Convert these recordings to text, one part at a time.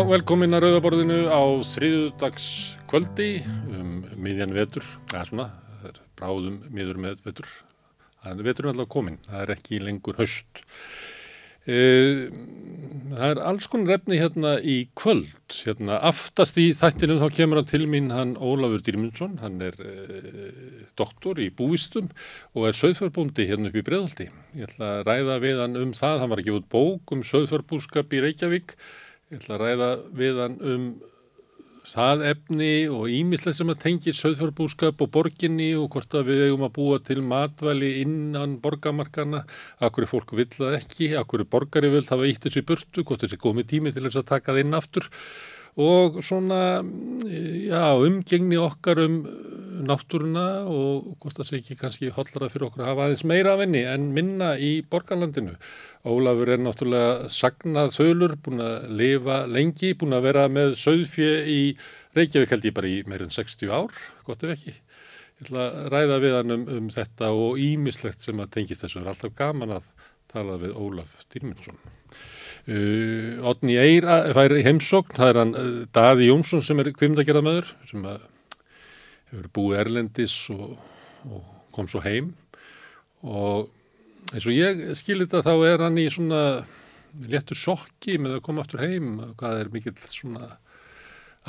Já, velkomin að Rauðaborðinu á þriðudags kvöldi um miðjan vetur, eða svona, það er bráðum miður með vetur. Það er veturinn alltaf komin, það er ekki lengur höst. E, það er alls konar refni hérna í kvöld, hérna aftast í þættinum þá kemur hann til mín hann Ólafur Dýrmundsson, hann er e, doktor í búvistum og er söðförbúndi hérna upp í Breðaldi. Ég ætla að ræða við hann um það, hann var gefa út bók um söðförbúskap í Reykjavík Ég ætla að ræða við hann um það efni og ímislega sem að tengja söðfjörbúskap og borginni og hvort að við eigum að búa til matvæli innan borgamarkana, akkur er fólk vill það ekki, akkur er borgari vill var ítt þessi burtu, hvort þessi komið tími til þess að taka það inn aftur og svona já, umgengni okkar um náttúruna og hvort það sé ekki kannski hollara fyrir okkur að hafa aðeins meira af henni en minna í borgarlandinu. Ólafur er náttúrulega sagnað þölur, búin að lifa lengi, búin að vera með söðfjö í Reykjavík held ég bara í meirinn 60 ár, gott ef ekki. Ég ætla að ræða við hann um, um þetta og ímislegt sem að tengist þessu. Er alltaf gaman að tala við Ólaf Dýrmundsson. Uh, Otni Eir fær heimsókn, það er hann uh, Daði Jónsson sem er kvimdagerðamöður sem hefur búið Erlendis og, og kom svo heim. Og eins og ég skilir þetta þá er hann í svona léttu sjokki með að koma aftur heim. Hvað er mikill svona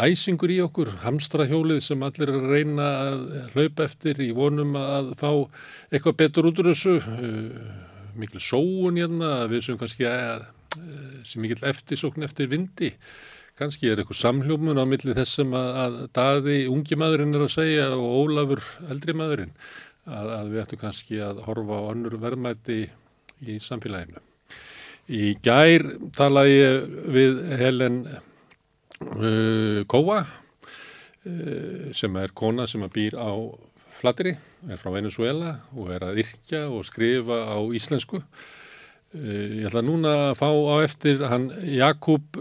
æsingur í okkur, hamstrahjólið sem allir er að reyna að hlaupa eftir í vonum að fá eitthvað betur út úr þessu. Uh, mikil sóun hérna við sem kannski að sem mikill eftirsókn eftir vindi kannski er eitthvað samhljómun á milli þess sem að, að daði ungi maðurinn er að segja og Ólafur eldri maðurinn að, að við ættum kannski að horfa á önnur verðmætti í samfélaginu. Í gær talaði ég við Helen uh, Kóa uh, sem er kona sem að býr á Flateri, er frá Venezuela og er að yrkja og skrifa á íslensku. Uh, ég ætla núna að fá á eftir hann Jakub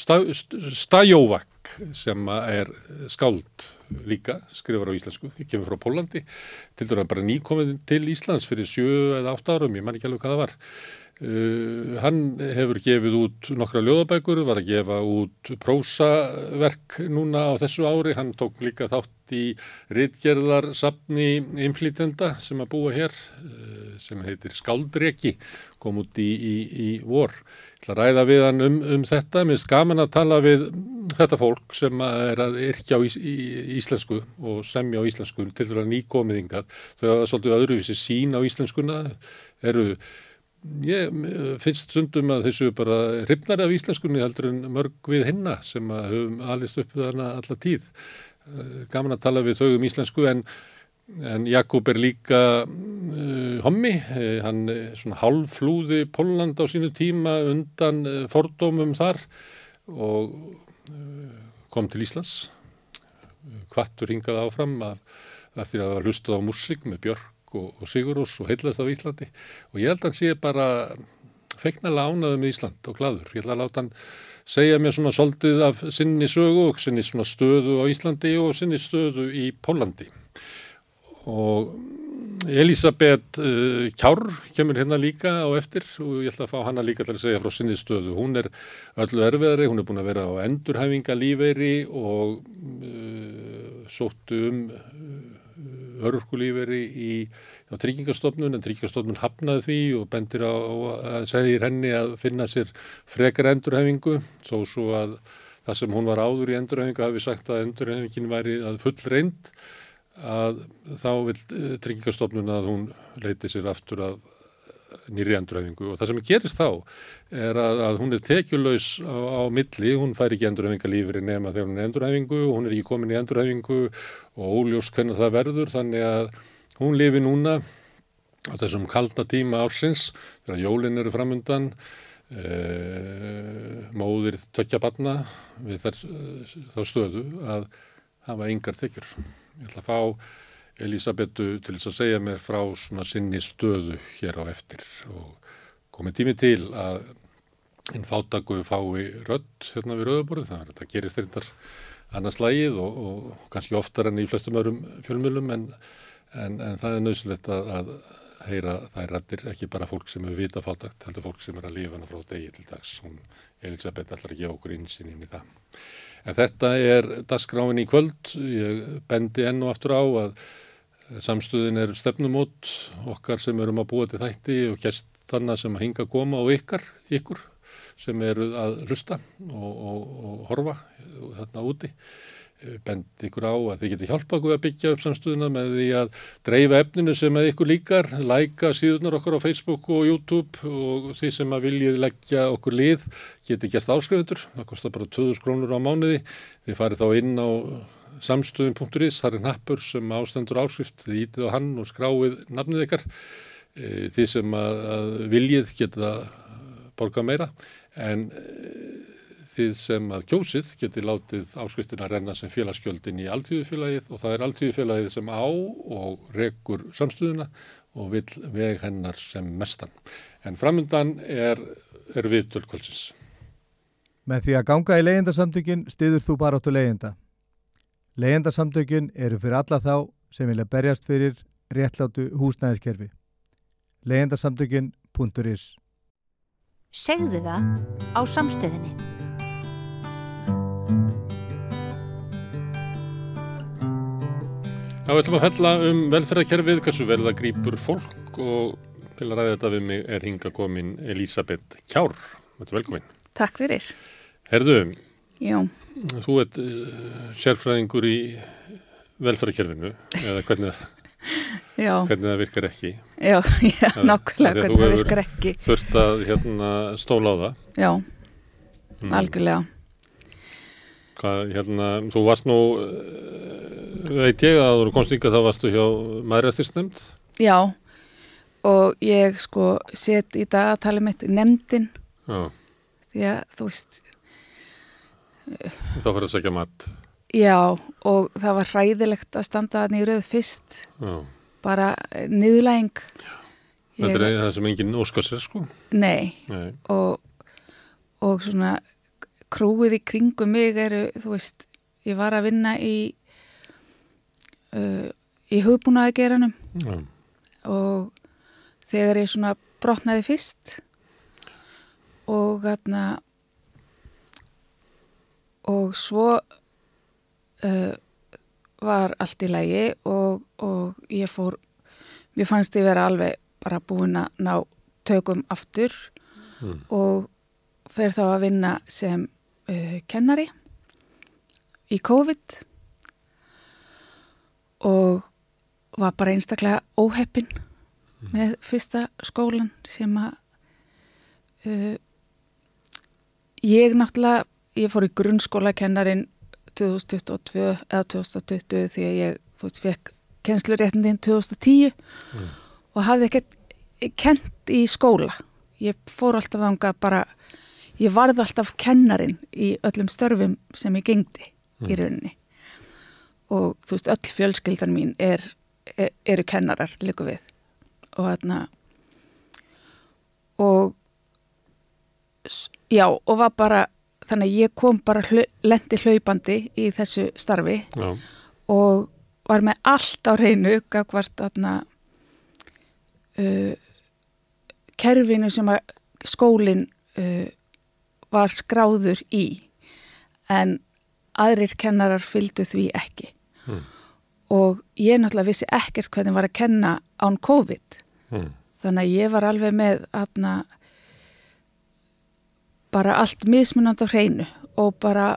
Stajóvak sem er skáld líka, skrifar á íslensku, kemur frá Pólandi, til dæra bara nýkominn til Íslands fyrir sjö eða átt árum, ég man ekki alveg hvað það var. Uh, hann hefur gefið út nokkra ljóðabækur, var að gefa út prósaverk núna á þessu ári, hann tók líka þátt í rittgerðarsapni inflítenda sem að búa hér, uh, sem heitir Skáldreki, kom út í, í, í vor. Ég ætla að ræða við hann um, um þetta, mér finnst gaman að tala við þetta fólk sem er að yrkja á ís, í, íslensku og semja á íslensku til þess að nýkomiðingar. Þau hafa svolítið öðruvísi sín á íslenskuna, eru, ég finnst stundum að þessu bara hrifnar af íslenskunni heldur en mörg við hinna sem höfum alist upp hana alla tíð. Gaman að tala við þau um íslensku en En Jakob er líka uh, hommi, uh, hann svona halvflúði Póland á sínu tíma undan uh, fordómum þar og kom til Íslands, kvattur hingað áfram af, af því að hafa hlustað á músík með Björk og, og Sigurós og heilast af Íslandi. Og ég held að hann sé bara feikna lánaði með Ísland og gladur, ég held að láta hann segja mér svona soldið af sinni sögu og sinni svona stöðu á Íslandi og sinni stöðu í Pólandi og Elisabeth uh, Kjár kemur hérna líka á eftir og ég ætla að fá hana líka til að segja frá sinni stöðu. Hún er öllu erfiðari, hún er búin að vera á endurhæfinga lífeyri og uh, sóttu um örfkulífeyri í tryggingastofnun en tryggingastofnun hafnaði því og bendir á segja henni að finna sér frekar endurhæfingu svo svo að það sem hún var áður í endurhæfingu hafi sagt að endurhæfingin væri að full reynd að þá vil eh, tryggingastofnun að hún leiti sér aftur af nýri endurhæfingu. Og það sem gerist þá er að, að hún er tekjulegs á, á milli, hún fær ekki endurhæfingalífri nema þegar hún er endurhæfingu. Og hún er ekki komin í endurhæfingu og óljós hvernig það verður. Þannig að hún lifi núna á þessum kaldna tíma ársins þegar jólinn eru framundan. E, móðir tvekja batna við þar, þá stöðu að hafa yngar tekjur. Ég ætla að fá Elisabetu til þess að segja mér frá svona sinni stöðu hér á eftir og komið tími til að einn fátaku fái rödd hérna við rauðaborðu þannig að þetta gerist reyndar annars lægið og, og kannski oftar enn í flestum örum fjölmjölum en, en, en það er nöðsulegt að, að heyra þær rættir, ekki bara fólk sem hefur vita fátakt, heldur fólk sem er að lifa hana frá degi til dags. Hún, Elisabeth, ætlar að gefa okkur einsinn inn í það. En þetta er dasgráin í kvöld. Ég bendi enn og aftur á að samstöðin er stefnumót okkar sem erum að búa til þætti og gæst þannig sem að hinga að koma og ykkar, ykkur sem eru að hlusta og, og, og horfa þarna úti. Bend ykkur á að þið geti hjálpa okkur að byggja upp samstöðuna með því að dreifa efninu sem að ykkur líkar, læka síðunar okkur á Facebook og YouTube og því sem að viljið leggja okkur lið geti gæst áskrifundur, það kostar bara 2000 krónur á mánuði, þið farið þá inn á samstöðun.is, það er nappur sem ástendur áskrift, þið ítið á hann og skráið nafnið ykkar, eh, því sem að, að viljið geta borga meira en eh, þið sem að kjósið geti látið áskriftin að renna sem félagsgjöldin í alltíðufélagið og það er alltíðufélagið sem á og rekur samstöðuna og vil veg hennar sem mestan. En framöndan er, er við tölkvöldsins. Með því að ganga í leyendasamtökin stiður þú bara áttu leyenda. Leyendasamtökin eru fyrir alla þá sem vilja berjast fyrir réttlátu húsnæðiskerfi. leyendasamtökin.is Segðu það á samstöðinni. Þá ætlum að fella um velferðarkerfið, hversu vel það grýpur fólk og til að ræða þetta við mig er hinga komin Elisabeth Kjár. Þetta er velkomin. Takk fyrir. Herðu, Já, þú ert uh, sérfræðingur í velferðarkerfinu eða hvernig, já, hvernig það virkar ekki. já, já, nákvæmlega þú hvernig það hefur- virkar ekki. Þurft að hérna, stóla á það. Já, Mm. algjörlega. Hvað, hérna, þú varst nú, uh, veit ég að þú komst ykkar þá varstu hjá maðurastisnefnd. Já, og ég sko set í dagatali mitt nefndin Já, því að þú veist, þá fyrir að segja mat. já, og það var hræðilegt að standa í rauð fyrst, Já, bara niðurlæging. þetta er það sem enginn óskar sér, sko. Nei, Nei. og, og svona krúið í kringum mig eru, þú veist, ég var að vinna í, uh, í hugbúnaðageranum Já, og þegar ég svona brotnaði fyrst og þarna og svo uh, var allt í lægi og, og ég fór mér fannst ég vera alveg bara búin að ná tökum aftur Mm. og fer þá að vinna sem uh, kennari í COVID og var bara einstaklega óheppin með fyrsta skólan sem að uh, ég náttúrulega, ég fór í grunnskóla kennarin 2022 eða 2020 því að ég þú veist, fekk kennsluréttindin 2010 og hafði ekkert kent í skóla. Ég fór alltaf þanga bara ég varð alltaf kennarin í öllum störfum sem ég gengdi í rauninni. Og þú veist, öll fjölskyldan mín er, er, eru kennarar líka við. Og þarna og já, og var bara þannig að ég kom bara hlu, lendi hlaupandi í þessu starfi já, og var með allt á reynu gagvart þarna uh, kerfinu sem að skólinn uh, var skráður í en aðrir kennarar fylgdu því ekki Mm. og ég náttúrulega vissi ekkert hvernig var að kenna án COVID mm. þannig að ég var alveg með atna, bara allt mismunandi á hreinu og bara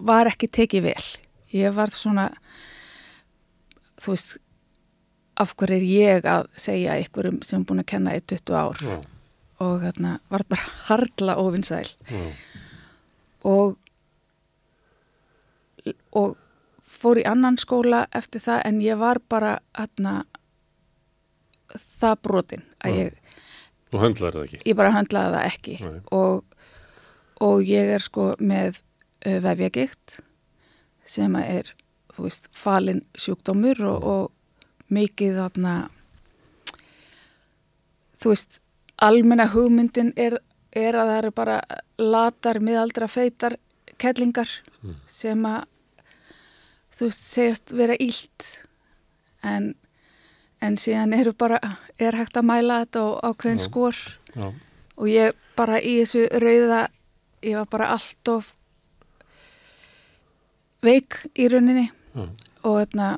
var ekki tekið vel. Ég var svona þú veist af hverju er ég að segja einhverjum sem er búin að kenna í 20 ár? Já, og þarna var bara harla ofinsæl já, og og fór í annan skóla eftir það en ég var bara þarna það brotin að ég, þú höndlar það ekki. ég bara höndlaði það ekki. Og, og ég er sko með uh, vefjagikt sem er þú veist falin sjúkdómur og, og mikið þarna þú veist almenna hugmyndin er, er að það eru bara latar, miðaldra, feitar kellingar sem að þú veist segjast vera ílt en en síðan eru bara, er hægt að mæla þetta og ákveðin skor Já, og ég bara í þessu rauða, ég var bara allt of veik í rauninni. Já, og þarna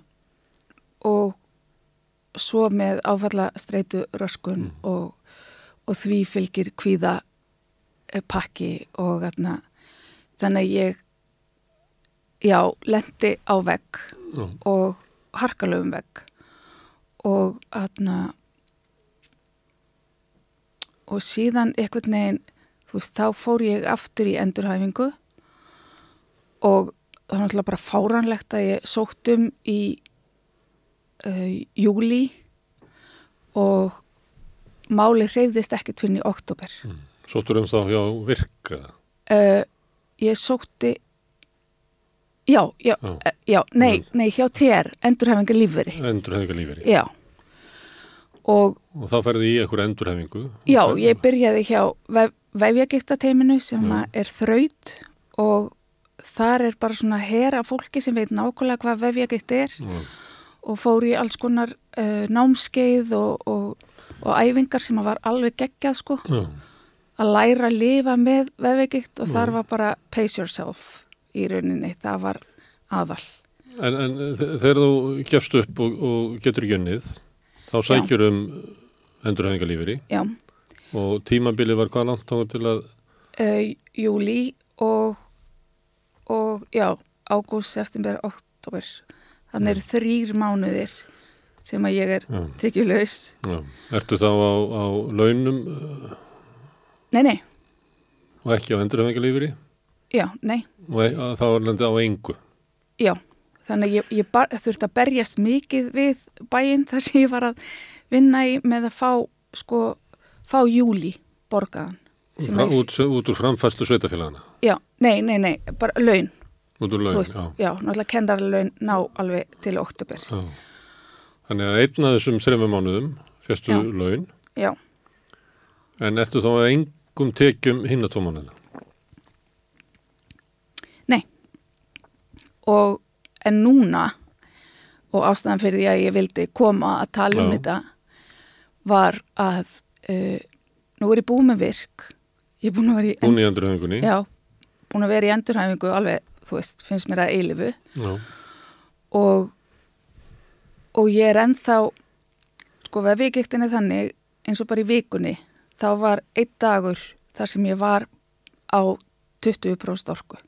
og svo með áfalla streitu röskun og, og því fylgir kvíða eh, pakki og þarna þannig að ég já, lendi á vegg já, og harkalöfum vegg og þarna og síðan einhvern veginn, þú veist, þá fór ég aftur í endurhæfingu og það var náttúrulega bara fáranlegt að ég sótt um í uh, júli og máli hreyfðist ekkert fyrir í oktober. Sóttur um þá hjá virka. Uh, ég sótti, já, já, Já. já, já nei, nei, hjá TR, endurhæfingar lífveri, Endurhæfingalíferi. já. Og Og þá ferði í einhver endurhæfingu. Já, ég byrjaði hjá vef, vefjagiktateiminu sem er þraut og þar er bara svona hera fólki sem veit nákvæmlega hvað vefjagikt er Já, og fór í alls konar uh, námskeið og, og, og æfingar sem var alveg geggjað sko já, að læra að lifa með vefjagikt og þar var bara pace yourself í rauninni, það var aðal. En, en þe- þegar þú gefst upp og, og getur unnið, þá sækjur um endurhæfingalíferi Já, og tímabili var hvað langt þá til að, uh, júli og, og já, ágúst, september, oktober. Þannig eru þrýr mánuðir sem að ég er já, já, ertu þá á, á launum uh, Nei, nei, og ekki á endurhæfingalíferi já, nei, og e, þá landið á engu. já. Þannig ég, ég bar, þurfti að berjast mikið við bæinn þar sem ég var að vinna í með að fá, sko, fá júli borgaðan. Fra, ég- út, út úr framfæslu sveitafélagana, Já, nei, nei, nei, bara laun. út úr laun, veist, já. já, náttúrulega kennarlaun ná alveg til oktober. já. Þannig að einn af þessum þreymum mánuðum fjastu laun, Já, en ertu þá engum tekjum hinn að tómanina? Nei. Og en núna og ástæðan fyrir því að ég vildi koma að tala um Já. þetta var að uh, nú er ég búið með virk ég er búin að vera í, Búin í endurhæfingunni? já, búin að vera í endurhæfingu alveg, þú veist, finnst mér að eilifu Já. og og ég er ennþá sko vefíkiktin er þannig eins og bara í vikunni þá var einn dagur þar sem ég var á 20% orku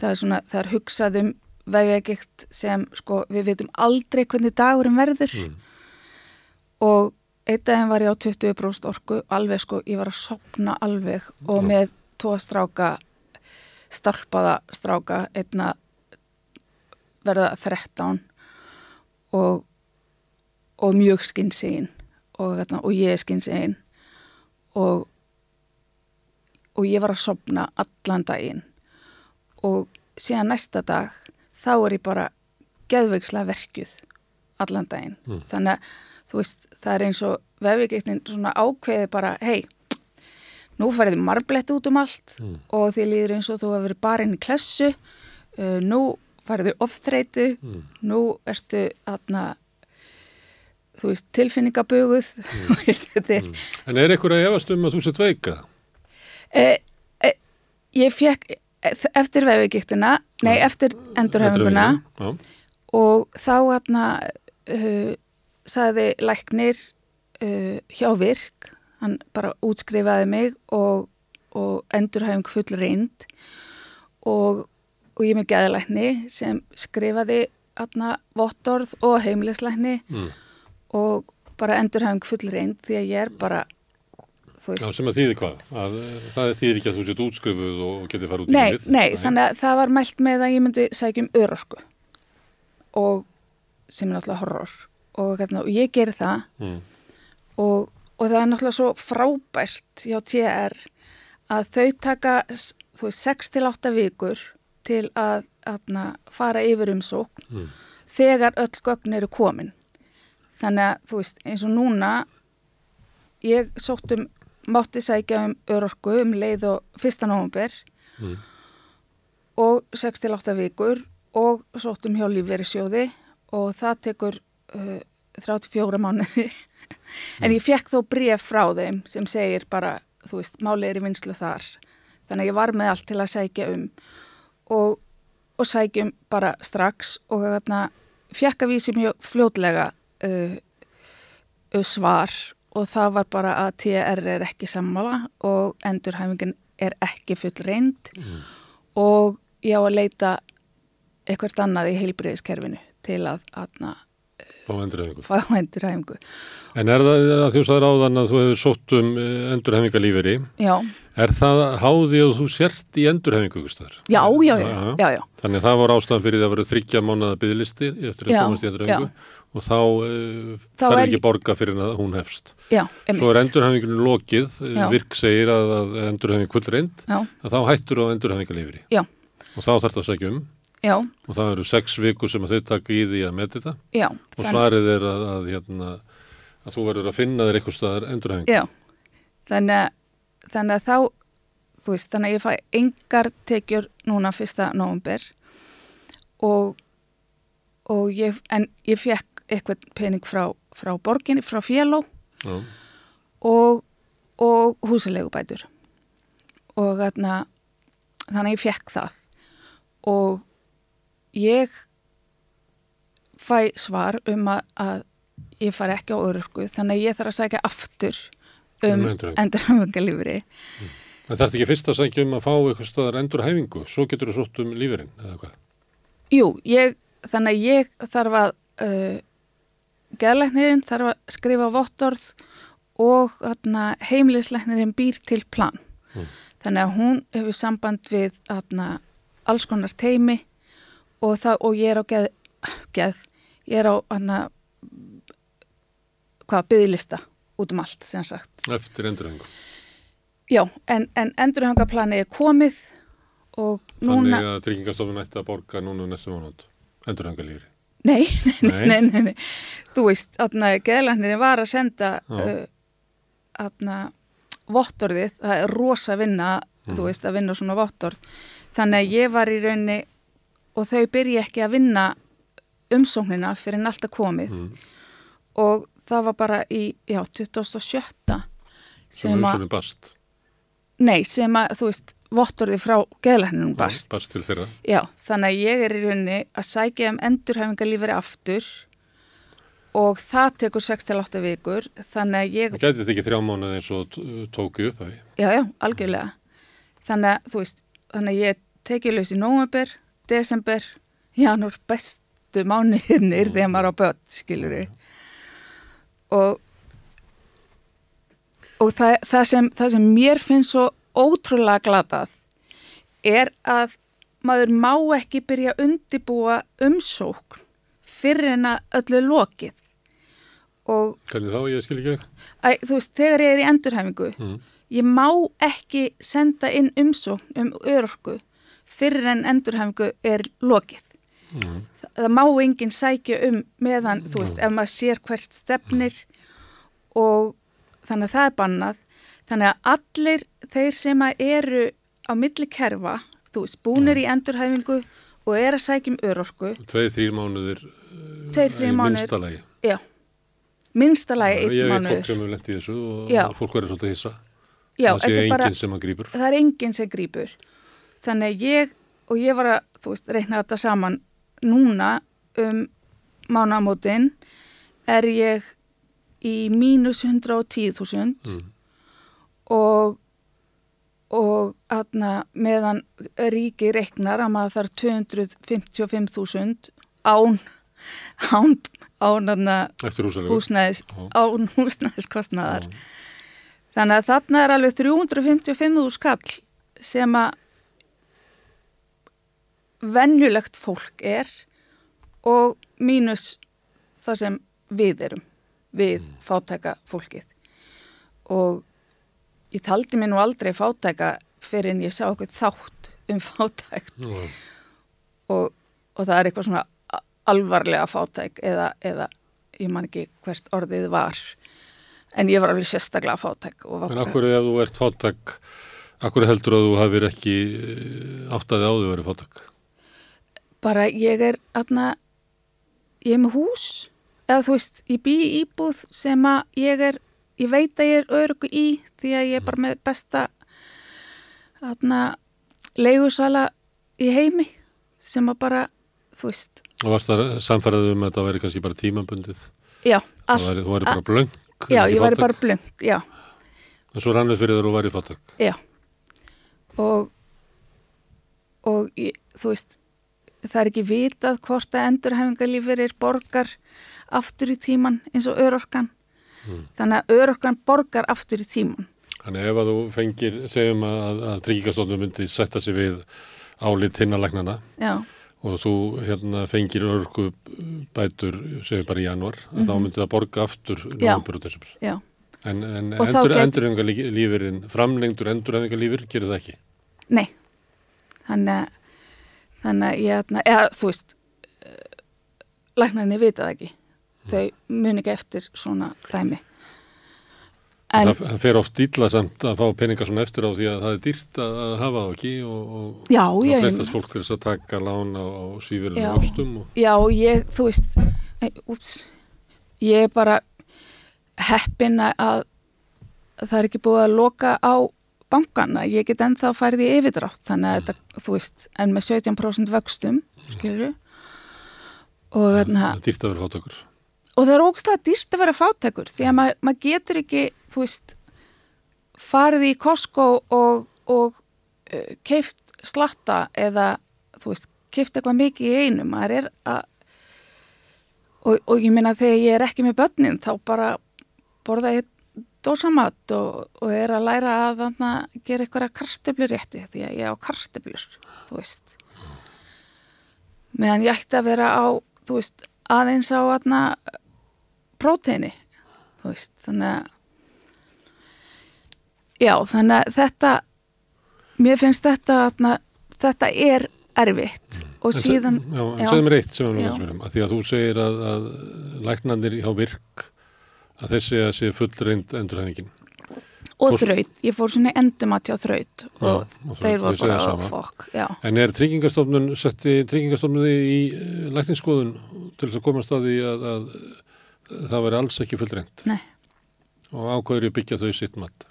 það er svona, það er hugsað um vefíkikt sem sko við veitum aldrei hvernig dagurinn verður Mm. og einn daginn var ég á 20% orku alveg sko, ég var að sopna alveg og Já. með tóa stráka starpaða stráka einna verða 13 og, og mjög skinnsegin og, og ég er skinnsegin og, og ég var að sopna allan daginn og síðan næsta dag þá er ég bara geðveikslega verkjuð allan daginn Mm. þannig að þú veist það er eins og vefvíkeitin svona ákveði bara hei, nú færði marblett út um allt Mm. og því líður eins og þú hefur verið bara inn í klessu uh, nú færðu ofþreitu Mm. nú ertu aðna þú veist, tilfinningaböguð þetta er En er einhver að efast um að þú sett veika? e, e, ég fekk eftir vefugiktina, nei, eftir endurhefinguna og þá aðna uh, sagði læknir uh, hjá virk hann bara útskrifaði mig og, og endurhæfing full reynd og, og ég með geðalækni sem skrifaði aðna vottorð og heimilislækni. Mm. og bara endurhæfing full reynd því að ég er bara Já, veist, sem að þýði hvað? Að, eh, það þýðir ekki að þú sett útskrifuð og getið fara út í nei, lífið? nei, þannig að það var mælt með að ég myndi sækja um örorku og sem er náttúrulega horror og, hérna, og ég geri það Mm. og, og það er náttúrulega svo frábært hjá TR að þau taka þú veist 6 til 8 vikur til að aðna, fara yfir umsókn Mm. þegar öll gögn eru komin þannig að þú veist eins og núna ég sótt um mátti sækja um örorku um leið og 1. november Mm. og 6-8 vikur og sótt um hjá lífverðisjóði og það tekur uh, 34 mánuði en ég fekk þó bref frá þeim sem segir bara, þú veist, máli er í vinslu þar þannig að ég var með allt til að sækja um og, og sækjum bara strax og þarna fekk að vísi mjög fljótlega uh, uh, svar og það var bara að TR er ekki sammála og endurhæfingin er ekki full reynd og ég á að leita eitthvað annað í heilbriðiskerfinu til að, að Fá endurhæfingu. En er það að þú sagði ráðan að þú hefur sótt um endurhefingalíferi, Já, er það háði að þú sért í staðar? já, já, já, Já, já, já. Þannig að það var ástæðan fyrir því að vera þryggja mánuða byggðlisti eftir að Já, komast í endurhefingu og þá uh, Þá þarf ekki borga fyrir að hún hefst. já Svo er endurhefingunum lokið, eh, Já. virk segir að, að endurhefing full reynd, Já, að þá hættur á endurhefingalíferi. já, Og þá þarf það að segja um já, og það eru sex vikur sem þau taka í því að með þetta já. og svarið er að, að, hérna, að þú verður að finna þér eitthvað staðar endurhefingu. Já, þannig þannig að þá, þú veist, þannig að ég fæ engar tekjur núna fyrsta nóvumber og, og ég, en ég fekk eitthvað pening frá, frá borginni, frá Já. og, og húsilegubætur og þarna, þannig ég fekk það og ég fæ svar um að, að ég fari ekki á örurku þannig að ég þarf að sækja aftur um Um endurhæfingu. endurhæfingalífri En það er ekki fyrst að sækja um að fá eitthvað staðar endurhefingu, svo getur þú sótt um lífurinn eða hvað? Jú, ég, þannig að ég þarf að uh, geðlæknirinn þarf að skrifa vottorð og þarna, heimilislæknirinn býr til plan. Mm. Þannig að hún hefur samband við þarna, alls konar teimi og, það, og ég er á geð, geð ég er á þarna, hvað, byðlista út um allt, sem sagt. Eftir endurhefingu. Já, en, en endurhengaplanið er komið og núna... Þannig að tryggingastofnun ætti að borga núna næstu mánuð endurhefingalífri. Nei, nei, Nei. nei, nei. Þú veist, geðlæknirinn var að senda uh, aðna, vottorðið, það er rosa vinna, Mhm. þú veist, að vinna svona vottorð. Þannig að ég var í rauninni og þau byrja ekki að vinna umsóknina fyrir en alltaf komið Mm. og það var bara í, já, 2007 Sem sem að. Nei, sem að, þú veist, vottorðið frá geðlækninum barst. Bast til þeirra. Já, þannig að ég er í rauninni að sækja um endurhæfingalífari aftur og það tekur 6-8 vikur, þannig að ég, Það gæti þetta ekki þrjá mánuð eins og tóku upp af því. já, já, algjörlega. Þannig að, þú veist, þannig að ég tekið laus í nóvember, desember, janúar, bestu mánuðinir þegar maður á börn, skilur við. Og, og það, það, sem, það sem mér finnst svo ótrúlega glatað er að maður má ekki byrja að undibúa umsókn fyrir en að öllu lokið. Og Hvernig þá, ég skil ekki. Æ, þú veist, þegar ég er í endurhæfingu, Mm. ég má ekki senda inn umsókn um örorku fyrir en endurhæfingu er lokið. Mm. Það, það má enginn sækja um meðan, þú veist, ef maður sér hvert stefnir og þannig að það er bannað. Þannig að allir þeir sem að eru á milli kerfa, þú veist, búnir í endurhæfingu og er að sækja um örorku, Tveið, þrýr mánuðir uh, tveir, þrjir í mánuðir, minnsta lagi. já, minnstalega Ég veit fólk mánuður. sem hefur lent í þessu og Já. fólk verður svolítið hissa. Já, það sé enginn sem að grípur. það er enginn sem grýpur þannig að ég og ég var að, þú veist, reikna þetta saman núna um mánamótin er ég í mínus 110.000 Mm. og og aðna meðan ríki reiknar að maður þarf 255.000 án án, án aðna húsnæðis, án húsnæðiskostnaðar Já. Þannig að þarna er alveg 355 skall sem að venjulegt fólk er og mínus það sem við erum, við fátæka fólkið. Og ég taldi mér nú aldrei fátæka fyrir en ég sá okkur þátt um fátækt Já. og, og það er eitthvað svona alvarlega fátæk eða, eða ég man ekki hvert orðið var en ég var alveg sérstaklega fátæk En akkur ef þú ert fátak, akkur heldur að þú hafir ekki eh, áttaði á því að vera fátak? bara ég er aðna, ég er með hús eða þú veist, ég bý í íbúð sem að ég er, ég veit að ég er örgu í því að ég er bara með besta þarna leigusala í heimi sem að bara, þú veist Og varst það samfærið um að það væri kannski bara tímabundið? já, Það væri, væri bara blöng? já, ég væri bara blöng, já En svo rannið fyrir þér og væri fáttak. Já og og ég, þú veist það er ekki vitað hvort að endurhæfingarlífur er borgar aftur í tíman eins og örorkan. Þannig að örorkan borgar aftur í tíman Þannig ef að þú fengir, segjum að, að tryggingastofnum myndi setja sig við álit hinnalæknana já, og þú hérna, fengir örgu bætur, segjum bara í januar, mm þá myndi það borga aftur Mhm. Nóvembur og desember. já, En, en Og þá endur, get- framlengdur endurhæfingarlífur, gerir það ekki. nei. Þannig að þannig að ég, þarna- eða þú veist læknarnir vita það ekki þau muni ekki eftir svona dæmi. En það, það fer oft illa samt að fá peninga svona eftir á því að það er dýrt að, að hafa það ekki og, og já, það já, flestast fólk til þess að taka lán á, á svífurinn Já. og og Já, ég, þú veist, nei, úps, ég er bara heppin að það er ekki búið að loka á bankana, ég get ennþá færið í yfirdrátt, þannig að þetta, þú veist, en með 17% vöxtum, skilju, og þarna, það er dýrt að vera fátökur. Og það er ógstlega dýrt að vera fátækur, því að maður mað getur ekki, þú veist, farið í Costco og, og uh, keift slatta eða, þú veist, keift eitthvað mikið í einu, maður er að og, og ég meina þegar ég er ekki með börnin þá bara borða ég dósamatt og, og er að læra að þarna gera eitthvað kartöflur rétti því að ég á kartöflur, þú veist. Meðan ég ætti að vera á, þú veist, aðeins á þarna próteini, þannig að já, þannig að þetta mér finnst þetta þarna, þetta er erfitt og En síðan Já, en já. segðu mér eitt sem við Já. erum að því að þú segir að, að læknandir hjá virk að þessi að sé fullreind endurhæfingin. og Fórst- þraut, ég fór svona endumat hjá þraut Já, og og þeir voru bara, já, En er tryggingastofnun, setti tryggingastofnun í eh, lækningsskoðun til þess að komast að því að, að það veri alls ekki fullreind nei, og ákvæður ég byggja þau sitt mat.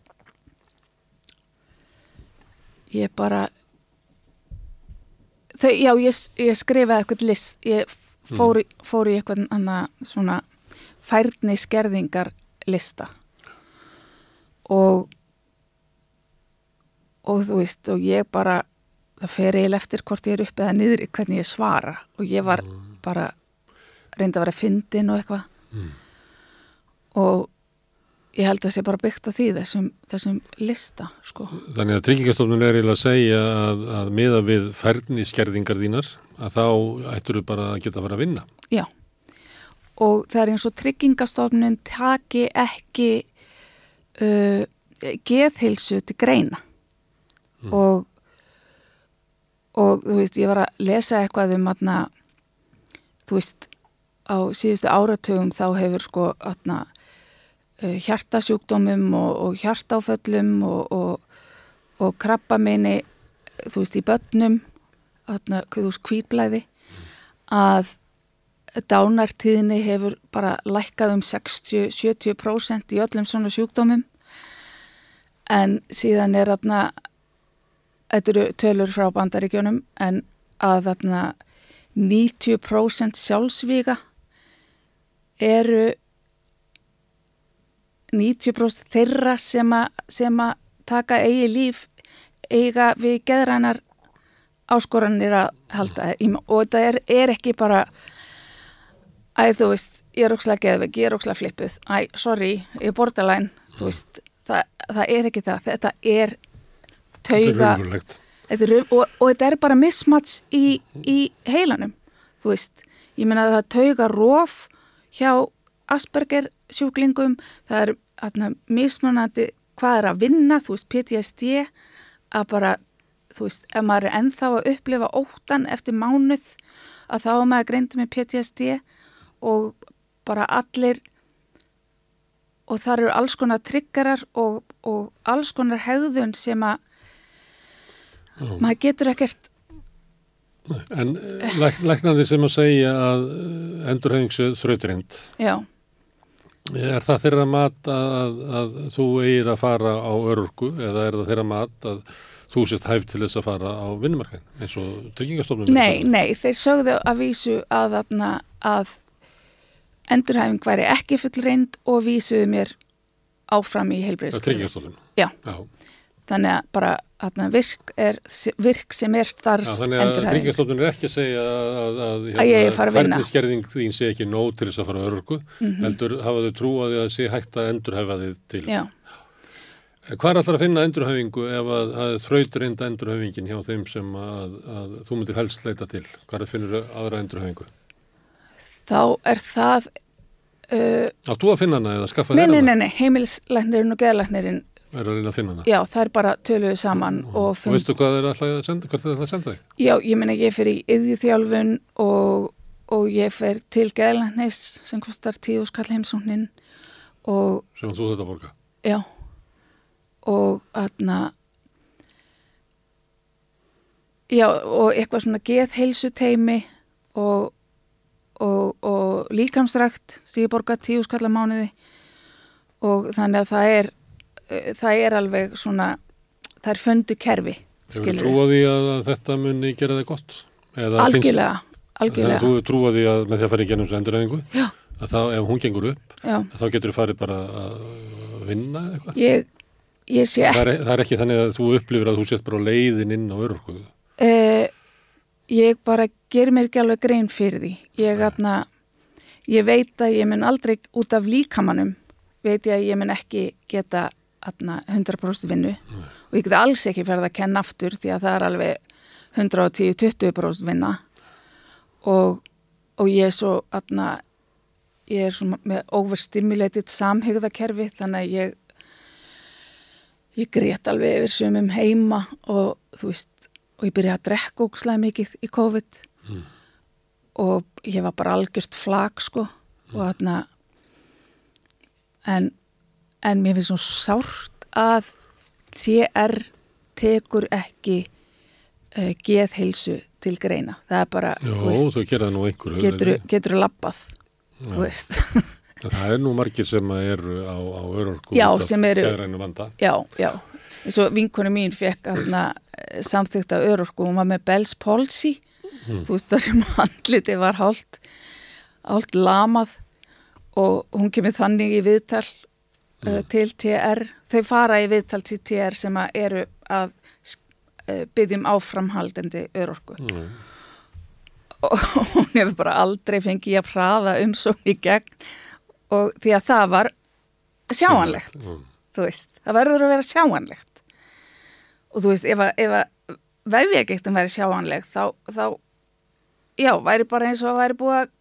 ég bara þau, já, ég, ég skrifaði eitthvað list, ég fór, í- fór í eitthvað annað svona færni skerðingar lista og og þú veist, og ég bara það fer eiginlega eftir hvort ég er upp eða niður hvernig ég svara. Og ég var bara reyndi að vera fyndin og eitthvað og ég held að sé bara byggt á því þessum, þessum lista sko. Þannig að tryggingastofnun er eiginlega að segja að, að miða við færni skerðingar þínar að þá ættur þú bara að geta að fara að vinna. Já, og það er eins og tryggingastofnun taki ekki uh, geðhilsu til greina og og þú veist, ég var að lesa eitthvað um aðna, þú veist, á síðustu áratugum þá hefur sko aðna uh, hjartasjúkdómum og, og hjartáföllum og, og, og krabbameini, þú veist, í börnum, aðna, þú veist, kvítblæði, að dánartíðinni hefur bara lækkað um 60-70% í öllum svona sjúkdómum. En síðan er þarna þetta eru tölur frá bandaríkjónum en að þarna 90% sjálfsvíga eru 90% þeirra sem að, taka eigi líf eiga við geðrænar áskoranir að halda. Og þetta er, er ekki bara æ þú veist, ég er ókslega geðveik, ég er ókslega flippuð. Æ, sorry, ég er borderline þú veist, það, það er ekki það. Þetta er tauga. Þetta er, og, og þetta er bara mismats í, í heilanum þú veist, ég meina að það tauga rof hjá Asperger sjúklingum, það er atna, mismunandi hvað er að vinna þú veist, PTSD að bara, þú veist, ef maður er ennþá að upplifa óttan eftir mánuð að þá er maður greindu með PTSD og bara allir og þar eru alls konar triggerar og, og alls konar hegðun sem að Já. maður getur ekkert En læk, læknandi sem að segja að endurhefingsu þrautrind, já, er það þeirra mat að, að þú eigir að fara á örgu eða er það þeirra mat að þú sést hæft til þess að fara á vinnumarkaðin eins og tryggingastofnum? nei, nei, þeir sögðu að vísu að, að, að endurhæfing væri ekki fullreind og vísuðu mér áfram í heilbreyðskerfi. Tryggingastofnum? Já. Já. Þannig að bara að virk, er, virk sem er starfs Já, þannig að tryggingastofnun er ekki að segja að, að, að, Að að að vinna. færniskerðing þín sé ekki nóg til þess að fara á örgu, Mhm. heldur hafa þau trú að það sé hægt að endurhæfa þið til. Já, Hvað er alltaf að finna endurhæfingu ef að það er þrautreinda endurhæfingin hjá þeim sem að, að þú myndir helst leita til? Hvað er að finna aðra endurhæfingu? þá er það, uh, Áttu að finna hana eða skaffa nei, þér nei, hana? nei, nei, heimilslæknirinn og geðlæknirinn, Er að reyna að finna hana? já, það er bara töluðu saman og Og fund, veistu hvað er alltaf að senda, hvert er alltaf að senda þig? já, ég meina ég fer í yðjúþjálfun og, og ég fer til geðlæknis sem kostar tíu skall heimsóknin og Sem þú þetta borga? Já, og aðna, já, og eitthvað svona geðheilsu teimi og, og, og líkamsrækt sem ég borga tíu skalla mánuði og þannig að það er, það er alveg svona, það er föndu kerfi, Hefur þú trúið því að, þetta muni gera þig gott? Eða finnst- Algjörlega, algjörlega, Þú trúið því að með því að fara í endurhæfingu? Já. Að þá, ef hún gengur upp, þá getur þú farið bara að vinna eitthvað? ég, ég sé Það er, það er ekki þannig að þú upplifir að þú sést bara leiðin inn á örkuðu. Uh, ég bara ger mér ekki alveg grein fyrir því. Ég, atna, ég veit að ég mun aldrei út af líkamannum, veit ég að ég mun ekki geta 100% vinnu og ég geti alls ekki ferð að kenna aftur því að það er alveg 110-20% vinna. Og, og ég er svo atna, ég er svo með overstimulated samhegðakerfi þannig að ég ég grét alveg yfir sumum heima og þú veist og ég byrjaði að drekka ógslag mikið í COVID. Og ég var bara algjört flag sko. Og þarna en, en mér finnst svo sárt að TR tekur ekki uh, geðheilsu til greina. Það er bara, Jó, veist, einhverju. getur, getur labbað þú veist. Það er nú margir sem eru á, á örorku Já, sem eru-. Já, já. eins og vinkonu mín fekk aðna samþykta örorku, hún var með Bell's palsy, þú veist það sem handliti var hálft, hálft lamað. Og hún kemur þannig í viðtal uh, til TR, þau fara í viðtal til TR sem að eru að uh, byggjum áframhaldandi örorku. Mm. og hún hefur bara aldrei fengið að praða um svo í gegn. Og því að það var sjáanlegt Mm. þú veist, það verður að vera sjáanlegt. Og þú veist, ef að, ef að vefjagektin væri sjáanleg þá, þá, já, væri bara eins og að væri búið að,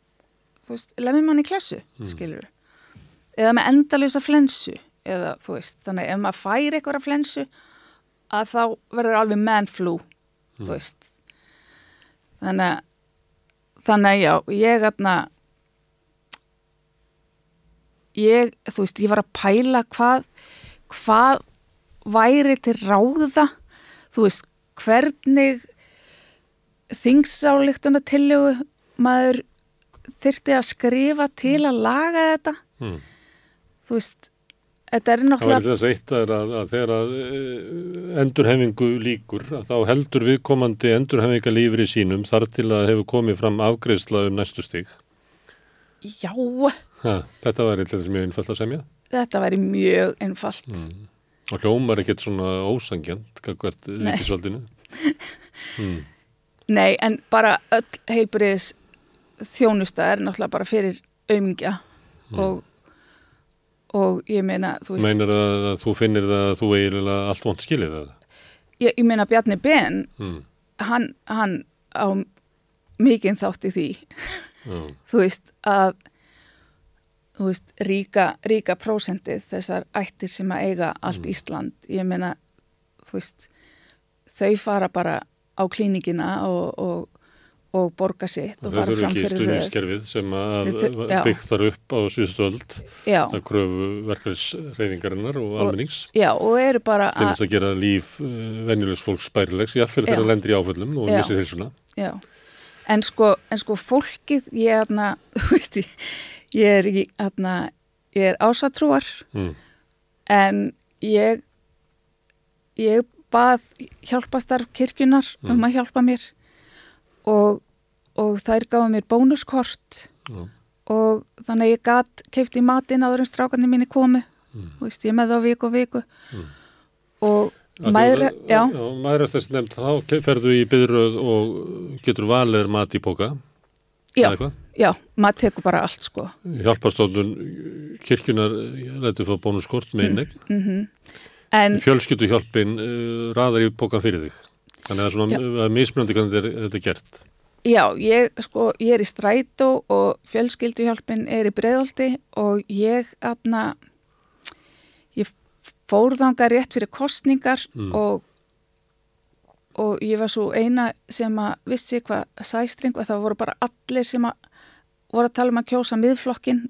þú veist, lemmi mann í klassu, mm. skilur eða með endalösa flensu eða, þú veist, þannig ef maður fær eitthvað flensu, að þá verður alveg man flu, þú veist. Þannig að þannig að já, ég aðna ég, þú veist, ég var að pæla hvað, hvað væri til ráða, þú veist, hvernig þingsáleiktuna tillögu maður þyrfti að skrifa til að laga þetta, Mm. Þú veist, þetta er Það var náttúrulega, þess eitt að, að, að þegar að e, endurhefingu líkur að þá heldur viðkomandi endurhefingalífur í sínum þar til að hefur komið fram afgreðsla um næstu stig. já, Ha, þetta eitthvað mjög einfalt að semja þetta væri mjög einfalt. Mm. og hljómar ekkert svona ósangjant hvert Nei. ríkisvaldinu. Mm. Nei, en bara öll heilbriðis þjónusta er náttúrulega bara fyrir aumingja og, og ég meina, þú veist, Meinar að, þú finnir það að þú eiginlega allt vont skilið það? ég, ég meina Bjarni Ben, Mm. hann, hann á mikinn þátt í því, Já. þú veist, að þú veist, ríka, ríka prósentið þessar ættir sem að eiga allt Ísland, ég meina, þú veist, þau fara bara á klíningina og, og, og borga sitt og fara fram ekki fyrir röð. stuðningskerfið sem að Þau þur- já. byggt þar upp á síðustu öld Já, að kröfu verkefnisreyfingarinnar og Og- almennings já, og eru bara til að, þess að gera líf uh, venjulegs fólks bærilegs, Já. þegar það lendir í áföllum og missir hilsuna. já, en sko, en sko fólkið, ég er þarna, þú veist, ég, ég er í, þarna, ég er ásatrúar, Mm. en ég, ég bað hjálpastarf kirkjunar um Mm. að hjálpa mér og, og þær gáðu mér bónuskort Já. og þannig að ég gat keift í matinn áður en strákarnir mínu komu Mm. þú veist, ég er með þá viku og viku Mm. og mæðra, já, já mæðra þess nefnd, þá ferðu í byðröð og getur valið mat í póka. já, já, maður tekur bara allt sko Hjálpastofnun kirkjunar lætur fá bónuskort með innegn. mm en Fjölskyldu hjálpin uh, raðar í pókan fyrir þig. Þannig að það er svona mismunandi hvernig þetta er, þetta er gert. já, ég sko, ég er í strætó og fjölskylduhjálpin er í breiðolti og ég aðna ég fór þanga rétt fyrir kostningar Mm. og og ég var svo eina sem að vissi hvað sæstring og það voru bara allir sem að voru að tala um að kjósa miðflokkin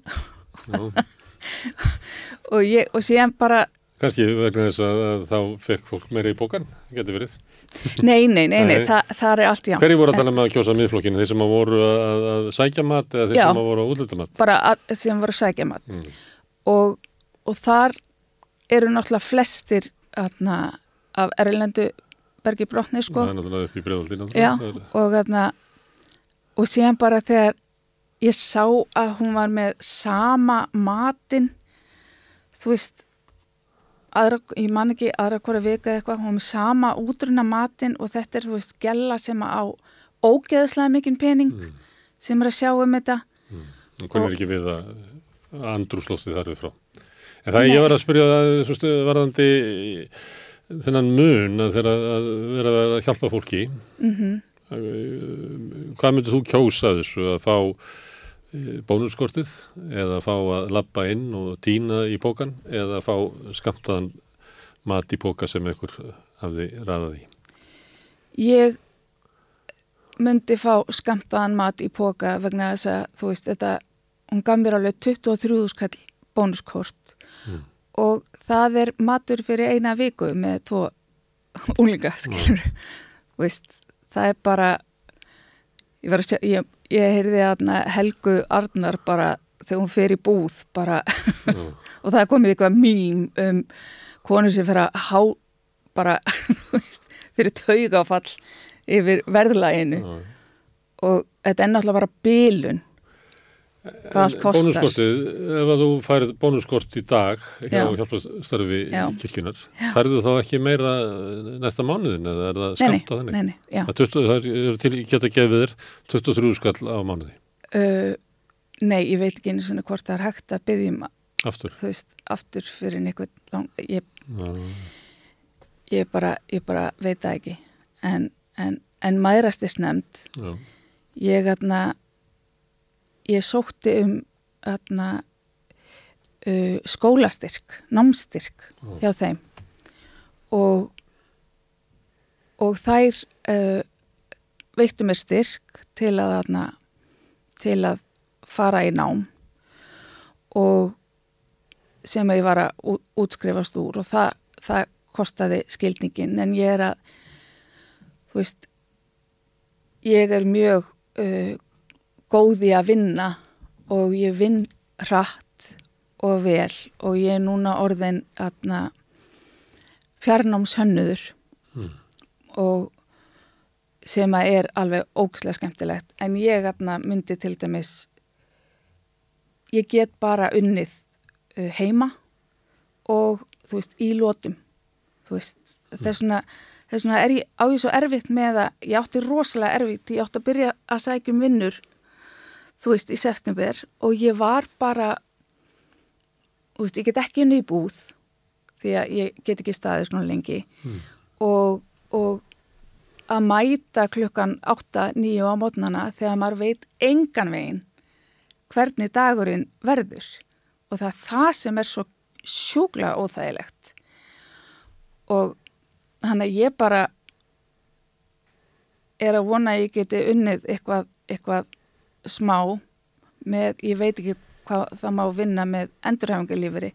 og ég, og síðan bara Kanski vegna þess að, þá fekk fólk meira í pókan, getur verið. Nei, nei, nei, nei, Nei. það, er allt já Hverju voru að tala með að kjósa miðflokkinu? Þeir sem að voru að, að sækja mat eða þeir Já. sem að voru að útluta mat? bara að, sem voru sækjamat Mm. og, og þar eru náttúrulega flestir atna, af erlendu bergi brotni sko Það er náttúrulega upp í bregðaldi. Já, og, atna, og síðan bara þegar ég sá að hún var með sama matinn þú veist aðra, ég man ekki aðra hvora vika eitthvað, hún var með sama útrunna matinn og þetta er þú veist gella sem á ógeðslega mikinn pening Mm. sem er að sjá um þetta Og hvernig er ekki við að andrúslóstið þar við frá? En það ég var að spyrja það, svo stu, varðandi þennan mun að vera að hjálpa fólki. mm Hvað myndir þú kjósa þessu að fá bónuskortið eða fá að labba inn og týna í pókan eða fá skamtaðan mat í póka sem einhver hafði raðað í? Ég myndi fá skamtaðan mat í póka vegna þess að þú veist þetta, hún gaf mér alveg 23 skall bónuskort Mm. og það er matur fyrir eina viku með tvo úlinga, skilur þú veist, það er bara ég sjá, ég, ég heyrði að Helgu Arnar bara þegar hún fer í búð bara og það er komið eitthvað mým um konu sem fyrir að há bara, fyrir taugafall yfir verðlæginu Já. og þetta er náttúrulega bara kostar Bónuskortið, ef að þú færið bónuskort í dag hjá Já. hjálpastarfi Já. kirkjunar, færðu þá ekki meira næsta mánuðin eða er það nei, skamta þannig? nei, nei, já. Það, er 20, það er til, geta gefið þér 23 skall á mánuði, Uh, nei, ég veit ekki einu svona hvort það er hægt að byggja um aftur. þú veist, aftur fyrir einhvern lang, ég, ég, bara, ég bara veit það ekki en, en, en mæðrastis nefnd ég atna, ég sótti um atna, uh, skólastyrk, námstyrk Já. hjá þeim og og þær uh, veittu mér styrk til að atna, til að fara í nám og sem að ég var að útskrifast úr og það, það kostaði skildningin en ég er að þú veist ég er mjög uh, góð í að vinna og ég vinn hratt og vel og ég er núna orðin atna, fjarnámshönnuður Mm. og sem að er alveg ógislega skemmtilegt. En ég atna, myndi til dæmis ég get bara unnið uh, heima og þú veist í lótum þú veist þess vegna þess vegna er ég á ég svo erfitt með að ég átti rosalega erfitt, ég átti að byrja að sækja um vinnur þú veist í september og ég var bara þú veist ég get ekki unni í búð því að ég get ekki staðið svona lengi. Mm. og, og að mæta klukkan 8-9 á mótnana þegar maður veit engan veginn hvernig dagurinn verður. Og það er það sem er svo sjúklega óþægilegt. Og hann að ég bara er að vona að ég geti unnið eitthvað, eitthvað smá með, ég veit ekki hvað það má vinna með endurhefingalíferi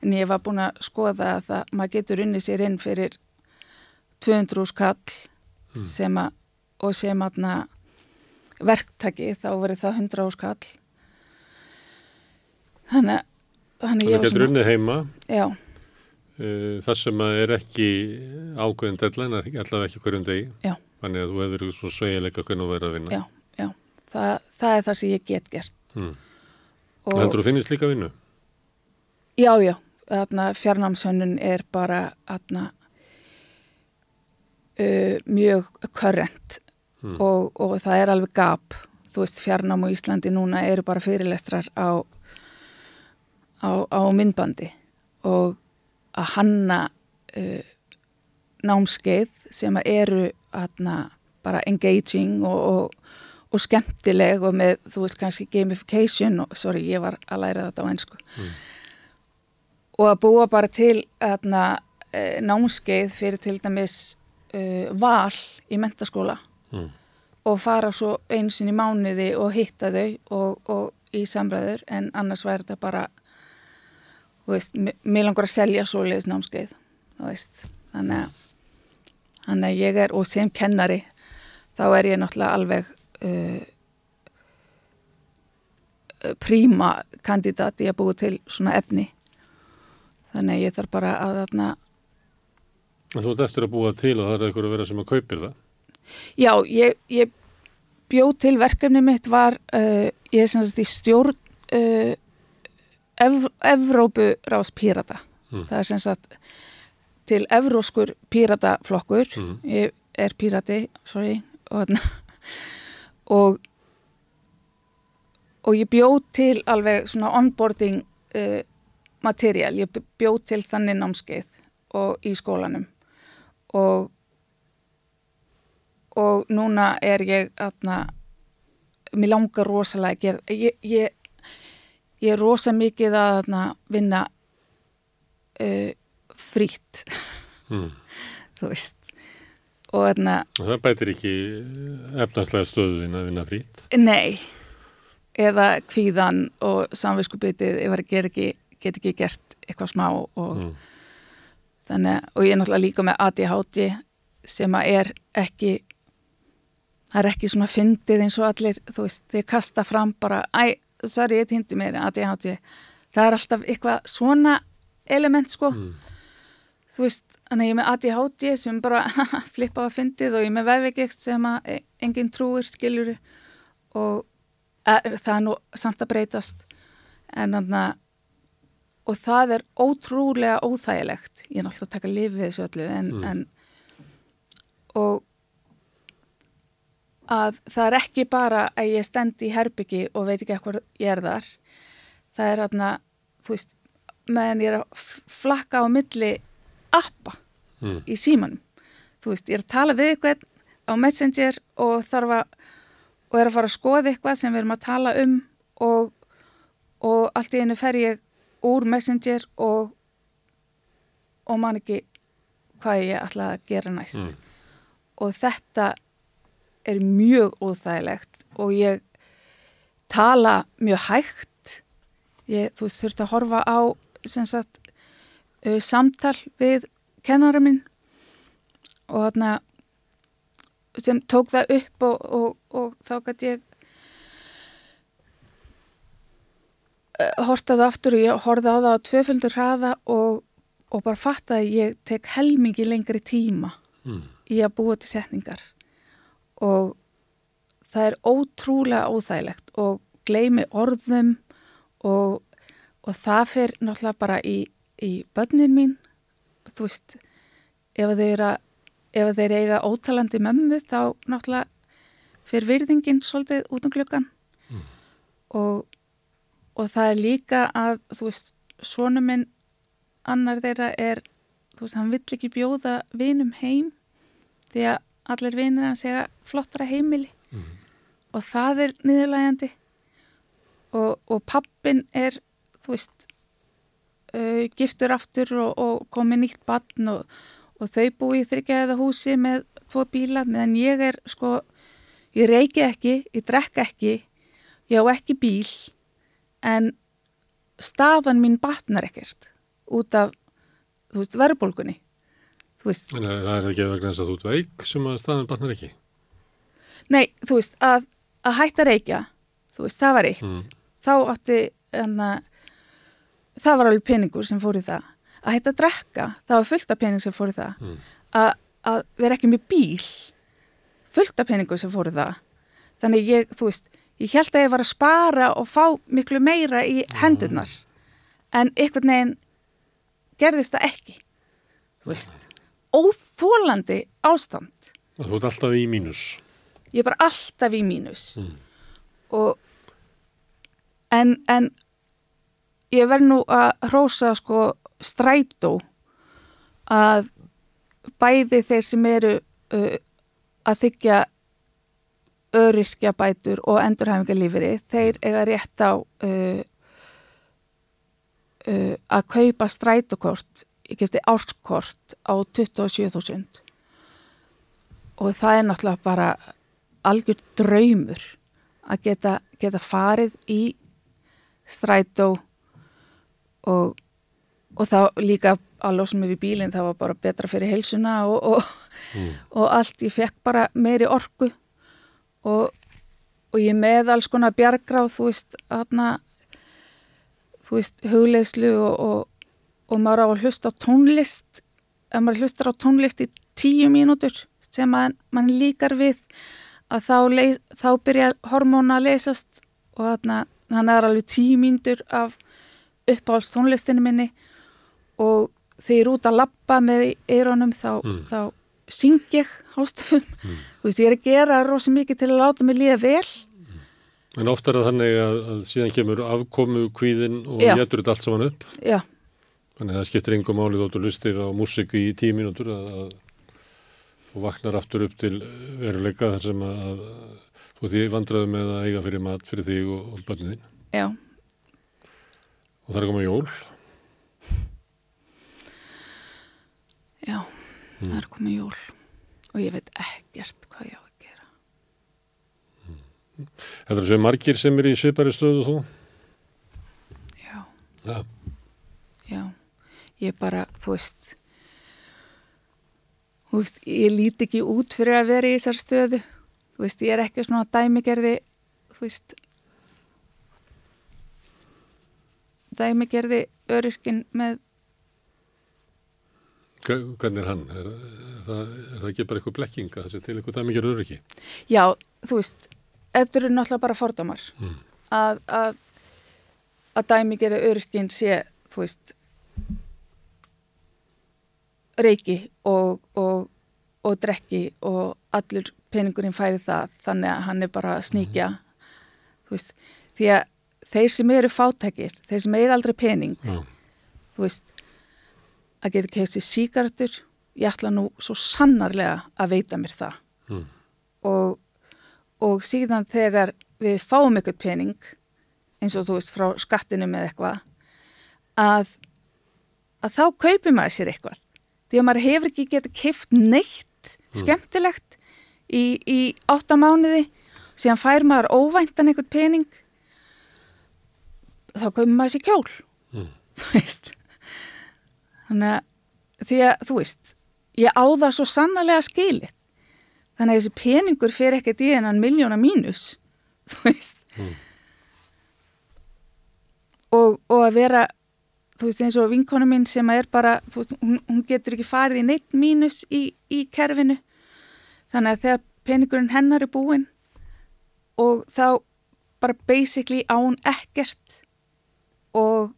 en ég var búin að skoða að það, maður getur unnið sér inn fyrir 200 skall Mm. sem að, og sem aðna verktaki þá verið það 100 skall þannig þannig Þannig ég var getur unnið heima já, uh, þar sem að er ekki ákveðin deadline, allavega ekki hverjum degi. Já. Þannig að þú hefur svo svegileika hvernig þú verður að vinna. Já. Það, það er það sem ég get gert Mm. og Heldur þú finnist líka vinnu? já, já, þarna fjarnámshönnun er bara þarna uh, mjög körrent Mm. og, og það er alveg gap þú veist fjarnám á Íslandi núna eru bara fyrirlestrar á á, á myndbandi og að hanna uh, námskeið sem að eru atna, bara engaging og, og, og skemmtileg og með, þú veist, kannski gamification og, sorry, ég var að læra þetta á einsku Mm. og að búa bara til atna, uh, námskeið fyrir til dæmis uh, val í mentaskóla Mm. og fara svo einu sinni í mánuði og hitta þau og, og í samræður en annars væri þetta bara þú veist, mér langar að selja svoleiðis námskeið þú veist, þannig að þannig að ég er, og sem kennari þá er ég náttúrulega alveg uh, príma kandidat í að búa til svona efni þannig ég þarf bara að En Þú ert eftir að búa til og það er eitthvað að vera sem að kaupir það. Já, ég, ég bjóð til verkefni mitt var, uh, ég er sem sagt í stjórn uh, Ev Evrópu rás pírata. Mm. Það er sem sagt til evróskur pírataflokkur, Mm. ég er pírati, sorry, og, þarna- og, og ég bjóð til alveg svona onboarding uh, material, ég bjóð til þannig námskeið og í skólanum. Og og núna er ég atna, mér langar rosalega að gera ég, ég, ég er rosa mikið að atna, vinna uh, frýtt Mm. þú veist og Og Það bætir ekki efnarslega stöðuðin að vinna frít. nei eða kvíðan og samviskubitið ef að gera ekki, get ekki gert eitthvað smá og Mm. þannig og ég er náttúrulega líka með ADHD sem að er ekki það er ekki svona fyndið eins og allir þú veist, þeir kasta fram bara æ, sorry, ég týndi mér ADHD það er alltaf eitthvað svona element sko Mm. þú veist, þannig að ég er með ADHD sem bara flippa á fyndið og ég er með vefvegikt sem að e- enginn trúir skiljur og e, það er nú samt að breytast. En þannig að og það er ótrúlega óþægilegt. Ég er náttúrulega að taka lifið þessu öllu en, Mm. en og að það er ekki bara að ég stend í herbyggi og veit ekki eitthvað ég er þar. Það er aðna, þú veist meðan ég er að flakka á milli appa Mm. í símanum þú veist, ég er að tala við eitthvað á Messenger og þarf að og er að fara að skoða eitthvað sem við erum að tala um og, og allt í einu fer ég úr Messenger og og man ekki hvað ég ætla að gera næst Mm. og þetta er mjög óþægilegt og ég tala mjög hægt ég, þú veist, þurfti að horfa á sem sagt samtal við kennara minn og þarna sem tók það upp og, og, og þá gæti ég uh, hortaði aftur og ég horfði á það á tvöföldur hraða og, og bara fattaði að ég tek helmingi lengri tíma Mm. í að búa til setningar og það er ótrúlega óþægilegt og gleymi orðum og, og það fer náttúrulega bara í, í börnin mín þú veist ef þeir, að, ef þeir eiga ótalandi mömmu þá náttúrulega fyrir virðingin svolítið út um klukkan Mm. og, og það er líka að þú veist, svonu minn annar þeirra er þú veist, hann vill ekki bjóða vinum heim því að allir vinir hann segja flottara heimili Mm. og það er niðurlægjandi og, og pappin er þú veist uh, giftur aftur og, og komið nýtt barn og, og þau búi í þryggjaða húsi með tvo bíla meðan ég er sko, ég reiki ekki, ég drekka ekki, ég á ekki bíl en stafan mín batnar ekkert út af, þú veist, verðbólgunni. Þú veist, En það er ekki vegna þess að þú ert veik sem að staðan batnar ekki. nei, þú veist, að, að hætta reykja, þú veist, það var eitt. Mm. Þá átti, en það var alveg peningur sem fór í það. Að hætta að drekka, það var fullt af pening sem fór í það. Mm. Að, að vera ekki með bíl, fullt af peningur sem fór í það. Þannig ég, þú veist, ég held að ég var að spara og fá miklu meira í hendurnar. En einhvern veginn gerðist það ekki. Þú veist, óþólandi ástand. Og þú ert alltaf í mínus. Ég er bara alltaf í mínus. Mm. Og en, en ég verð nú að hrósa sko strætó að bæði þeir sem eru uh, að þykja öryrkja bætur og endurhæfingarlífiri, þeir eiga rétt á uh, uh, að kaupa strætókort, ég geti árskort á 27.000 og það er náttúrulega bara algjör draumur að geta, geta farið í strætó og, og þá líka að lósa mig við bílinn það var bara betra fyrir heilsuna og, og, og allt, ég fekk bara meiri orku og, og ég með alls konar bjargráð þú veist, aðna þú veist, hugleðslu og, og maður á að hlusta á tónlist ef maður hlustar á tónlist í tíu mínútur sem að mann líkar við að þá, leið, þá byrja hormóna að leysast og þarna, þannig er alveg tíu mínútur af uppáhalds tónlistinu minni og þegar ég er út að lappa með eironum þá, Mm. þá syng ég hástöfum. Þú veist, ég er að gera rosa mikið til að láta mig líða vel. En oft er það þannig að, að síðan kemur afkomu kvíðin og getur þetta allt saman upp. já, Þannig að það skiptir engum máli þóttu lustir á músík í tíu mínútur að, að þú vaknar aftur upp til veruleika þar sem að, þú ert í vandræðu með að eiga fyrir mat fyrir þig og, og börnin þín. já, Og það er koma jól. já það er komið jól og ég veit ekkert hvað ég á að gera Þetta er sem margir sem er í svipari stöðu þú. já, Ja. já, ég bara, þú veist þú veist, ég líti ekki út fyrir að vera í þessar stöðu þú veist, ég er ekki svona dæmigerði þú veist dæmigerði öryrkin með Hvernig er hann? Er, er, það, er það ekki bara eitthvað blekking að það sé til eitthvað dæmikjör öryggi? Já, þú veist, þetta eru náttúrulega bara fordómar Mm. að, að, að dæmi gera örkin sé, þú veist, reiki og, og, og drekki og allur peningurinn færi það þannig að hann er bara að sníkja, þú veist, því að þeir sem eru fátækir, þeir sem eiga aldrei pening, Já. þú veist, að geta kefst í síkartur, ég ætla nú svo sannarlega að veita mér það Mm. og, og síðan þegar við fáum eitthvað pening eins og þú veist frá skattinum eða eitthvað að, að þá kaupir maður sér eitthvað því að maður hefur ekki getað kift neitt skemmtilegt í, í átta mánuði síðan fær maður óvæntan eitthvað pening þá kaupir maður sér kjól. Mm. þú veist. Þannig að því að þú veist ég á það svo sannarlega skilið. Þannig að þessi peningur fyrir ekkert í þennan miljóna mínus þú veist. Mm. og, og að vera þú veist eins og vinkonu mín sem að er bara veist, hún, hún getur ekki farið í neitt mínus í, í kerfinu. Þannig að þegar peningurinn hennar er búinn og þá bara basically á hún ekkert og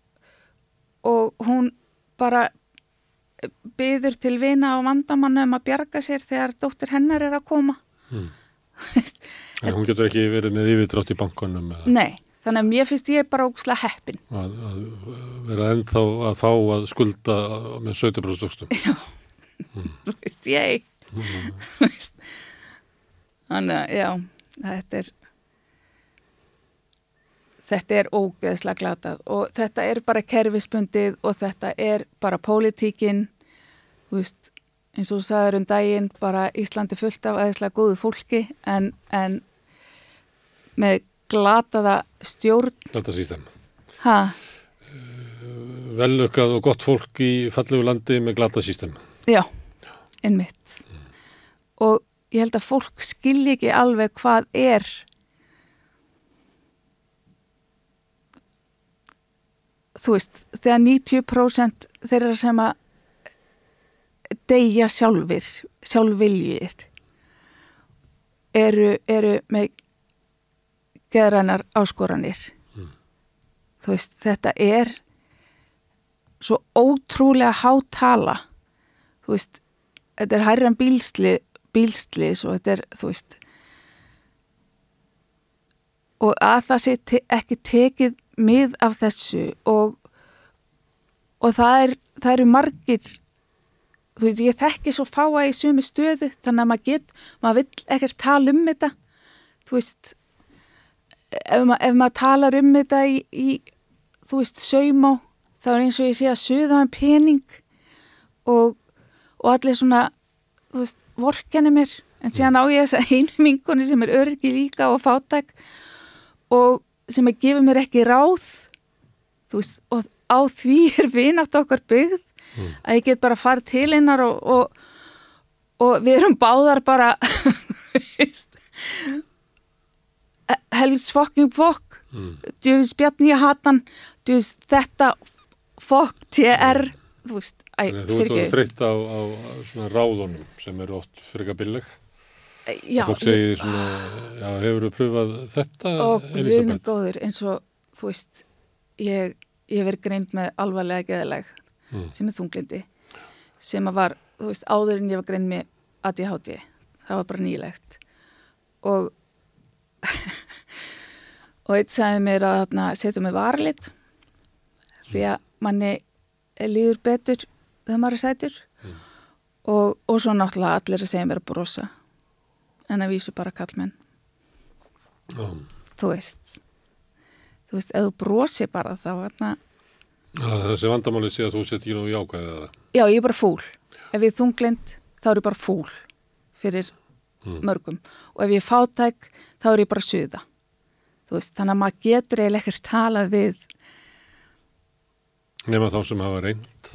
og hún bara byður til vina og vandamanna um að bjarga sér þegar dóttir hennar er að koma. Mm. Veist, En hún getur ekki verið með yfirdrátt í bankanum eða? Nei, þannig að mér finnst ég bara ógslag heppin. Að, að vera ennþá að fá að skulda með 17% vöxtum. þú veist, ég Þú veist. þannig að já, þetta er þetta er ógeðslega glatað og þetta er bara kerfispundið og þetta er bara pólitíkin þú veist eins og þú sagður um daginn bara Íslandi fullt af aðeinslega góðu fólki en, en með glataða stjórn Þetta sístem. ha, Velökkað og gott fólk í fallegu landi með glata sístem. já, innmitt og ég held að fólk skilji ekki alveg hvað er þú veist, þegar 90% þeirra sem að deyja sjálfur sjálfviljir eru, eru með geðrænar áskoranir. Þú veist, þetta er svo ótrúlega hátala þú veist, þetta er hærran bílsli bílslis og þetta er, þú veist og að það sé te ekki tekið mið af þessu og og það er, það eru margir þú veit, ég þekki svo fáa í sumi stöðu, þannig að maður get maður vill ekkert tala um þetta þú veist ef, ma ef maður talar um þetta í, í þú veist, saumá þá er eins og ég sé að suða um pening og, og allir svona þú veist, vorkenni mér en síðan á ég þess að einu minkoni sem er öryggi líka og fátæk og sem að gefa mér ekki ráð veist, og á því er vinátt okkar byggð að ég get bara farið til hennar og, og, og við erum báðar bara helvits fucking fokk. Mm. djöfis bjarni ég hatan djöfis þetta fokk TR þú veist, æ, Þannig að þú ert þreytt á, á, ráðunum sem eru oft frika billeg. Já, Fólk segir svona, já, hefur þú pröfað þetta, og við Elisabeth? góður eins og þú veist ég, ég hef verið greind með alvarlega geðaleg Mm. sem er þunglindi sem að var, þú veist, áður en ég var greind með ADHD, það var bara nýlegt. Og og eitt sagði mér að þarna, setja mig varlit því að manni líður betur þegar maður er sætur. Og, og svo náttúrulega allir að segja mér að brosa en að vísu bara kallmenn Já. þú veist. Þú veist, ef þú brosi bara þá þarna, Já, Þessi vandamálið sé að þú sett ekki nú jákvæðið það. já, ég er bara fúl. Ef ég er þunglind, þá er ég bara fúl fyrir Mm. mörgum. Og ef ég er fátæk, þá er ég bara suða. Þú veist, þannig að maður getur eiginlega ekkert talað við Nefna þá sem hafa reynd,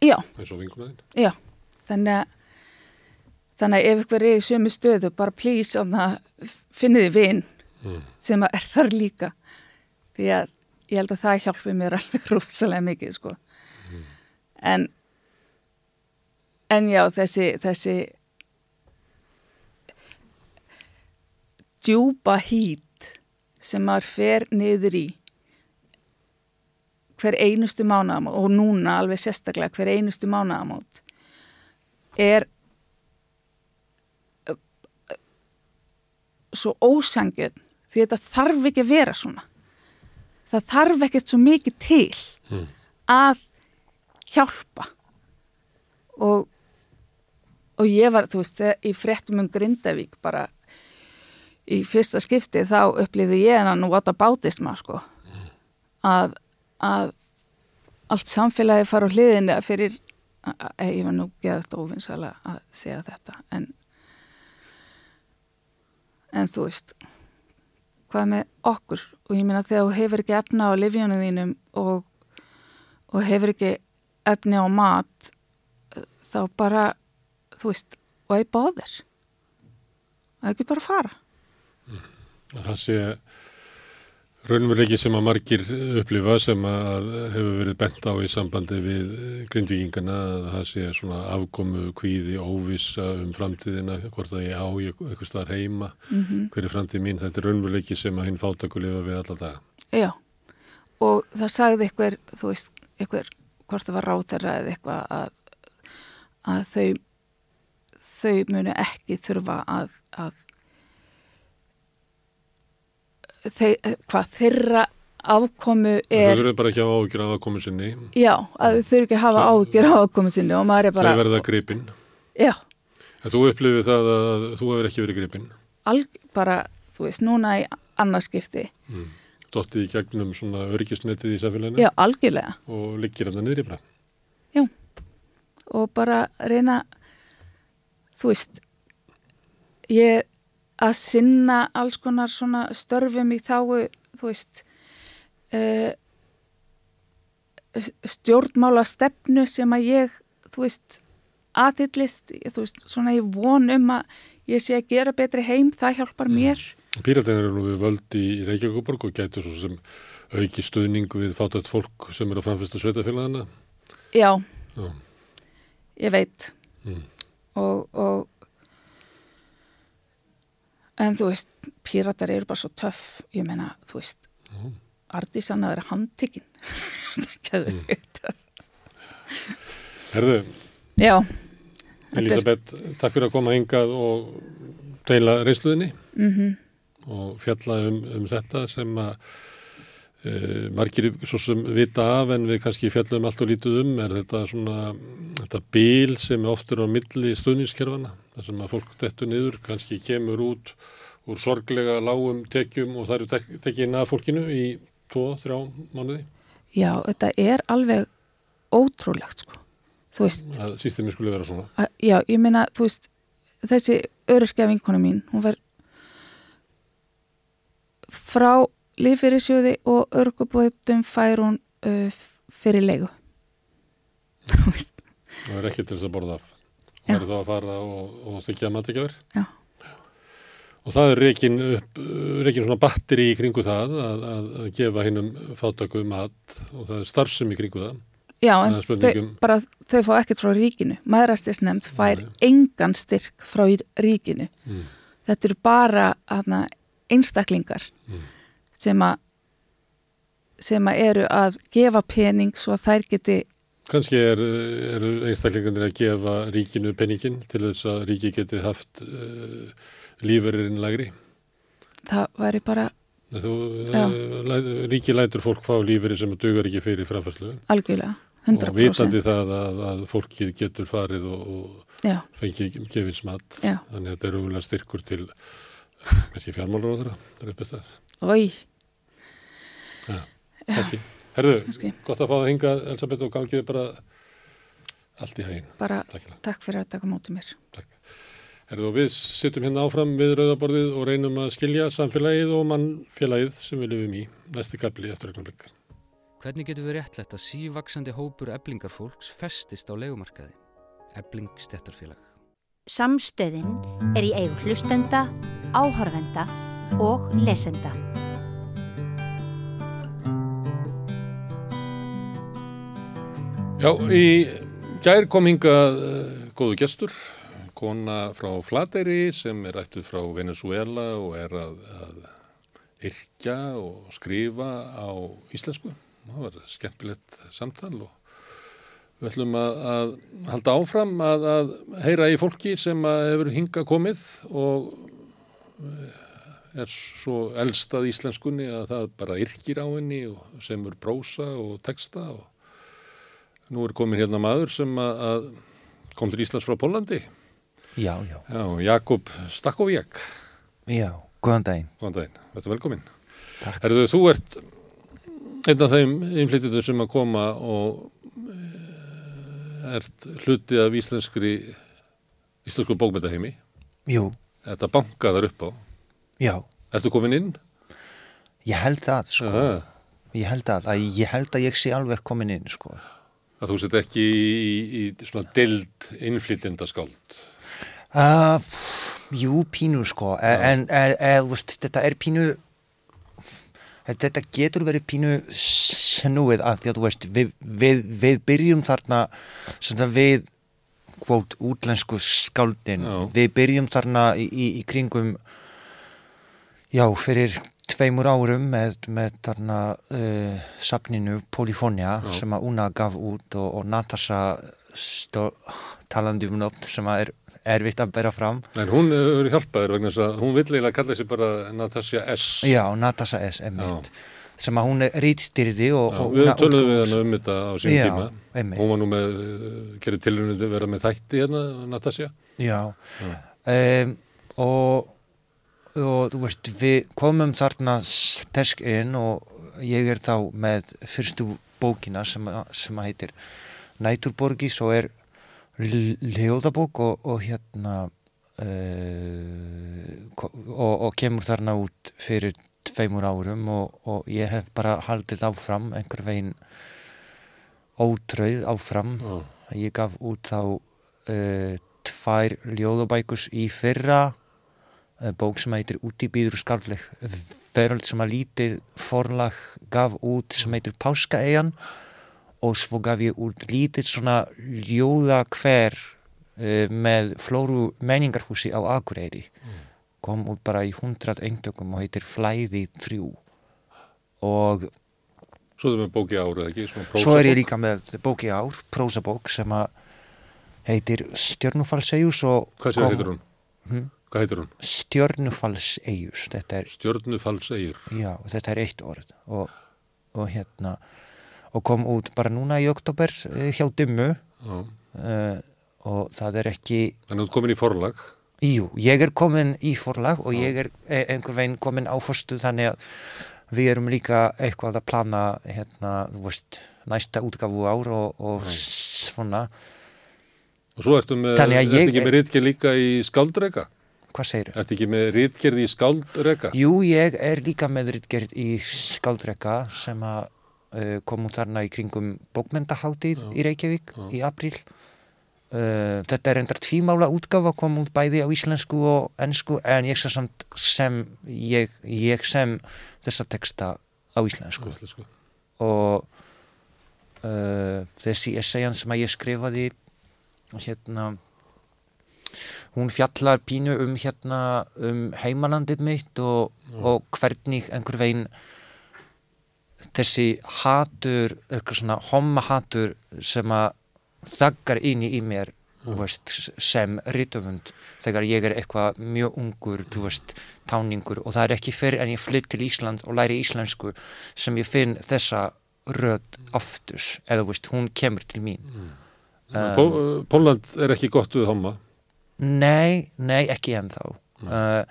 já, já, þannig að þannig að ef ykkur er í sömu stöðu bara please, þannig að finnið þið vin Mm. sem er þar líka. Því að ég held að það hjálpi mér alveg rosalega mikið sko. En en já þessi þessi djúpa hít sem maður fer niður í hver einustu mánaðamót og núna alveg sérstaklega hver einustu mánaðamót er uh, uh, svo ósangjöld því þetta þarf ekki að vera svona. Það þarf ekkert svo mikið til Mm. að hjálpa. Og og ég var, þú veist, í fréttum um Grindavík bara í fyrsta skipti þá upplýði ég hennan nú what aboutist maður sko. Að, að allt samfélagi fara á hliðinu fyrir að, að, ég var nú geðast óvinnsala að segja þetta en en þú veist hvað með okkur? Og ég meina þegar þú hefur ekki efna á livjónu þínum og, og hefur ekki efni á mat þá bara þú veist, og ég báðir og ekki bara fara? Að Það sé raunveruleiki sem að margir upplifa sem að hefur verið bent á í sambandi við grindvíkingana að það sé svona afkomu kvíði, óvissa um framtíðina, hvort að ég á eitthvað staðar heima, mm hver er framtíð mín, þetta er raunveruleiki sem að hinn fátaku lifa við alla daga. já, og það sagði eitthvað, þú veist, eitthvað hvort það var ráþæra eða eitthvað að, að þau þau munu ekki þurfa að, að þeir, hvað þeirra afkomu Það er verður bara ekki á ágjur af afkomu sinni, já, að þau þurfi ekki að hafa ágjur á afkomu sinni og maður er þau bara verða gripinn. já, En þú upplifið það að þú hefur ekki verið gripinn. alg, bara, þú veist, núna í annarskipti, Mm. Dottið í gegnum svona örgisnetið í samfélaginu já, algjörlega og liggir hann niður í bara. og bara reyna þú veist ég að sinna alls konar svona störfum í þáu þú veist uh, stjórnmála stefnu sem að ég þú veist aðhyllist, þú veist, svona ég von um að ég sé að gera betri heim, það hjálpar mér. Píratin eru nú við völd í Reykjavíkuborg og gætur svo sem auki stuðning við fátætt fólk sem eru að framfyrsta sveitafélagana. Já, Já. ég veit. Mm. Og, og en þú veist, píratar eru bara svo töff, ég meina, þú veist, Mm. Ardisan að vera handtikinn. það getur Mm. mm. Herðu, Já, Þetta er- Elisabeth, takk fyrir að koma hingað og deila reynsluðinni mhm, og fjalla um, um þetta sem að e, margir svo sem vita af en við kannski fjallum allt og lítið um er þetta svona þetta bíl sem er oftur á milli stuðningskerfana þar sem að fólk dettur niður kannski kemur út úr sorglega lágum tekjum og það eru tek, tekin að fólkinu í tvo, þrjá mánuði já, þetta er alveg ótrúlegt, sko. Þú veist, að sístemið skulle vera svona að, já, ég meina, þú veist, þessi öryrkja vinkona mín, hún verð frá lífyrirsjóði og örgubóðum fær hún uh, fyrir leigu. Þú veist, það er ekki til þess að borða af. Það er þá að fara og, og þykja matikjafur Já. og það er reikin upp reikin svona batteri í kringu það að, að, að gefa hinnum fátaku mat og það er starfsum í kringu það já, en þau, bara þau fá ekkert frá ríkinu. Maðurastisnefnd fær Nei. engan styrk frá ríkinu. mm. Þetta eru bara hana, einstaklingar Mm. sem að sem að eru að gefa pening svo að þær geti kannski er, eru einstaklingarnir að gefa ríkinu peningin til þess að ríki geti haft uh, lífurinn lagri það væri bara Þú, Já. uh, læ, ríki lætur fólk fá lífurinn sem dugar ekki fyrir framfærslu. Algjörlega og 100% vitandi það að, að fólkið getur farið og, og já, fengið gefins mat. Já, þannig að þetta er umlega styrkur til kannski fjármálur á þeirra það er bestað, oi kannski Herðu, kannski, gott að fá það hingað Elisabeth og gangið bara allt í hægin bara Takk hérna. takk fyrir að taka mótið mér Herðu, og við sittum hérna áfram við rauðaborðið og reynum að skilja samfélagið og mannfélagið sem við lifum í næsti kapli eftir ögnum blikka Hvernig getur við réttlætt að sívaksandi hópur eblingarfólks festist á legumarkaði? Ebling stjættarfélag. Samstöðin er í eigu hlustenda, áhorfenda og lesenda. Já, í gær kom hingað uh, góðu gestur, kona frá Flateyri sem er ættuð frá Venezuela og er að, að yrkja og skrifa á íslensku. Það var skemmtilegt samtal og við ætlum að, að halda áfram að, að heyra í fólki sem hefur hingað komið og eh, er svo elstað íslenskunni að það bara yrkir á henni og semur prósa og texta og Nú er komin hérna maður sem að, að kom til Íslands frá Pólandi. Já, já, Já, Jakob Stakkovíak. já, góðan daginn. Góðan daginn, þetta velkomin. Takk. Herðu, þú ert einn af þeim innflytjum sem að koma og eh, ert hluti af íslenskri íslensku bókmyndaheimi. Jú, Þetta bankaðar upp á. já, Ertu komin inn? ég held það, sko. Aha. Ég held það, að ég held að ég sé alveg komin inn, sko. Að þú sett ekki í, í, í svona dild innflytjendaskáld. Uh, jú, pínu, sko, e- en, en, en veist, þetta er pínu, þetta getur verið pínu snúið að því að þú veist, við, við, við byrjum þarna, svona við, kvót, útlensku skáldin, Já. við byrjum þarna í, í kringum, já, fyrir tveimur árum með, með þarna uh, safninu Polyphonia Já. sem að Una gaf út og, og Natasha talandi um nöfn sem að er erfitt að bera fram. En hún hefur hjálpað þér vegna þess að hún vill eiginlega kalla sig bara Natasja S. Já, Natasha S. Emmett sem að hún rítstyrði og, og við Una tölum við útgáfus- hana um þetta á sín Já, tíma. einmitt. Hún var nú með, gerir tilrunni að vera með þætti hérna, Natasja. Já, Já. um, og, og þú veist, við komum þarna sterk inn og ég er þá með fyrstu bókina sem, sem heitir Næturborgis og er ljóðabók og, og hérna uh, og, og kemur þarna út fyrir tveimur árum og, og ég hef bara haldið áfram einhver veginn ótröð áfram Já. ég gaf út þá uh, tvær ljóðabækus í fyrra bók sem heitir Úti býður skarleg veröld sem að lítið forlag gaf út sem heitir Páskaeyjan. Og svo gaf ég út lítið svona ljóða hver uh, með Flóru menningarhúsi á Akureyri. Kom út bara í hundrað eintökum og heitir Flæði 3 og Svo er það með bóki árið ekki? svona svo er ég líka með bóki ár, prósabók sem að heitir Stjörnufallsegjus og Hvað sér heitir hún? Hm? Hvað heitir hún? Er, Stjörnufallseyjur. já, þetta er eitt orð og, og hérna og kom út bara núna í oktober eh, hjá Dimmu Já. uh, og það er ekki Þannig að þú ert komin í forlag. Jú, ég er komin í forlag og ég er eh, einhver veginn komin á fórstu þannig að við erum líka eitthvað að plana hérna, þú veist, næsta útgafu ár og, og svona, Og svo ertu með, Þannig að ertu ekki með rítgerð líka í skáldrega? Hvað segir Ertu ekki með rítgerð í skáldrega? Jú, ég er líka með ritgerð í skáldreka sem að uh, kom út þarna í kringum bókmyndaháttíð í Reykjavík í apríl. Uh, þetta er endar tvímála útgáfa, kom út bæði á íslensku og ennsku en ég sem, sem ég, ég sem þessa texta á íslensku Íslensku. og uh, þessi essayan sem að ég skrifaði hérna hún fjallar pínu um hérna um heimalandið mitt og, og hvernig einhver veginn þessi hatur, eitthvað svona hommahatur sem að þaggar inn í mér þú veist, sem ritöfund þegar ég er eitthvað mjög ungur veist, táningur. Og það er ekki fyrir en ég flytt til Ísland og læri íslensku sem ég finn þessa rödd aftus, eða veist, hún kemur til mín. Um, Pó, Póland er ekki gott við homma. Nei, nei, ekki ennþá. Uh,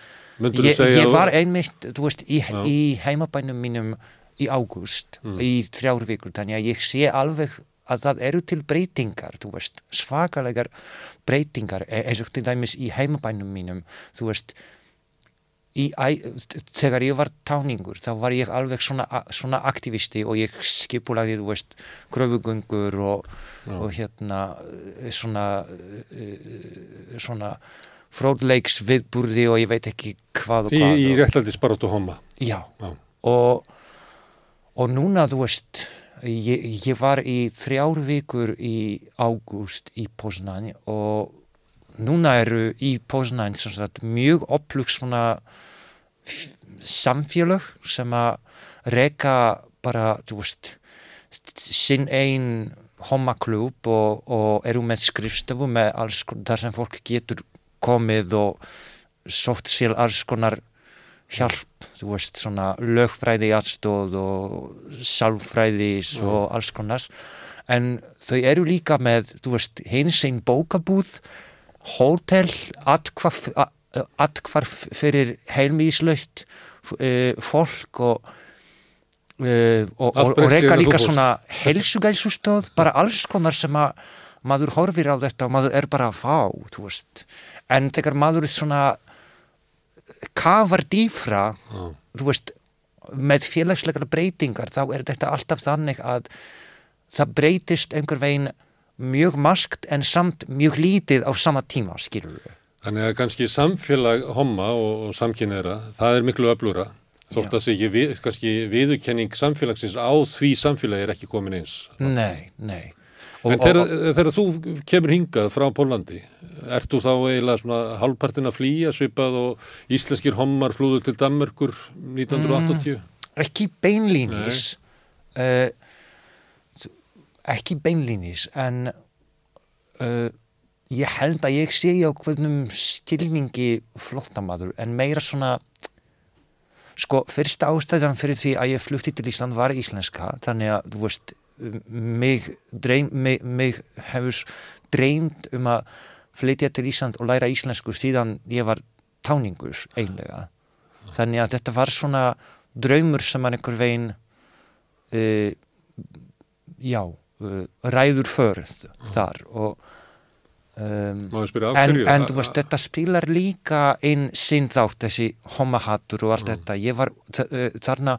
ég, ég var einmitt, þú veist, í, í heimabænum mínum í ágúst Mm. í þrjár vikur, þannig að ég sé alveg að það eru til breytingar, þú veist, svakalegar breytingar, e- eins og til dæmis í heimabænum mínum, þú veist, í, þegar ég var táningur, þá var ég alveg svona, svona aktivisti og ég veist, kröfugöngur og, og hérna, svona, eh, svona fróðleiks viðburði og ég veit ekki hvað og Í, hvað. í og- réttlæti sparóttu homma. Já, Já. og, og núna, þú veist, ég, ég var í þrjár vikur í ágúst í Poznań og núna eru í sagt, mjög opplug svona samfélög sem að reka bara, þú veist, sinn einn homaklub og, og eru með skrifstofu með alls þar sem fólk getur komið og sótt sér alls konar hjálp, þú veist, svona lögfræði aðstóð og sálfræðis og alls konar. En þau eru líka með, þú veist, hins einn bókabúð hótel, atkvarf atkvarf fyrir heilmíslaust uh, fólk og uh, og, og, og reyka líka svona helsugælsustöð, bara alls konar sem að maður horfir á þetta og maður er bara fá, þú veist. En þegar maður er svona kafar dýfra þú veist, með félagslegar breytingar þá er þetta alltaf þannig að það breytist einhver veginn mjög maskt en samt mjög lítið á sama tíma, skilur við. Þannig að kannski samfélag homma og, og samkynneira, það er miklu öflura. Þótt að sé ekki við, kannski viðurkenning samfélagsins á því samfélagi er ekki komin eins. Nei, nei. En þegar, þú kemur hingað frá Pólandi, ert þú þá eiginlega svona hálfpartin að flýja svipað og íslenskir hommar flúðu til Danmörkur 1980? ekki beinlínis uh, ekki beinlínis en uh, ég held að ég sé á hvernig skilningi flottamaður en meira svona sko, fyrsta ástæðan fyrir því að ég flutti til Ísland var íslenska þannig að, þú veist, mig, dreym, mig, mig hefur dreymt um að flytja til Ísland og læra íslensku síðan ég var táningur einlega þannig að þetta var svona draumur sem hann einhver veginn uh, já ræður förð þar og Um, en, en þú veist, þetta spilar líka inn sinn þátt, þessi homahattur og allt þetta. Ég var uh, þarna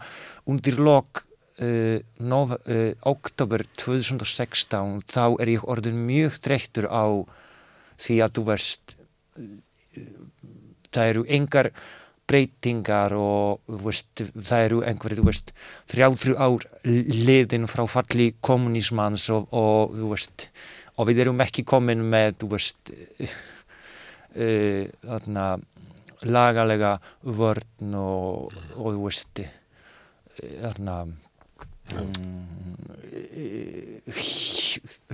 undir lok uh, nov, uh, oktober 2016, þá er ég orðin mjög þreyttur á því að þú veist, uh, það eru engar breytingar og veist, það eru einhverju, þrjáþrjú ár liðin frá falli kommunismans og, og veist, og við erum ekki komin með, veist, uh, þarna, lagalega vörn og, og eh, þarna, mm,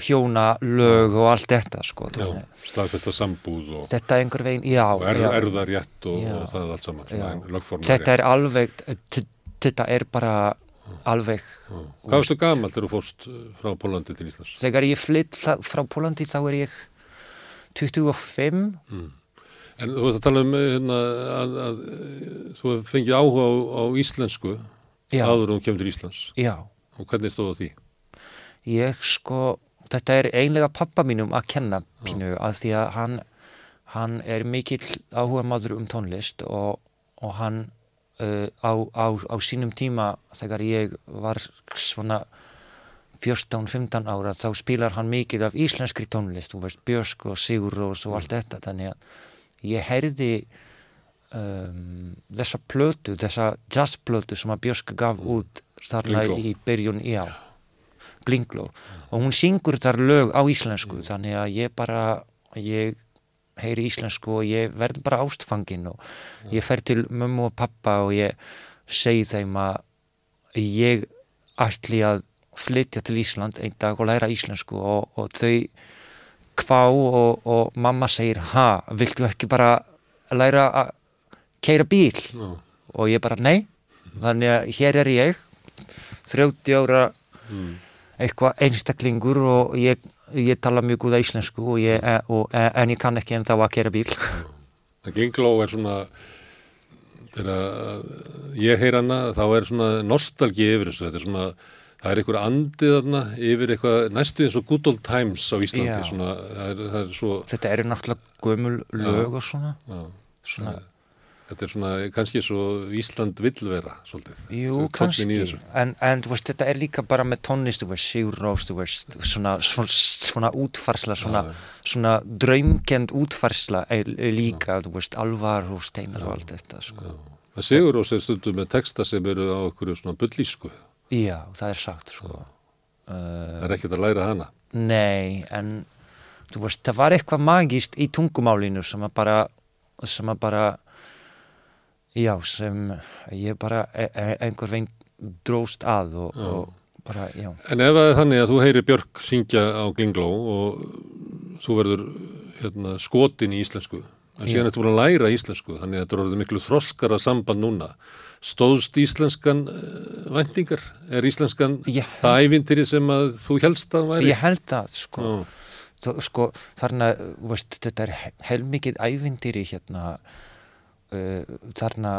hjóna lög og allt þetta, sko. Staðfesta sambúð og, er veginn, já, og er, erðarétt og, og það er allt saman, svona Þetta er alveg, þetta er bara alveg, Hvað varstu gamall þegar þú fórst uh, frá Pólandi til Íslands? þegar ég flytt frá- Pólandi þá er ég 25, En þú veist að tala um eh, hérna, að, að eh, þú fengið áhuga á, á íslensku já, áður þú kemur til Íslands. Já, og hvernig stóð á því? ég sko, þetta er einlega pappa mínum að kenna pínu að því að hann, hann er mikill áhuga maður um tónlist og, og hann uh, á, á, á sínum tíma þegar ég var svona 14-15 ára þá spilar hann mikið af íslenskri tónlist, þú veist, Björsk og Sigur Rós og allt þetta, þannig að ég heyrði um, þessa plötu, þessa jazzplötu sem að Björsk gaf út þarna í byrjun, já, Glingló og hún syngur þar lög á íslensku þannig að ég bara, ég heyri íslensku og ég verð bara ástfangin og ég fer til mömmu og pappa og ég segi þeim að ég ætli að flytja til Ísland einn dag og læra íslensku og, og þau kvá og, og mamma segir ha, viltu ekki bara læra að keira bíl. Já. og ég bara nei. Þannig að hér er ég 30 ára Mm. eitthvað einstaklingur og ég, ég tala mjög góða íslensku og ég, og, en ég kann ekki ennþá að keira bíl. En Glingló er svona þegar ég heyr hana þá er svona nostalgi yfir þessu. Þetta er svona, það er einhver andið þarna yfir eitthvað næstu eins og good old times á Íslandi, Já. svona það er, það er svo, þetta eru náttúrulega gömul lög og svona, já, svona þetta er svona kannski svo Ísland vill vera svolítið, Jú, kannski, en, en veist, þetta er líka bara með tónlist, Sigur Rós, svona, svona, svona útfarsla, svona, svona draumkend útfarsla er líka, þú veist, alvar og steinar og allt þetta, sko. Sigur Rós er stundum með texta sem eru á okkur svona bullísku, Já, það er sagt, sko. það er ekkert að læra hana. Nei, en þú veist, það var eitthvað magist í tungumálinu sem að bara, sem að bara, já, sem ég bara e e einhver veginn dróst að og, og bara, já. En ef það er þannig að þú heyri Björk syngja á Glingló og þú verður hérna, skotin í íslensku, en síðan ertu búin að læra íslensku, þannig að þetta er orðið miklu þroskara samband núna. Stóðst íslenskan uh, væntingar? Er íslenskan Já. það ævintýri sem að þú helst að væri? Ég held það, sko. Sko, þarna, þú veist, þetta er he- heilmikið ævintýri hérna þarna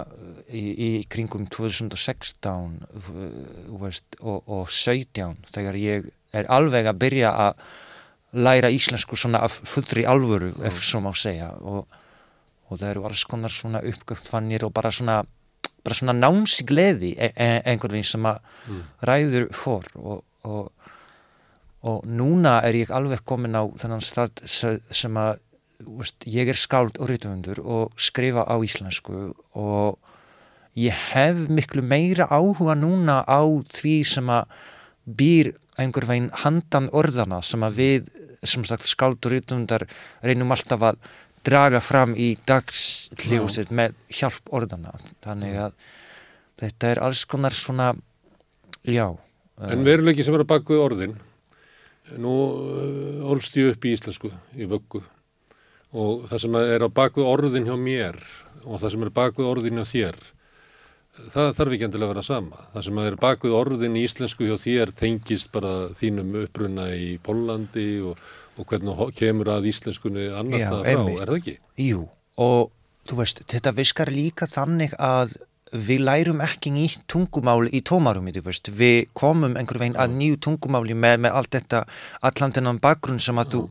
í, í kringum 2016 uh, þú veist, og, og 17 þegar ég er alveg að byrja að læra íslensku svona af fullri alvöru, ef svo má segja. Og, og það eru alls konar svona uppgöftfannir og bara svona bara svona námsgleði e e einhvern veginn sem að ræður fór og, og og núna er ég alveg komin á þennan stað se- sem að veist, ég er skáld og ritumundur og skrifa á íslensku og ég hef miklu meira áhuga núna á því sem að býr einhver veginn handan orðana sem að við sem sagt skáld og ritumundar reynum alltaf að draga fram í dagsljósið með hjálp orðana þannig að þetta er alls konar svona já. En veruleiki sem er að baku orðin, nú uh, ólst ég upp í íslensku, í vöggu, og það sem er á baku orðin hjá mér og það sem er baku orðin hjá þér, það þarf ekki endilega að vera sama. Það sem er baku orðin í íslensku hjá þér tengist bara þínum uppruna í Pólandi og, og hvernig kemur að íslenskunni annars Já, það frá, er það ekki? Jú, og þú veist, þetta viskar líka þannig að við lærum ekki nýtt tungumál í tómarumi, þú veist, við komum einhver veginn að nýju tungumáli með, með allt þetta, allan þennan bakgrunn sem að þú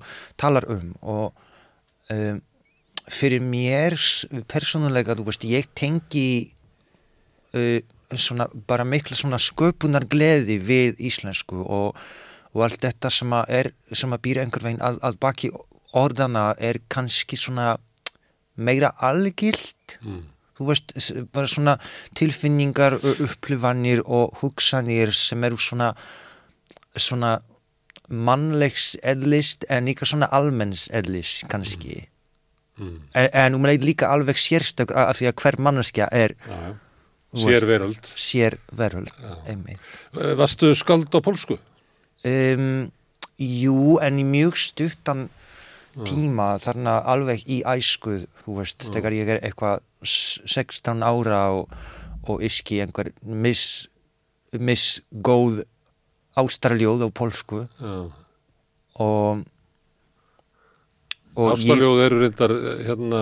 talar um og um, fyrir mér persónulega, þú veist, ég tengi uh, svona bara mikla svona sköpunar gleði við íslensku og, og allt þetta sem að er, sem að býra einhver veginn að, að baki orðana er kannski svona meira algilt Mm. þú veist, bara svona tilfinningar, upplifanir og hugsanir sem eru svona svona mannlegs eðlist en líka svona almenns eðlist kannski Mm. en, en um leið líka alveg sérstök af því að hver manneskja er. Þú Sér veröld. sér veröld einmitt Eh, Varstu skald á pólsku? um, Jú, en í mjög stuttan tíma þarna alveg í æskuð þú veist, þegar ég er eitthvað s- 16 ára og, og iski einhver miss, miss góð ástarljóð á pólsku Já. og og ég, Ástarljóð eru reyndar, eh, hérna,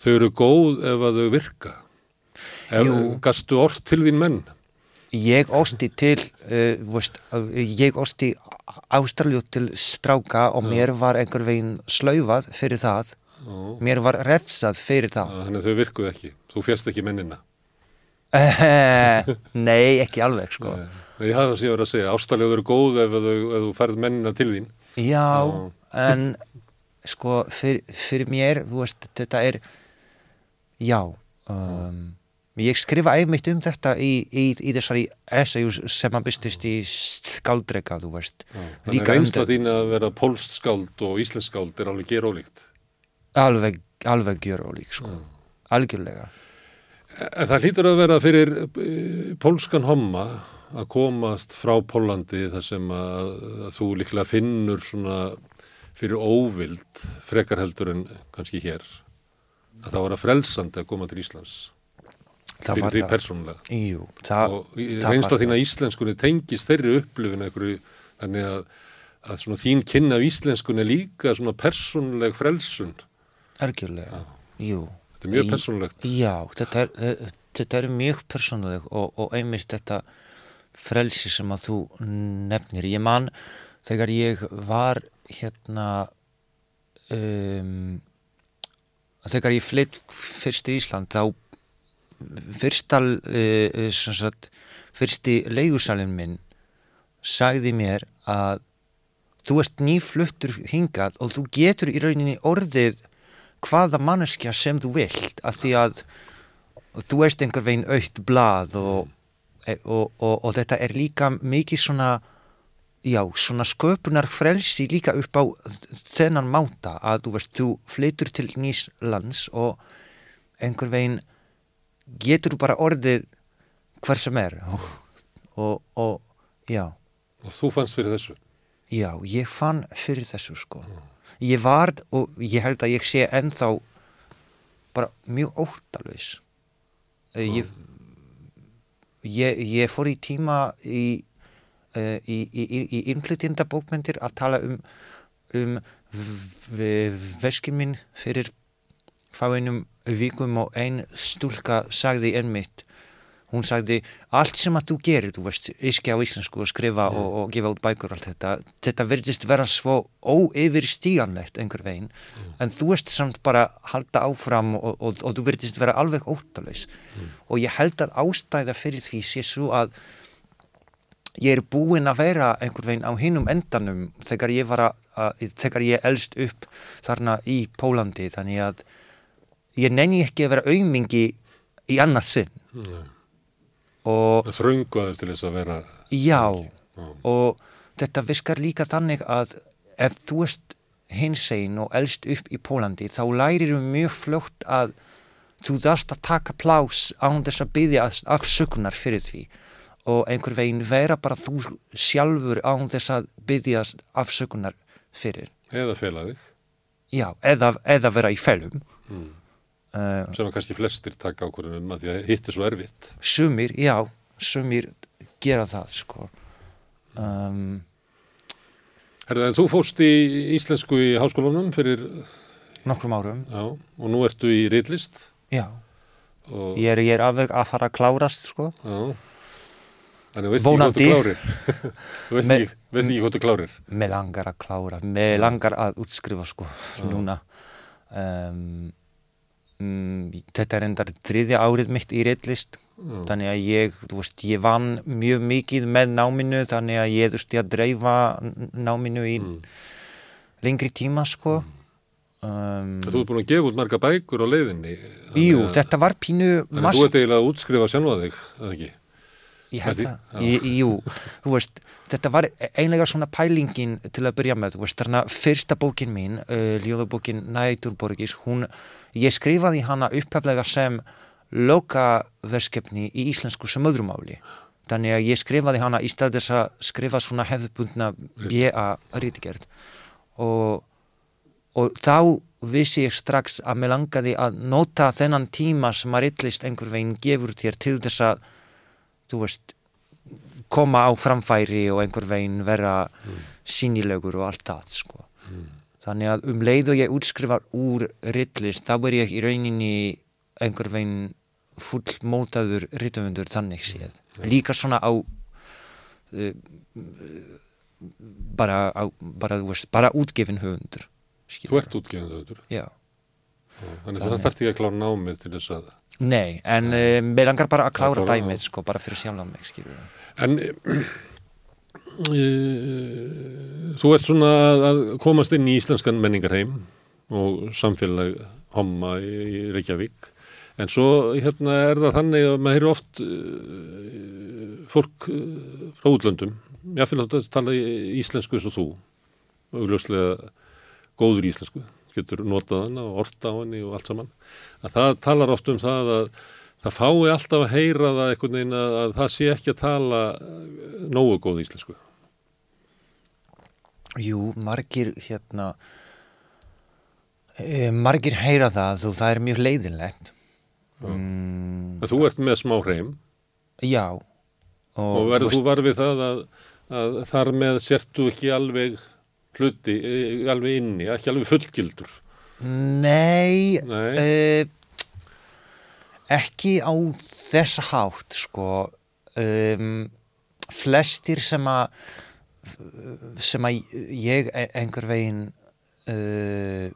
þau eru góð ef að þau virka. Ef, gastu orð til þín menn? ég ósti til uh, veist, ég ósti ástarljóð til stráka og mér var einhver veginn slaufað fyrir það Já. mér var refsað fyrir það Þannig að þau virkuð ekki. Þú fjast ekki mennina. Nei, ekki alveg sko Ég hafði það sem ég var að segja. Ástarljóð eru góð ef, þú færð mennina til þín. Já, Já. en sko fyr, fyrir mér, þú veist, þetta er já um, ég skrifa einmitt um þetta í, í, í þessari essays sem að bystist í skáldrega, þú veist Þannig Líka að reynsla um- þín að vera pólst skáld og íslensk skáld er alveg gerólíkt. alveg, alveg gjör ólík sko, algjörlega En það hlýtur að vera fyrir eh, pólskan homma að komast frá Pólandi þar sem að, að þú líklega finnur svona fyrir óvild frekar heldur en kannski hér. Að það var að frelsandi að koma til Íslands. Það fyrir því persónulega. Jú, það, og var þín að íslenskunni tengist þeirri upplifin einhverju þannig að, að svona þín kynna af íslenskunni líka svona persónuleg frelsun. Algjörlega, jú. Þetta er mjög persónulegt. Já, þetta er, þetta er mjög persónuleg og, og einmitt þetta frelsi sem að þú nefnir. Ég man þegar ég var hérna um, þegar ég flytt fyrst í Ísland þá fyrsta uh, sem sagt, fyrsti leigusalinn minn sagði mér að þú ert nýfluttur hingað og þú getur í rauninni orðið hvaða manneskja sem þú vilt af því að þú ert einhver veginn aukt blað og, og, og, og þetta er líka mikið svona já, svona sköpunar frelsi líka upp á þennan máta að þú veist, þú flytur til nýs lands og einhver veginn getur bara orðið hver sem er. Og, og, já. Og þú fannst fyrir þessu? Já, ég fann fyrir þessu sko. Ég var, og ég held að ég sé ennþá bara mjög óttalus. Ég, ég, ég fór í tíma í, uh, í, í, í, innflytjandabókmyndir að tala um, um veskin minn fyrir fáinum vikum og ein stúlka sagði ennmitt hún sagði, allt sem að þú gerir þú veist, iski á íslensku og skrifa og, og gefa út bækur og allt þetta þetta verðist vera svo óyfirstíganlegt einhver veginn, en þú ert samt bara halda áfram og, og, og þú verðist vera alveg óttalaus. Og ég held að ástæða fyrir því sé svo að ég er búinn að vera einhver veginn á hinum endanum þegar ég var að, að þegar ég elst upp þarna í Pólandi þannig að ég nenni ekki að vera aumingi í annað sinn. Nei. Og þrönguður til þess að vera já Já. og þetta viskar líka þannig að ef þú ert hinsegin og elst upp í Pólandi þá lærir við mjög fljótt að þú þarfst að taka plás án þess að byggja afsökunar fyrir því. Og einhver veginn vera bara þú sjálfur án þess að byggja afsökunar fyrir. Eða fela þig já, eða, eða vera í felum. Mm. Uh, sem að kannski flestir taka ákvörðunum um að því að hitt er svo erfitt sumir, já, sumir gera það sko um, Herðu, en þú fóst í íslensku í háskólanum fyrir, nokkrum árum já, og nú ertu í ritlist já, og, ég er, ég er alveg að fara að klárast sko já. Þannig veist ekki hvað Vonandi. þú klárir. veist Me- ekki, veist ekki hvað þú klárir. Mér langar að klára, mér langar að útskrifa sko núna um, mm, Þetta er endar þriðja árið mitt í reitlist Já. þannig að ég, þú veist, ég vann mjög mikið með náminu þannig að ég þurfti að dreifa náminu í Mm. lengri tíma sko um, Þú ert búin að gefa út marga bækur á leiðinni. Jú, þetta var pínu Þannig að þú ert eiginlega að útskrifa sjálfa þig, eða ekki? Ég held það? Ég- jú, þú veist, þetta var einlega svona pælingin til að byrja með, þú veist, þarna fyrsta bókin mín, uh, ljóðabókin Næturborgis, hún, ég skrifaði hana uppheflega sem lokaverskefni í íslensku sem öðrumáli. Þannig að ég skrifaði hana í stað þess að skrifa svona hefðbundna B.A. rítigerð og, og þá vissi ég strax að mér langaði að nota þennan tíma sem að rillist einhver veginn gefur þér til þess að þú veist koma á framfæri og einhver veginn vera sínilegur og allt það sko. þannig að um leið og ég útskrifa úr rillist þá er ég í rauninni einhver veginn fullmótaður rittöfundur þannig séð líka svona á uh, bara, á, bara, veist, bara útgefin höfundur Þú ert útgefandi þetta. Já. Þannig að það þarf ekki að klára námið til þess að... Nei, en uh, mér langar bara að klára klára, dæmið sko, bara fyrir sjálf mig, skilur En e, þú ert svona að, að komast inn í íslenskan menningarheim og samfélag homma í, Reykjavík. En svo hérna er það þannig að maður heyrir oft fólk frá útlöndum. Ég finn að tala íslensku eins og þú. Augljóslega góður íslensku. Getur notað hana og orta á henni og allt saman. Að það talar oft um það að það fái alltaf að heyra það einhvern veginn að, að það sé ekki að tala eh, nógu góð íslensku. Jú, margir hérna e, margir heyra það og það er mjög leiðinlegt. Mm, þú ert með smá hreim. Já. Og verður þú var við það að, að þar með sértu ekki alveg hluti, eh, alveg inni, ekki alveg fullgildur. Nei, Nei. Uh, ekki á þess hátt sko um, flestir sem að sem að ég e- einhver veginn uh,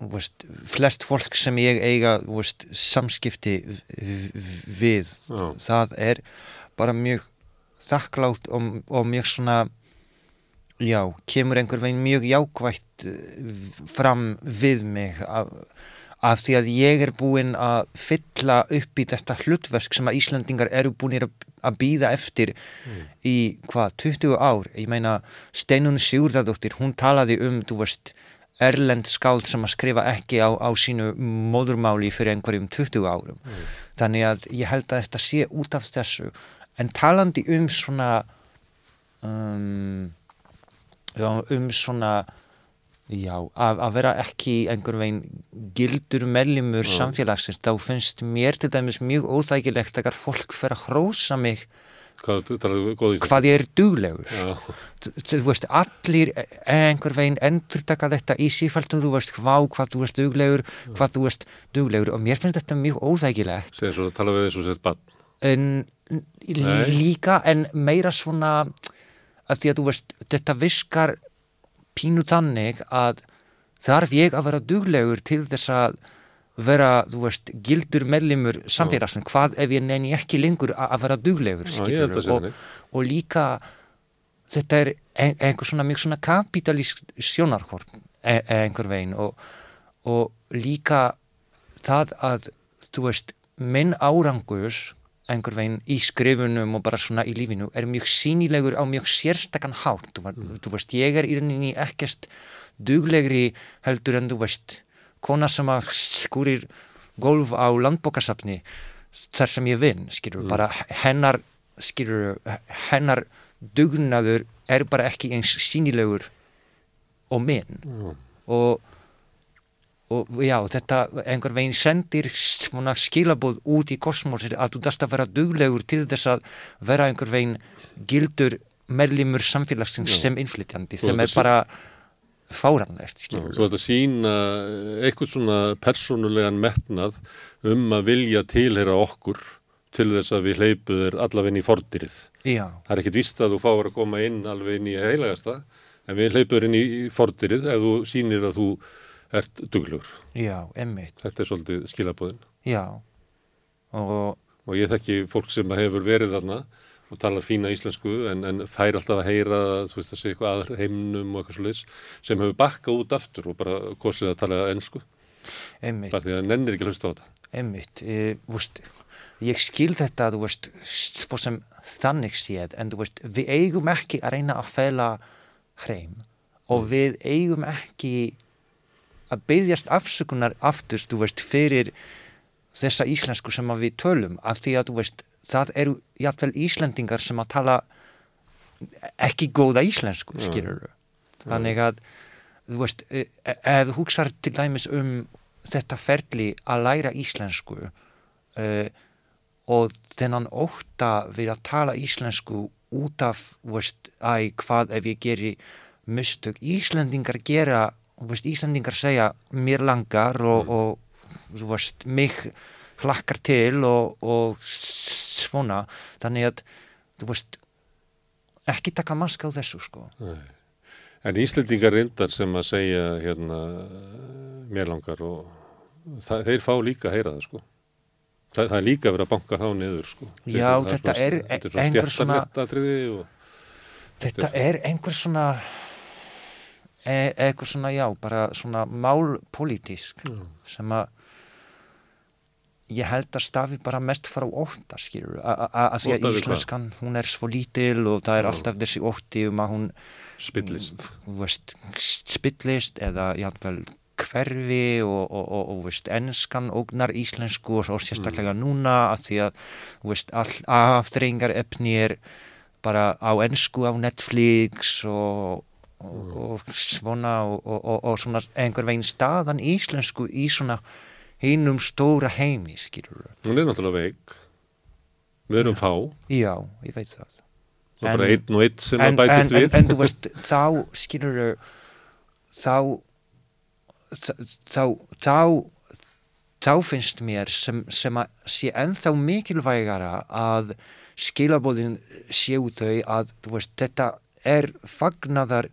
þú veist, flest fólk sem ég eiga veist, samskipti við Já. það er bara mjög þakklátt og, og mjög svona já, kemur einhver veginn mjög jákvætt eh, fram við mig af, af því að ég er búinn að fylla upp í þetta hlutverk sem að Íslandingar eru búinir að, býða eftir í hvað, 20 ár? Ég meina Steinun Sigurðardóttir hún talaði um, þú veist erlend skáld sem að skrifa ekki á, á sínu móðurmáli fyrir einhverjum 20 árum. Þannig að ég held að þetta sé út af þessu. En talandi um svona um, um svona já, að, að vera ekki einhver veginn gildur mellimur samfélagsins, þá finnst mér til dæmis mjög óþægilegt þegar fólk fer að hrósa mig Hvað hvað ég er duglegur. Þú- veist, allir einhver veginn endur taka þetta í sífæltum þú veist, hvað, hvað þú veist duglegur hvað þú veist duglegur. Og mér finnst þetta mjög óþægilegt. Segir svo að tala við þessu sett bann. en líka en meira svona að því að þú veist, þetta viskar pínu þannig að þarf ég að vera duglegur til þess að vera, þú veist, gildur mellimur samfélagsinn, hvað ef ég nenni ekki lengur að vera duglegur Já, og, og líka þetta er ein, einhver svona mjög svona kapitalísk sjónarhorn e, e, einhver veginn. Og, og líka það að þú veist, minn árangus einhver veginn í skrifunum og bara svona í lífinu er mjög sínilegur á mjög sérstakann hátt þú, mm. þú veist, ég er í rauninni ekkert duglegri heldur en þú veist kona sem að skúrir golf á landbókasafni þar sem ég vinn, skilur, bara hennar skilur, hennar dugnaður er bara ekki eins sínilegur og minn Já. og og já, þetta einhver veginn sendir svona skilabóð út í kosmosið að þú dast að vera duglegur til þess að vera einhver veginn gildur meðlimur samfélagsins sem innflytjandi Og sem er bara fáranlegt, Svo þetta sína eitthvað svona persónulegan metnað um að vilja tilheyra okkur til þess að við hleypuð er allaveg inn í fordýrið. Já, Það er ekkit víst að þú fáir að koma inn alveg inn í heilagasta, en við hleypuð inn í fordýrið ef þú sýnir að þú ert duglegur. já, emmitt, Þetta er svolítið skilabóðin. já og Og ég þekki fólk sem hefur verið þarna og talar fína íslensku en, en fær alltaf að heyra þú veist að segja eitthvað aðra heimnum og eitthvað svo sem hefur bakkað út aftur og bara kosið að tala ennsku emmitt bara því að nennir ekki hlusta á þetta. Einmitt, e, veist, ég skil þetta, þú veist, svo sem þannig séð, en þú veist, við eigum ekki að reyna að fela hreim og við eigum ekki að byggjast afsökunar aftur, þú veist, fyrir þessa íslensku sem að við tölum, af því að, þú veist, það eru jafnvel Íslendingar sem að tala ekki góða íslensku, skilur Þannig að, þú veist, e- e- ef þú hugsar til dæmis um þetta ferli að læra íslensku uh, og þennan óta við að tala íslensku út af, þú veist, æ, hvað ef ég geri mistök, Íslendingar gera, veist, Íslendingar segja mér langar og, og þú veist, mig hlakkar til og, og svona, þannig að, veist, ekki taka maska á þessu, sko. En Íslendingar reyndar sem að segja hérna mér langar og það, þeir fá líka að heyra það sko. Það, það er líka verið að banka þá niður sko. Já, þetta er þetta er einhver svona- og Þetta er einhver svona e eitthvað svona, já, bara svona málpolítisk sem að ég held að stafi bara mest frá óta, skilur að því að íslenskan, hún er svo lítil og það er Já. alltaf þessi ótti um að hún spillist. veist, spillist eða játvel hverfi og, og, og, og veist, enskan ógnar íslensku og sérstaklega núna að því að veist, all aftreyingar efni er bara á ensku á Netflix og, og, og svona og, og, og, og svona einhver veginn staðan íslensku í svona hinum stóra heimi, skilur Hún er náttúrulega veik. Við erum fá Já, ég veit það bara En- einn og einn sem en, að bætist en, en, við. en þú veist, þá skilur þá þá þá þá finnst mér sem, sem að sé ennþá mikilvægara að skilabóðin séu þau að þú veist, þetta er fagnadar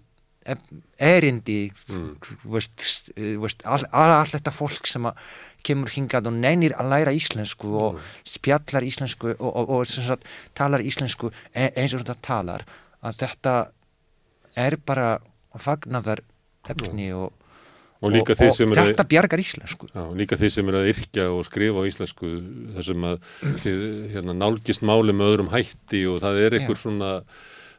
erindi Mm. veist, all, þetta fólk sem að kemur hingað og nennir að læra íslensku og spjallar íslensku og, og, og sagt, talar íslensku e- eins og þetta talar að þetta er bara fagnadar efni og, Og eru þetta bjargar íslensku Já, líka þeir sem eru að yrkja og skrifa á íslensku þar sem að hérna, nálgist máli með öðrum hætti og það er einhver Já. svona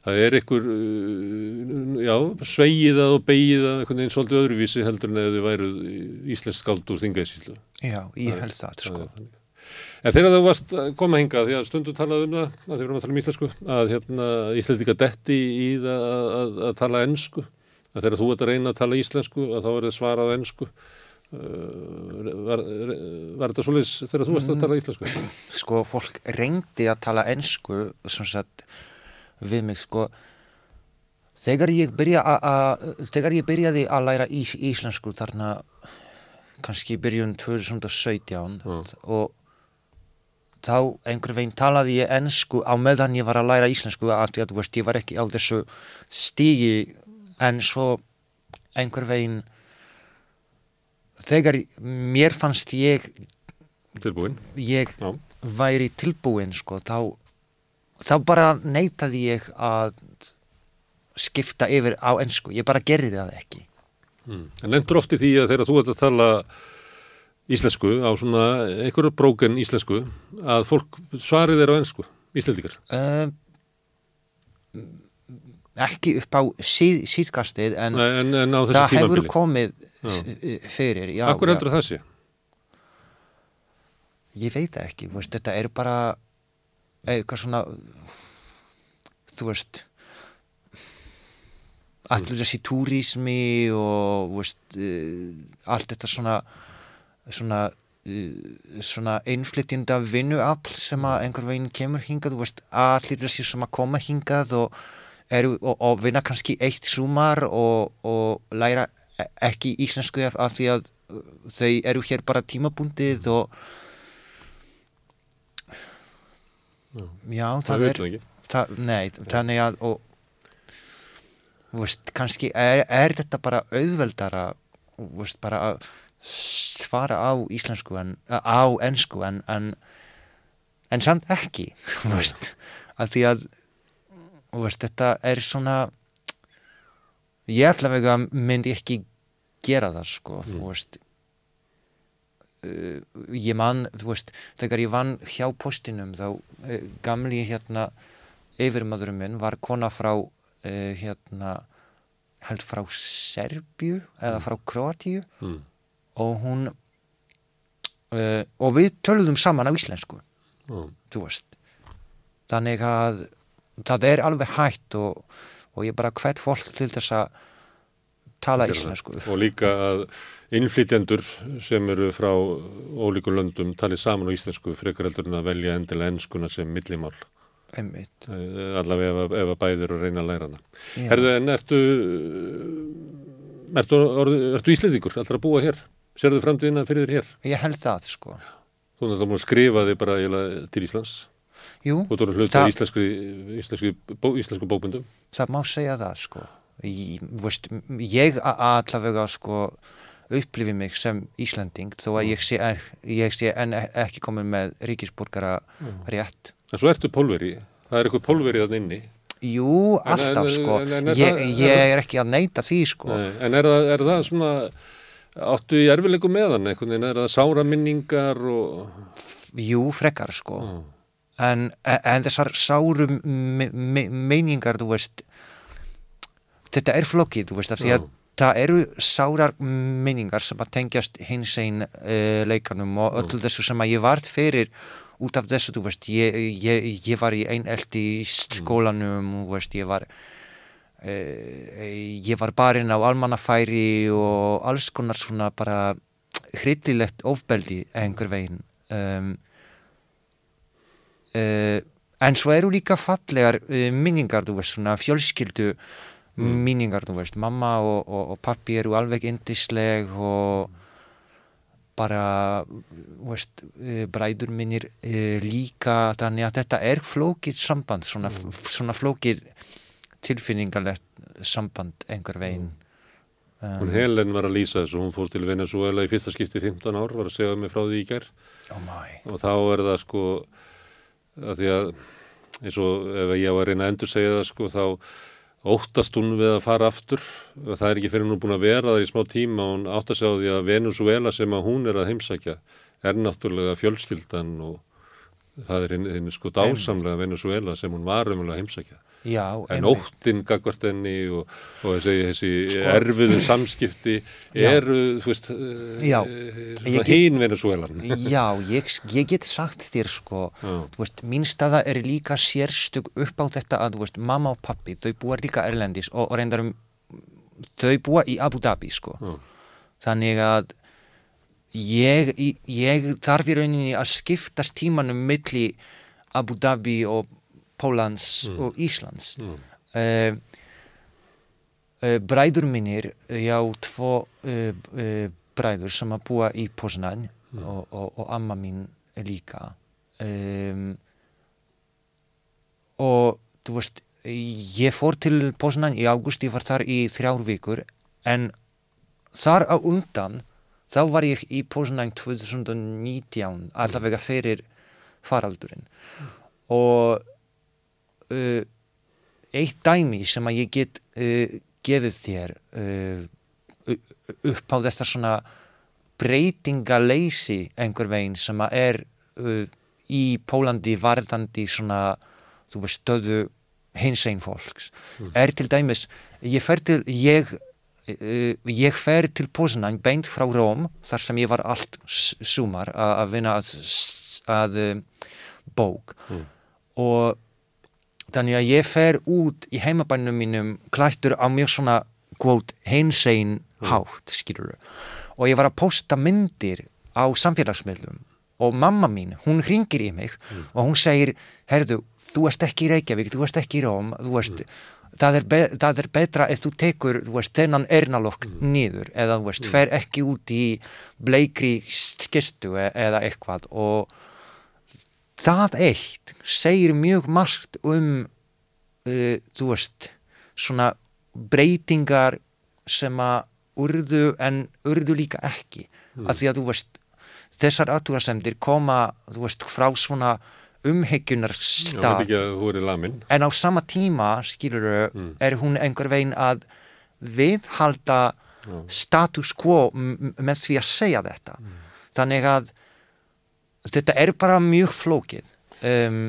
það er einhver uh, já, sveigiðað og begiðað einhvern veginn svolítið öðruvísi heldur en eða þið væru íslensk skáld úr þingæðsíslu Já, ég held það sko En þegar þú varst að koma hingað, því að stundu talaði um það, að þið vorum að tala um íslensku, að hérna, Íslandika detti í það að, að, að tala ennsku, að þegar þú ert að reyna að tala íslensku, að þá er það svarað ennsku. Uh, var, var þetta svoleiðis þegar þú varst að tala íslensku? sko fólk reyndi að tala ensku sem sagt við mig sko þegar ég, byrja a, a, þegar ég byrjaði að læra ís, íslensku þarna kannski byrjun 2017 Já. og þá einhver veginn talaði ég ensku á meðan ég var að læra íslensku af því að þú veist ég var ekki á þessu stígi en svo einhver veginn þegar mér fannst ég Tilbúin? ég Já. væri tilbúin sko, þá, þá bara neitaði ég að skipta yfir á ensku, ég bara gerði það ekki Mm. En lendur oft í því að þegar þú ert að tala íslensku á svona einhverju bróken íslensku, að fólk svarið er á ennsku, íslendikar. uh, ekki upp á síð, síðkastið en Nei, En, en það hefur komið Já. f- fyrir já, Akkur heldur það sé? ég veit ekki, veist, þetta er bara eitthvað svona þú veist allur þessi túrismi og veist, uh, allt þetta svona svona uh, svona einflytjenda vinnuafl sem að einhver veginn kemur hingað, veist, allir þessi sem að koma hingað og eru og, og vinna kannski eitt sumar og, og læra e- ekki íslensku af, því að þau eru hér bara tímabundið og já, það það er það, nei, þannig að og, veist, kannski er, er þetta bara auðveldara veist, bara að svara á íslensku en, á ensku en, en en samt ekki veist, að því að þetta er svona ég allavega myndi ekki gera það sko, þú veist ég man, þú veist þegar ég vann hjá postinum þá uh, gamli hérna yfirmaðurum minn var kona frá uh, hérna held frá Serbju eða frá Kroatíu. Mm. og hún uh, og við töluðum saman á íslensku Já. þú veist. Þannig að það er alveg hægt og, og ég bara hvet fólk til þess að tala íslensku. Og líka að innflytjendur sem eru frá ólíkum löndum talið saman á íslensku frekar heldur en að velja endilega enskuna sem millimál. Einmitt. Allavega ef, að- ef að bæðir og reyna að læra hana. Já. Herðu, en ertu ertu, orð, ertu íslendingur? Allra að búa hér? Serðu framtíðina fyrir þér hér? ég held það sko. Þú erum að skrifa þig bara eiginlega til Íslands. Jú, og þú eru hluti Það- af íslensku, íslensku, bó, íslensku bókbundum það má segja það sko. Ég, veist, ég allavega sko upplifi mig sem Íslanding þó að ég sé, ég sé en e- ekki komin með ríkisborgara rétt. En svo ertu pólveri, það er eitthvað pólveri þann inni. Jú, En- alltaf en- sko. en- en ég, ég er ekki að neita því sko. Nei, En er það, er það svona áttu í erfileikum með hann einhvern veginn, er það sára minningar og jú, frekar sko. Já. en, en þessar sárum me, me, meiningar, þú veist þetta er flókið, þú veist, af því að Já. Það eru sárar meiningar sem að tengjast hins einn uh, leikanum og öllu þessu sem að ég varð fyrir út af þessu, þú veist, ég, ég, ég var í einelti í skólanum, þú veist, ég var uh, ég var barinn á almannafæri og alls konar svona bara hryllilegt ofbeldi einhver veginn um, uh, en svo eru líka fallegar uh, minningar, þú veist, svona fjölskyldu minningar, þú veist, mamma og, og, og pappi eru alveg indisleg og bara, veist, uh, bræður minnir uh, líka, þannig að þetta er flókið samband, svona, svona flókið tilfinningarlegt samband einhver veginn. hún Helen var að lýsa þessu, hún fór til Venezuela í fyrsta skipti 15 ár, var að segja mig frá því í ger Oh og þá er það sko að því að eins og ef ég á að reyna að endur segja það sko þá óttast hún við að fara aftur? Það er ekki fyrir hún búin að vera það í smá tíma og hún átt að segja á því að Venezuela sem að hún er að heimsækja er náttúrulega fjölskyldan og það er hinn, sko dásamlega Venezuela sem hún var umlega að heimsækja Já, en einmitt. óttin gagvart henni og, og þessi, þessi erfiðu samskipti eru get- hinn Venezuelan Já, ég, ég get sagt þér sko, veist, mín staða er líka sérstug upp á þetta að, veist, mamma og pappi, þau búa líka erlendis og, og reyndar um, þau búa í Abu Dhabi, sko. Þannig að ég, ég þarf í rauninni að skiptast tímanum milli Abu Dhabi og Pólans og Íslands. Mm. Uh, bræður mínir, já, tvo uh, uh, bræður sem að búa í Poznan og, og, og amma mín líka. Um, og þú veist, ég fór til Poznan í águst, ég var þar í þrjár vikur, en þar á undan, þá var ég í Poznan 2019, allavega fyrir faraldurinn. Og uh, eitt dæmi sem að ég get uh, gefið þér uh, upp á þetta svona breytingaleysi einhver veginn sem að er í Pólandi varðandi svona þú veist stöðu hins einn fólks er til dæmis ég fer til ég, ég fer til Poznan beint frá Róm þar sem ég var allt sumar að vinna að, að bók. Og þannig að ég fer út í heimabænum mínum klættur á mjög svona quote, hinsegin hátt skilur og ég var að posta myndir á samfélagsmiðlum og mamma mín, hún ringir í mig og hún segir, herðu, þú ert ekki í Reykjavík þú ert ekki í Róm, þú ert það er, be, það er betra ef þú tekur, þú veist, þennan ernalokk niður eða, þú veist, fer ekki út í bleikri skirtu e eða eitthvað. Og það eitt segir mjög margt um uh, þú veist, svona breytingar sem að urðu en urðu líka ekki. Af því að þú veist, þessar aðtúarsemdir koma, þú veist, frá svona veit stað að en á sama tíma skilur er hún einhver veginn að viðhalda status quo með því að segja þetta. Þannig að þetta er bara mjög flókið um,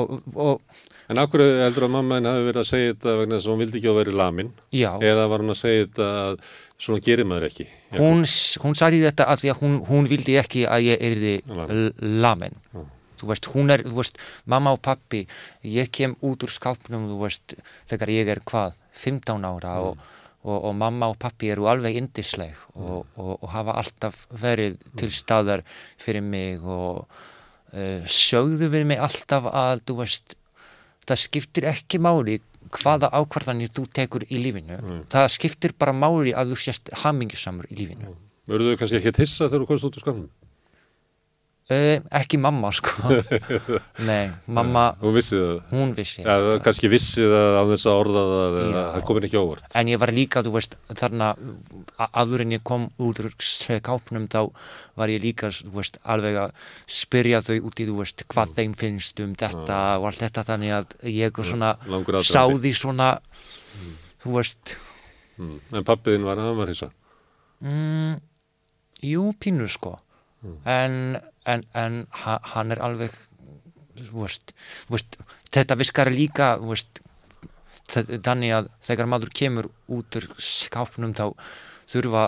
og, og En akkur heldur að mamma henni hafi verið að segja þetta vegna þess að hún vildi ekki að vera lamin já, eða var hún að segja þetta að svona gerir maður ekki. Já. hún, hún sagði þetta að því að hún, hún vildi ekki að ég erði Lamin. lamin þú veist, hún er, þú veist, mamma og pappi ég kem út úr skápnum þú veist, þegar ég er hvað 15 ára og, og, og mamma og pappi eru alveg indisleg og, og, og hafa alltaf verið til staðar fyrir mig og uh, sögðu við mig alltaf að, veist það skiptir ekki máli hvaða ákvarðanir þú tekur í lífinu. Það skiptir bara máli að þú sést hamingjusamur í lífinu. Verður þau kannski ekki að tissa þegar þú komst út úr skapnum? Uh, ekki mamma sko nei, mamma, Hún vissi það. hún vissi Já, það kannski vissi það á þess að orða það það komin ekki óvart. en ég var líka, þú veist, þarna a- áður en ég kom út úr kápnum þá var ég líka, þú veist, alveg að spyrja þau út í, þú veist, hvað þeim finnst um þetta og allt þetta þannig að ég svona langur aðdragandi. sáði svona þú veist Mm. En pappiðin var að hann var hissa. mm, jú, pínu sko en, en, en ha, hann er alveg veist, veist þetta viskar líka veist, þa- þannig að þegar maður kemur út úr skápnum þá þurfa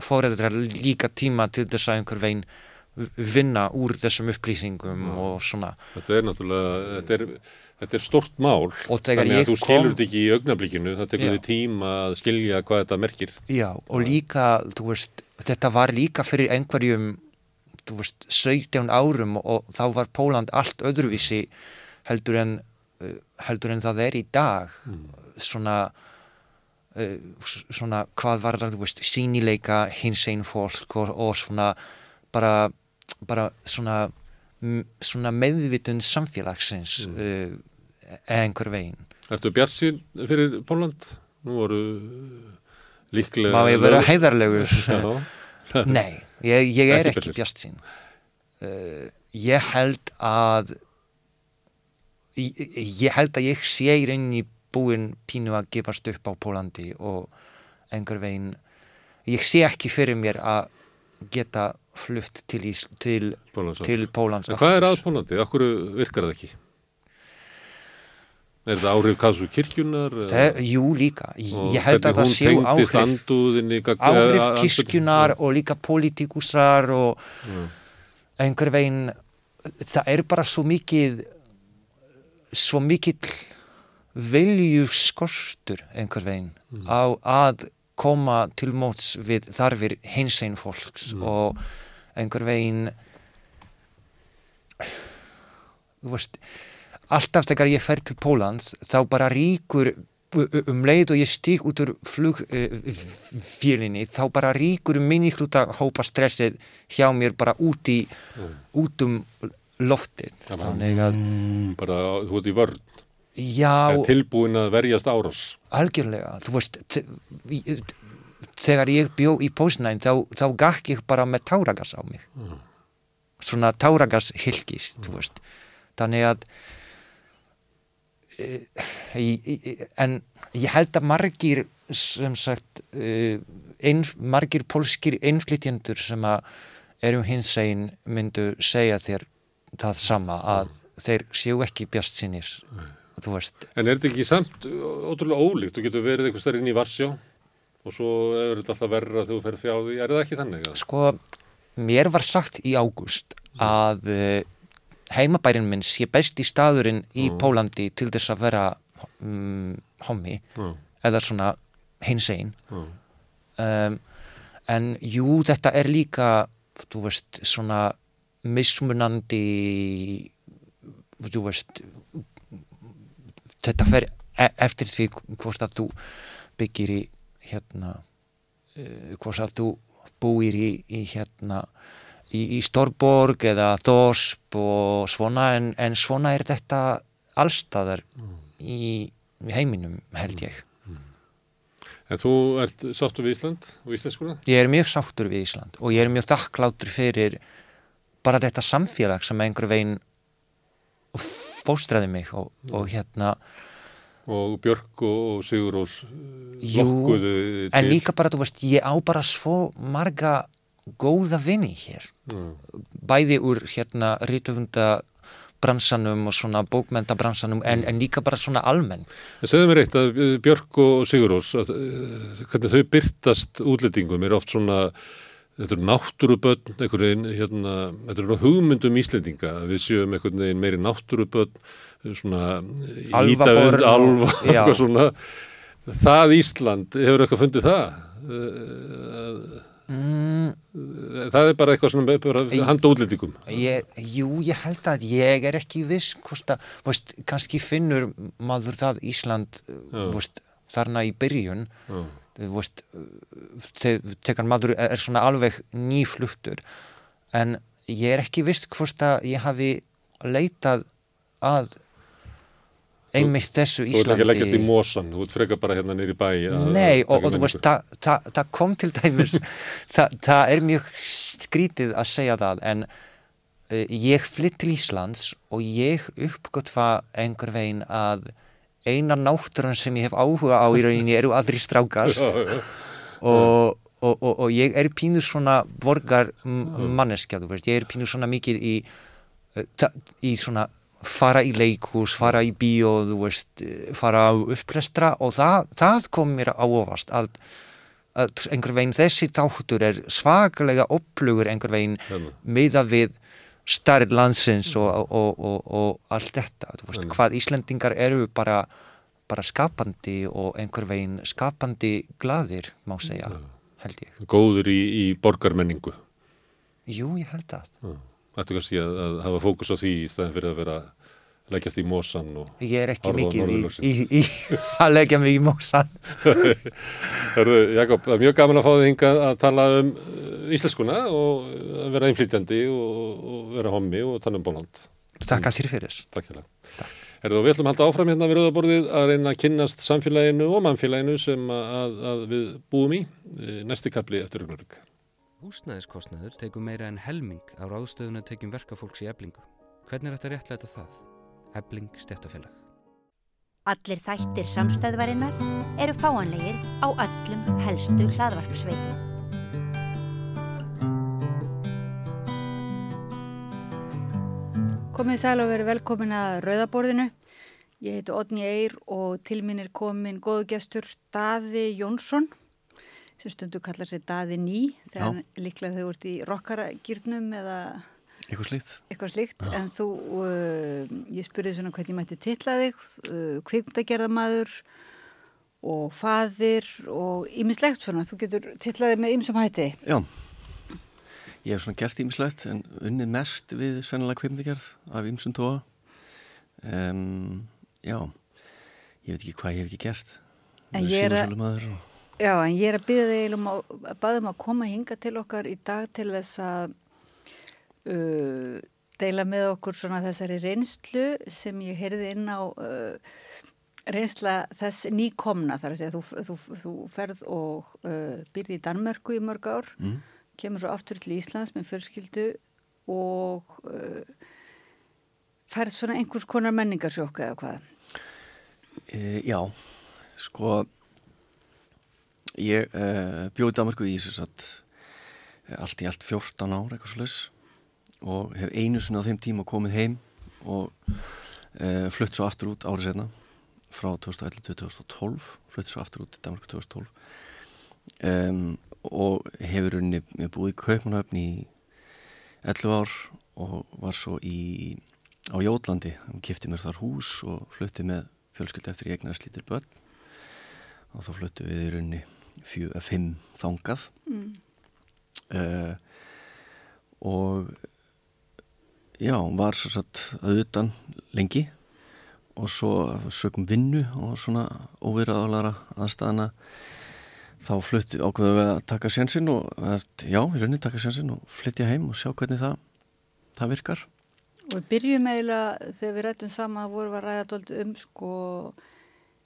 fóreðrar líka tíma til þess að einhver veginn vinna úr þessum upplýsingum og svona Þetta er náttúrulega, þetta er, þetta er stort mál. Þannig að þú skilur þetta ekki í augnablikinu, það tekur Já. því tíma að skilja hvað þetta merkir. Já, og líka, þú veist, þetta var líka fyrir einhverjum, þú veist, 17 árum og þá var Póland allt öðruvísi heldur en, uh, heldur en það er í dag. Svona, uh, s- svona, hvað var það, þú veist, sínileika hins einn fólk og, og svona, bara, bara svona, svona meðvitund samfélagsins uh, einhver veginn. Ertu bjart sín fyrir Póland? Nú voru líklega... Má ég vera heiðarlegur? Nei, ég, ég er Ekki bjart sín. Uh, ég held að ég, ég held að ég sé í rauninni búin pínu að gefast upp á Pólandi og einhver veginn ég sé ekki fyrir mér að geta flutt til, til, til Pólans hvað er að Pólandi? Akkur virkar það ekki? Er þetta áhrif kassu kirkjunar? Það, jú líka, ég, held að það séu áhrif áhrif eða- kirkjunar og líka politíkusar og einhver veginn það er bara svo mikið svo mikill velju skortur einhver veginn á að koma til móts við þarfir hinsegin fólks og einhver veginn þú veist alltaf þegar ég fer til Pólans þá bara ríkur um leið og ég stík út úr flugfélinni þá bara ríkur minni hluta hópa stressið hjá mér bara út í út um loftið. Þannig að Mm, bara þú ert í vörn. Já, er tilbúin að verjast árás. Algjörlega. Þú veist þegar ég bjó í Pósnæn þá, þá gakk ég bara með táragas á mig. Svona táragas hilkist þú veist. Þannig að en ég held að margir sem sagt e, ein, margir pólskir einflytjendur sem að eru hins einn myndu segja þér það sama að þeir séu ekki bjast þú veist. En er þetta ekki samt ótrúlega ólíkt? Þú getur verið einhvers þar inn í Varsjá og svo er þetta alltaf verra þegar þú fer fjá því er það ekki þannig? Sko, mér var sagt í ágúst að uh, heimabærin minn sé besti staðurinn í Pólandi til þess að vera um, hommi Já, eða svona hins einn já. um, en jú, þetta er líka þú veist, svona mismunandi þú veist þetta fer e eftir því hvort að þú byggir í hérna uh, hvort að þú búir í, í hérna í, í Stórborg eða Þorsp og svona en, en svona er þetta allstaðar í, í heiminum held ég En þú ert sáttur við Ísland og íslenskuna? ég er mjög sáttur við Ísland og ég er mjög þakklátur fyrir bara þetta samfélag sem einhver veginn fóstraði mig og, og hérna Og Björk og, og Sigurós Jú, lokkuðu til. en líka bara, þú veist, ég á bara svo marga góða vini hér Já. bæði úr hérna rítuhunda bransanum og svona bókmendabransanum en, en líka bara svona almenn En segðu mér eitt að eh, Björk og Sigurós, að, eh, hvernig þau byrtast útlendingum er oft svona, þetta eru náttúruböld, hérna, þetta eru hugmyndum Íslendinga, að við séum einhvern veginn meiri náttúruböld, svona alfa, já. eitthvað svona. Það Ísland, hefur eitthvað fundið það? Eh, mm, Það er bara eitthvað svona bara handa útlendingum. ég, Jú, ég held að ég er ekki viss hvort að, veist, kannski finnur maður það Ísland veist, þarna í byrjun. Veist, þe- þegar maður er er svona alveg nýfluttur. En ég er ekki viss hvort að ég hafi leitað að einmitt þessu Þú ert ekki að leggjast í Íslandi mosan, þú ert frekar bara hérna nýri bæ. Nei, og, og þú veist, það þa, þa kom til dæmis það þa er mjög skrítið að segja það en uh, ég flytt til Íslands og ég uppgötfa einhver veginn að eina náttúrun sem ég hef áhuga á í rauninni eru aðri strákar. Og, og, og, og ég er pínur svona borgar manneskja, þú veist, ég er pínur svona mikið í, ta- í svona fara í leikhús, fara í bíó, þú veist, fara á upplestra og það, það kom mér á ofast að, að einhver veginn þessi þáttur er svakalega upplugur einhver veginn Hérna. miða við starri landsins og, og, og, og allt þetta, þú veist, Einmitt. hvað Íslendingar eru bara, bara skapandi og einhver veginn skapandi glaðir, má segja, held ég. Góður í, í borgarmenningu. Jú, ég held það. Ættu kannski að, að hafa fókus á því í staðin fyrir að vera leggjast í mosan og Ég er ekki á mikið í, í, í að leggja mig í mósan. Jakob, það er mjög gaman að fá þig hingað að tala um uh, íslenskuna og uh, að vera einflýtjandi og, og vera hommi og tala um bóland. Takk að þér fyrir. Takk hérna. Herðu, við ætlum að halda áfram hérna við rauðaborðið að reyna að kynnast samfélaginu og mannfélaginu sem að, að við búum í. Eh, Næsti kapli eftir augnarögg. Húsnæðiskostnaður tekur meira en helming á ráðstöðuna tekjum verkafólks í eblingu. Hvernig er þetta réttlæta það? Ebling stjættafélag. Allir þættir samstæðvarinnar eru fáanlegir á öllum helstu hlaðvarpsveitum. Komið sæl og verið velkomin að Rauðaborðinu. Ég heiti Odni Eyr og til mín er komin góðu gestur Daði Jónsson sem stundu kallar sér Daði Ný þegar líklega þau vart í rockaragýrnum eða Eitthvað slíkt. eitthvað slíkt en þú, uh, ég spurði svona hvernig mætti titla þig, uh, kvikmyndagerðamaður og faðir og ýmislegt svona, þú getur tillaðið með ýmsum hætti. Já, ég hef svona gert ímislegt en unnið mest við sennilega kvimdigerð af ýmsum tóa. Um, já, ég veit ekki hvað ég hef ekki gert. En ég er að- og... Já, en ég er að byggja þig um að, að baðum að koma hinga til okkar í dag til þess að uh, deila með okkur svona þessari reynslu sem ég heyrði inn á uh, reynsla þess nýkomna þar að segja þú, þú, þú ferð og uh, byrði í Danmörku í mörg ár, Mm. kemur svo aftur til Íslands með fjölskyldu og uh, ferð svona einhvers konar menningarsjók eða hvað. E, já, sko, ég e, bjóði Danmarku í þess að allt í allt 14 ár eitthvað leys og hef einu sinni á þeim tíma komið heim og e, flutt svo aftur út árið setna frá 2011-2012 flutt svo aftur út til Danmarku 2012 um, og hefur unni búið í Kaupmannhöfn í 11 ár og var svo í á Jótlandi, hann kifti mér þar hús og flutti með fjölskyldi eftir ég egnaðist lítil börn. Og þá fluttu við í raunni fjö, fimm þangað Mm. uh, og já, var svo satt auðutan lengi og svo sögum vinnu og svona óviraðalara aðstæðana þá flutti ákveðu við að taka sjansinn og já, í rauninni taka sjansinn og flytja heim og sjá hvernig það, það virkar Og við byrjum eiginlega þegar við rættum sama að vorum að ræða um sko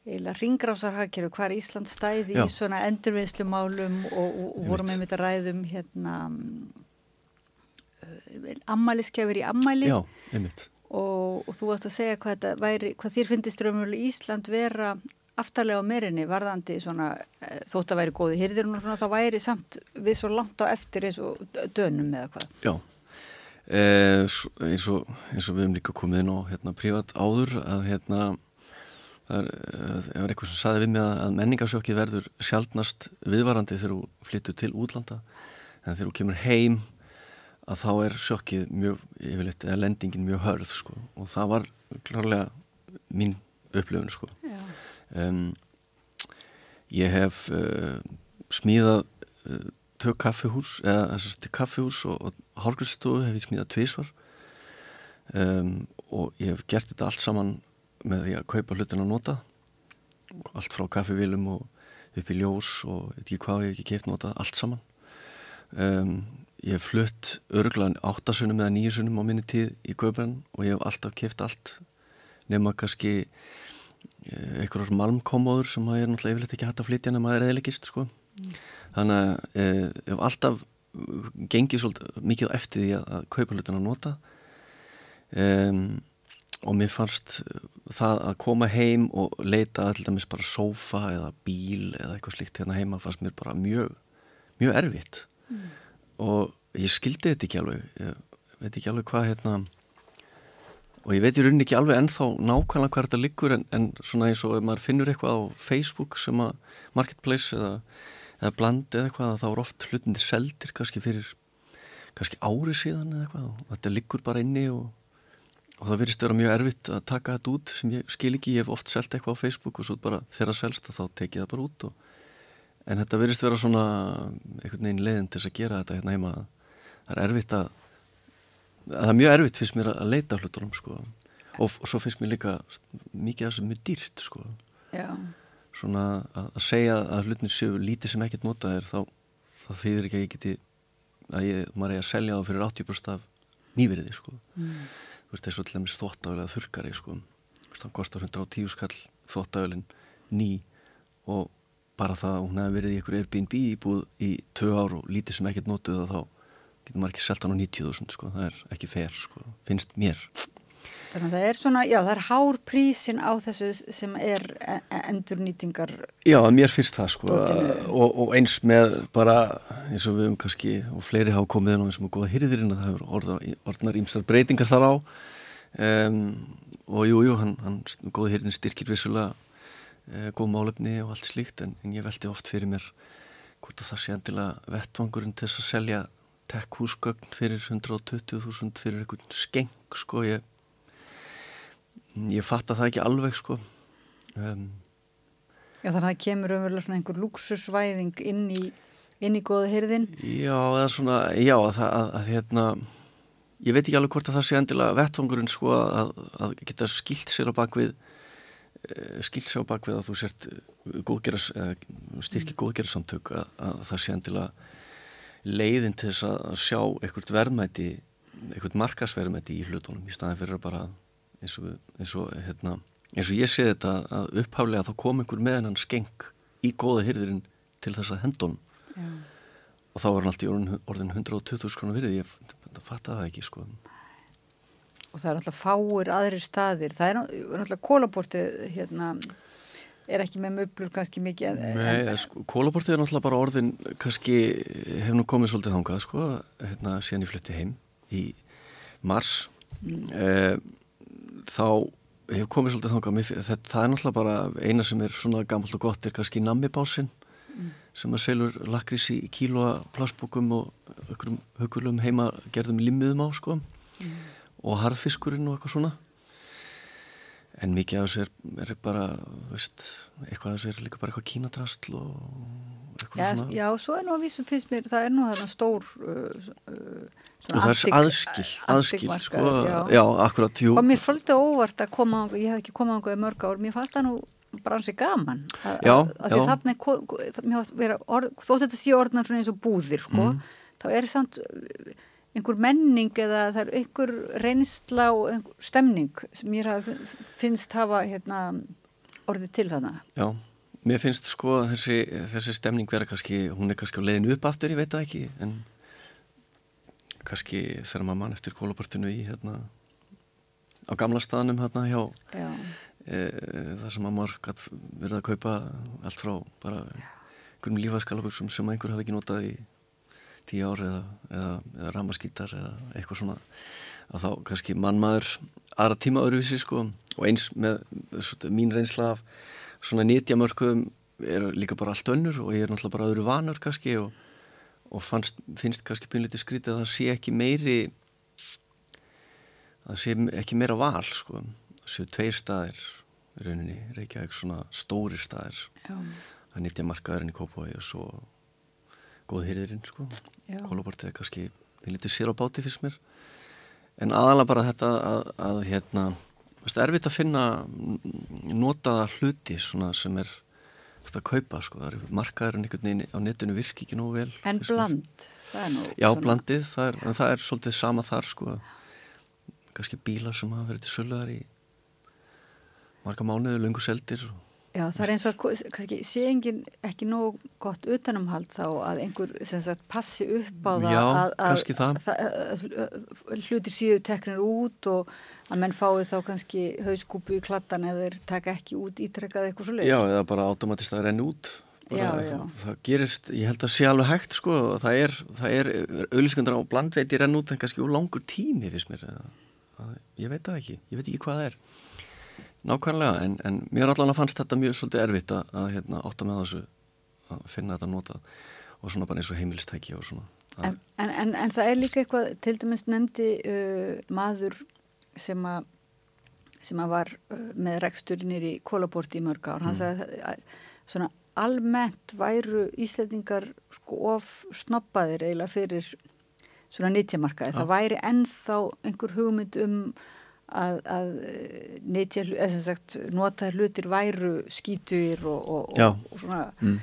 eiginlega ringrásarhagkerfi hvar Ísland stæði Já. í svona endurvinnslumálum og, og, vorum Einmitt. einmitt að ræðum hérna ammæliskefur í ammæli Já, og, og þú varst að segja hvað, væri, hvað þér finnist raunverulega Ísland vera aftarlega á merinni varðandi svona eh, þótt að væri góði hýrðirinn og svona þá væri samt við svo langt á eftir eins og dönum eða hvað. Já, eh, eins, og, eins og við hefum líka komið inn á hérna, privat áður að hérna, það er, eh, það er eitthvað sem saði við mig að, menningarsjókið verður sjaldnast viðvarandi þegar þú flyttur til útlanda en þegar þú kemur heim að þá er sjokkið mjög, yfirleitt, eða lendingin mjög hörð sko. Og það var klárlega mín upplöfun sko. Um, ég hef uh, smíðað uh, tök kaffihús eða þessast kaffihús og, og hálfgrunnstofu hef ég smíðað tvísvar um, og ég hef gert þetta allt saman með því að kaupa hlutin að nota. Allt frá kaffivílum og upp í ljós og veit ekki hvað ég ekki keift nota allt saman. Um, ég hef flutt örglan áttasunum eða nýjusunum á minni tíð í Göbrann og ég hef alltaf keift allt nema kannski einhverjar malmkomóður sem maður er náttúrulega yfirleitt ekki hægt að flytja nema það er eðilegist sko. þannig að eh, hef alltaf gengið svolítið mikið eftir því að, að kaupa hlutin að nota. Um, og mér fannst það að koma heim og leita til dæmis bara sófa eða bíl eða eitthvað slíkt hérna heima fannst mér bara mjög, mjög erfitt. Og ég skildi þetta ekki alveg. Ég veit ekki alveg hvað hérna og ég veit í rauninni ekki alveg ennþá nákvæmlega hvað þetta liggur en, en svona eins og ef maður finnur eitthvað á Facebook sem að marketplace eða, eða bland eða eitthvað þá er oft hlutinni seldir kannski fyrir kannski ári síðan eða eitthvað og þetta liggur bara inni og, og það virðist vera mjög erfitt að taka þetta út sem ég skil ekki, ég hef oft selgt eitthvað á Facebook og svo bara þeirra selst og þá tek ég það bara út og, en þetta virðist vera svona einhvern veginn leiðin til þess að gera þetta hérna heima það er erfitt að það er mjög erfitt fyrst mér að leita hlutunum sko. og, og svo finnst mér líka mikið af þessu mjög dýrt sko. Já. svona að, að segja að hlutinir séu lítið sem ekkert notað er þá, þá þýðir ekki að ég geti að ég, maður er að selja það fyrir 80% af nýveriði sko. Mm. Veist þessu til dæmis þvóttafélag þurkari sko. Það kostar 110 skall þvóttafélagin ný og bara það að hún hefði verið í einhverju Airbnb íbúð í tvö ár og lítið sem ekkert notuð og þá getur maður ekki selta hann á 90.000 sko, það er ekki fer sko, finnst mér. Þannig að það er svona, já það er hár prísin á þessu sem er e- e- endurnýtingar. Já, mér finnst það sko og, og eins með bara eins og við um kannski og fleiri hafa komið inn á eins og með góða hýrðirinn að það hefur orðar, orðnar ímstar breytingar þar á. Um, og jú, jú, hann, hann góða hýrðin styrkir vissulega uh, góð málefni og allt slíkt en, en ég veldi oft fyrir mér hvort að það sé endilega vettvangurinn til þess að selja tech-húsgögn fyrir 120.000 fyrir einhvern skeng sko ég ég fatta það ekki alveg sko. Um, Já þannig að það kemur umverulega svona einhver luxusvæðing inn í, inn í góða hyrðin. Já, eða svona, já, að, að, að, hérna, ég veit ekki alveg hvort að það sé endilega vettvangurinn sko að, að geta skilt sér á bakvið, eh, skilt sér á bakvið að þú sért góðgeras, styrki góðgerasamtök að, að það sé endilega leiðin til þess að sjá eitthvað verðmæti, eitthvað markasverðmæti í hlutunum í staðin fyrir að bara eins og, eins og, hérna, eins og ég sé þetta að upphaflega þá kom einhver með hennan skeng í góða hyrðirinn til þess að hendunum Já. og þá var hann alltaf í orðin, orðin 120 skrona virði, ég fatta það ekki sko. Og það er alltaf fáir aðrir staðir. Það er náttúrulega kólaportið hérna er ekki með möblur kannski mikið. sko, kólaportið er náttúrulega bara orðin kannski, hef nú komið svolítið þangað sko, hérna síðan ég flutti heim í mars eh, þá hef komið svolítið þangað mér, það, það er náttúrulega bara eina sem er svona gammalt og gott er kannski nammibásinn sem að selur lakrís í kílóa plastbúkum og einhverjum hugulum heima gerðum limmiðum á sko. Og harðfiskurinn og eitthvað svona. En mikið af þessu er, er bara veist, eitthvað af þessu er líka bara eitthvað kínadrastl og eitthvað Já, svona. já, svo er nú að vísum finnst mér, það er nú þarna stór uh, uh, og það er aðskil, aðskil sko, já. já, akkurat, jú. Og mér fölgdi óvart að koma ég hef ekki komað mörg ár, mér fannst það nú bara hansi gaman að, Já, því já. orð, þótt þetta sé orðnar svona eins og búðir sko, Mhm. þá er samt uh, einhver menning eða það er einhver reynsla og einhver stemning sem mér finnst hafa hérna, orðið til þarna Já, mér finnst sko þessi, þessi stemning vera kannski, hún er kannski á leiðinu upp aftur, ég veit það ekki, en kannski þegar maður mann eftir kólapartinu í hérna á gamla staðnum hérna hjá já, þar sem að maður gætt verið að kaupa allt frá bara einhverjum lífaskalabuxum sem einhver hafi ekki notað í tíu ár eða, eða, eða ramaskítar eða eitthvað svona. Að þá kannski mann maður aðra tíma öðruvísi sko. Og eins með svona, mín reynsla af svona nýtjamörkuðum er líka bara allt önnur og ég er náttúrulega bara öðru vanur kannski og, og fannst, finnst kannski pínlítið skrítið að það sé ekki meiri að það sé ekki meira val sko það séu tveir staðir rauninni, Reykjavík svona stóri staðir. Það er nýttja markaðurinn í Kópavogi og svo góð hýrðirinn sko. Kólabortið er kannski lítið sér á báti fyrst mér. En aðalega bara þetta að, að hérna, það er erfitt að finna notaða hluti svona sem er þetta að kaupa sko, það er markaðurinn einhvern veginn á netinu virki ekki nógu vel en bland, það er nú Já, svona- blandið, það er, en það er svolítið sama þar sko. Kannski bílar sem hafa verið til söluðar í marga mánuðu, lungu seldir og Já, það er eins og að sé engin ekki nóg gott utanumhald þá að einhver sem sagt, passi upp á það Já, að, að, það. að, að hlutir síðu teknir út og að menn fái þá kannski hauskúpu í kladdan ef þeir taka ekki út ítrekkað eitthvað svo leið. Já, eða bara automatist að renna út bara, Já, já. Það, það gerist, ég held að sé alveg hægt sko, það er, það er auðlýskundar á blandveiti renn út en kannski úr langur tími fyrst mér að, að, ég veit það ekki, ég veit ekki hvað það er nákvæmlega, en, en mér allan að fannst þetta mjög svolítið erfitt að, að hérna, átta með þessu að finna þetta notað og svona bara eins og heimilistæki og svona En, en, en, það er líka eitthvað, til dæmis nefndi uh, maður sem að sem að var uh, með rekstur nýri kólaborti í mörg ár. Hann Mm. sagði að svona almennt væru Íslandingar sko of snoppaðir eiginlega fyrir svona nýttjamarkaði. Það væri ennþá einhver hugmynd um að, að nýttja, eða sem sagt, notaðir hlutir væru skítuir og, og, og, og svona Mm.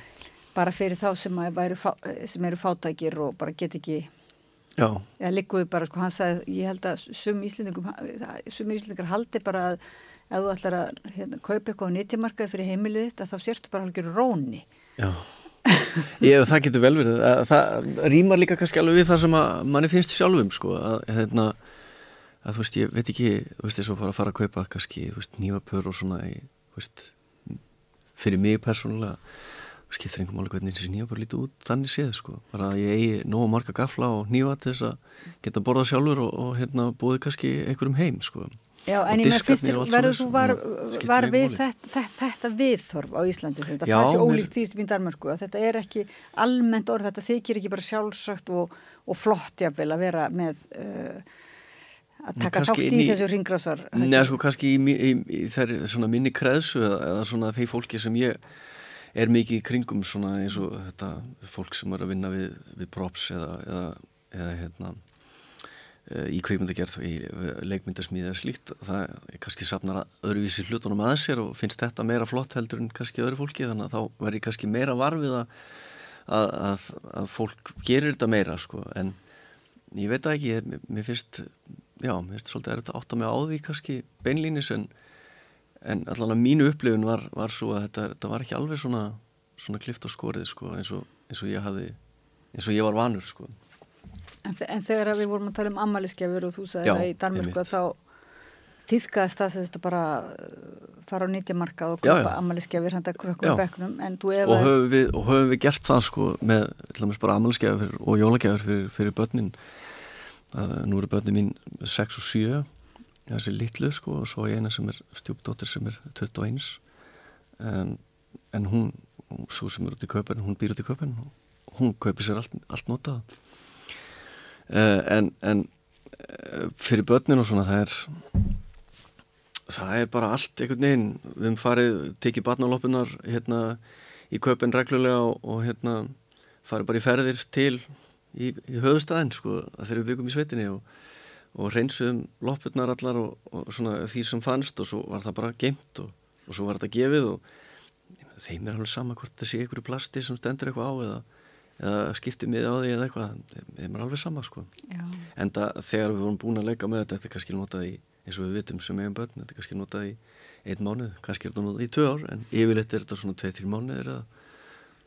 bara fyrir þá sem, væru, fá- sem eru fátækir og bara get ekki já, eða ligguðu bara, sko, hann sagði, ég held að sum íslendingum, sum íslendingar haldi bara að ef þú ætlar að hérna, kaupa eitthvað á nýttjamarkaði fyrir heimilið þitt að þá sértu bara hálfgjör róni. já ég, það getur vel verið að, það rýmar líka kannski alveg við það sem manni finnst sjálfum sko, að, hérna, að þú veist, ég veit ekki þú veist, eins og bara að fara að kaupa kannski, þú veist, nývapör og svona í, þú veist, fyrir mig persónulega skiptir einhver máli hvernig þessi nývapör lítið út þannig séð, sko, bara að ég eigi nógu marga gafla og nýva til þess að geta borðað sjálfur og, og hérna búið kannski einhverjum heim, sko. Já, Og en ég með fyrst og verður þú var, og var við þetta, þetta, þetta viðþorf á Íslandi, þetta, Já, það sé mér- ólíkt því sem í Danmarku, að þetta er ekki almennt orð, þetta þykir ekki bara sjálfsagt og, og flott jafnvel að vera með uh, að taka þátt í í- þessu ringrásar. Nei, sko, kannski í, í, í þeir, svona minni kreðsu eða, eða svona þeir fólki sem ég er mikið í kringum svona eins og þetta fólk sem er að vinna við, við props eða, eða, eða hérna eh, í kveikmyndagerð í leikmyndasmíði eða slíkt það er kannski safnar að öðruvísi hlutunum að sér og finnst þetta meira flott heldur en kannski öðru fólki þannig að þá verður kannski meira varfið að, að, að, fólk gerir þetta meira sko en ég veit ekki, ég, mér finnst já, mér finnst svolítið er þetta átt að mig á því kannski beinlínis en, en allan að mínu upplifun var, var svo að þetta, þetta var ekki alveg svona, svona klift á skorið sko, eins, og, eins og ég hafði eins og ég var vanur sko. En, en þegar við vorum að tala um ammæliskefur og þú sagði það í að þá týðkaðist það sem þetta bara uh, fara á nýttjamarkað og Já. í bekknum en þú ef og, höfum við, og höfum við gert það sko, með amalskefur og jólagjafur fyrir, fyrir börnin nú eru börnin mín 6 og 7 þessi litlu sko, og svo eina sem er stjúpdóttir sem er 21 en, en hún svo sem er út í köpen, hún býr út í köpen hún kaupir sér allt, allt notað. Uh, en, en uh, fyrir börnin og svona það er það er bara allt einhvern veginn. Við höfum farið, tekið barnaloppunar hérna í köpinn reglulega og, og hérna farið bara í ferðir til í, í höfustæðin sko þegar við byggum í sveitinni og, og reynsuðum loppurnar allar og, og svona því sem fannst og svo var það bara geimt og, og svo var þetta gefið og þeim er alveg sama hvort það sé einhverju plasti sem stendur eitthvað á eða, eða skiptið miði á því eða eitthvað þeim er alveg sama sko Já. en það þegar við vorum búin að leika með þetta þetta er kannski notað í, eins og við vitum sem eigin börn, þetta er kannski notað í einn mánuð, kannski er þetta notað í tvö ár en yfirleitt er þetta svona tveir, þrjir mánuðir eða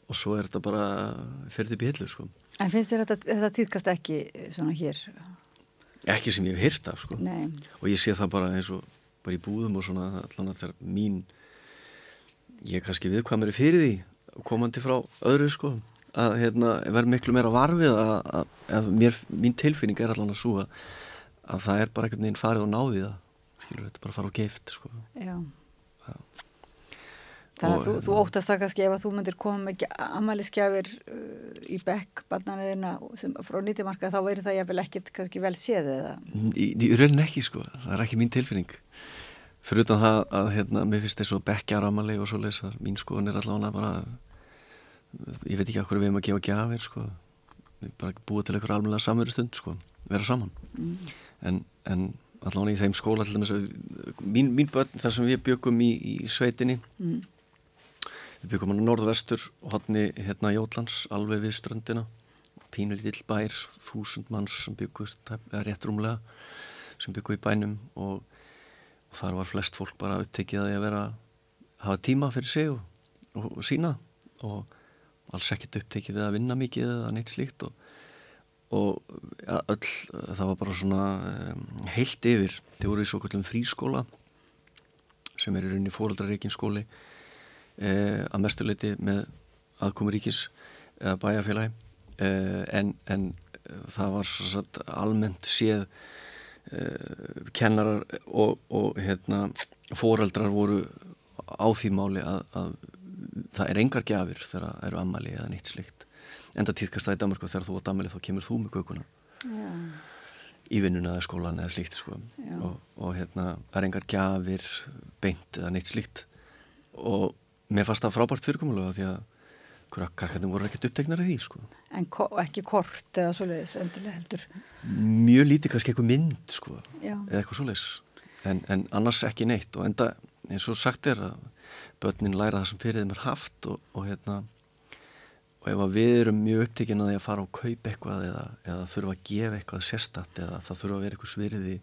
og svo er þetta bara ferðið hillu sko. En finnst þér þetta, þetta týðkast ekki svona hér? Ekki sem ég hef hýrt af sko. Nei. Og ég sé það bara eins og bara í búðum og svona allan að þegar mín ég er kannski viðkvæmari fyrir því komandi frá öðru sko að hérna, verð miklu meira varfið að, að, að mér, mín tilfinning er allan að súa að það er bara einhvern veginn farið og náði það skilur þetta bara fara og geift sko Já. Já. Þannig að þú, þú hérna- óttast það kannski ef að þú myndir koma með amæliskjafir uh, í bekk barnanæðina frá nýttimarka þá verður það jafnvel ekkit kannski vel séð eða? Í, í raunin ekki sko, það er ekki mín tilfinning. Fyrir utan það að hérna, mér finnst þess að bekkja ramaleg og svo lesa mín skoðun er allavega bara ég veit ekki okkur við erum að gefa gjafir sko. Bara búið til einhver almennilega samveru stund sko, vera saman. Mm. en, en allavega í þeim skóla til dæmis að mín, mín börn þar sem við byggum í, í sveitinni Mm. Við byggum á norðvestur hodni hérna Jótlands alveg við ströndina. Pínu lítill bær, þúsund manns sem byggust, rétt rúmlega sem byggu í bænum og, og þar var flest fólk bara upptekið að vera hafa tíma fyrir sig og, og, og sína. Og alls ekkert upptekið við að vinna mikið eða neitt slíkt og, og ja, öll, það var bara svona um, heilt yfir, þið voru í svo kallum frískóla sem er í rauninni fóraldrareikin skóli eh, að mestuleiti með aðkomi ríkis eða bæjarfélagi. Eh, en, en það var satt almennt séð eh, kennarar og, og hérna, fóraldrar voru á því máli að, að það er engar gjafir þegar það eru ammali eða neitt slikt enda tíðkast það í Danmark og þegar þú átt ammali þá kemur þú með kökuna. Já. í vinnuna eða skólan eða slíkt sko. Og, og hérna það er engar gjafir beint eða neitt slíkt. Og mér fannst það frábært fyrirkomulega því að krakkarnir voru ekkert upptegnar í því sko. En ko ekki kort eða svoleiðis endilega heldur mjög lítið kannski eitthvað mynd sko, Já. eða eitthvað svoleiðis en, en annars ekki neitt og enda eins og sagt er að börnin læra það sem fyrir þeim er haft og, og hérna og ef við erum mjög upptekinn að því að fara og kaupa eitthvað eða, eða þurfa að gefa eitthvað sérstatt eða það þurfa að vera eitthvað svirði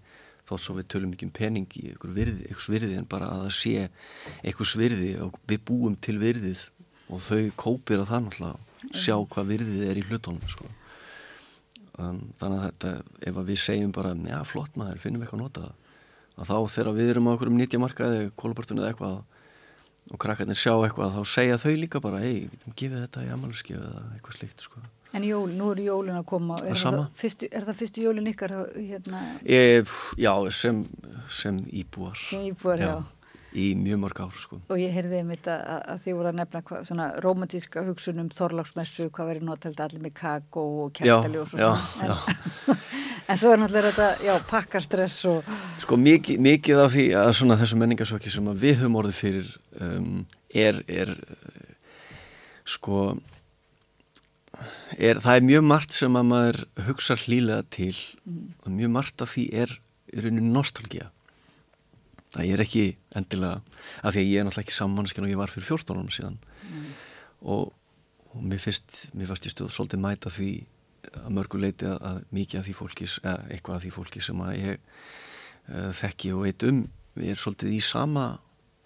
þó svo við tölum ekki um pening í eitthvað virði, eitthvað svirði en bara að það sé eitthvað svirði og við búum til virðið og þau kópir að það náttúrulega sjá hvað virðið er í hlutónum sko. um, þannig að þetta ef að við segjum bara, já flott maður finnum eitthvað að nota það að þá þegar við erum á okkur um nýttjamarkaði, kólabortunni eða eitthvað og krakkarnir sjá eitthvað þá segja þau líka bara, hei, við getum gefið þetta í amalskjöf eða eitthvað slíkt sko. En jól, nú eru jólin að koma. Er það, fyrstu, er það fyrstu jólin ykkar hérna, e, Já, sem, sem íbúar. Sem íbúar já. í mjög mörg ár sko. og ég heyrði einmitt að, að, að þið voru að nefna hva, svona romantíska hugsun um þorlagsmessu hvað verið notald allir með kakó og kertaljós og já, svona. En, en svo er náttúrulega þetta, já, pakkarstress og Sko mikið, mikið af því að svona þessu menningarsöki sem við höfum orðið fyrir um, er, er uh, sko er, það er mjög margt sem að maður hugsa hlýlega til. Og mjög margt af því er í rauninu nostalgía. Það er ekki endilega af því að ég er náttúrulega ekki sammannskinn og ég var fyrir 14 árum síðan. Og, og mér finnst mér fannst ég stöð svolítið mæta því að mörguleiti að, að mikið af því fólki eða eitthvað af því fólki sem að ég uh, þekki og veit um við erum svolítið í sama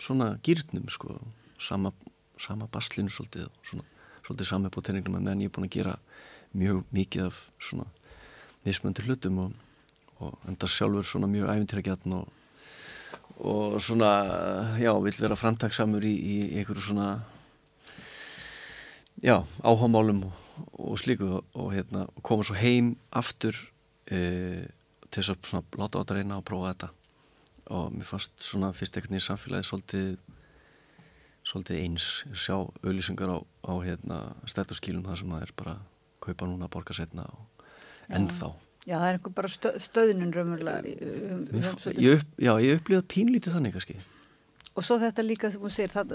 svona gýrnum sko. Sama, sama baslinu svolítið svona, svolítið sami på teiningnum meðan ég er búin að gera mjög mikið af svona mismöndir hlutum og, og enda sjálfur svona mjög æfintýragjatn og, og svona já, vil vera framtaksamur í, í einhverju svona já, áhámálum og, og slíku og hérna, koma svo heim aftur e, til þess að svona, láta á þetta reyna og prófa þetta. Og mér fannst svona fyrst ekkert nýja samfélagi svolítið svolítið eins sjá auðlýsingar á, á hérna, stættuskílum þar sem það er bara kaupa núna, borga setna og ennþá. Já, það er einhver bara stö, stöðnun raunverulega um, um, upp, já, ég upplýða pínlítið þannig kannski. Og svo þetta líka hún segir það,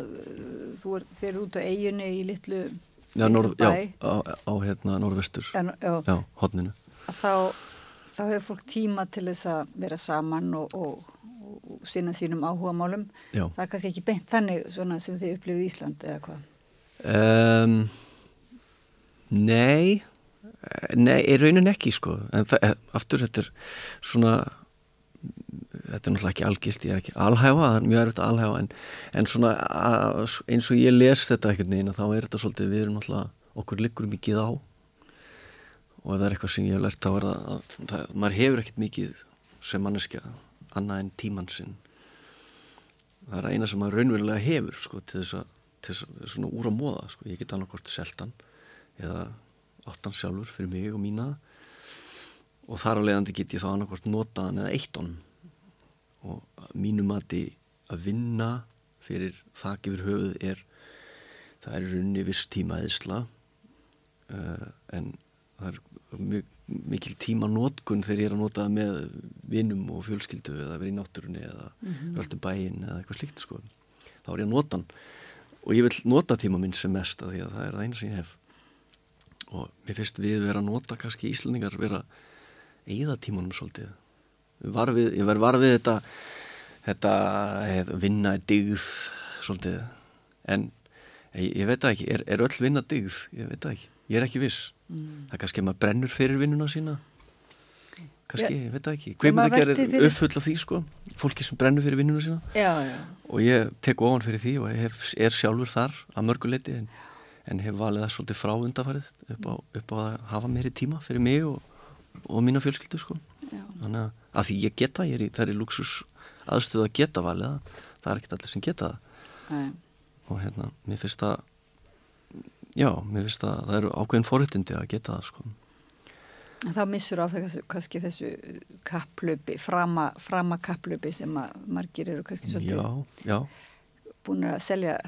þú er, þið eru út á eiginni í litlu Já, norð, já bæ. á, á hérna norðvestur, Já, já, já, hodninu. þá, þá hefur fólk tíma til þess að vera saman og, og, sinna sínum áhugamálum. Já. Það er kannski ekki beint þannig sem þið upplifið Ísland eða hvað. Um, nei, nei, í raunin ekki sko, en það, eh, aftur þetta er svona, þetta er náttúrulega ekki algilt, ég er ekki alhæfa, það er mjög erfitt að alhæfa, en, en svona að, eins og ég les þetta einhvern veginn, þá er þetta svolítið, við erum náttúrulega, okkur liggur mikið á og ef það er eitthvað sem ég hef lært þá er það, að, það maður hefur ekkert mikið sem manneskja, annað en tímann sinn. Það er eina sem maður raunverulega hefur sko til þess að til að svona úr að móða sko. ég get annarkort seltan eða áttan sjálfur fyrir mig og mína og þar á leiðandi get ég þá annarkort notaðan eða eittan og að mínu mati að vinna fyrir þak yfir höfuð er það er í rauninni viss tíma eðsla uh, en það er mjög, mikil tíma nótkun þegar ég er að nota með vinnum og fjölskyldu eða verið í náttúrunni eða mm -hmm. alltaf bæinn eða eitthvað slíkt sko. Þá er ég að nota hann. Og ég vil nota tíma minn sem mest að því að það er það eina sem ég hef. Og mér finnst við vera að nota kannski íslendingar vera eigða tímanum svolítið. Við, ég verð var við þetta þetta heit, vinna er digð svolítið. En ég, ég veit ekki, er, er öll vinna digð ég veit ekki, ég er ekki viss mm. það er kannski að maður brennur fyrir vinnuna sína kannski, Ja. ég veit það ekki Þegar maður er fyrir- uppfull af því sko fólki sem brennur fyrir vinnuna sína Já, já. og ég tek ofan fyrir því og ég hef, er sjálfur þar að mörguleiti en, en hef valið það svolítið frá undarfarið upp á, upp á að hafa meiri tíma fyrir mig og, og mína fjölskyldu sko. þannig að, að því ég geta ég er í, er í luxus aðstöðu að geta valið það það er ekkert allir sem geta það Nei. og hérna, mér finnst það já, mér finnst það það eru ákveðin forréttindi að geta það sko. Þá missur af þessu, kannski þessu kapplöpi, frama, frama kapplöpi sem að margir eru kannski svolítið já, já, búin að selja,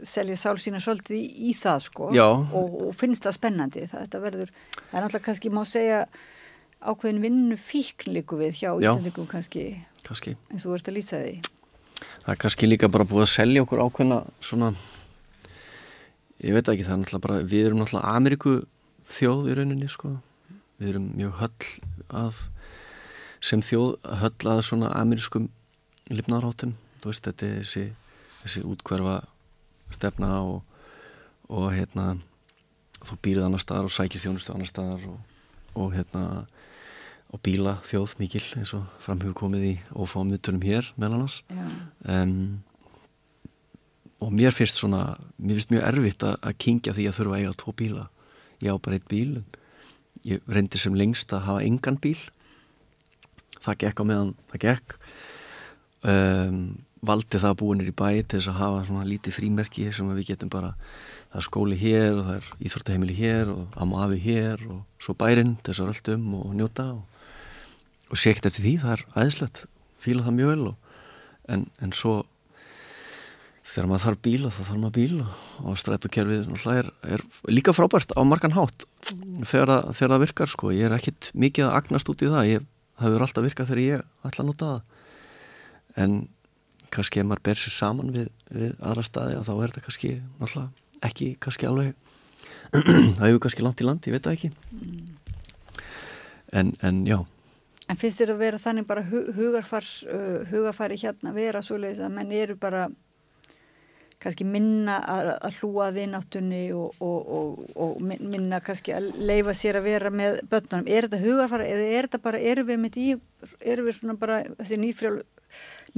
selja sál sína svolítið í, í það sko og, og finnst það spennandi. Það, þetta verður, það er náttúrulega kannski má segja ákveðin vinnu fíkn líku við hjá Já. Íslandingum kannski kannski eins og þú ert að lýsa því. það er kannski líka bara búið að selja okkur ákveðna svona ég veit ekki það er náttúrulega bara við erum náttúrulega Ameríku þjóð í rauninni sko. Við erum mjög höll að sem þjóð höll að svona amerískum lifnarháttum þú veist þetta er þessi, þessi útkverfa stefna og, og hérna þú býrið annar staðar og sækir þjónustu annar staðar og, og hérna og bíla þjóð mikil eins og framhefur komið í ófámutunum hér meðal annars. Já. Og mér finnst svona mér finnst mjög erfitt að, kingja því að þurfa að eiga tvo bíla. Ég á bara eitt bíl. Ég reyndi sem lengst að hafa engan bíl. Það gekk á meðan það gekk. Um, valdi það að búa nýr í bæ til þess að hafa svona lítið frímerki sem við getum bara það er skóli hér og það er íþróttaheimili hér og amafi hér og svo bærin þess að rölda um og njóta og, og sé ekkert eftir því, það er aðeinslegt fíla það mjög vel og, en, en svo þegar maður þarf bíla þá þarf maður bíla og strætókerfið er, er líka frábært á margan hátt þegar, að, það virkar sko. Ég er ekkit mikið að agnast út í það. Ég, það hefur alltaf virkað þegar ég ætla að nota það. En kannski ef maður ber sér saman við, við aðra staði þá er þetta kannski náttúrulega ekki kannski alveg það hefur kannski langt í land, ég veit það ekki. En, en já. En finnst þér að vera þannig bara hu- hugarfars, uh, hugarfari hérna vera svoleiðis að menn eru bara kannski minna að, að hlúa að vináttunni og, og, og, og min- minna kannski að leifa sér að vera með börnunum. Er þetta hugarfari eða er þetta bara, eru við mitt í, eru við svona bara þessi nýfrjál,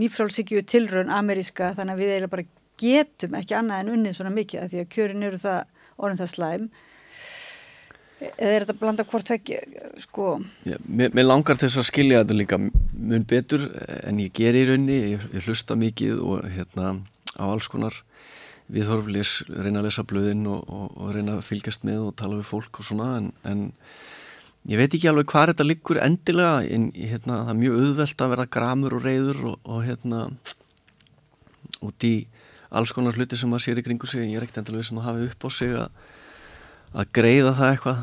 nýfrjálsíkju tilraun ameríska þannig að við eiginlega bara getum ekki annað en unnið svona mikið að því að kjörin eru það orðin það slæm. Eða er þetta blanda hvort vekki, sko... Já, mér, mér langar þess að skilja þetta líka mun betur en ég ger í raunni, ég, ég hlusta mikið og hérna á alls konar viðhorflis, reyna að lesa blöðin og, og, og reyna að fylgjast með og tala við fólk og svona en, en ég veit ekki alveg hvað þetta liggur endilega. En hérna, það er mjög auðvelt að vera gramur og reyður og, og hérna út í alls konar hluti sem maður sér í kringu sig. En ég er ekkert endilega sem að hafa upp á sig að að greiða það eitthvað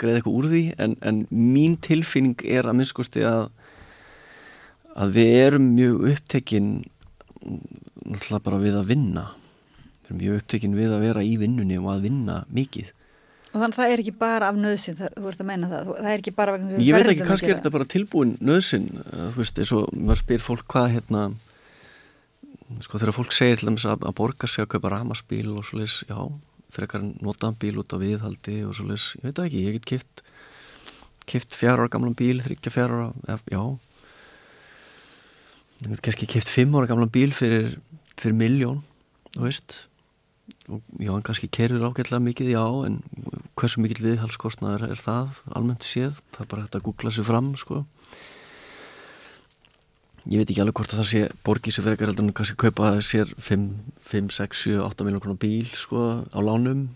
greiða eitthvað úr því. En, en mín tilfinning er að minnskosti að að við erum mjög upptekinn náttúrulega bara við að vinna. Við erum mjög upptekinn við að vera í vinnunni og að vinna mikið. Og þannig að það er ekki bara af nöðsyn, þú ert að menna það, það er ekki bara Ég veit ekki, kannski er þetta bara tilbúin nöðsyn, þú veist, eins og maður spyr fólk hvað hérna sko þegar fólk segir til dæmis að, að borga sig að kaupa ramaspíl og svo leis, já, fyrir ekkar notaðan bíl út á viðhaldi og svo leis, ég veit ekki, ég get kipt kipt fjara ára gamlan bíl, þryggja fjara ára, já ég get kannski kipt fimm ára gamlan bíl fyrir, fyrir miljón, þú veist. Og já, hann kannski kerur ágætlega mikið, já, en hversu mikil viðhalskostnaður er það almennt séð, það er bara hægt að googla sér fram, sko. Ég veit ekki alveg hvort að það sé borgið sér fyrir ekkar heldur en kannski kaupa sér 5, 5 6, 7, 8 miljónar konar bíl, sko, á lánum.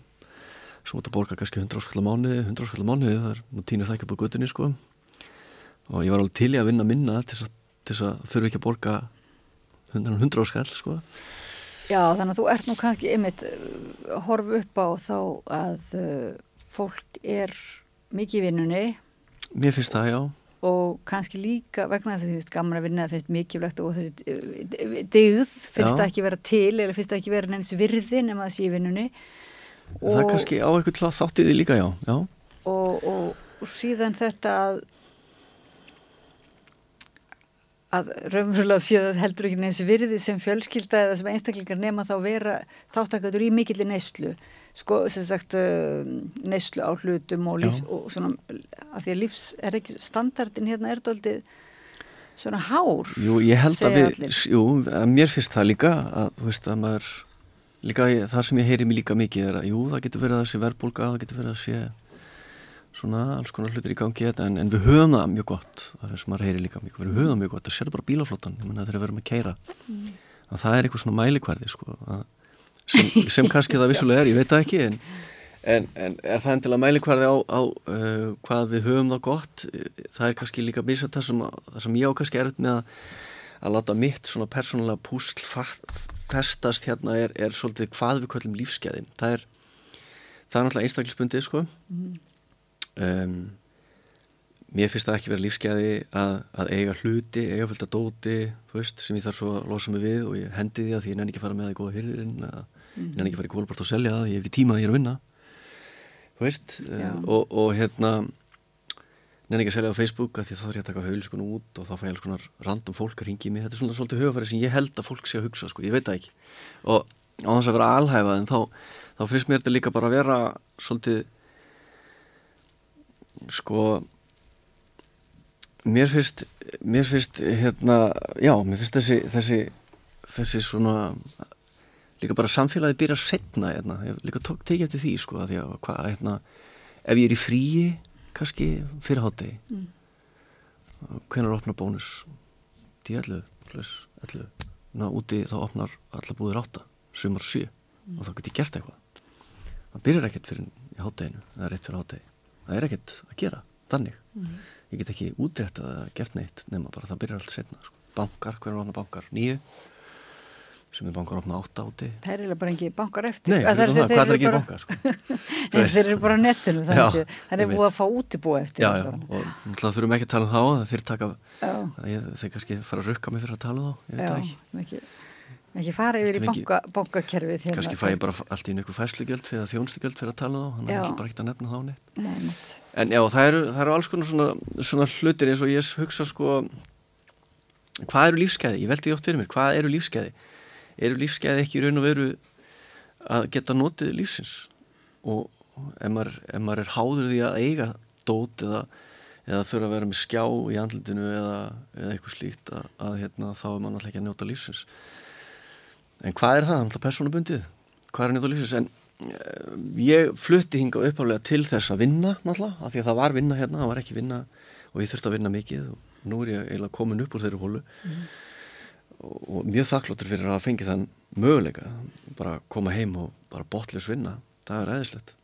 Sem mútt að borga kannski 100 áskall á mánuði 100 áskall á mánuði, það er, nú týnir það ekki upp á gutinni, sko. Og ég var alveg til í að vinna minna til þess að þurfi ekki að borga 100 áskall, sko. Já, þannig að þú ert nú kannski einmitt uh, horf upp á þá að uh, fólk er mikið í vinnunni. Mér finnst það, já. Og kannski líka vegna þess að þið finnst gaman að vinna það finnst mikilvægt og þessi uh, digð finnst það ekki vera til eða finnst það ekki vera neins virði nema sé í vinnunni. Það er kannski á eitthvað þáttiði líka, já, já. Og, og, og síðan þetta að að raunverulega séð heldur ekki neins virði sem fjölskylda eða sem einstaklingar nema þá vera þáttakatur í mikillir neyslu sko sem sagt uh, neyslu á hlutum og lífs Já. og svona að því að lífs er ekki standardin hérna er doldið svona hár Jú, ég held að við, jú, að mér finnst það líka að þú veist að maður líka það sem ég heyri mig líka mikið er að jú, það getur verið að sé verbulga, það getur verið að sé svona alls konar hlutir í gangi hérna, en, en við höfum það mjög gott. Það er sem maður heyri líka mjög, við höfum það mjög gott það sér bara bílaflottan, ég menna þegar við verum að keira mm. að það er eitthvað svona mælikvarði sko, sem, sem kannski það vissulega er, ég veit það ekki en, en, en er það endilega mælikvarði á, á uh, hvað við höfum það gott? Það er kannski líka misað það sem, það sem ég á kannski er með að, að láta mitt svona persónulega púsl festast hérna er, er svolítið hvað við kallum lífskeiði það er, það er náttúrulega einstaklisbundið sko mm um, mér finnst það ekki verið lífsgæði að, að eiga hluti, eiga fullt að dóti veist, sem ég þarf svo að losa mig við og ég hendi því að því ég nenni ekki að fara með það í góða hyrðirinn mm. ég nenni ekki að fara í kólbort og selja það ég hef ekki tíma að ég er að vinna. Veist, uh, og, og hérna nenni ekki að selja á Facebook að því þá er ég að taka haulskun út og þá fæ ég alls konar random fólk að ringi mig. Þetta er svona svolítið hugafæri sem ég held að fólk sé að hugsa sko, ég veit það ekki. Og á þess að vera alhæfað en þá, þá finnst mér þetta líka bara að vera svolítið sko mér finnst mér finnst hérna já, mér finnst þessi þessi, þessi svona líka bara samfélagi byrja að setna hérna, líka tók tekið eftir því sko að því að hvað, hérna ef ég er í fríi, kannski fyrir hátegi mm. hvernig opnar bónus? 10-11 11, ná úti þá opnar alla búðir átta, sumar 7 mm. og þá getur ég gert eitthvað. Það byrjar ekkert fyrir hátteginu, það er rétt fyrir hátegi það er ekkert að gera þannig mm. ég get ekki útrætt að gert neitt nema bara það byrjar allt setna sko. bankar, hvernig ofna bankar? Nýju sem er bankar ofna átt áti Það er bara ekki bankar eftir Nei, það, það, hvað er ekki bara... bankar? Sko? Nei, þeir eru bara nettinu þannig að það er búið að fá útibú eftir Já, já, og það þurfum ekki að tala um þá þeir taka, þeir kannski fara að rukka mig fyrir að tala um þá, ég veit það ekki ekki fara yfir í banka, bankakerfið hérna, kannski fæ ég bara allt í einhverju fæslugjöld eða þjónstugjöld fyrir að tala þá þannig að það er bara ekkert að nefna þá neitt. Nei, en já, það eru, það eru alls konar svona, svona hlutir eins og ég hugsa sko hvað eru lífskeiði, ég veldi oft fyrir mér hvað eru lífskeiði, eru lífskeiði ekki raun og veru að geta notið lífsins? Og ef maður, ef maður er háður því að eiga dót eða eða þurfa að vera með skjá í andlindinu eða, eða eitthvað slíkt að, að hérna, þá er maður alltaf ekki að njóta lífsins en hvað er það, alltaf personabundið hvað er nýtt á lífsins? En uh, ég flutti hinga uppálega til þess að vinna náttúrulega, af því að það var vinna hérna það var ekki vinna og ég þurfti að vinna mikið og nú er ég eiginlega komin upp úr þeirri hólu mm. og, og mjög þakkláttur fyrir að fengi þann möguleika bara koma heim og bara botlis vinna. Það er aðeinslegt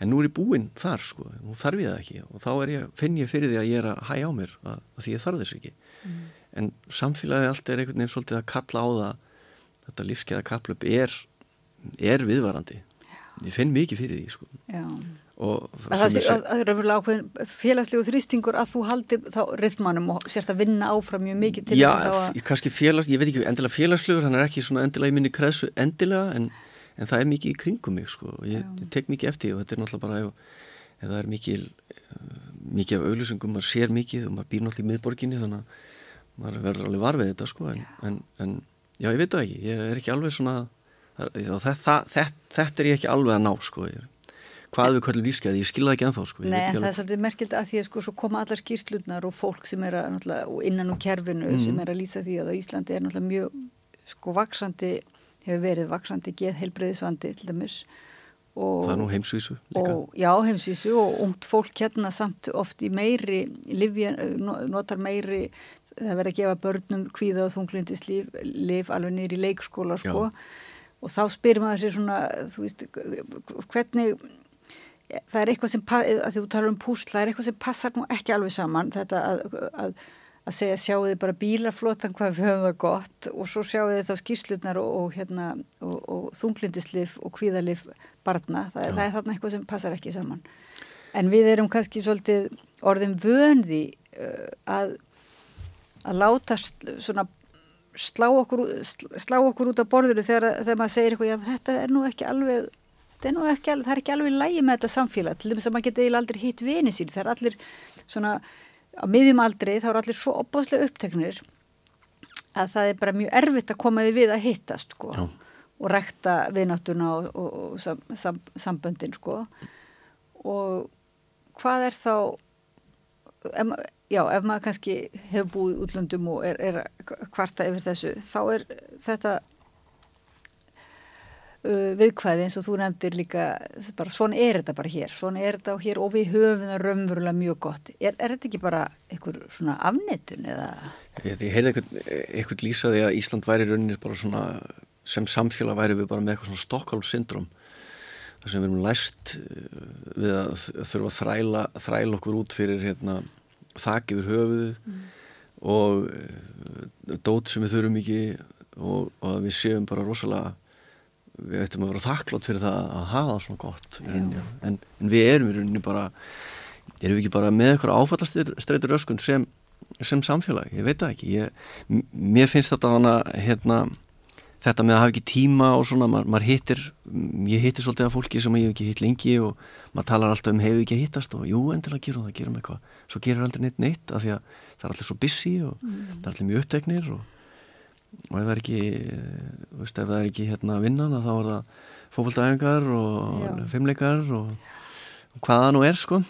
en nú er ég búinn þar sko, nú þarf ég það ekki og þá ég, finn ég fyrir því að ég er að hægja á mér að, að því ég þarf þess ekki. Mm. en samfélagi allt er einhvern veginn svolítið að kalla á það þetta lífskeiða kaplöp er, er viðvarandi. Ég finn mikið fyrir því sko. það er ákveðin félagslegu þrýstingur að þú haldir þá rithmanum og sérst að vinna áfram mjög mikið til já, þess að kannski félags, ég veit ekki endilega félagslegur, hann er ekki svona endilega í minni kreðsu endilega en, en það er mikið í kringum mig sko. Ég, ég tek mikið eftir og þetta er náttúrulega bara ef, ef það er mikið mikið af auðlýsingum, maður sér mikið og maður býr náttúrulega í miðborginni þannig að maður verður alveg varfið þetta sko en, en, en já ég veit það ekki, ég er ekki alveg svona það, það, það, þetta er ég ekki alveg að ná sko. Hvað við kvöldum lífskeiði, ég skilða ekki ennþá sko, Nei, það er svolítið merkild að því að sko svo koma allar skýrslutnar og fólk sem er að innan úr kerfinu mm. sem er að lýsa því að Íslandi er náttúrulega mjög sko vaksandi, hefur verið vaksandi geð heilbreyðisvandi til dæmis og, Það er nú heimsvísu líka. og, Já, heimsvísu og ungt fólk hérna samt oft í meiri livja, notar meiri það verður að gefa börnum kvíða og þunglindislif liv alveg nýri í leikskóla sko. Já. og þá spyrir maður sér svona þú veist, hvernig það er eitthvað sem, að þú talar um púsl, það er eitthvað sem passar nú ekki alveg saman. Þetta að, að, að segja sjáu þið bara bílaflótan hvað við höfum það gott og svo sjáu þið þá skýrslutnar og, og, hérna, og, og þunglindislif og kvíðalif barna, það, það er þarna eitthvað sem passar ekki saman. En við erum kannski svolítið orðin vönði uh, að að láta svona slá okkur, slá okkur út á borðinu þegar, þegar maður segir eitthvað, já þetta er nú ekki alveg það er nú ekki, það er ekki alveg lægi með þetta samfélag. Til þess að maður geti eiginlega aldrei hitt vini sín það er allir svona á miðjum aldrei þá eru allir svo opbáslega uppteknir að það er bara mjög erfitt að koma því við að hittast sko Já. og rekta vináttuna og, og, og sam, sam, samböndin sko. Og hvað er þá ef, já, ef maður kannski hefur búið útlöndum og er, er kvarta yfir þessu þá er þetta uh, viðkvæði eins og þú nefndir líka bara, svona er þetta bara hér svona er þetta á hér og við höfum það raunverulega mjög gott. Er, er þetta ekki bara einhver svona afnettun eða? Ég, ég heyrði eitthvað lýsaði að Ísland væri rauninir bara svona sem samfélag væri við bara með eitthvað svona Stockholm syndrom þar sem við erum læst uh, við að þurfa að þræla, þræla okkur út fyrir hérna, þakk yfir höfuðu mm. og uh, dót sem við þurfum ekki og, og við séum bara rosalega við ættum að vera þakklátt fyrir það að hafa það svona gott en, en, en við erum í rauninni bara erum við ekki bara með eitthvað áfallastreitur öskun sem, sem samfélag ég veit það ekki. Ég, mér finnst þetta hana, hérna, þetta með að hafa ekki tíma og svona, maður, maður hittir ég hittir svolítið af fólki sem ég hef ekki hitt lengi og maður talar alltaf um hefur ekki að hittast? og jú, endilega gerum það, gerum eitthvað. Svo gerir aldrei neitt neitt af því að það er allir svo busy og mm. það er allir mjög uppteknir og og ef það er ekki veist, ef það er ekki hérna vinnan þá er það fókvöldæfingar og fimmleikar og, og hvaða nú er sko.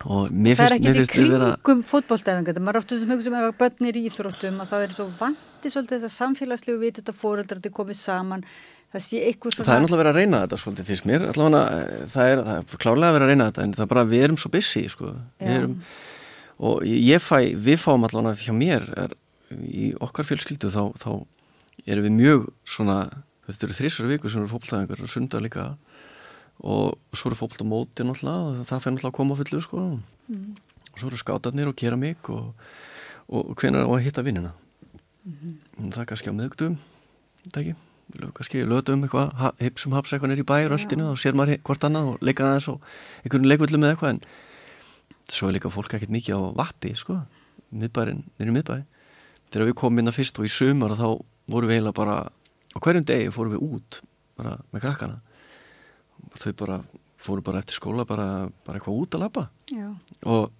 Og mér það finnst, er ekki í kringum vera... fótbóltæfingar maður hugum sem ef börnir í íþróttum að það er svo vandi svolítið þess að samfélagslegu vitur þetta fóreldrar til komið saman. Það sé eitthvað svona það er náttúrulega verið að reyna þetta svolítið fyrst mér. Allavega, það, er, það er klárlega verið að reyna þetta en það er bara við erum svo busy sko. erum, og ég fæ, við fáum allavega hjá mér er í okkar fjölskyldu þá, þá erum við mjög svona, þetta eru þrísar viku sem eru fólktaðingar og sunda líka. Og svo eru fólktamóti náttúrulega, það fenni náttúrulega að koma fullu sko. Mm. og svo eru skátarnir og gera mig og, og hvenar á að hitta vinnina mm -hmm. það er kannski á meðgdum þetta ekki, kannski lötum eitthvað hipsum haps eitthvað nýri bæur og sér maður hvort annað og leikar aðeins og einhvern leikvöldu með eitthvað en svo er líka fólk ekkert mikið á vappi sko, miðbærin, nýri miðbæri þegar við komum inn að fyrst og í sumar þá vorum við eiginlega bara á hverjum degi fórum við út bara með krakkana. Þau bara fórum bara eftir skóla bara, bara eitthvað út að lappa og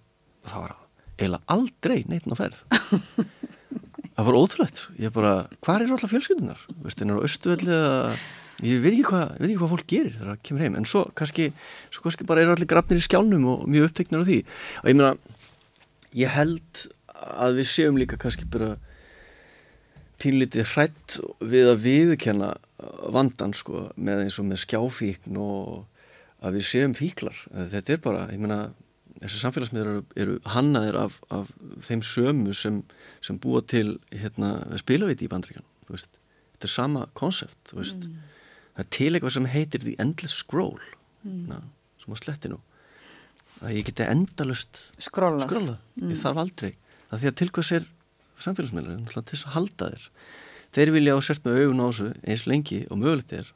það var eiginlega aldrei neittn á ferð það var ótrúlegt. Ég bara, hvað er alltaf fjölskyldunar veist, það er á östuvelli ég veit ekki hvað, veit ekki hvað fólk gerir þegar það kemur heim. En svo kannski, svo kannski bara er allir grafnir í skjálnum og mjög uppteknir á því. Og ég meina, ég held að við séum líka kannski bara pínlítið hrætt við að viðkenna vandan sko með eins og með skjáfíkn og að við séum fíklar. Þetta er bara, ég meina þessi samfélagsmiður eru, eru hannaðir af, af þeim sömu sem, sem búa til hérna, spilaviti í bandríkan þetta er sama konsept mm. það er til eitthvað sem heitir The Endless Scroll. Mm. na, sem að sletti nú. Að ég geti endalust skrolla, skrolla. Mm. ég þarf aldrei. Það því að til hvers er samfélagsmiðlar? Til þess að halda þér. Þeir vilja á sért með augun á þessu eins lengi og mögulegt er.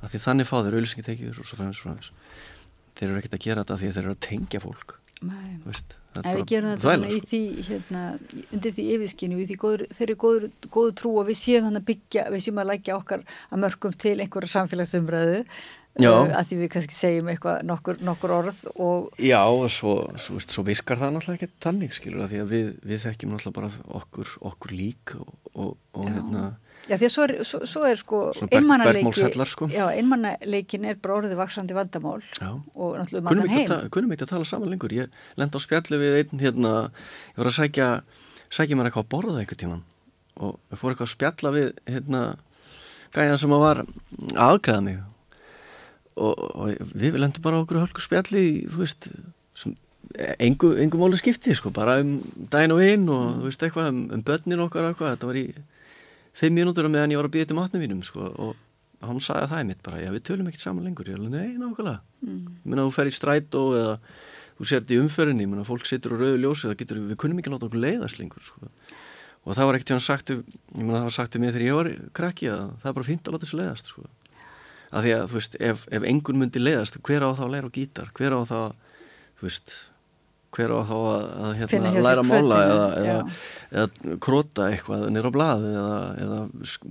Að því þannig fá þeir auðvilsingi tekjur og svo fræmis, fræmis þeir eru ekkert að gera þetta því að þeir eru að tengja fólk. Veist, það er bara í sko. hérna, undir því yfirskinu, í því góður, góður, trú og við séum þannig að byggja, við séum að lækja okkar að mörgum til einhverja samfélagsumræðu uh, að því við kannski segjum eitthvað nokkur, nokkur orð og Já, svo, svo, veist, svo virkar það náttúrulega ekki þannig, skilur það, því að við, við þekkjum náttúrulega bara okkur, okkur lík og, og, og hérna, Já, því að svo er, svo, svo er sko bergmálshellar, sko. já, einmanaleikin er bara orðið vaksandi vandamál já. og náttúrulega ekki, heim. kunnum ekki að tala saman lengur, ég lenda á spjalli við einn, hérna, ég var að sækja, sækja mér eitthvað að borða eitthvað tíman og ég fór eitthvað að spjalla við, hérna, gæjan sem að var að aðgræða mig og, og við lendum bara okkur hölku spjalli, þú veist, sem engu, engu máli skipti, sko, bara um daginn og inn og, þú veist, eitthvað um, um börnin okkar eitthvað, þetta var í fimm mínútur á meðan ég var að býja til matnum mínum, sko, og hann sagði það einmitt bara, já, við tölum ekkert saman lengur, ég er alveg, nei, nákvæmlega Mm. ég meina þú fer í strætó eða þú sért í umferðinni, ég meina fólk situr á rauðu ljósi það getur, við kunnum ekki að láta okkur leiðast lengur sko. og það var ekkert hann sagt ég meina það var sagt um mig þegar ég var krakki að það er bara fínt að láta þessu leiðast sko. að því að þú veist, ef, ef engun myndi leiðast hver á þá að læra á gítar hver á þá, þú veist hver á þá að, að hérna, læra að mála eða, eða, eða króta eitthvað nýra á blað eða, eða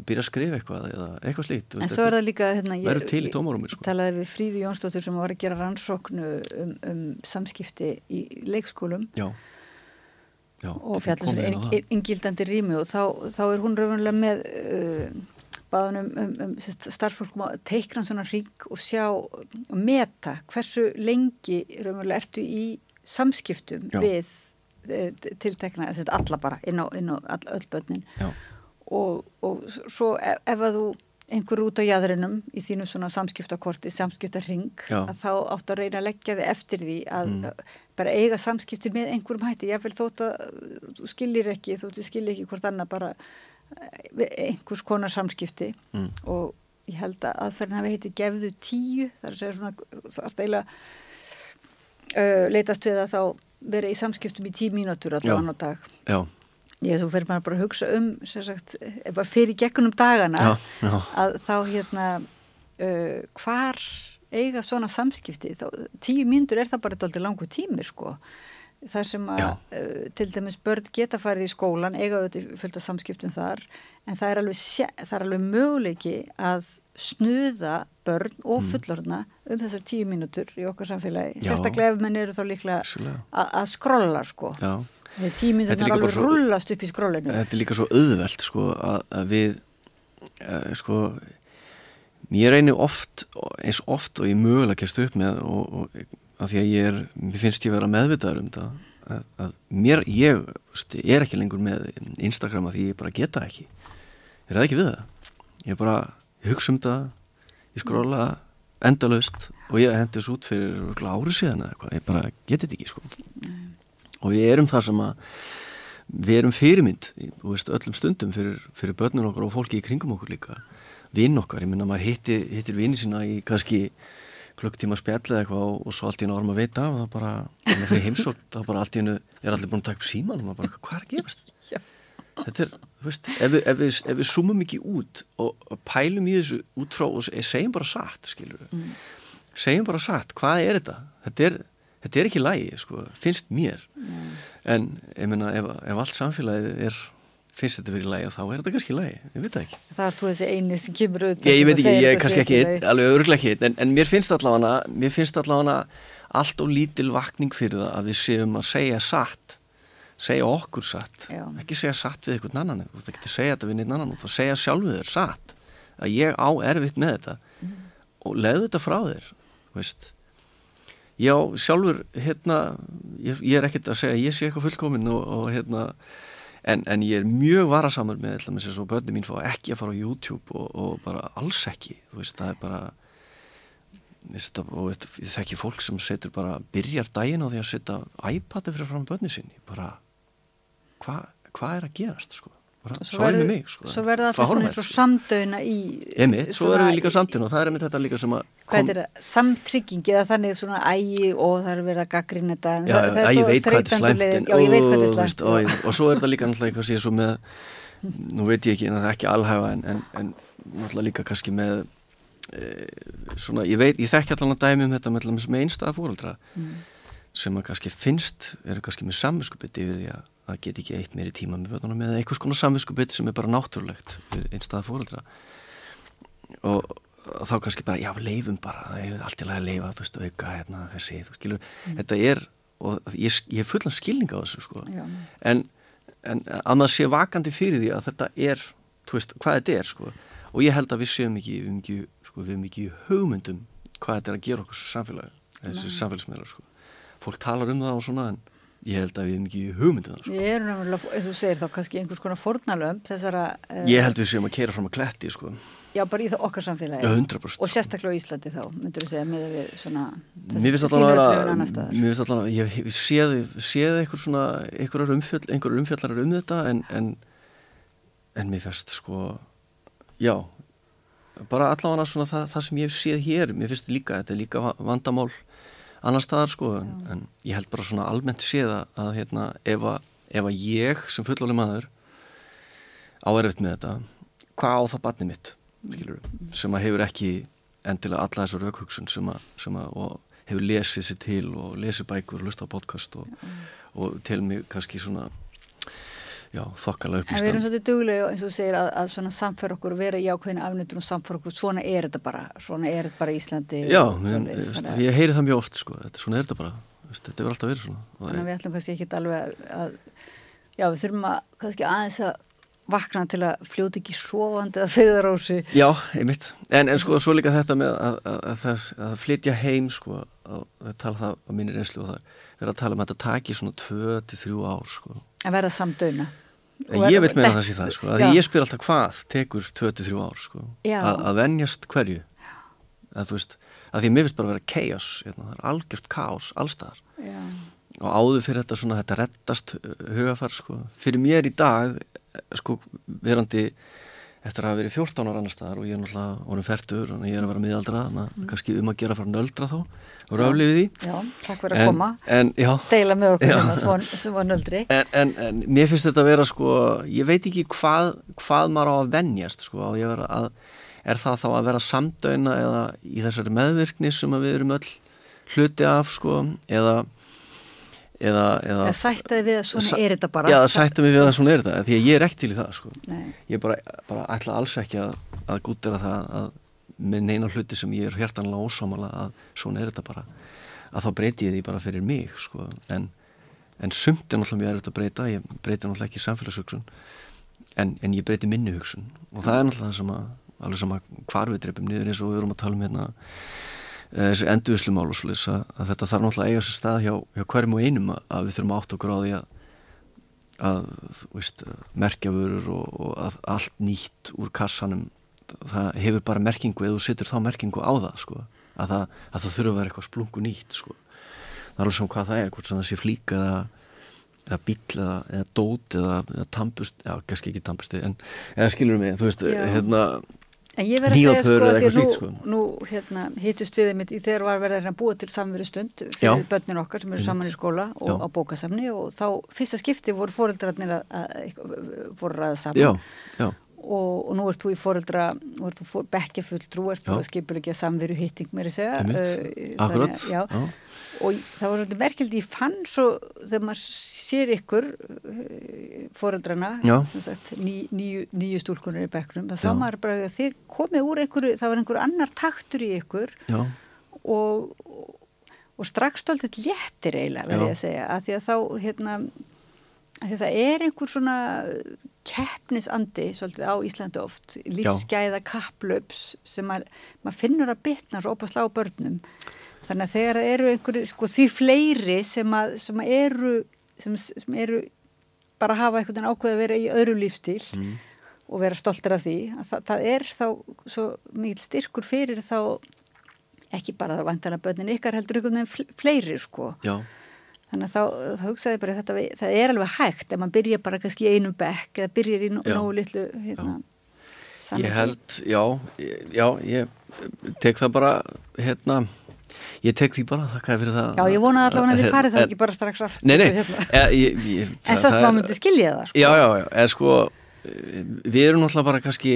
byrja að skrifa eitthvað eða eitthvað slíkt þú En svo er það líka, hérna, tómarúmi sko. talaði við Fríði Jónsdóttur sem var að gera rannsóknu um, um samskipti í leikskólum já, já og það. ingildandi rými og þá, þá er hún raunverulega með uh, baðan um, um, um starffólkum að teikna svona ring og sjá og meta hversu lengi raunverulega ertu í samskiptum Já. við uh, tiltekna, sérst, alla bara inn á, inn á all, öll börnin og, og svo ef, ef að þú einhver út á jæðrinum í þínu svona samskiptakorti, samskiptarring að þá áttu að reyna að leggja þig eftir því að Mm. bara eiga samskipti með einhverjum hætti, ég vil þótt að þú skilir ekki, þú skilir ekki hvort annað bara við einhvers konar samskipti Mm. og ég held að aðferðin hafi heiti gefðu tíu, það er að segja svona það er eiginlega uh, leitast við að þá vera í samskiptum í tíu mínútur allavega á dag. Já, ég svo fyrir maður bara að hugsa um sagt, fyrir gegnum dagana já, já, að þá hérna uh, hvar eiga svona samskipti? Þá, tíu mínútur er það bara dálítið langu tími sko þar sem að Já. uh, til dæmis börn geta farið í skólan eiga auðvitað fullt af samskiptum þar en það er alveg, það er alveg möguleiki að snuða börn og fullorðna um þessar tíu mínútur í okkar samfélagi Mm. Já. sérstaklega ef menn eru þá líklega að skrolla sko tíu er mínútur líka alveg svo- rullast upp í skrollinu Þetta er líka svo auðvelt sko að, að við uh, sko ég reynir oft eins oft og ég mögulega kemst upp með og, og að því að ég er mér finnst ég vera meðvitaður um þetta að, að mér, ég veist, er ekki lengur með Instagram að því ég bara geta ekki. Ég ræði ekki við það. Ég bara, hugsa um það ég skróla endalaust og ég hendi þessu út fyrir ári síðan eða eitthvað, ég bara geti þetta ekki sko. Og við erum það sem að við erum fyrirmynd veist, öllum stundum fyrir, fyrir börnun okkar og fólki í kringum okkur líka. Vinn okkar, ég minna maður hitti, hittir vini sína í kannski klukktíma spjall eða eitthvað og, og svo allt í einu árum að veita og það bara, þannig að fyrir heimsótt það bara allt í einu, er allir búin að taka upp síman og maður bara, hvað er að gerast? Já. Þetta er, þú veist, ef við, ef við, ef við zoomum ekki út og, pælum í þessu út frá og se- segjum bara satt, skilur við Mm. segjum bara satt, hvað er þetta? Þetta er, þetta er ekki lægi, sko, finnst mér en ég meina ef, ef allt samfélagið er finnst þetta verið lægi þá er þetta kannski lægi, ég veit það ekki. Það er þú þessi eini sem kemur auðvitað ég, ég veit ekki, ég er kannski ekki einn, alveg örglega ekki en, en mér finnst allavega mér finnst allavega allt og lítil vakning fyrir það að við séum að segja satt segja okkur satt. Já. ekki segja satt við einhvern annan þú þarf ekki að segja þetta við neitt annan þú segja sjálfu þér satt að ég á erfitt með þetta. Og leiðu þetta frá þér veist. Já, sjálfur hérna, ég, ég er ekkert að segja ég sé eitthvað fullkominn og, og hérna en, en ég er mjög varasamur með ætla, með þess að börnum mín fá ekki að fara á YouTube og, og bara alls ekki. Þú veist, það er bara veist, og veist, ég þekki fólk sem setur bara, byrjar daginn á því að setja iPad-i fyrir fram börni sinni bara, hvað hva er að gerast sko svo, er verður- sko Svo verða allir eins og sko. samdöina í Einmitt, svo erum við líka samtinn og það er einmitt þetta líka sem að Hvað er það? Samtryggingi eða þannig svona ægi og það er verið að gaggrina þetta en Já, það, það ég er leiðin. en- Já, ég veit hvað þetta er slæmt ó, ég- Og svo er þetta líka náttúrulega eitthvað sér svo með nú veit ég ekki, en það er ekki alhæfa en, en, en náttúrulega líka kannski með e, svona, ég veit, ég þekki allan að dæmi um þetta með, einstæða fóreldra Mm. sem að kannski finnst, að það get ekki eitt meiri tíma með börnunum eða einhvers konar samvinskupið sem er bara náttúrulegt einstað fóreldra og þá kannski bara, já, leifum bara það er allt í lagi að leifa, þú veist, auka hérna, þessi, þú skilur, mm. þetta er og ég, ég er fullan skilning á þessu sko. en, en að maður sé vakandi fyrir því að þetta er þú veist, hvað þetta er sko. og ég held að við séum ekki við mikið, sko, við mikið hugmyndum hvað þetta er að gera okkur samfélag þessi samfélagsmiðlar sko. fólk talar um það og svona en ég held að við erum ekki hugmyndið sko. Við erum náttúrulega, eins og segir þá kannski einhvers konar fornalömb þessara uh, Ég held við séum að keira fram að kletti sko Já, bara í það okkar samfélagi. Já, 100%. Og sérstaklega á Íslandi þá, myndur þú segja, með að við svona... Mér finnst alltaf að, ég séði, séði einhver svona, einhverjar umfjöld, einhverjar umfjöldlarar um þetta, en, en, en mér finnst sko, já, bara allavega svona það, það sem ég séð hér, mér finnst líka, þetta er líka vandamál annar staðar sko, en, en ég held bara svona almennt séða að, hérna, ef að, ef að ég sem fullóli maður áerfitt með þetta, hvað á það barnið mitt? skilur, sem að hefur ekki endilega alla þessar raukhugsun sem að, sem að hefur lesið sér til og lesið bækur og lusta á podcast og, mm. og til mig kannski svona já, þokkala upplýstan. En við erum svolítið duglega eins og segir að, að svona samfæra okkur vera í ákveðinu afnöndun og samfæra okkur. Svona er þetta bara, svona er þetta bara Íslandi Já, veist, ég heyri það mjög oft sko, þetta, svona er þetta bara þetta verður alltaf verið svona. Þannig að við ætlum kannski ekki alveg að já, við þurfum að kannski aðeins að vakna til að fljóta ekki sofandi að feðarási Já, einmitt, en, en sko svo líka þetta með að, að, að, að flytja heim sko, að tala það á minni reynslu og það er að tala um að þetta taki svona 2-3 ár sko Að verða samdöuna Ég vil meina það sé það sko, ég spyr alltaf hvað tekur 2-3 ár sko. Að venjast hverju. Að veist, að því mér finnst bara að vera chaos, hérna, algjört chaos allstaðar Já. Og áður fyrir þetta svona þetta rettast hugafar sko. fyrir mér í dag sko verandi eftir að hafa verið 14 ára annar staðar og ég er náttúrulega orðin færtur og ég er að vera miðaldra þannig að mm. kannski um að gera frá nöldra þá og ráfliðið því. Já, takk fyrir að koma. en, já, deila með okkur hérna sem var nöldri. En, en, en mér finnst þetta að vera sko ég veit ekki hvað, hvað maður á að vennjast sko að, að er það þá að vera samdöina eða í þessari meðvirkni sem við erum öll hluti af sko eða eða, eða sættaði við að svona er þetta bara já, sættaði við að svona er þetta því að ég er ekki til í það sko. ég bara, bara ætla alls ekki að, að gútera það að með neina hluti sem ég er hjertanlega ósámala að svona er þetta bara að þá breyti ég því bara fyrir mig sko. en, en sumt er náttúrulega mjög erfitt að breyta ég breyti náttúrulega ekki samfélagshugsun en, en ég breyti minni hugsun og það er náttúrulega það sem að alveg sem að hvar við dreipum niður eins og við erum að tala um hérna þessi enduðslumál og svolítið að, að þetta þarf náttúrulega að eiga sér stað hjá, hjá hverjum og einum að, við þurfum átt okkur á því að, að veist, merkja vörur og, og að allt nýtt úr kassanum það hefur bara merkingu eða þú setur þá merkingu á það sko, að það, það þurfa að vera eitthvað splungu nýtt sko. það er alveg svona hvað það er hvort sem það sé flíka eða, eða bíl eða, eða dót eða, eða tampust, já kannski ekki tampusti en skilur mig, þú veist, hérna En ég verði að segja sko að því að nú, sko. nú hérna, hittust við einmitt í þegar var verið að búa til samveru stund fyrir Já. börnin okkar sem eru saman í skóla og Já. á bókasamni og þá fyrsta skipti voru fóreldrarnir að, að voru ræða saman Já. Og, og nú ert þú í fóreldra nú ert þú bekkjafull trú ert þú að skipur ekki að samveru hitting mér að segja uh, Akkurat. þannig, og það var svolítið merkildi ég fann svo þegar maður sér ykkur eh, fóreldrana ný, nýju, nýju stúlkunir í bekknum það sá maður bara að þið komið úr einhverju það var einhverju annar taktur í ykkur og, og, og strax stoltið léttir eiginlega verði að segja að því að þá hérna, að að það er einhver svona keppnisandi svolítið á Íslandi oft lífsgæða kapplöps sem maður, maður finnur að bitna svo opast lág börnum Þannig að þegar eru einhverju, sko því fleiri sem, að, sem að eru, sem, sem eru bara að hafa einhvern veginn ákveð að vera í öðru lífstíl mm. og vera stoltur af því, það, það er þá svo mikil styrkur fyrir þá ekki bara það vantala börnin ykkar heldur einhvern veginn fleiri sko. Já. Þannig að þá, þá hugsaði bara þetta, það er alveg hægt ef maður byrja bara kannski í einum bekk eða byrjar í nógu litlu hérna, Ég held, já, já, ég tek það bara hérna ég tek því bara, þakka fyrir það Já, ég vonaði allavega að þið farið þá ekki bara strax aftur Nei, nei hérna. ég, ég, En svo að maður myndi skilja það sko. Já, já, já, eða sko við erum náttúrulega bara kannski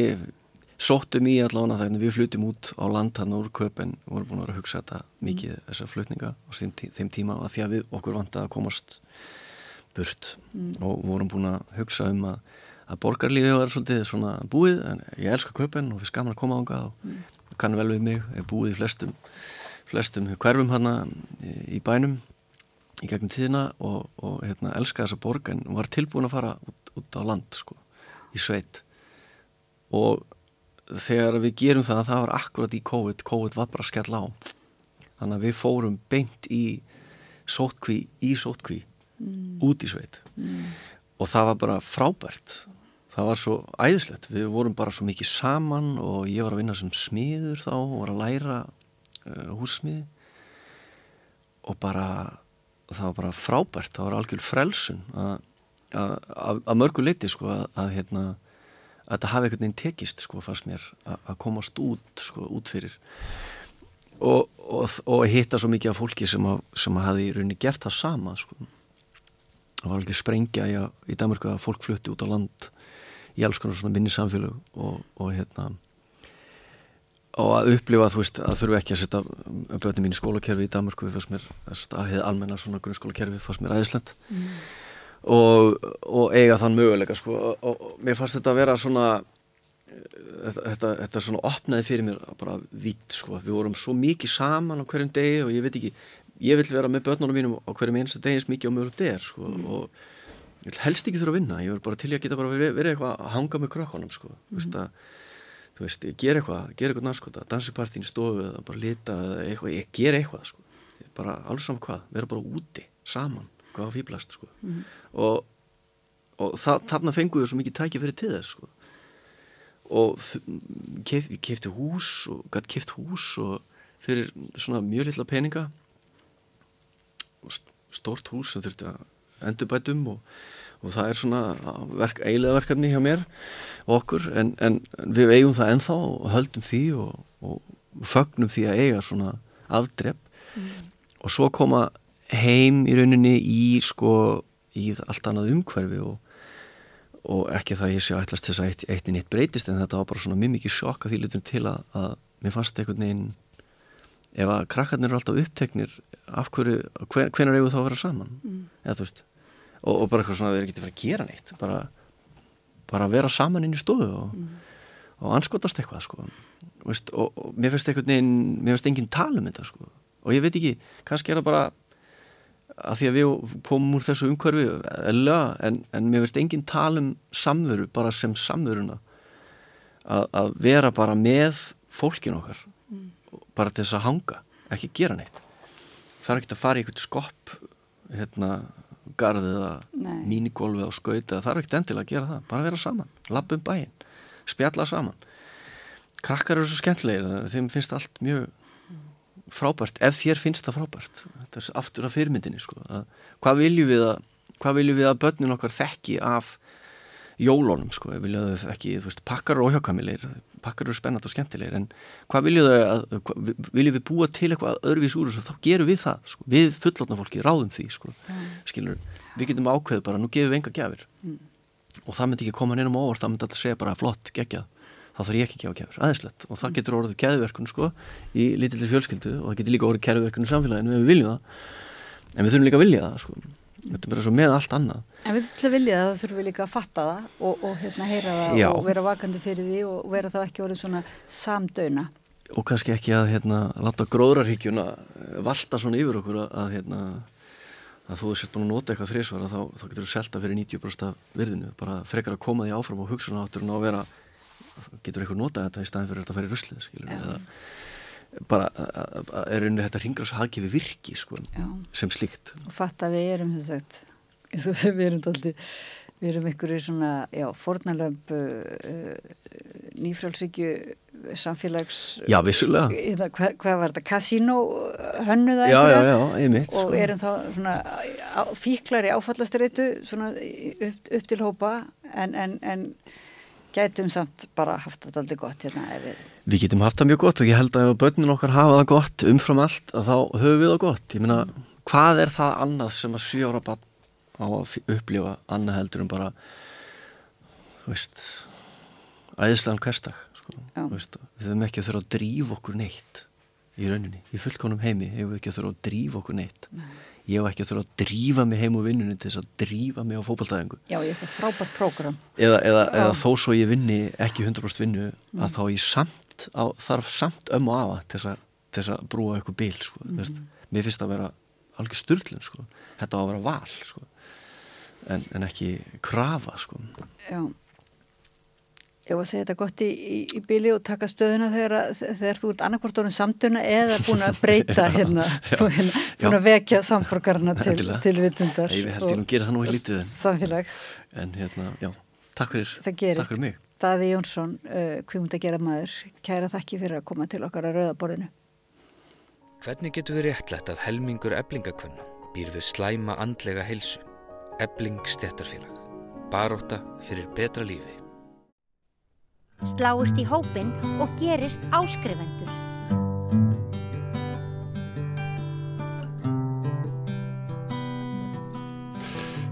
sóttum í allavega þegar við flutum út á land hann úr köpen og vorum búin að vera að hugsa þetta mikið mm. þessar flutninga á þeim, tí þeim tíma að því að við okkur vant að komast burt mm. og vorum búin að hugsa um að, að borgarlífið var svolítið svona búið en ég elska köpen og finnst gaman að koma ánga og mm. kann vel við mig, er búið í flestum flestum hverfum hann í bænum í gegnum tíðina og, og hérna, elska þessa borg en var tilbúin að fara út, út á land sko, í sveit og þegar við gerum það það var akkurat í COVID. COVID var bara skell á. Þannig að við fórum beint í sótkví í sótkví mm. út í sveit. Mm. og það var bara frábært. Það var svo æðislegt. Við vorum bara svo mikið saman og ég var að vinna sem smiður þá og var að læra uh, hússmiði og bara það var bara frábært. Það var algjör frelsun að mörgu leiti sko að, að hérna að þetta hafi einhvern veginn tekist sko fannst mér að komast út sko út fyrir. Og, og, og hitta svo mikið af fólki sem að, sem að hafi í rauninni gert það sama sko. Það var alveg sprengja í, í Danmarku að fólk flutti út á land í alls konar svona minni samfélag og, og hérna og að upplifa þú veist að þurfu ekki að setja börnum mín í skólakerfi í Danmarku fannst mér að hefði almenna svona grunnskólakerfi fannst mér aðeinslegt mm og, og eiga þann möguleika sko. og, og mér fannst þetta að vera svona þetta, þetta, þetta svona opnaði fyrir mér bara vitt sko. við vorum svo mikið saman á hverjum degi og ég veit ekki, ég vil vera með börnunum mínum á hverjum einsta degi eins mikið og mögulegt er sko. mm. og ég vil helst ekki þurfa að vinna ég vil bara til að geta bara verið, verið eitthvað að hanga með krökkunum sko. mm. veist að, þú veist, ég ger eitthvað, ger eitthvað náskota dansipartín í stofu eða bara lita eða eitthvað, ég ger eitthvað sko. bara alls saman hvað, vera bara úti saman hvað á fýblast sko. mm. og, og þarna fenguðu svo mikið tækja fyrir til þess sko. og kef, ég kefti hús og gæti keft hús og fyrir svona mjög litla peninga stort hús sem þurfti að endurbætum og, og það er svona verk, eiginlega verkefni hjá mér og okkur en, en við eigum það enþá og höldum því og, og fögnum því að eiga svona afdrepp mm. og svo koma heim í rauninni í sko í allt annað umhverfi og, og ekki það ég sé að ætlast þess að eitt, eitt nýtt breytist en þetta var bara svona mjög mikið sjokk að því litur til að, að mér fannst einhvern veginn ef að krakkarnir eru alltaf uppteknir af hverju, hven, hvenar eigum þá að vera saman mm. eða þú veist og, og bara eitthvað svona að þeir geti verið að gera neitt bara, bara að vera saman inn í stofu og, mm. og anskotast eitthvað sko veist, og, og mér finnst einhvern veginn mér finnst enginn tala um þetta sko og ég veit ekki, kannski er það bara að því að við komum úr þessu umhverfi en, en mér veist enginn tala um samveru bara sem samveruna. Að, að vera bara með fólkin okkar mm. bara til þess að hanga, ekki gera neitt. Er ekkert að fara í eitthvað skopp hérna garðið eða mínigólfið á skauta er ekkert endilega að gera það, bara vera saman lappum bæinn, spjalla saman. Krakkar eru svo skemmtilegir þeim finnst allt mjög frábært, ef þér finnst það frábært þetta er aftur af fyrirmyndinni sko. að, hvað viljum við að hvað viljum við að börnin okkar þekki af jólónum sko, viljaðu ekki veist, pakkar og óhjákamilir pakkar eru spennat og skemmtilegir en hvað viljum við að hvað, viljum við búa til eitthvað öðruvís úr og þá gerum við það, sko. við fullotna fólki ráðum því, sko. mm. skilur við getum ákveð bara, nú gefum við enga gafir mm. og það myndi ekki koma neinum á orð það myndi alltaf segja bara flott, geggjað þá þarf ég ekki að gefa kefur, aðeinslegt og það mm. getur orðið keðverkun sko í lítillir fjölskyldu og það getur líka orðið keðverkun í samfélaginu ef við viljum það. En við þurfum líka að vilja það sko. Þetta er bara svo með allt annað. En við þurfum að vilja það, þurfum við líka að fatta það og, og hérna heyra það Já. og vera vakandi fyrir því og vera þá ekki orðið svona samdöuna og kannski ekki að hérna láta gróðrarhyggjuna valda svona yfir okkur að, að hérna að þú sett búin að nota eitthvað þrísvara þá, þá getur þú selta fyrir 90% af virðinu. Bara frekar að koma því áfram á hugsunahátturinn og vera getur eitthvað notað þetta í staðin fyrir að fara í ruslið eða bara er unni þetta ringra svo hafgifi virki sko, sem slíkt. Og fatt að við erum þess að við erum tólti við erum einhverju svona, já, fornalömp uh, nýfrálsíkju samfélags já, vissulega. Hérna, hvað, hvað var þetta, kasínó hönnuða já, já, einmitt og sko. erum þá svona fíklari áfallastreitu svona upp, upp til hópa en, en, en gætum samt bara haft þetta aldrei gott hérna við... við getum haft það mjög gott og ég held að ef börnin okkar hafa það gott umfram allt að þá höfum við það gott. Ég meina, hvað er það annað sem að sjóra bara á að upplifa annað heldur en bara þú veist æðislegan hverstag sko. Veist, við höfum ekki að þurfa að drífa okkur neitt í rauninni, í fullkonum heimi hefur við ekki að þurfa að drífa okkur neitt ég hef ekki að þurfa að drífa mig heim úr vinnunni til þess að drífa mig á fótballtæðingu Já, ég eitthvað frábært prógram. eða, eða, eða þó svo ég vinni ekki 100% vinnu að þá ég samt á, þarf samt ömmu og afa til þess að, brúa eitthvað bil sko, mm. mér finnst það að vera algjör styrlun sko. þetta á að vera val sko. en, en ekki krafa sko. Já. Ég var að segja þetta gott í, í, í bíli og taka stöðuna þegar, að- þegar þú ert annarkvort orðin samtuna eða búin að breyta hérna, búin, búin að vekja samborgarna til, til vitundar. Nei, við held ég nú gera það nú í lítið en, Samfélags. en hérna, já, takk fyrir, Það gerist. takk fyrir mig Daði Jónsson, uh, kvimund að gera maður, kæra þakki fyrir að koma til okkar að rauðaborðinu. Hvernig getur við réttlætt að helmingur eblingakvenna býr við slæma andlega heilsu? Ebling stjættarfélag. Baróta fyrir betra lífi. Sláist í hópin og gerist áskrifendur.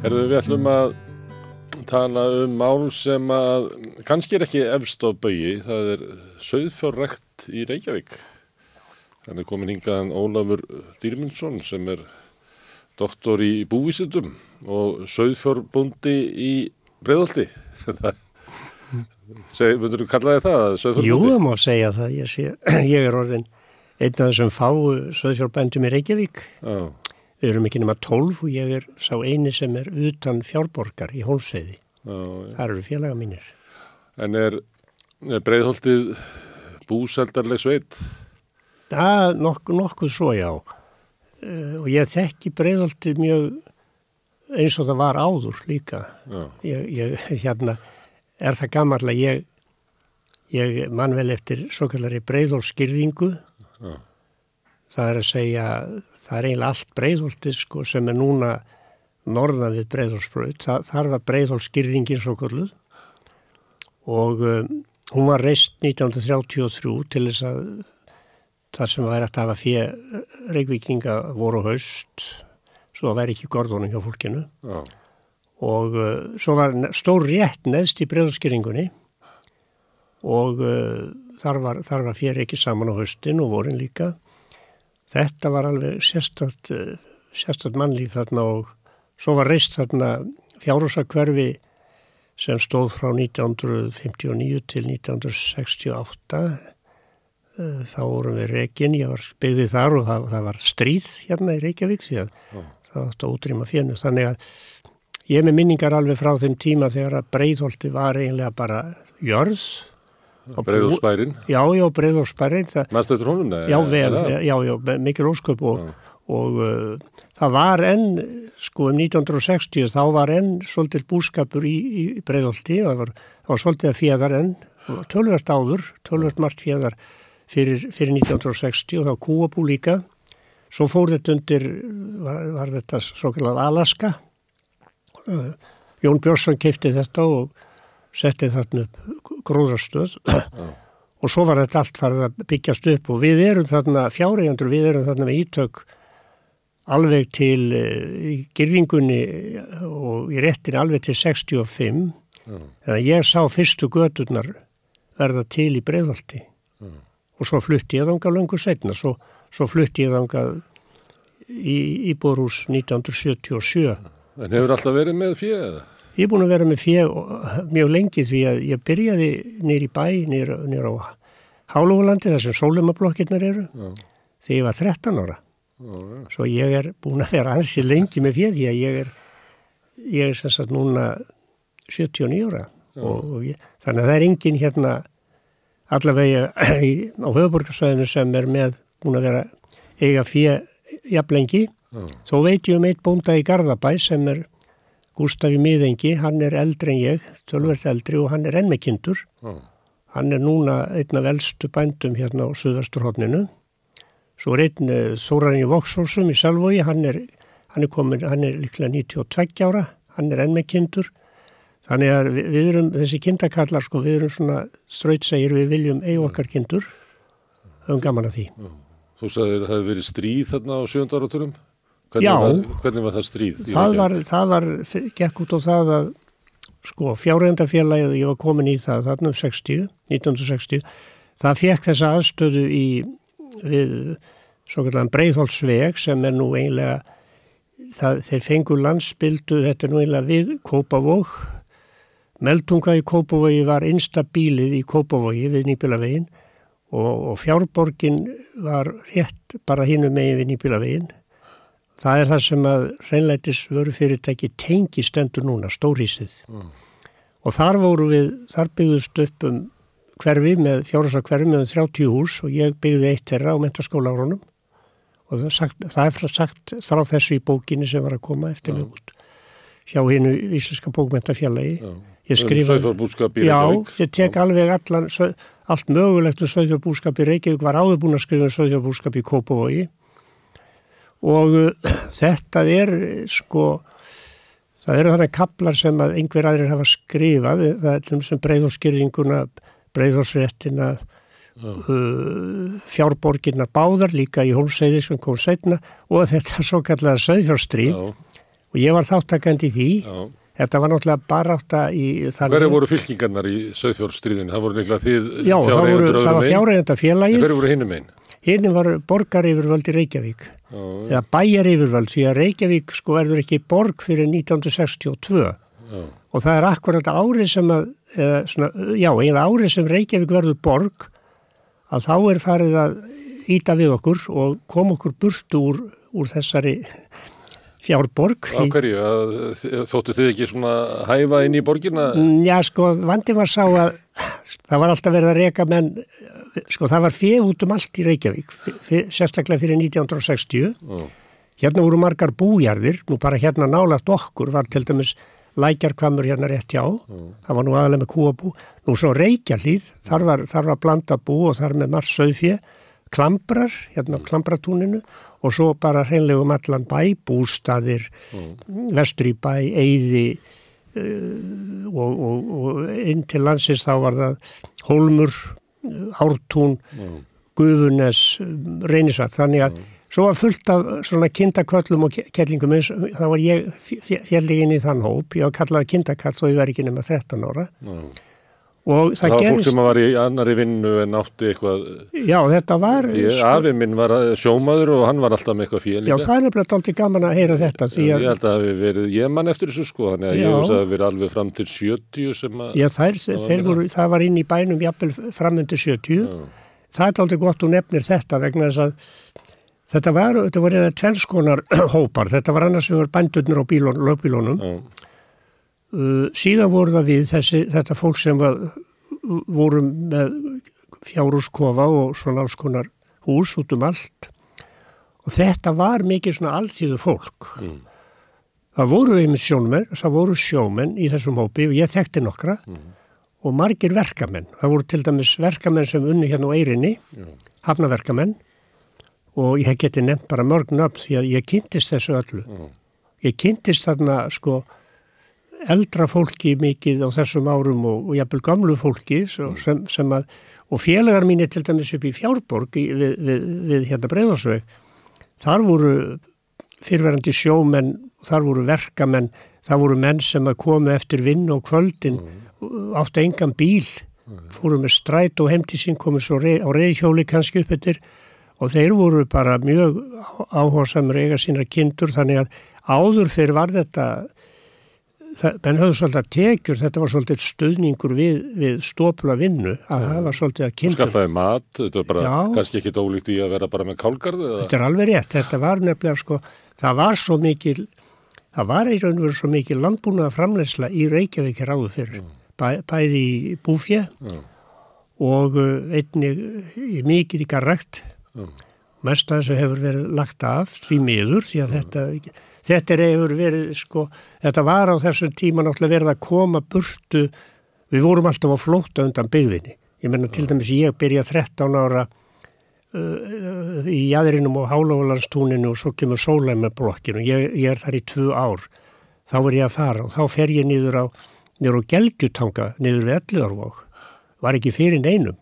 Herðu, við ætlum að tala um mál sem að kannski er ekki efst á bögi, það er söðfjárrekt í Reykjavík. Þannig komin hingaðan Ólafur Dýrmundsson sem er doktor í búvísindum og söðfjárbúndi í Breiðolti. Myndur þú kallaði það, Jú, það má segja það. Ég, sé, ég er orðin einn af þessum fáu söðfjárbændum í Reykjavík. Já, Við erum ekki nema 12 og ég er sá eini sem er utan fjárborgar í Hólsveiði. Það eru félaga mínir. En er, er Breiðoltið búseldarleg sveit? Það nokkuð, nokkuð svo já. Uh, og ég þekki breyðoltið mjög eins og það var áður líka. Ég, ég, hérna, er það gammal að ég, ég man vel eftir svo kallari breyðolskyrðingu. já, Það er að segja, það er eiginlega allt breyðoltið sko sem er núna norðan við breyðolsbröð. Það, þar var breyðolskyrðingin svo kalluð og um, hún var reist 1933 til þess að það sem væri að hafa fyrir reykvíkinga voru og haust svo það væri ekki gordunum hjá fólkinu já, og uh, svo var stór rétt neðst í breyðolskyrðingunni og uh, þar var, þar var fyrir ekki saman á haustin og vorin líka. Þetta var alveg sérstætt uh, sérstætt mannlíf þarna og svo var reist þarna fjárhúsakverfi sem stóð frá 1959 til 1968 Uh, þá vorum við rekin, ég var byggðið þar og það, það var stríð hérna í Reykjavík því að það átti að útrýma fjönu þannig að ég er með minningar alveg frá þeim tíma þegar að Breiðholti var eiginlega bara jörð. Breiðolsbærin. já, já, Breiðholtsbærin það, Mæstu eftir honum? já, vel, já, já, mikil ósköp og, og uh, það var enn, sko um 1960 þá var enn svolítið búskapur í, í Breiðholti og það var, það var svolítið að fjöðar enn tölvert áður, tölvert margt fjöðar fyrir, fyrir 1960 og það var kúabú líka. Svo fór þetta undir var, var þetta svo kallað Alaska Jón Björnsson keipti þetta og setti þarna upp gróðarstöð og svo var þetta allt farið að byggjast upp og við erum þarna fjáreigandur, við erum þarna með ítök alveg til uh, í girðingunni og í réttin alveg til 65 þannig að ég sá fyrstu göturnar verða til í breyðholti og svo flutti ég þangað löngu setna svo, svo flutti ég þangað í Íbúrús 1977 En hefur alltaf verið með fjö eða? Ég er búin að vera með fjö mjög lengi því að ég byrjaði nýr í bæ, nýr, nýr á Hálófulandi þar sem sólumablokkirnar eru Já. þegar ég var 13 ára. Já, já. Svo ég er búin að vera ansi lengi með fjö því að ég er, ég er sem sagt núna 79 ára og, og ég, þannig að það er engin hérna allavega á höfuborgarsvæðinu sem er með búin að vera eiga fjö jafnlengi. Já. Þó veit ég um eitt bónda í Garðabæ sem er Gústafi Miðengi, hann er eldri en ég, tölvert eldri og hann er enn með kindur. Já. Hann er núna einn af eldstu bændum hérna á Suðvesturhóttninu. Svo er einn uh, Þórarinni Voksósum í Salvogi, hann er, hann, er komin, hann er líklega 92 ára, hann er enn með kindur. Þannig að við, við erum, þessi kindakallar, sko, við erum svona ströytsegir, við viljum eigi okkar kindur. Höfum gaman að því. Þú sagði að það hefði verið stríð þarna á sjöndáraturum? Hvernig, Já. var- hvernig var það stríð? það var, það var, gekk út á það að sko fjárhændafélagið, ég var komin í það þarna um 60, 1960 það fekk þessa aðstöðu í við svo kallan Breitholtsveg sem er nú einlega það, þeir fengu landsbildu þetta er nú einlega við Kópavóg Meldunga í Kópavogi var instabílið í Kópavogi við Nýbjölavegin og, og fjárborgin var rétt bara hínu megin við Nýbjölavegin. Það er það sem að reynleitis vöru fyrirtæki tengi stendur núna, stórhísið. Mm. Og þar voru við, þar byggðust upp um hverfi með fjárhásar hverfi með 30 hús og ég byggði eitt þeirra á mentaskóla árunum og það, sagt, það er sagt frá þessu í bókinni sem var að koma eftir mig út hjá hinnu Íslenska bókmentafjallagi. Já Ég um skrifa... Reykjavík? Já, ég tek alveg allan, allt mögulegt um söðfjárbúskap í Reykjavík, var áður búin að skrifa um söðfjárbúskap í Kópavogi og uh, þetta er sko, það eru þannig kaplar sem að einhver aðrir hafa skrifað, það er til þessum breyðhóskyrðinguna, breyðhósréttina, uh, fjárborginnar báðar líka í hólsæði sem kom setna og þetta svo kallar söðfjárstríð og ég var þáttakandi í því Já Þetta var náttúrulega bara átt að í... Hverju voru fylkingarnar í Söðfjórnstríðinu? Það voru nefnilega þið fjárregjöndur öðrum einn? Já, það var fjárregjönda félagið. Hverju voru hinnum einn? Hinnum var borgar yfirvöld í Reykjavík. Já, eða bæjar yfirvöld, því að Reykjavík sko verður ekki borg fyrir 1962. Já. Og það er akkurat árið sem að, eða, svona, já, eiginlega árið sem Reykjavík verður borg, að þá er farið að íta við okkur og kom okkur burtu úr, úr þessari fjárborg. Á hverju? Þóttu þið ekki svona hæfa inn í borgirna? Mm, já, sko, vandi var sá að það var alltaf verið að reyka menn, sko, það var fjög út um allt í Reykjavík, sérstaklega fyrir 1960. Ó. Hérna voru margar bújarðir, nú bara hérna nálagt okkur var til dæmis lækjarkvamur hérna rétt hjá, Ó. það var nú aðalega með kúabú. Nú svo Reykjalíð, þar var, þar var blanda bú og þar með marg söðfjö, klambrar, hérna á klambratúninu og svo bara hreinlegum allan bæ, bústaðir, mm. vestri bæ, eyði uh, og, og, og inn til landsins þá var það Holmur, Hártún, mm. Guðunes, Reynisvætt, þannig að mm. svo var fullt af svona kindakvöllum og kellingum eins, þá var ég fjelliginn í þann hóp, ég var kallað kindakall og ég var ekki nema 13 ára og það, það var fólk sem var í annari vinnu en átti eitthvað já þetta var sko, afið minn var sjómaður og hann var alltaf með eitthvað fél já það er nefnilega alltaf gaman að heyra þetta að ég held að það hefði verið ég mann eftir þessu sko þannig að já. ég hef að verið alveg fram til 70 sem að já þær, það, voru, það var inn í bænum jafnvel fram til 70 já. það er alltaf gott og nefnir þetta vegna þess að þetta var, þetta var eða tvennskonar hópar. Þetta var annars sem var bændurnir lögbílónum Uh, síðan voru það við þessi, þetta fólk sem var, voru með fjárhúskofa og svona alls konar hús út um allt og þetta var mikið svona allþýðu fólk. Mm. Það voru einmitt sjómenn, það voru sjómenn í þessum hópi og ég þekkti nokkra mm. og margir verkamenn. Það voru til dæmis verkamenn sem unni hérna á Eirinni, mm. hafnaverkamenn og ég geti nefnt bara mörgn upp því að ég kynntist þessu öllu. Ég kynntist þarna sko eldra fólki mikið á þessum árum og, og jafnvel gamlu fólki mm. sem, sem að, og félagar mín er til dæmis upp í Fjárborg í, við, við, við hérna Breiðarsveg þar voru fyrverandi sjómenn, þar voru verkamenn þar voru menn sem að komu eftir vinn og kvöldin mm. áttu engan bíl, mm. fóru með stræt og heimti sín komu svo rey, á reyðhjóli kannski upp eftir og þeir voru bara mjög áhórsamur eiga sína kindur þannig að áður fyrir var þetta menn höfðu svolítið að tekjur, þetta var svolítið stuðningur við, við stópla vinnu að það var svolítið að kynna. Skaffaði mat, þetta var bara Já. kannski ekki ólíkt í að vera bara með kálgarð? Þetta er alveg rétt, þetta var nefnilega sko, það var svo mikil, það var í raun og veru svo mikil landbúnaða framlegsla í Reykjavík hér áður fyrir, mm. Bæ, bæði í búfje mm. og uh, einnig í mikið í garrækt, mm. mest að þessu hefur verið lagt af því miður því að þetta þetta er hefur verið sko, þetta var á þessum tíma náttúrulega verið að koma burtu, við vorum alltaf á flóta undan byggðinni. Ég menna til dæmis ég byrja 13 ára uh, í jæðrinum og hálóðlanstúninu og svo kemur sólæmablokkinu, ég, ég er þar í tvu ár, þá er ég að fara og þá fer ég niður á, niður á gelgjutanga, niður við Elliðarvók, var ekki fyrir neinum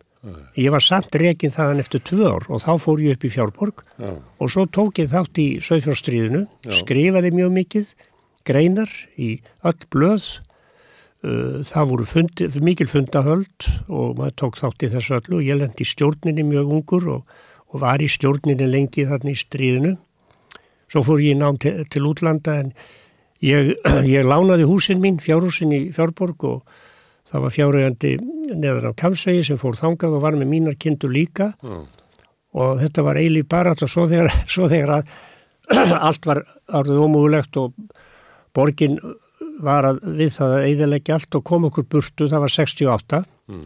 Ég var samt reygin þaðan eftir tvö ár og þá fór ég upp í Fjárborg Já. og svo tók ég þátt í Söðfjórnstríðinu, skrifaði mjög mikið, greinar í öll blöð, Uh, það voru fundi, mikil fundahöld og maður tók þátt í þessu öllu og ég lendi í stjórninni mjög ungur og, og var í stjórninni lengi þarna í stríðinu. Svo fór ég nám til, til útlanda en ég, ég lánaði húsin mín, fjárhúsin í Fjárborg og það var fjárhugandi neðan á Kamsvegi sem fór þangað og var með mínar kindur líka mm. og þetta var eilíf bara og svo þegar, svo þegar allt var árið ómúlegt og borgin var að við það að eðilegja allt og kom okkur burtu, það var 68 mm.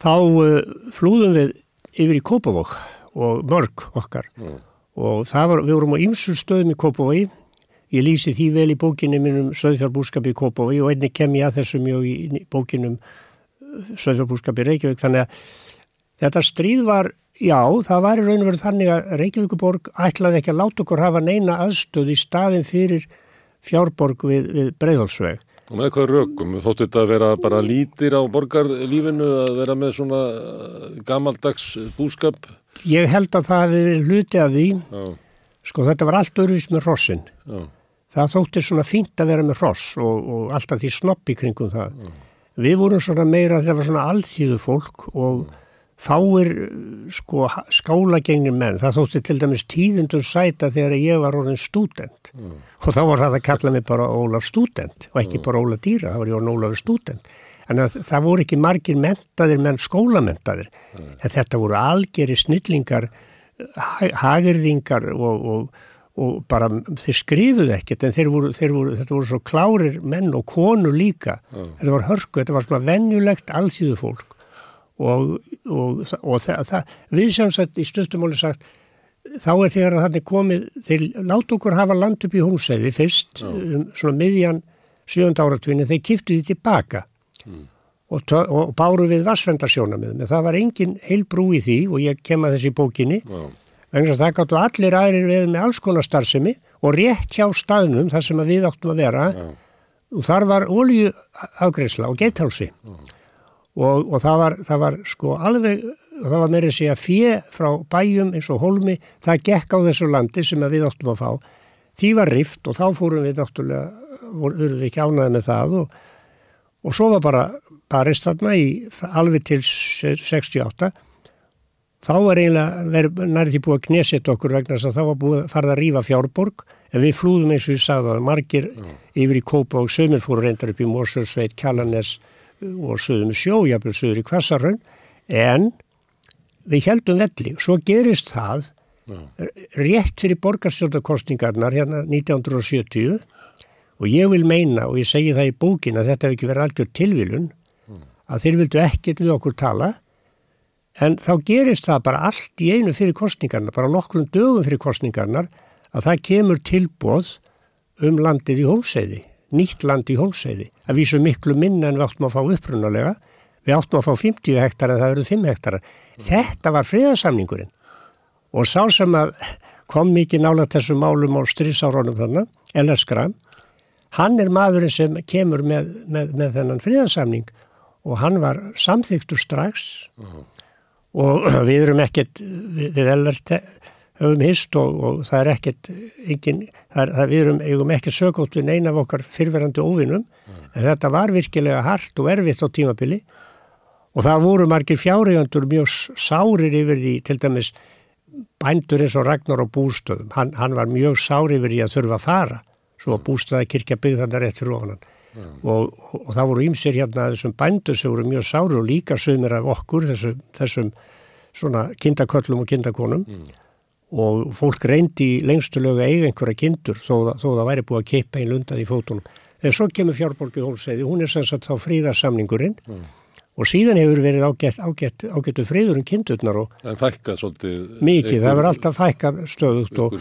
þá uh, flúðum við yfir í Kópavók og mörg okkar mm. og var, við vorum á ymsul stöðum í Kópavói ég lýsi því vel í bókinni minnum Söðfjárbúrskapi í Kópavói og einni kem ég að þessu mjög í bókinum uh, Söðfjárbúrskapi Reykjavík þannig að þetta stríð var Já, það var í raun og verið þannig að Reykjavíkuborg ætlaði ekki að láta okkur hafa neina aðstöð í staðin fyrir fjárborg við, við breyðhalsveg. Og með hvað rökum? Þóttu þetta að vera bara lítir á borgarlífinu að vera með svona uh, gamaldags búskap? Ég held að það verið hluti af því. Já. Sko þetta var allt öruvis með hrossin. Já. Það þótti svona fínt að vera með hross og, og alltaf því snoppi kringum það. Já. Við vorum svona meira, það var svona allþýðu fólk og fáir sko skálagengni menn það þótti til dæmis tíðundur sæta þegar ég var orðin stúdent mm. og þá var það að kalla mig bara Ólaf stúdent og ekki mm. bara Ólaf dýra, þá var ég orðin Ólaf stúdent en það, það voru ekki margir mentaðir menn skólamentaðir mm. en þetta voru algjeri snillingar hagirðingar og, og, og bara þeir skrifuðu ekkert en þeir voru, þeir voru, þetta voru svo klárir menn og konur líka. Þetta var hörku, þetta var svona vennjulegt allsýðu fólk og, og, og það, það, við sem sagt í stöftumóli sagt þá er þegar þannig komið þeir láta okkur hafa land upp í hómsæði fyrst, um, svona miðjan sjönda áratvinni, þeir kiftu því tilbaka. Mm. og, og báru við vassvendarsjónamið, það var engin heil brú í því og ég kem að þessi bókinni vegna að það gáttu allir aðrir við með alls konar starfsemi og rétt hjá staðnum þar sem við áttum að vera. Já. og þar var ólíu afgreysla og geithálsi og, og það, var, það var sko alveg, það var meira að segja fjö frá bæjum eins og holmi, það gekk á þessu landi sem við áttum að fá. Því var rift og þá fórum við náttúrulega, vorum við ekki ánaði með það og, og svo var bara barist þarna í alveg til 68 þá var eiginlega nærið því búið að knesetta okkur vegna þess að þá var búið að fara að rýfa fjárborg en við flúðum eins og ég sagði að margir mm. yfir í Kópa og sömur fóru reyndar upp í Mórsölsveit, Kjallanes og söðum sjó, jáfnveg söður í Kvassarhraun, en við heldum velli. Svo gerist það Já. rétt fyrir borgarstjórnarkostningarnar hérna 1970 og ég vil meina, og ég segi það í bókin að þetta hefur ekki verið algjör tilvílun, mm. að þeir vildu ekkert við okkur tala, en þá gerist það bara allt í einu fyrir kostningarnar, bara nokkrum dögum fyrir kostningarnar, að það kemur tilbóð um landið í hólseiði nýtt land í hólseiði að vísu miklu minna en við áttum að fá upprunalega við áttum að fá 50 hektar en það verður 5 hektar þetta var friðarsamningurinn og sá sem að kom mikið nála þessum málum á strísárunum þannig, L.S. Graham hann er maðurinn sem kemur með, með, með þennan friðarsamning og hann var samþyktur strax uh -huh. Og við erum ekkert við, við L.R höfum hist og, og það er ekkert engin, það er, það við erum, eigum ekki sögótt við neina af okkar fyrverandi óvinnum mm. en þetta var virkilega hart og erfitt á tímabili. Og það voru margir fjárhjóndur mjög sárir yfir því til dæmis bændur eins og Ragnar á bústöðum. Hann, hann var mjög sárir yfir því að þurfa að fara. Svo að bústöða kirkja byggðan rétt fyrir ofan mm. Og, og, það voru ímsir hérna þessum bændur sem voru mjög sárir og líka sögumir af okkur þessum, þessum svona kindaköllum og kindakonum mm og fólk reyndi í lengstulögu eiga einhverja kindur þó, þó það væri búið að keipa einn lundað í fótunum. En svo kemur fjárborgið hólsæði, hún er sem sagt þá fríðarsamningurinn mm. og síðan hefur verið ágætt, ágætt, ágættu fríður um kindurnar og er fækkað svolítið mikið, það verður alltaf fækkað stöðugt og,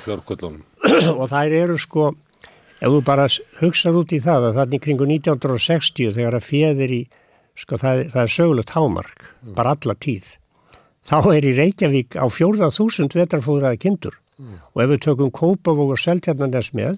og það eru sko, ef þú bara hugsað út í það að þannig kringu 1960 þegar að fjöðir í, sko það, það er sögulegt hámark, mm. bara alla tíð þá er í Reykjavík á 4.000 vetrafóðraði kindur mm. og ef við tökum Kópavók og Seltjarnanes með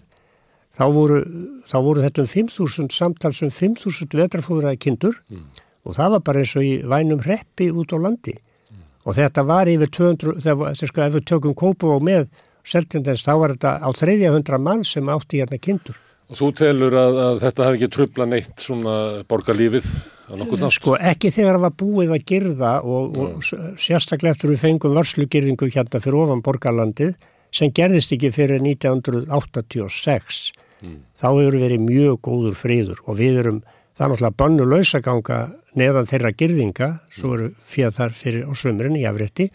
þá voru, þá voru þetta um 5.000 samtals um 5.000 vetrafóðraði kindur mm. og það var bara eins og í vænum reppi út á landi mm. og þetta var yfir 200, þegar, sko, við tökum Kópavók með Seltjarnanes þá var þetta á 300 mann sem átti hérna kindur Og þú telur að, að þetta hafi ekki trubla neitt svona borgarlífið á nokkuð nátt? Sko ekki þegar það var búið að girða og, og sérstaklega eftir við fengum vörslugirðingu hérna fyrir ofan borgarlandið sem gerðist ekki fyrir 1986. Mm. Þá hefur verið mjög góður friður og við erum, það er náttúrulega bannu lausaganga neðan þeirra girðinga, svo eru fyrir þar fyrir á sömurinn í afrétti,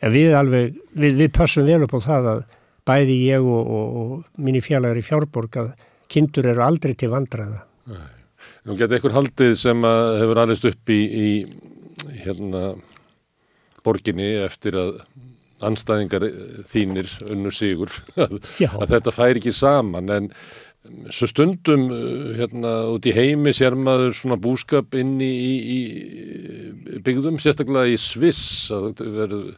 en við alveg, við, við passum vel upp á það að bæði ég og, og, og minni fjallar í fjárborg að kindur eru aldrei til vandraða. Nú getur einhver haldið sem hefur aðeins upp í, í hérna, borginni eftir að anstæðingar þínir unnu sigur að, þetta fær ekki saman. En svo stundum hérna út í heimi sér maður svona búskap inn í, í, byggðum, sérstaklega í Sviss að verður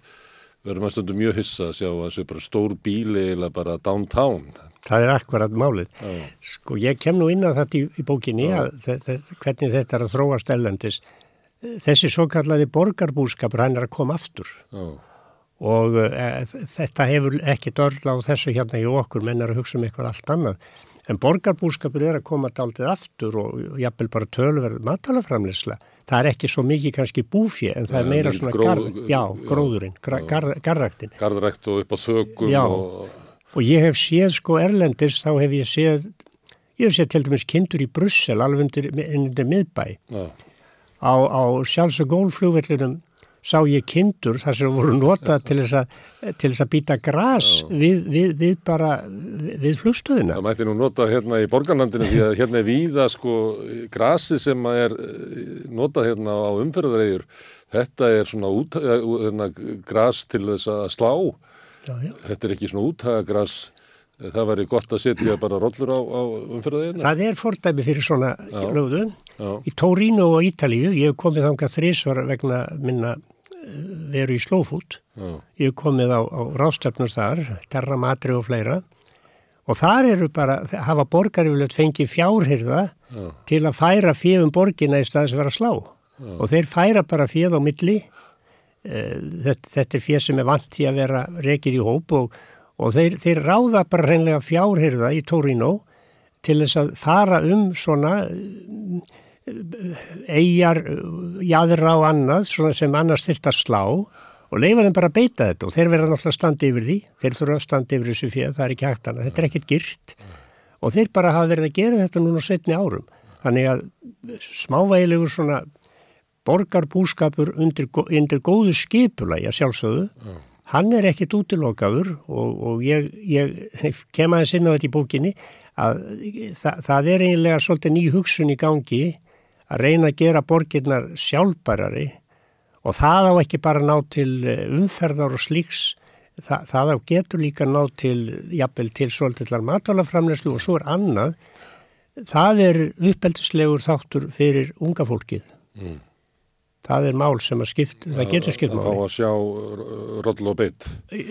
verður maður stundum mjög hyssa að sjá að það sé bara stór bíli eða bara downtown Það er akkurat málið. Já. Sko ég kem nú inn á þetta í, í bókinni að hvernig þetta er að þróast ellendis. Þessi svo kallaði borgarbúskapur hann er að koma aftur Já. og e, þetta hefur ekki dörla á þessu hérna í okkur, menn er að hugsa um eitthvað allt annað. En borgarbúskapur er að koma daldið aftur og jafnvel bara tölverð matalaframlisla. Það er ekki svo mikið kannski búfið en það er meira svona gróð, gar, já, gróðurinn, gar, gar, garræktin. Garrækt og upp á þökum já. og og ég hef séð sko erlendis þá hef ég séð ég hef séð til dæmis kindur í Brussel alveg undir, miðbæ á, á sjálfs- og gólflugvellinum sá ég kindur þar sem voru notað til þess að, til þess að býta gras ja. við, við, við bara við flugstöðina. Það mætti nú nota hérna í borgarlandinu því að hérna er víða sko grasi sem er eh, notað hérna á umferðarægjur þetta er svona út, eh, hérna, gras til þess að slá já, já. þetta er ekki svona útagras það væri gott að setja bara rollur á, á umfyrðaðina. Það er fordæmi fyrir svona lögðu. Í Torino og Ítalíu, ég hef komið þangað þrísvar vegna minna veru í Slófút. Ég hef komið á, á rástefnum þar, Terra Madri og fleira og þar eru bara, hafa borgarífulegt fengið fjárhyrða Já. til að færa fjöfum borgina í staðis að vera slá Já. og þeir færa bara fjöð á milli Eh, þetta, þetta er fér sem er vant í að vera rekið í hóp og, og þeir, þeir ráða bara hreinlega fjárhyrða í Torino til þess að fara um svona eigjar, jæðra og annað sem annars þurft að slá og leifa þeim bara að beita þetta og þeir verða náttúrulega að standa yfir því, þeir þurfa að standa yfir þessu fyrir, það er ekki hægt annað, þetta er ekkert gyrt og þeir bara hafa verið að gera þetta núna setni árum, þannig að smávægilegu svona borgarbúskapur undir, undir góðu skipulagi að sjálfsögðu mm. hann er ekkit útilokaður og, og ég, ég kem aðeins inn á þetta í bókinni að það, það er eiginlega svolítið ný hugsun í gangi að reyna að gera borgirnar sjálfbærari og það á ekki bara ná til eh, umferðar og slíks það, það á getur líka ná til jafnvel til svolítillar matalaframneslu og svo er annað. Það er uppeldislegur þáttur fyrir unga fólkið. Mm. Það er mál sem að skipt, það getur skipt máli. Að fá að sjá roll og beitt.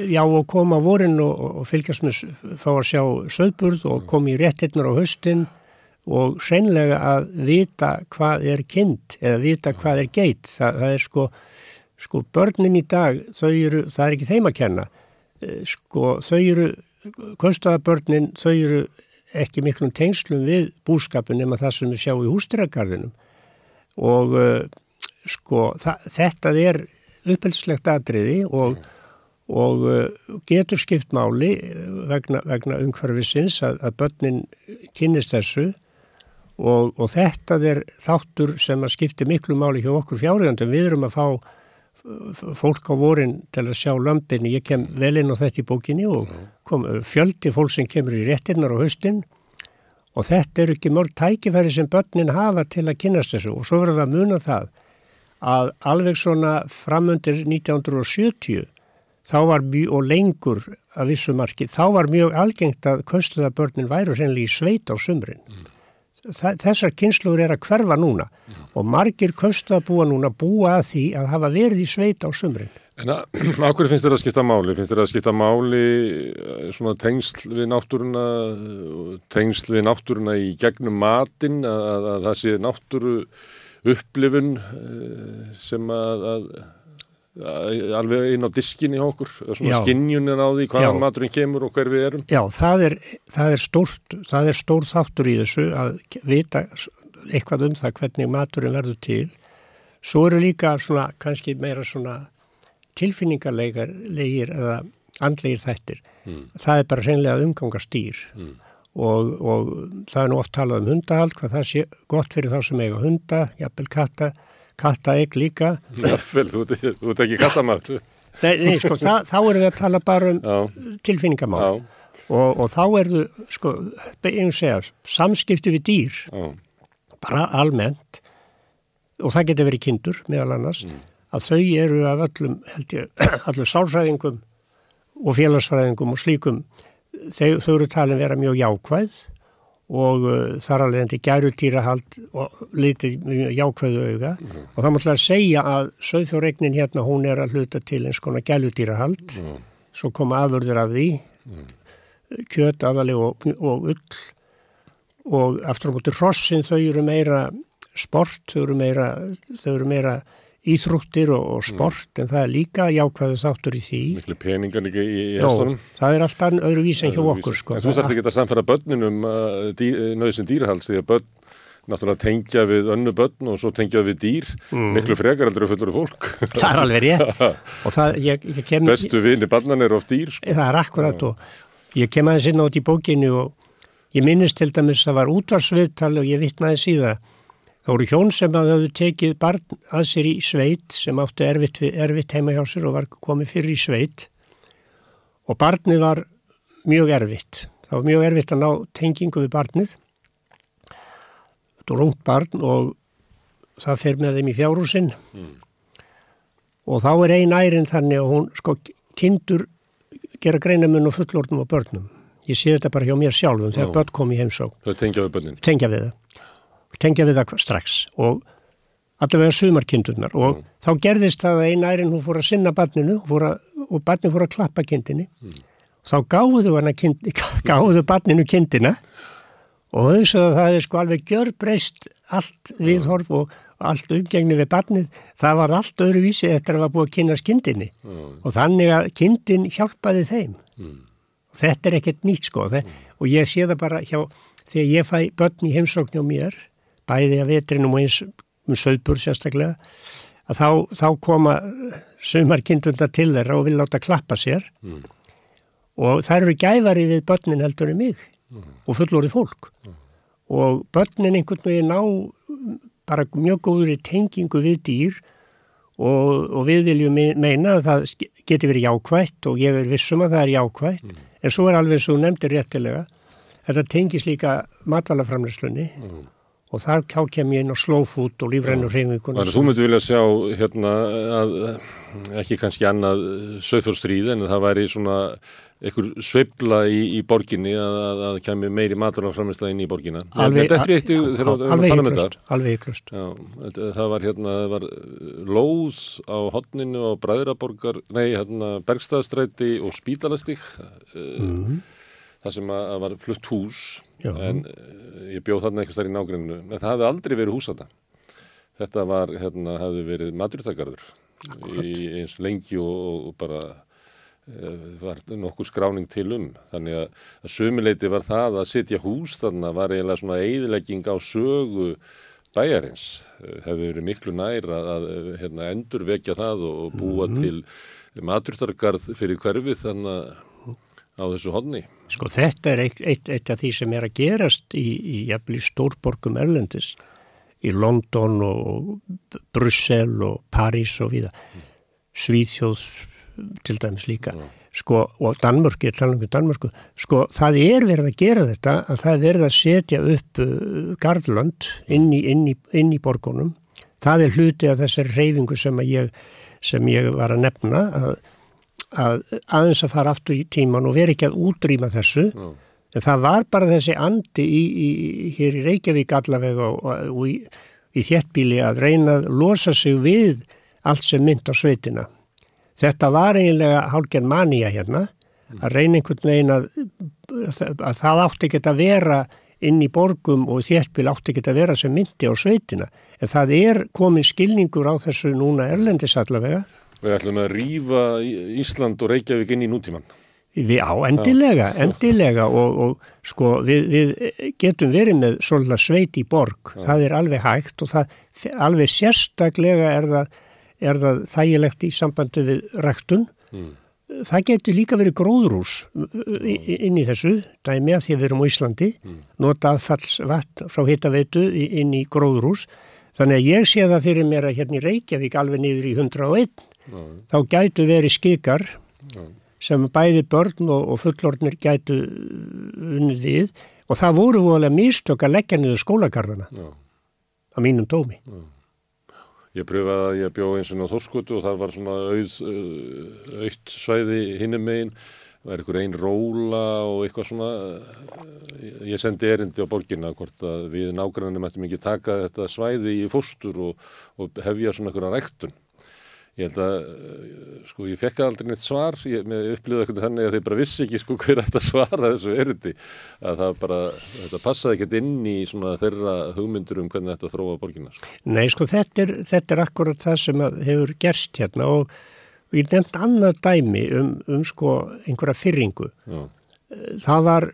Já og koma á vorin og, og fylgjast með fá að sjá söðburð og koma í réttirnar á höstin og hreinlega að vita hvað er kind eða vita hvað er geit. Það, það er sko, sko börnin í dag, þau eru, það er ekki þeim að kenna, eh, sko þau eru, konstaðabörnin, þau eru ekki miklum tengslum við búskapin nema það sem við sjá í hústýragarðinum og sko þetta er upphelslegt atriði og, og uh, getur skipt máli vegna, vegna umhverfisins að, að börnin kynist þessu og, og þetta er þáttur sem að skipti miklu máli hjá okkur fjárhengandum. Við erum að fá fólk á vorin til að sjá lömpinni. Ég kem vel inn á þetta í bókinni og kom, fjöldi fólk sem kemur í réttinnar á haustin og þetta eru ekki mörg tækifæri sem börnin hafa til að kynast þessu og svo verður það að muna það að alveg svona framundir 1970 þá var mjög, og lengur að vissu marki, þá var mjög algengt að köstuðabörnin væru hreinlega í sveit á sumrin. Mm. Þessar kynsluður er að hverfa núna mm. og margir köstuðabúa núna búa að því að hafa verið í sveit á sumrin. En að hverju finnst þér að skipta máli? Finnst þér að skipta máli eh, svona tengsl við náttúruna, tengsl við náttúruna í gegnum matinn, að, að, að það sé náttúru upplifun eh, sem að, að alveg inn á diskinni okkur, svona Já. skinjunin á því hvaðan maturinn kemur og hver við erum. Já, það er, það er stórt, það er stór þáttur í þessu að vita eitthvað um það hvernig maturinn verður til. Svo eru líka svona, kannski meira svona tilfinningarlegir eða andlegir þættir. Það er bara hreinlega umgangast dýr og, og það er nú oft talað um hundahald, hvað það sé gott fyrir þá sem eiga hunda, jafnvel katta, kattaegg líka. Jafnvel, þú, ert- þú ert ekki kattamaður. Nei, nei sko, það, þá erum við að tala bara um tilfinningamál. já, og, og þá er þú, sko, einu segja, samskipti við dýr, já, bara almennt, og það getur verið kindur meðal annars, að þau eru af öllum, held ég, allum sálfræðingum og félagsfræðingum og slíkum, þau, þau eru talin vera mjög jákvæð og uh, þar alveg endi gærutýrahald og litið mjög jákvæðu auga. Og það múttilega að segja að söðfjórregnin hérna hún er að hluta til eins konar gælutýrahald, svo koma afurður af því, kjöt aðalega og, og ull. Og aftur á móti hrossin þau eru meira sport, þau eru meira, þau eru meira íþrúttir og, og sport en það er líka jákvæðu þáttur í því. miklu peningar líka í, í hestunum. það er alltaf öðruvísi en hjá okkur sko. En þú þarf ekki að samfæra börnunum uh, dý, nöðsinn dýrahalds því að börn náttúrulega tengja við önnu börn og svo tengja við dýr miklu frekar að fullur fólk. Það er alveg rétt og það, ég, ég kem, Bestu vini barnan er oft dýr. Sko. það er akkurat og ég kem aðeins inn á þetta í bókinu og ég minnist til dæmis að það var útvarsviðtal og ég vitnaði síða Það voru hjón sem að höfðu tekið barn að sér í sveit sem áttu erfitt, erfitt heima hjá sér og var komið fyrir í sveit og barnið var mjög erfitt. Það var mjög erfitt að ná tengingu við barnið. Þetta var ungt barn og það fer með þeim í fjárhúsinn og þá er ein ærin þannig að hún sko kindur gera greinamun og fullorðnum og börnum. Ég sé þetta bara hjá mér sjálfum þegar börn kom í heimsók Þau tengja við börnin. tengja við það tengja við það strax og allavega sumarkindurnar. Og þá gerðist það að einn ærin hún fór að sinna barninu fór að, og barninu fór að klappa kindinni. Þá gáðu kind, gáðu barninu kindina og þau sagði að það er sko alveg gjörbreyst allt viðhorf og allt umgengni við barnið, það var allt öðruvísi eftir að það var búið að kynna kindinni. Og þannig að kindin hjálpaði þeim. Og þetta er ekkert nýtt sko. Þe, og ég sé það bara hjá þegar ég fæ börn í heimsókn hjá mér bæði að vetrinum og eins um söðbur sérstaklega að þá, þá koma sumarkindunda til þeirra og vil láta klappa sér. Og það eru gæfari við börnin heldur en mig og fullorið fólk. Og börnin einhvern veginn ná bara mjög góður í tengingu við dýr og, og við viljum me- meina að það geti verið jákvætt og ég er vissum að það er jákvætt. En svo er alveg eins og nefndir réttilega þetta tengis líka matvælaframleyslunni og þar ká kem ég inn á slow food og lífrænur að þú myndi vilja sjá hérna að ekki kannski annað söðfjórstríð en það væri svona einhver sveifla í, í borginni að, að, að kemi meiri maturaframistað inn í borginna. alveg, að alveg tala um það var hérna, það var lóð á hotninu á Bræðraborgar, nei, hérna Bergstaðstræti og Spítalastík, mm. Það sem að, að var flutt hús, Já. en uh, ég bjóð þarna einhvers þar í nágrinu, en það hafði aldrei verið hús þetta. Þetta var, hérna, hafði verið maturþakarður í eins lengi og, og bara uh, var nokkur skráning til um. Þannig að, að sömuleiti var það að setja hús þarna var eiginlega svona eðilegging á sögu bæjarins. Uh, Hefði verið miklu nær að, að hérna, endurvekja það og, búa til maturþarkarð fyrir hverfið þannig á þessu hodni. Sko þetta er eitt, eitt, eitt af því sem er að gerast í, í, í stórborgum Erlendis, í London og Brussel og París og viða. Svíþjóð til dæmis líka. Sko, og Danmörk, ég tala um Danmörku, sko, það er verið að gera þetta að það er verið að setja upp uh, gardlönd inn í, inn, í, inn í borgunum. Það er hluti af þessari reyfingu sem, ég, sem ég var að nefna að að aðeins að fara aftur í tíman og vera ekki að útrýma þessu. En það var bara þessi andi í, í, hér í Reykjavík allavega og, og, í, í þéttbíli að reyna að losa sig við allt sem mynd á sveitina. Þetta var eiginlega hálfgerð manía hérna að reyna einhvern veginn að, að það átti ekki að vera inn í borgum og þéttbíl átti ekki að vera sem myndi á sveitina. En það er komin skilningur á þessu núna erlendis allavega Við ætlum að rýfa Ísland og Reykjavík inn í nútíman. Við á, endilega, endilega og, og sko við, við getum verið með svolítið sveit í borg, Já. það er alveg hægt og það, alveg sérstaklega er það, er það þægilegt í sambandi við ræktun. Mm. Það getur líka verið gróðrús inn í þessu, dæmi að því að við erum á Íslandi, mm. nota aðfallsvatt frá hittaveitu inn í gróðrús. Þannig að ég sé það fyrir mér að hérna í Reykjavík alveg niður í 101, mm. þá gætu verið skikar sem bæði börn og, og fullornir gætu unnið við og það voru volið mistök að leggja niður skólagarðana Já. á mínum tómi. Ég pröfaði að ég bjó eins og á Þorskutu og það var svona auð, uh, auðt svæði hinnum meginn, það er einhver einn róla og eitthvað svona, ég sendi erindi á borginna hvort að við nágrannum ættum ekki taka þetta svæði í fóstur og, og hefja svona einhverja ræktun ég held að, eh, sko, ég fekk aldrei neitt svar, ég upplýði eitthvað þannig að þeir bara vissi ekki, sko, hver ætti að svara þessu erindi, að það bara þetta passaði ekkert inn í svona þeirra hugmyndur um hvernig þetta þróa borginna sko. Nei, sko, þetta er, þetta er akkurat það sem hefur gerst hérna og ég nefnd annað dæmi um, um sko, einhverja fyrringu Já. það var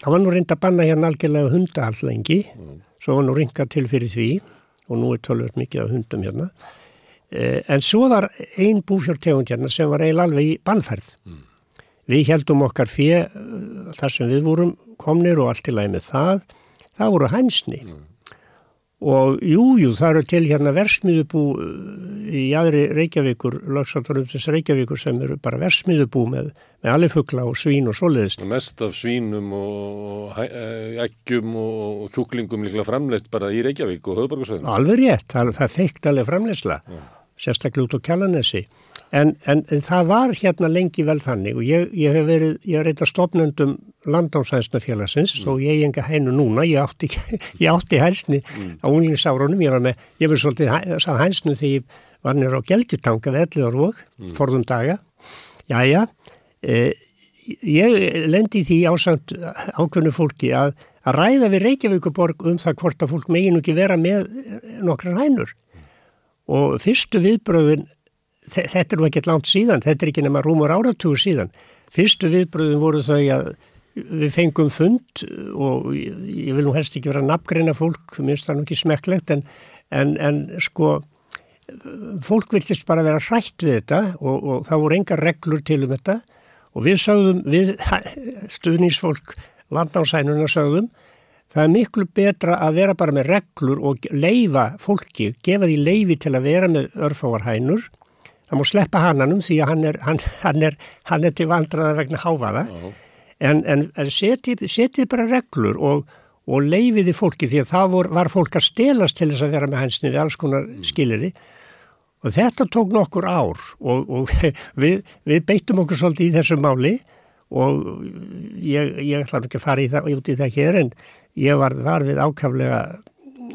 það var nú reynd að banna hérna algjörlega hundahall lengi, Já. svo var nú ringað til fyrir því og nú er tölvöld mikið af hundum hérna en svo var einn búfjörtegund hérna sem var eiginlega alveg í bannferð. Mm. Við heldum okkar fyrir eh, þar sem við vorum komnir og allt í lagi með það. Það voru hænsni. Mm. Og jújú, jú, það eru til hérna versmiðubú eh, í aðri Reykjavíkur, lagsátturum þess Reykjavíkur sem eru bara versmiðubú með, með alifugla og svín og soliðist. Mest af svínum og eggjum og kjúklingum líklega framleitt bara í Reykjavík og höfðborgarsöðum. Alveg rétt, það, það feikt alveg framleitsla. Ja sérstaklega út á kjallanessi en, en, það var hérna lengi vel þannig og ég, ég hef verið, ég er eitthvað stopnendum landánsæðsnafélagsins mm. og ég enga hænu núna, ég átti, ég átti hænsni mm. á unglingsárunum, ég var með, ég verið svolítið sá hænsnu þegar ég var nýra á Gelgjutanga við Elliðarvog, mm. forðum daga, jájá, e, ég lendi því ásand ákveðnu fólki að, að ræða við Reykjavíkuborg um það hvort að fólk meginu ekki vera með nokkra hænur og fyrstu viðbröðin, þetta er nú ekkert langt síðan, þetta er ekki nema rúmur áratúr síðan, fyrstu viðbröðin voru þau að við fengum fund og ég vil nú helst ekki vera nafngreina fólk, minnst það nú ekki smekklegt en, en, en sko fólk viltist bara vera hrætt við þetta og, og það voru enga reglur til um þetta. Og við sögðum, við stuðnísfólk landnáðsænuna sögðum Það er miklu betra að vera bara með reglur og leifa fólki, gefa því leifi til að vera með örfáarhænur. Það múr sleppa hannanum því að hann er, hann, hann er, hann er til vandraða vegna háfaða. Uh -huh. En, en, en setið seti bara reglur og, og leifiði fólki því að það vor, var fólk að stelast til þess að vera með hænsni við alls konar mm. skiliði. Og þetta tók nokkur ár og, og við, við beittum okkur svolítið í þessu máli og ég, ég ætla ekki að fara í það, út í það hér en ég var, var við ákaflega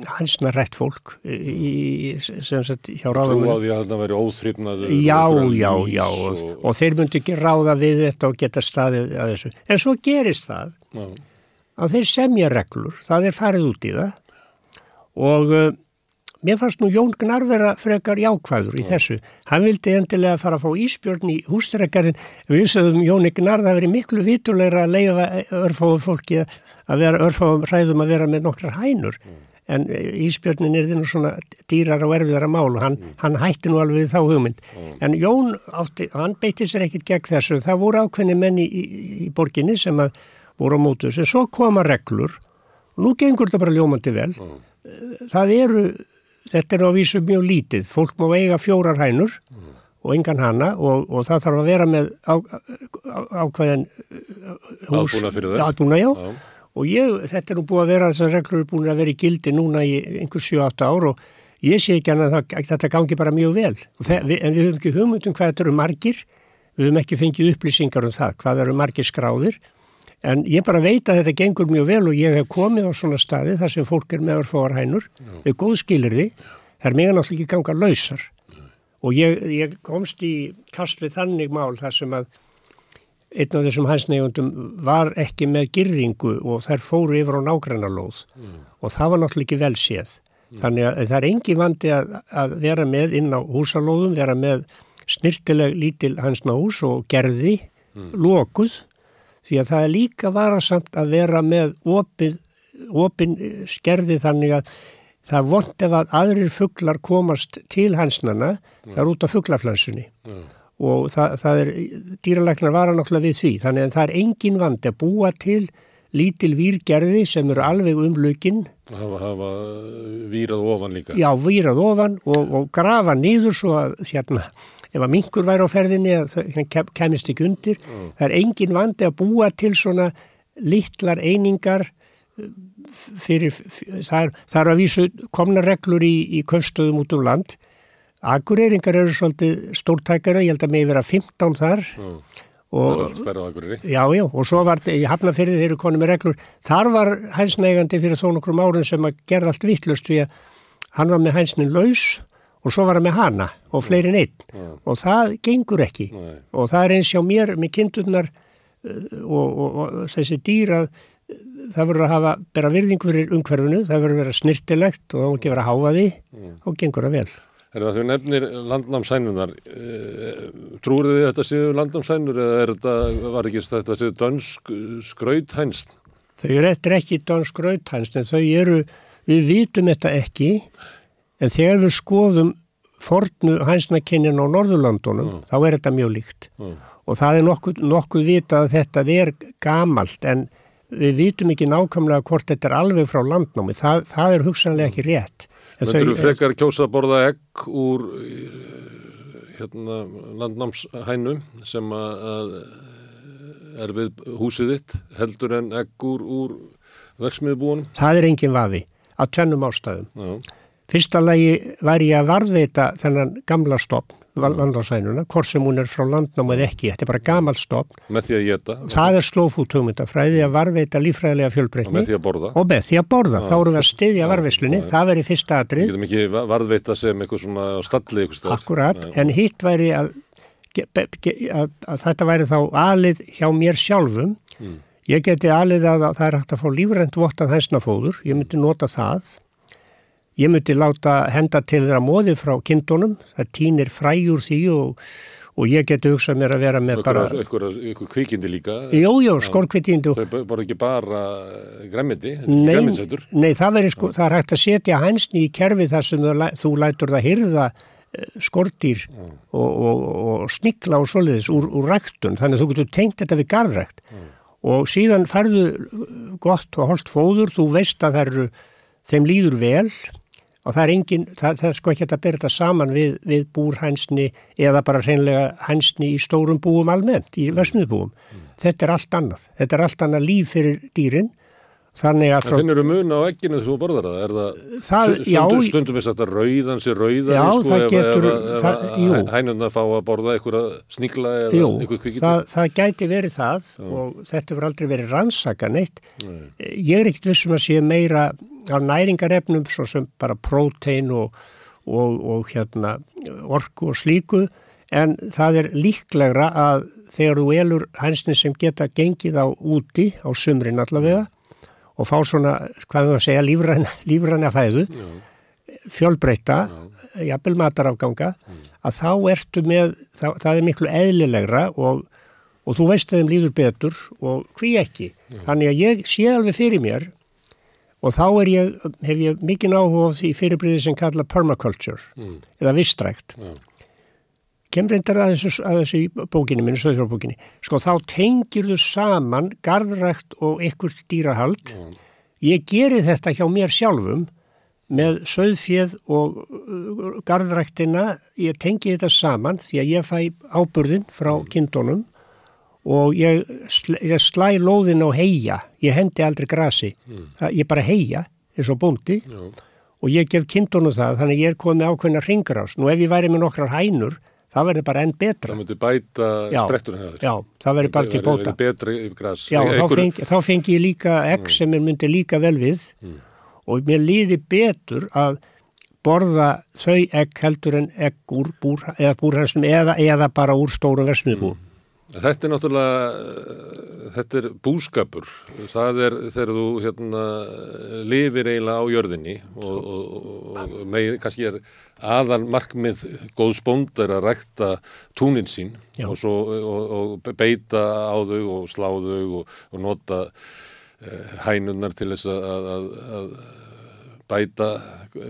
hansna rétt fólk í, sem sagt hjá ráðum Trú á því að það væri óþryfnaður Já, já, já og, og þeir myndi ekki ráða við þetta og geta staðið að þessu. En svo gerist það já. að þeir semja reglur, það er farið út í það. Og Mér fannst nú Jón Gnar vera frekar jákvæður í þessu. Hann vildi endilega fara að fá íspjörn í hústrekkarinn. Við vissum Jón Gnar það verið miklu vitulegra að leifa örfáum fólki að vera örfáum ræðum að vera með nokkrar hænur. Mm. En íspjörnin er nú svona dýrar og erfiðara mál og hann, mm. hann hætti nú alveg þá hugmynd. Mm. En Jón átti, hann beitti sér ekkit gegn þessu. Það voru ákveðni menni í, í, í borginni sem að voru á mótu þessu. Svo koma reglur nú gengur þetta bara ljómandi vel. Það eru þetta er á vísu mjög lítið, fólk má eiga fjórar hænur mm. og engan hana og, og það þarf að vera með á, á, ákveðin uh, hús, aðbúna fyrir þess aðbúna, já, já. og ég, þetta er búið að vera þessar reglur er búin að vera í gildi núna í einhver 7-8 ár og ég sé ekki að það, þetta gangi bara mjög vel. Það, við, en við höfum ekki hugmyndum hvað þetta eru margir. Við höfum ekki fengið upplýsingar um það hvað eru margir skráðir En ég bara veit að þetta gengur mjög vel og ég hef komið á svona staði þar sem fólk er meður fóarhænur við góð skilirði, þær meðan náttúrulega ekki ganga lausar. Og ég, ég komst í kast við þannig mál þar sem að einn af þessum hænsnegundum var ekki með girðingu og þær fóru yfir á nágrannarlóð mm. og það var náttúrulega ekki vel séð. Mm. Þannig að það er engi vandi að, að vera með inn á húsalóðum, vera með snirtileg lítil hans nós og gerði lokuð því að það er líka varasamt að vera með opið, opin skerði þannig að það vond ef að aðrir fugglar komast til hansnana, það er út af fugglaflansunni og það, það er, dýralæknar vara náttúrulega við því, þannig að það er engin vandi að búa til lítil výrgerði sem eru alveg umlökin hafa, hafa vírað ofan líka. Já, vírað ofan og, og grafa niður svo að hérna, ef að minkur væri á ferðinni að það kem, kemist ekki undir. Það er engin vandi að búa til svona litlar einingar fyrir, fyrir það, það er að vísu komna reglur í, í köfstöðum út um land. Akureyringar eru svolítið stórtækara, ég held að mig vera 15 þar. Mm. Og. Já, já, og svo var í Hafnafyrði þeirri konu með reglur. Þar var hænsnægandi fyrir þó nokkrum árun sem að gerða allt vittlust því að hann var með hænsnin laus og svo var hann með hana og fleiri neitt Mm. og það gengur ekki Nei. og það er eins hjá mér með kindurnar og, og, og þessi dýr að það verður að hafa bera virðingu fyrir umhverfinu, það verður að vera snirtilegt og það má ekki vera að háfa því og gengur það vel. Er það því nefnir landnámsænunar, e, trúur þið þetta séu landnámsænur eða er þetta, var ekki þetta séu dönsk skrauthænst? Þau eru eftir ekki dansk rauthænst en þau eru, við vitum þetta ekki en þegar við skoðum fornu hænsnakinnin á Norðurlandunum þá er þetta mjög líkt Mm. og það er nokkuð, nokkuð vitað að þetta er gamalt en við vitum ekki nákvæmlega hvort þetta er alveg frá landnámi, það, það er hugsanlega ekki rétt. Þetta þau- frekar kjósa að borða egg úr eh, hérna, landnámshænum sem að, að er við húsið þitt heldur en egg úr, úr verksmiðbúanum. Það er engin vafi að tvennum ástæðum. Já, Fyrsta lagi væri ég að varðveita þennan gamla stopn, landásænuna, hvort sem hún er frá landnámi eða ekki, þetta er bara gamal stopn. með því að geta Það er slófút hugmyndafræði að varðveita lífræðilega og fjölbreytni með því að borða. og með því að borða. Þá erum við að styðja varðveislunni, það veri fyrsta Við atrið, getum ekki va- varðveita sem eitthvað svona stalli eitthvað stöð. akkurat, en hitt væri að, ge- að, að þetta væri þá alið hjá mér sjálfum. Ég geti alið að, að það er hægt að fá lífrænt vottað hænsnafóður, ég myndi nota það. Ég myndi láta henda til þeirra móði frá kindunum, það týnir fræjur því og, og ég geti hugsað mér að vera með bara, Eitthvað, kvikindi líka. jú, jú, skorkvitindu Þau borða ekki bara græmiti, Nei, græmitsætur. nei það, sko, það er hægt að setja hænsni í kerfi þar sem þú, læ- þú lætur það hyrða skortýr og, og, og snigla og svoleiðis úr, úr ræktun. Þannig að þú getur tengt þetta við garðrækt. Og síðan færðu gott og holdt fóður, þú veist að það eru, þeim líður vel og það er engin, það, það er sko ekki að bera þetta saman við, við búrhænsni eða bara hreinlega hænsni í stórum búum almennt, í versmiðbúum. Þetta er allt annað, þetta er allt annað líf fyrir dýrin þannig að En finnur þú mun á egginu þú borðar það? Er það, Það- stundum, já, stundum er þetta rauðan sér rauðan, Já, sko, það getur- ef, það- jú. ef hænurna fá að borða einhverja snigla eða Jú, einhver kvikindi? það, það gæti verið það og þetta hefur aldrei verið rannsaka neitt. Ég er ekkert vissum að sé meira af næringarefnum svo sem bara prótein og, og, og hérna, orku og slíku en það er líklegra að þegar þú elur hænsni sem geta gengið á úti á sumrin allavega og fá svona, hvað við að segja, lífræna, lífræna fæðu, fjölbreyta, jafnvel matarafganga, að þá ertu með, það, það er miklu eðlilegra og, og þú veist að þeim líður betur og hví ekki. Þannig að ég sé alveg fyrir mér og þá ég, hef ég mikið áhuga á því fyrirbriði sem kalla permaculture eða vistrækt. Já. Kemur að þessu, að þessu í bókinni minni, söðfjárbókinni. Sko þá tengir þú saman garðrækt og ykkurt dýrahald. Ég geri þetta hjá mér sjálfum með söðfjöð og uh, garðræktina. Ég tengi þetta saman því að ég fæ áburðin frá kindunum og ég, ég slæ lóðin á heia. Ég hendi aldrei grasi. Það, ég bara heia eins og bóndi Já. og ég gef kindunum það þannig ég er komið ákveðna ringrás. Nú ef ég væri með nokkrar hænur, það verður bara enn betra. Það myndi bæta sprettunum hefur. Já, það verður bara til bóta. Það verður betri í græs. Já, þá fengi, þá fengi ég líka egg sem ég myndi líka vel við og mér líði betur að borða þau egg heldur en egg úr búr, eða búrhansnum eða, eða bara úr stórum versmiðbúum. Þetta er náttúrulega, eh, þetta er búskapur. Það er þegar þú hérna, lifir eiginlega á jörðinni og, og, og með, kannski er aðal markmið góð spónd er að rækta túnin sín og, svo, og beita á þau og slá þau og nota eh, hænunar til þess að, að, að bæta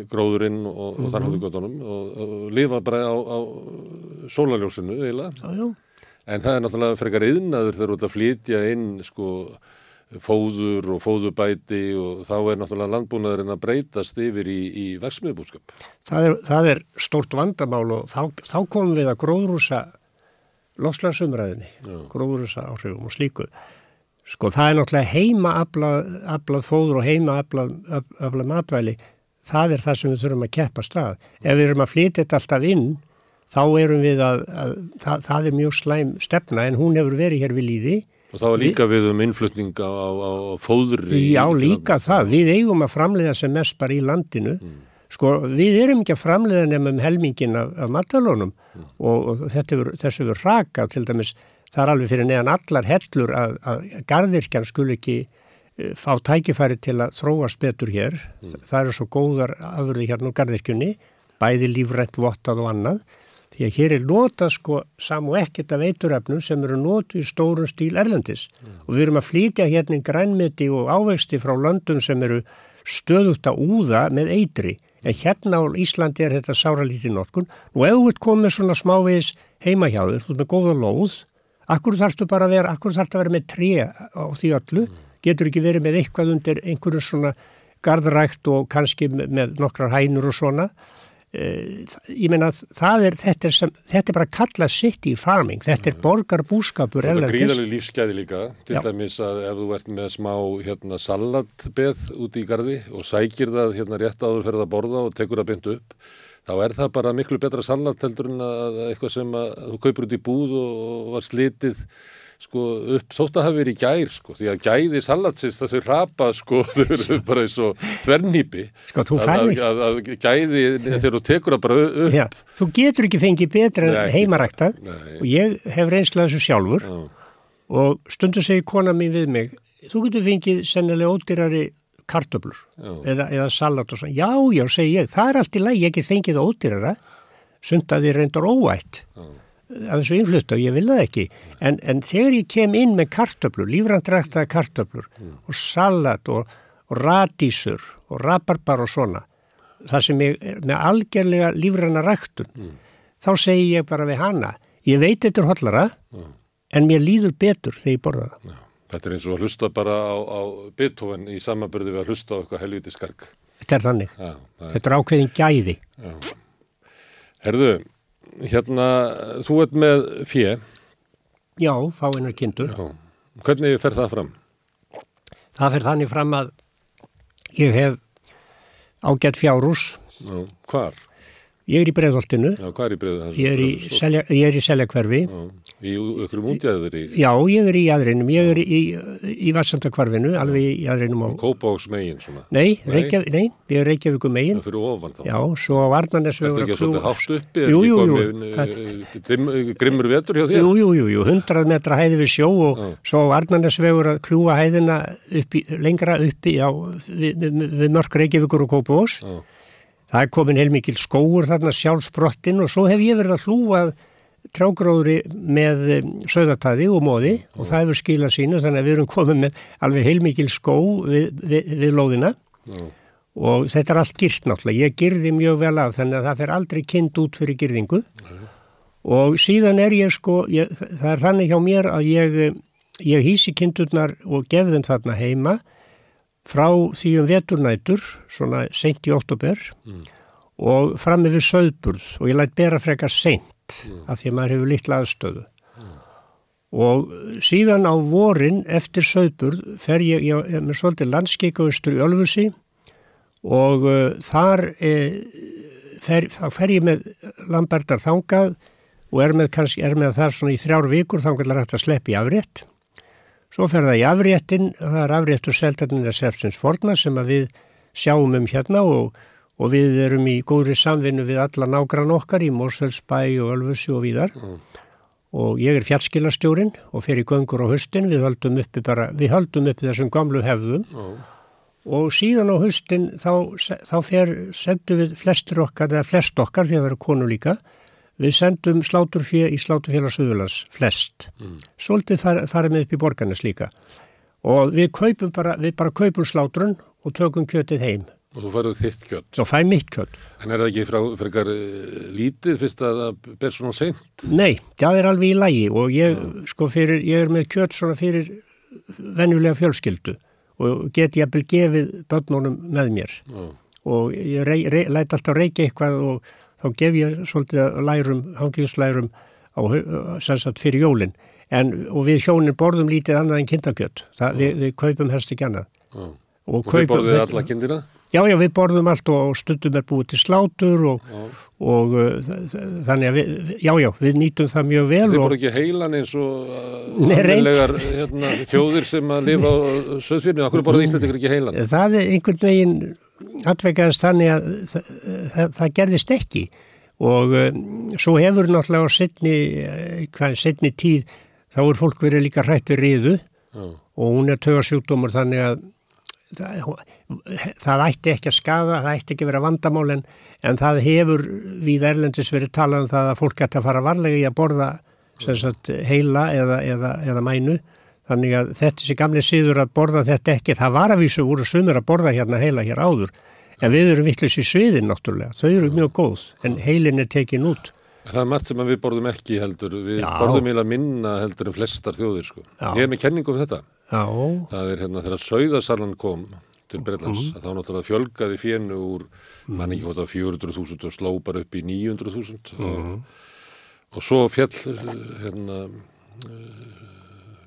gróðurinn og, og þar hóttu gotunum og lifa bara á, á sólaljósinu eiginlega. Já, já en það er náttúrulega frekar yðnaður þegar þú ert að flytja inn sko fóður og fóðubæti og þá er náttúrulega landbúnaðurinn að breytast yfir í, í versmiðbúskap. Það það er stórt vandamál og þá, þá komum við að gróðrúsa lofslagsumræðinni, gróðrúsa áhrifum og slíku. Sko það er náttúrulega heima aflað, aflað fóður og heima aflað, aflað matvæli, það er það sem við þurfum að keppa stað. Ef við erum að flytja þetta alltaf inn þá erum við að, að það, það er mjög slæm stefna en hún hefur verið hér við líði. Og þá líka við, um innflutning á, á, fóðri. Já, líka það. Við eigum að framleiða sem mest bara í landinu. Mm. Sko, við erum ekki að framleiða nefnum helmingin af, af matalónum mm. og, og þetta er, þessu verður raka til dæmis. Það er alveg fyrir neðan allar hellur að, að gardirkjan skul ekki uh, fá tækifæri til að þróast betur hér. Mm. Það eru svo góðar afurði hérna á gardirkjunni, bæði lífrænt, vottað og annað því að hér er nota sko samu ekkert af eituröfnum sem eru notu í stórun stíl erlendis. Mm. og við erum að flytja hérna grænmiti og ávexti frá löndum sem eru stöðut að úða með eitri. En hérna á Íslandi er þetta sára lítið notkun. Og ef þú ert komið svona smávegis heimahjáður, þú ert með góða lóð akkur þarfstu bara að vera, akkur þarfstu að vera með tré á því öllu, mm. getur ekki verið með eitthvað undir einhverju svona gardrækt og kannski með nokkrar hænur og svona ég meina það er þetta er, sem, þetta er bara kallað city farming þetta er mm. borgar búskapur Þetta er gríðalega lífsgæði líka til Já. dæmis að ef þú ert með smá hérna, salatbeð út í gardi og sækir það hérna rétt áður fyrir að borða og tekur það beint upp þá er það bara miklu betra salat heldur en að eitthvað sem að þú kaupur út í búð og var slitið sko upp þótt að hafa verið gær sko því að gæði salatsins þessu rapa sko þau eru bara eins og tvernýpi sko þú færði að, að, að gæði þegar þú tekur það bara upp. Já, þú getur ekki fengið betra heimaræktað. Og ég hef reynslað þessu sjálfur. Já. og stundu segi kona mín við mig þú getur fengið sennilega ódýrari kartöblur eða, eða salat og svona. Já já segi ég það er allt í læg ég get fengið ódýrara. Sund að þið reyndur óætt. Já af þessu innflutta og ég vil það ekki en, en þegar ég kem inn með kartöflur lífrandræktaða kartöflur mm. og salat og, og radísur og rabarbar og svona það sem ég með algjörlega lífranna ræktun mm. þá segi ég bara við hana ég veit þetta er hollara mm. en mér líður betur þegar ég borða það Já. Þetta er eins og að hlusta bara á, á Beethoven í samanbyrði við að hlusta á eitthvað helviti skark Þetta er þannig, Já, þetta er ákveðin gæði Já. Herðu Hérna, þú ert með fjö. Já, fáinnar kindur. Já. Hvernig fer það fram? Það fer þannig fram að ég hef ágætt fjárús. Já, hvar? Ég er í breiðholtinu. Já, hvað er í breiðholtinu? Ég er í seljakverfi. Í ykkurum útjæður í? Já, ég er í jæðrinum. Ég er í, í, í Vassandakvarfinu, alveg í jæðrinum á... Kópáks megin svona? Nei, Reykjavík, nei, ég er Reykjavíku megin. Það fyrir ofan þá? Já, svo á Arnarnesvegur... Er þetta ekki svolítið hátt uppi? Jú, jú, jú. Grimm, grimmur vetur hjá þér? Jú, jú, jú, jú. 100 metra hæði við sjó og já. svo á Arnarnesvegur að kljúa hæðina uppi, lengra uppi á, við, við, við Það er komin heilmikil skóur þarna sjálfsbrottin og svo hef ég verið að hlúa trágróðri með um, söðartæði og móði mm. og það hefur skilað sínu þannig að við erum komið með alveg heilmikil skó við, við, við lóðina mm. og þetta er allt gyrt náttúrulega. Ég gyrði mjög vel af þannig að það fer aldrei kind út fyrir gyrðingu mm. og síðan er ég sko, ég, það er þannig hjá mér að ég, ég hýsi kindurnar og gef þeim þarna heima frá því um veturnætur, svona sent í oktober mm. og fram við söðburð og ég lætt bera frekar sent mm. af því að maður hefur litla aðstöðu. Mm. Og síðan á vorin eftir söðburð fer ég, ég er með svolítið landskeikaustur í Ölfusi og uh, þar uh, fer, fer ég með Lambertar þangað og er með, kannski, er með þar svona í þrjár vikur þangað er hægt að sleppi afrétt Svo fer það í afréttin, það er afréttur seltarnir að Sefsins forna sem að við sjáum um hérna og, og við erum í góðri samvinnu við alla nágrann okkar í Mórsfellsbæ og Ölfussi og víðar. Mm. og ég er fjallskilastjórin og fer í göngur á höstin, við höldum uppi bara, við höldum uppi þessum gamlu hefðum Já. og síðan á höstin þá, þá fer, sendum við flestir okkar, eða flest okkar, því að vera konu líka, við sendum sláturfjö í sláturfélag Suðurlands, flest. Mm. Svolítið far, farið með upp í borgarnas líka og við kaupum bara, við bara kaupum sláturinn og tökum kjötið heim Og þú farið þitt kjött. og fæ mitt kjött. En er það ekki frá frekar uh, lítið fyrst að það ber svona seint? Nei, það er alveg í lægi og ég, sko, fyrir, ég er með kjött svona fyrir venjulega fjölskyldu og get ég að gefið börnunum með mér Já. og ég rey, rey, læt alltaf reykja eitthvað og þá gef ég svolítið lærum, hangingslærum á, sem sagt fyrir jólinn en og við hjónin borðum lítið annað en kindakjött, það, við, við kaupum helst ekki annað Já. og, Og þið borðið alla kindina? Já, já, við borðum allt og stundum er búið til slátur og, og uh, þannig að við, já, já, við nýtum það mjög vel Þið og borðið ekki heilan eins og reynd. almennilegar hérna, þjóðir sem að lifa á söðsvinni. Akkur borðið Íslandingur ekki heilan? það er einhvern veginn atveikaðist þannig að það, það, það gerðist ekki og um, svo hefur náttúrulega á setni, hvað, setni tíð þá er fólk verið líka hrætt við riðu Já. og hún er tögasjúkdómur þannig að það, það ætti ekki að skaða, það ætti ekki að vera vandamál en, en það hefur við Erlendis verið talað um það að fólk ætti að fara varlega í að borða sagt, heila eða, eða, eða mænu þannig að þetta sé gamli síður að borða þetta ekki, það var að vísu voru sumir að borða hérna heila hér áður en við erum vittlust í sviðin náttúrulega, þau eru mjög góð en heilin er tekin út Það er margt sem við borðum ekki heldur. Við Já. borðum eiginlega minna heldur en flestar þjóðir, sko. Já. Ég er með kenningu um þetta. Já, Það er hérna þegar Sauðasalan kom til Breitlands, Mhm. að þá náttúrulega fjölgaði fjennu úr, mann ekki hvort að 400.000 og sló bara upp í 900.000 Mhm. og, og svo fjall uh, hérna uh,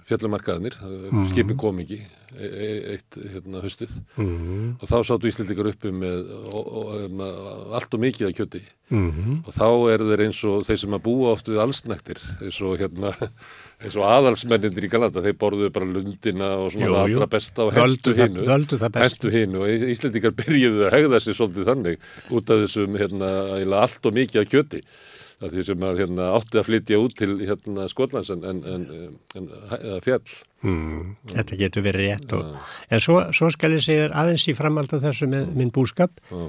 fjallumarkaðnir, Mhm. skipin kom ekki e e eitt hérna höstið Mhm. og þá sátu Íslendingar uppi með og, og, um, allt og mikið að kjöti Mhm. og þá eru þeir eins og þeir sem að búa oft við allsnæktir eins og hérna eins og aðalsmennindir í Galata, þeir borðuðu bara lundina og svona Jú, það jú. allra besta og hendu besta. hendu hinu og Í- Íslendingar byrjuðu að hegða sér svolítið þannig út af þessum hérna allt og mikið að kjöti það því sem að hérna átti að flytja út til hérna Skotlands en, en, en, en fjall. Mm, þetta getur verið rétt og, en svo, svo skal ég segja aðeins í framhald af þessu með minn búskap. Já.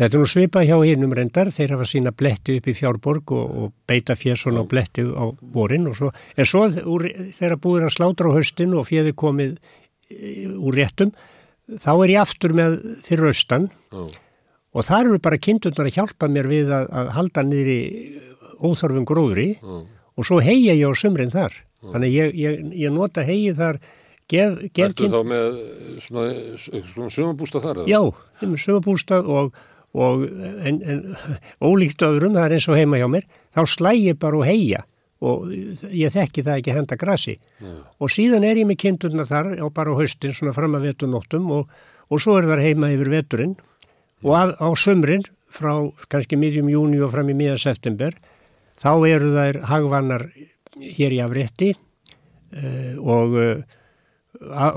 þetta er nú svipað hjá hinnum reyndar. Þeir hafa sína bletti upp í fjárborg og, og beita svona á bletti á vorin og svo, en svo úr, þegar búið að slátra á höstin og fjöði komið e, úr réttum þá er ég aftur með fyrir austan. Já. Og þar eru bara kindurnar að hjálpa mér við að, að halda niður í óþörfum gróðri Já. og svo heia ég á sumrin þar. Þannig ég, ég, ég nota heið þar gef, gef Ertu þá með svona, svona sömabústa þar? já, sumabústað og, og en, en ólíkt öðrum, það er eins og heima hjá mér þá slæ ég bara og heia og ég þekki það ekki henda grasi. Og síðan er ég með kindurna þar og bara á haustin svona fram að vetunóttum og, og svo er þar heima yfir veturinn og að, á sumrin frá kannski miðjum júni og fram í miða september þá eru þær hagvannar hér í afrétti uh, og uh,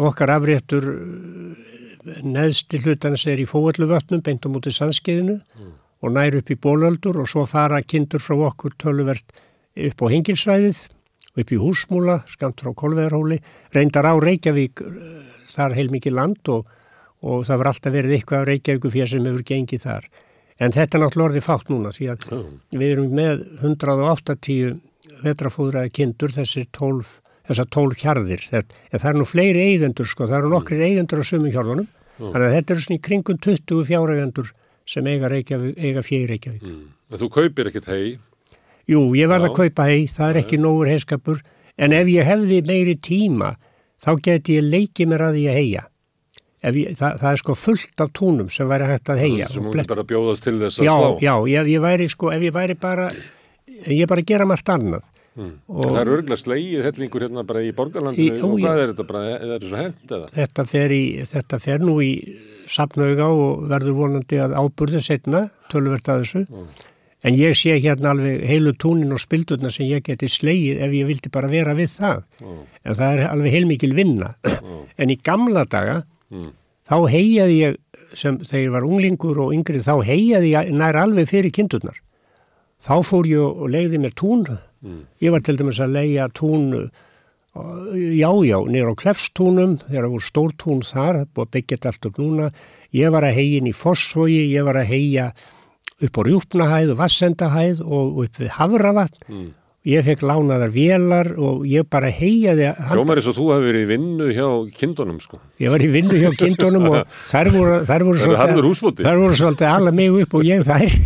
okkar afréttur uh, neðsti hlutans er í fóalluvötnum beint á mútið sandskeiðinu og nær upp í bólöldur og svo fara kindur frá okkur töluvert upp á hengilsvæðið upp í húsmúla, skamt frá Kolveðarhóli reyndar á Reykjavík þar heilmikið land og, og það var alltaf verið eitthvað á Reykjavíku fyrir sem hefur gengið þar. En þetta er náttúrulega orðið fátt núna því að við erum með 180 vetrafóðraði kindur þessir 12, þessar 12 hjarðir. Þetta, það er nú fleiri eigendur sko, það eru nokkrir eigendur á sumum hjárðunum þannig að þetta eru svona í kringum 20 fjárreigendur sem eiga, eiga fjegi Reykjavík. En þú kaupir ekkert hei Jú, ég varð Já. að kaupa hei, það er ekki nógur heiskapur, en ef ég hefði meiri tíma, þá geti ég leikið mér að því að heia. Ég, það, það er sko fullt af túnum sem væri hægt að heia. sem hún bara bjóðast til þess að Já, slá já, ég, ég væri sko, ef ég væri bara, ég bara gera margt annað. Og Það er örgulega slegið hellingur hérna bara í borgarlandinu Í- ó, og hvað er þetta bara, er þetta svo hent eða? þetta fer, í, þetta fer nú í sapnauga og verður vonandi að áburði setna, tölvert að þessu. En ég sé hérna alveg heilu túnin og spildurna sem ég geti slegið ef ég vildi bara vera við það. En það er alveg heilmikil vinna. en í gamla daga, þá heijaði ég, sem þegar ég var unglingur og yngri, þá heijaði ég nær alveg fyrir kindurnar. Þá fór ég og legði mér tún Ég var til dæmis að leia tún, já, já, niður á klefstúnum, þegar það voru stór tún þar, búið að byggja þetta allt upp núna. Ég var að heia inn í Fossvogi, ég var að heia upp á Rjúpnahæð og Vassendahæð og upp við Havravatn. Mm. Ég fekk lánaðar vélar og ég bara heiaði Rómar eins og þú hefði verið í vinnu hjá kindunum sko. Ég var í vinnu hjá kindunum og þær voru, þær voru, svolítið, þær voru svolítið alla mig upp og ég þær.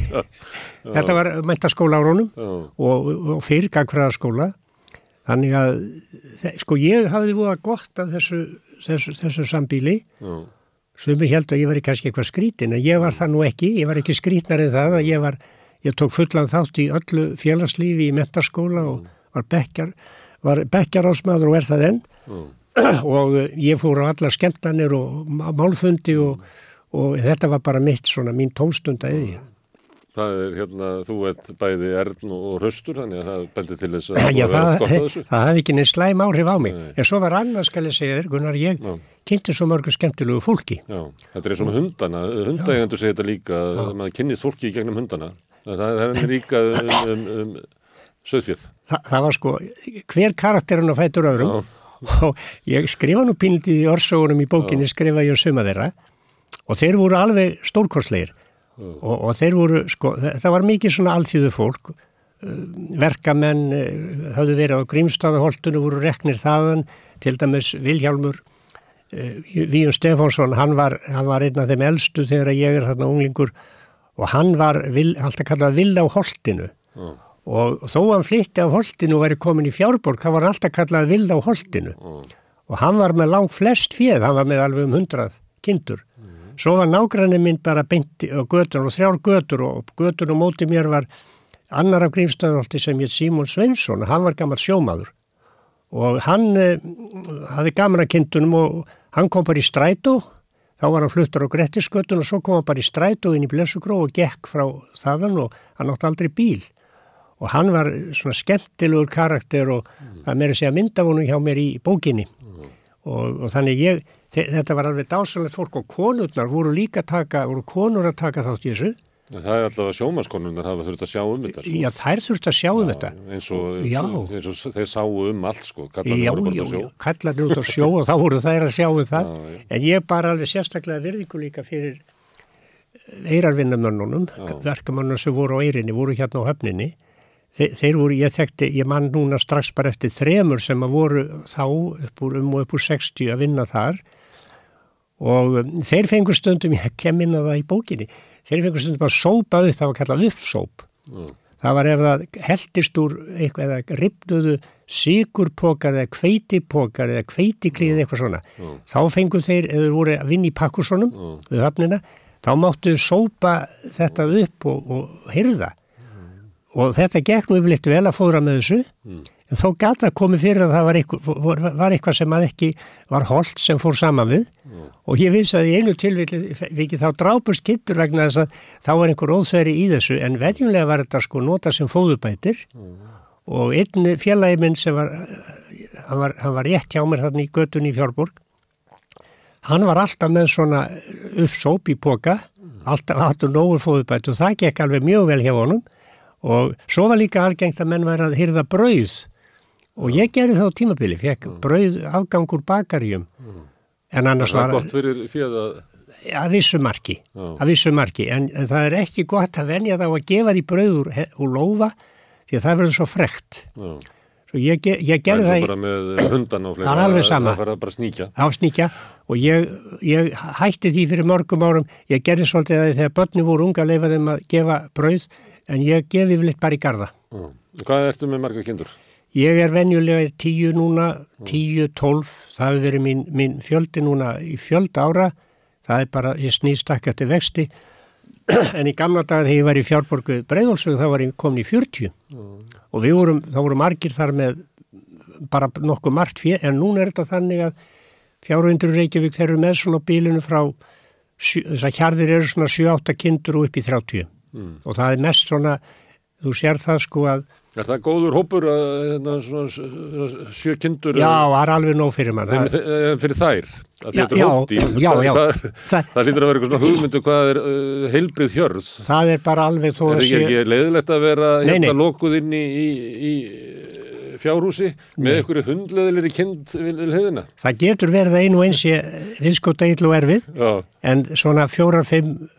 Þetta var mentaskóla árónum og, og fyrirgagfræðaskóla. Þannig að sko ég hafði búið gott af þessu, þessu, þessu sambíli sem ég held að ég var kannski eitthvað skrítin en ég var það nú ekki. Ég var ekki skrítnar en það að ég var Ég tók fullan þátt í öllu félagslífi í mentaskóla og var bekkjar, var bekkjarásmaður og er það enn mm. og ég fór á alla skemmtanir og málfundi og, og þetta var bara mitt svona mín tónstund að eða. Það er hérna, þú ert bæði erðn og hraustur, þannig að það bendir til þess að Já, það, það hafði ekki neins slæm áhrif á mig. Nei. En svo var annað, skal ég segja þér, Gunnar, ég Já. kynnti svo mörgu skemmtilegu fólki. Já, þetta er með hundana. Hundægjandur segir þetta líka, að maður kynnist fólki í gegnum hundana. Það er líka um, um, um söðfjöld. Þa, það var sko, hver karakterinn á fætur öðrum Já. og ég skrifa nú pínlítið í orsógunum í bókinni, Já. skrifa ég um suma þeirra og þeir voru alveg stórkorsleir og, og þeir voru, sko, það var mikið svona alþjóðu fólk, uh, verkamenn uh, hafðu verið á Grímstaðaholtunu, voru reknir þaðan, til dæmis Viljálmur, uh, Víun Stefánsson, hann var, hann var einn af þeim eldstu þegar ég er þarna unglingur og hann var vil, alltaf kallað vill á holtinu mm. og þó hann flytti á holtinu og væri komin í fjárborg þá var hann alltaf kallað vill á holtinu mm. og hann var með langt flest fjöð, hann var með alveg um hundrað kindur. Mm. Svo var nágrannin minn bara beinti á götur og þrjár götur og götur og móti mér var annar af grímstöðnálti sem hétt Símón Svensson, hann var gammal sjómaður og hann eh, hafði gaman að kindunum og hann kom bara í strætu Þá var hann fluttur á Grettiskötun og svo kom hann bara í strætu inn í Blessugró og gekk frá þaðan og hann átti aldrei bíl. Og hann var svona skemmtilegur karakter og mm. það meiri segja myndavonum hjá mér í bókinni. Mm. Og, og þannig ég, þetta var alveg dásalegt fólk og konurnar voru líka taka, voru konur að taka þátt í þessu. Það er alltaf að sjómaskonunnar hafa þurft að sjá um þetta. Sko. Já, þær þurft að sjá um já, þetta. Eins og, eins og þeir sáu um allt, sko. Kallarnir voru bara að sjó. Já, kallarnir út á sjó og þá voru þær að sjá um það. Já, en ég bara alveg sérstaklega virðingu líka fyrir eirarvinnamönnunum, verkamönnum sem voru á eirinni, voru hérna á höfninni. Þeir, þeir voru, ég þekkti, ég mann núna strax bara eftir þremur sem að voru þá upp úr um og upp úr 60 að vinna þar og um, þeir fengur stundum, ég kem inn að það í bókinni þeir fengur stundum að sópa upp, það var kallað uppsóp. Mm. Það var ef það heldist úr eitthvað eða ripnuðu sigurpokar eða kveitipokar eða kveitiklið eða eitthvað svona. Mm. Þá fengur þeir, ef þeir voru að vinna í pakkusónum mm. við höfnina, þá máttu sópa þetta upp og, og hyrða. Og þetta gekk nú yfirleitt vel að fóðra með þessu, en þó gata komið fyrir að það var eitthvað, var eitthvað sem að ekki var holdt sem fór saman við. Og ég vissi að í einu tilvíki þá drápust kittur vegna þess að þá var einhver óþveri í þessu. En veðjumlega var þetta sko nota sem fóðubætir mm. og einn félagi minn sem var hann, var, hann var rétt hjá mér þarna í götun í Fjárborg hann var alltaf með svona uppsóp í boka mm. alltaf alltaf nógur fóðubæt og það gekk alveg mjög vel hjá honum. Og svo var líka algengt að menn var að hyrða brauð og ég gerði þá tímabili, fekk mm. brauð afgangur bakarjum mm En annars var... Það er gott fyrir fyrir að... Vissu marki, að vissu marki, en, en það er ekki gott að venja þá að gefa því brauður og lofa því að það verður svo frekt. Já. Svo ég, ég gerði það... Það er bara með hundan á fleira. Það er alveg sama. Það verður bara sníkja. Já, sníkja og ég, ég hætti því fyrir mörgum árum, ég gerði svolítið að þegar börni voru unga að leifa þeim að gefa brauð en ég gefi vel eitt bara í garda. Já. Hvað ertu með marga kindur? Ég er venjulega tíu núna, tíu, tólf, það hefur verið mín, mín fjöldi núna í fjöld ára, það er bara, ég snýst ekki eftir vexti, en í gamla dagar þegar ég var í fjárborgu breyðolsvögg þá var ég komin í 40 mm. og við vorum, þá voru margir þar með bara nokkuð margt fyrir, en núna er þetta þannig að fjárhundur Reykjavík þeir eru með svona bílinu frá, þess að hjarðir eru svona 7-8 kindur og upp í 30 mm. og það er mest svona, þú sér það sko að Er það góður hópur að hérna, svona, svona, sjö kindur Já, það er alveg nóg fyrir maður. þeim, þeim, fyrir þær Já, er já, já, já. það, það, það lítur að vera eitthvað hugmyndu hvað er uh, heilbrið hjörð það er bara alveg þó er að ekki, sé... ekki leiðilegt að vera Nei, hérna nei. lokuð inn í, í, í eh, fjárhúsi með einhverju hundleðilegri kind við við hliðina Það getur verið einu eins ég viðskóta og erfið, já, en svona fjórar, fimm,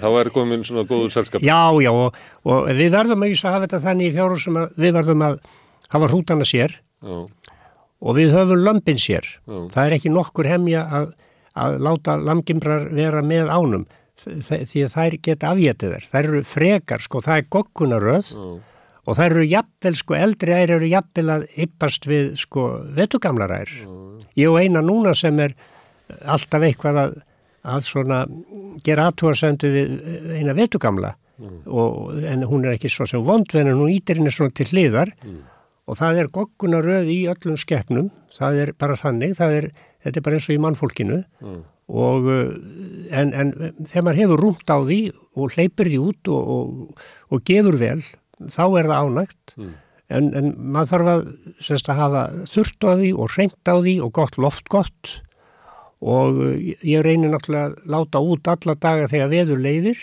þá er komin svona góður selskap já, já, og, og við verðum að hafa þetta þannig í fjárhúsum að við verðum að hafa hrútana sér já, og við höfum lömpin sér. já, Það er ekki nokkur hemja að, að láta lamgimbrar vera með ánum því að þær geta afgetið þær. Þær eru frekar, sko, það er goggunaröð og þær eru jafnvel, sko, eldri ær eru jafnvel að yppast við, sko, vetugamlar ær. Ég og eina núna sem er alltaf eitthvað að, að svona gera aðtúarsendu við eina vetugamla og, en hún er ekki svo sem vondvenn en hún ítir henni svona til hliðar. Og það er goggunaröð í öllum skeppnum, það er bara þannig, það er, þetta er bara eins og í mannfólkinu. Og uh, en, en þegar maður hefur rúmt á því og hleypir því út og, og, og gefur vel, þá er það ánægt. En, en maður þarf að, semst, að hafa þurft á því og reynt á því og gott loft gott og uh, ég reynir náttúrulega að láta út alla daga þegar veður leifir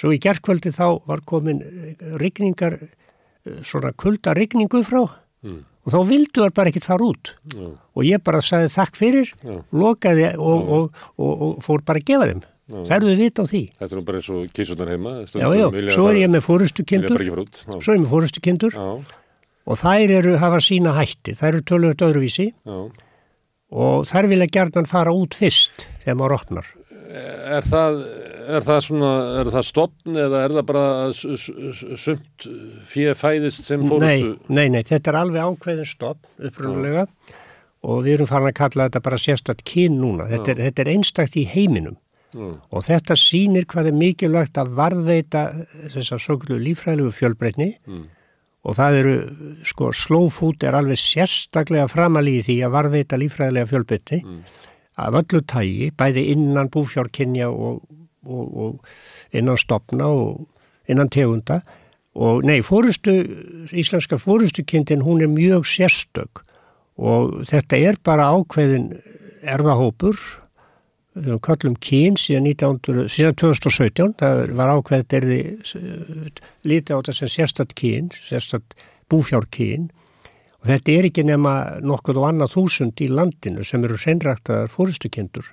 svo í gerkvöldi þá var komin eh, rigningar eh, svona kulda rigningu frá. Og þá vildu þar bara ekkert fara út. Já, og ég bara sagði þakk fyrir Já. lokaði og, og, og, og fór bara að gefa þeim. Það eru við vita á því? Þetta er nú bara eins og kísunar heima já, já, svo er ég með fórustu kindur svo er ég með fórustu kindur og þær eru hafa sína hætti. Þær eru tölvöld öðruvísi. Já. Og þær vilja gerðan fara út fyrst þegar maður opnar Er það, er það svona, er það stopn eða er það bara sumt fyrir fæðist sem fórustu? nei, nei, nei, þetta er alveg ákveðin stopp upprunalega og við erum farin að kalla þetta bara sérstætt kyn núna þetta er, þetta er einstakt í heiminum Mm. og þetta sýnir hvað er mikilvægt að varðveita þessar svo lífræðilegu fjölbreytni Mm. Og það eru, sko, slow food er alveg sérstaklega framalíði því að varðveita lífræðilega fjölbreytni Mm. af öllu tægi, bæði innan búfjárkinja og, og, og innan stopna og innan tegunda og nei, fórustu, íslenska fórustukindin hún er mjög sérstök og þetta er bara ákveðin erðahópur við kallum kyn síðan, 1900, síðan 2017 það var ákveðið erði lítið á þetta sem sérstatt kyn sérstatt búfjárkyn og þetta er ekki nema nokkuð og annað þúsund í landinu sem eru hreinræktaðar fórustukindur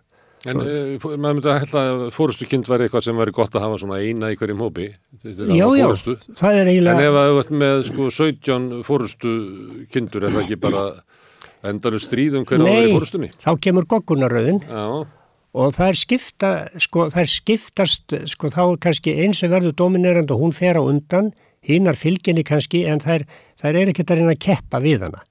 En uh, maður myndi að hella að fórustu kind væri eitthvað sem væri gott að hafa svona eina í hverjum hópi. Þetta er Já, alveg já, fórustu. það er En eiginlega ef að ert með sko 17 fórustu kindur, er það ekki bara endanum stríð um hverja á vera í fórustunni? þá kemur goggunaröðin Já, og það er skipta, sko, það er skiptast, sko, þá er kannski eins sem verður dominerand og hún fer á undan, hinnar fylginni kannski, en þær, þær er ekkert að reyna að keppa við hana.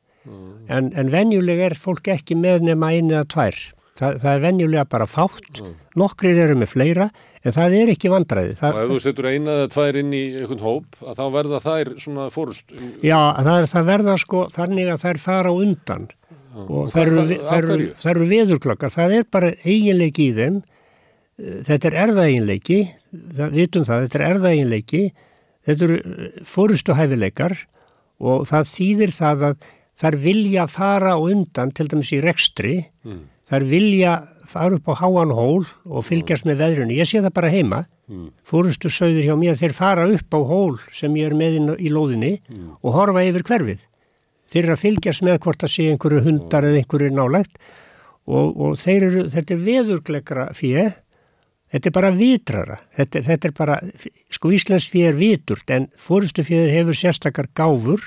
En, en venjulega er fólk ekki með nema einu eða tvær. Það, það er venjulega bara fátt, nokkrir eru með fleira, en það er ekki vandræði. og Það, ef þú setur eina eða tvær inn í einhvern hóp, að þá verða þær svona fórust. já, það, er, það verða sko þannig að þær fara á undan og þær eru, eru, hverju? þær eru veðurklokka. Það er bara eiginleiki í þeim. Eh, Þetta er erðaeiginleiki, það, vitum það, þetta er erðaeiginleiki, þetta eru fórustu hæfileikar og það þýðir það að þær vilja fara á undan, til dæmis í rekstri, Mm. þær vilja fara upp á háan hól og fylgjast með veðrunni. Ég sé það bara heima, Mm. fórustu sögður hjá mér, þeir fara upp á hól sem ég er með í lóðinni og horfa yfir hverfið. Þeir eru að fylgjast með hvort það sé einhverju hundar eða einhverju nálægt og, og þeir eru, þetta er veðurglegra fyrir, þetta er bara vitrara, þetta, þetta er bara, sko Íslands fyrir er viturt en fórustu fyrir hefur sérstakar gáfur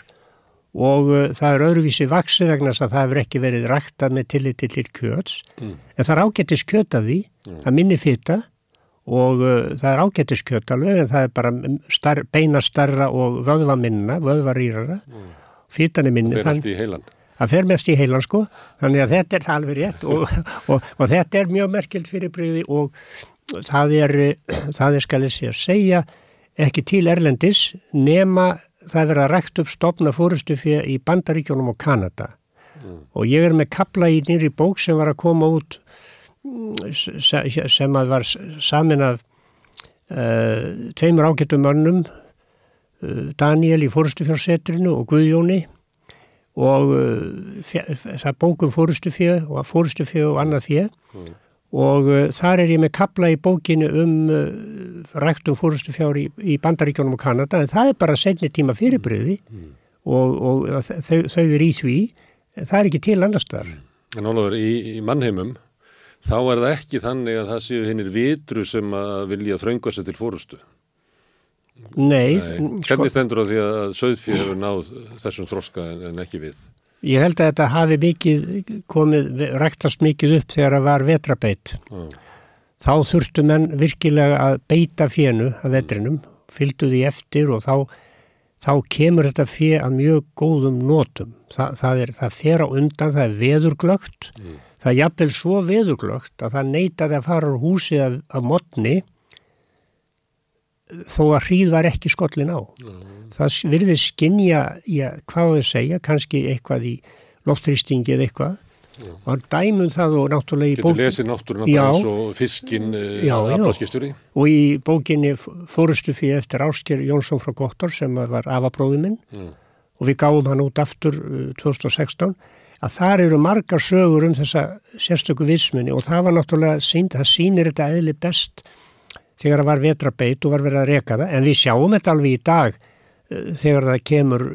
og uh, það er öðruvísi vaksi vegna þess að það hefur ekki verið ræktað með tillit til kjöts Mm. en það er ágættis kjöt af því, það minni fita og uh, það er ágættis kjöt alveg en það er bara star, beina starra og vöðva minna, vöðva fitan er minni. Þeir þann- allt í heilan. það fer mest í heilan sko þannig að þetta er það alveg rétt og, og, og þetta er mjög merkild fyrir breyði og það er það er skal ég segja, segja ekki til Erlendis nema það er verið að rækt upp stopna fórustu fyrir í Bandaríkjónum og Kanada og ég er með kapla í nýri bók sem var að koma út mm, se- sem að var samin af uh, tveimur ágættum mönnum uh, Daniel í fórustufjársetrinu og Guðjóni og uh, það bókum fórustufjö og fórustufjö og annað fjö mm. og uh, þar er ég með kapla í bókinu um ræktum fórustufjár í, í Bandaríkjónum og Kanada en það er bara senni tíma fyrirbriði mm. og, og þau, þau er í því það er ekki til annars þar En Ólafur, í, í mannheimum þá er það ekki þannig að það séu hinnir vitru sem að vilja þrönga sér til fórustu. Nei. Nei. Sko- Hvernig stendur á því að söðfið hefur náð þessum þroska en, en ekki við? Ég held að þetta hafi mikið komið, ræktast mikið upp þegar það var vetrabeitt. Ah. Þá þurftu menn virkilega að beita fjennu að vetrinum, fylgdu því eftir og þá, þá kemur þetta fje að mjög góðum nótum. Þa, það, er, það fer á undan, það er veðurglögt, mm. það er jafnvel svo veðurglögt að það neytaði að fara á húsi af, af modni þó að hríð var ekki skollin á. Mm. Það virði skinja, já, hvað þau segja, kannski eitthvað í lofthrýstingi eða eitthvað já. og dæmum það og náttúrulega í bókinni. Getur lesið náttúrulega eins og fiskinn eh, aflaskisturi. Og í bókinni fórustu fyrir eftir Ásker Jónsson frá Gottor sem var afabróðið minn mm. og við gáum hann út aftur 2016 eh, að þar eru margar sögur um þessa sérstöku vissmunni og það var náttúrulega sínd, það sínir þetta eðli best þegar það var vetrabeit og var verið að reka það en við sjáum þetta alveg í dag eh, þegar það kemur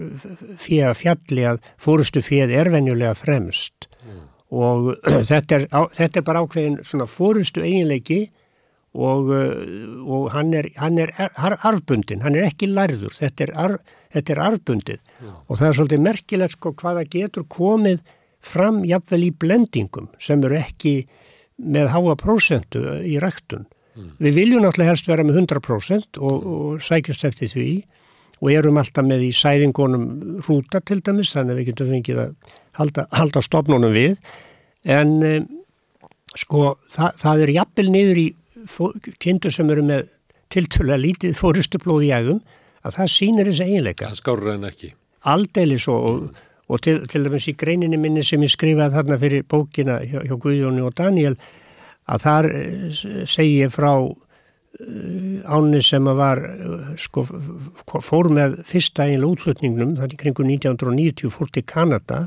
að fjalli að fórustu fyrir er venjulega fremst mm. og þetta er, þetta er bara ákveðin svona fórustu eiginleiki og, eh, og hann er, hann er arfbundin, hann er ekki lærður, þetta er, arf, þetta er arfbundið mm. og það er svolítið merkilegt sko hvaða getur komið fram jafnvel í blendingum sem eru ekki með háa prósentu í ræktun Mm. Við viljum náttúrulega helst vera með 100% og, og sækjast eftir því og erum alltaf með í sæðingunum rúta til dæmis, þannig að við getum fengið að halda, halda stopnunum við en um, sko það, það er jafnvel niður í kindur sem eru með tiltölu að lítið fórustuplóð í ægum að það sýnir þessi eiginleika. Það skárra en ekki. Aldeilis og, mm. og til, til dæmis í greininni minni sem ég skrifaði þarna fyrir bókina hjá, hjá Guðjóni og Daniel að þar eh, segi frá eh, áni sem að var eh, sko, fór með fyrsta einlega útlutningnum þannig kringu 1990 fór til Kanada.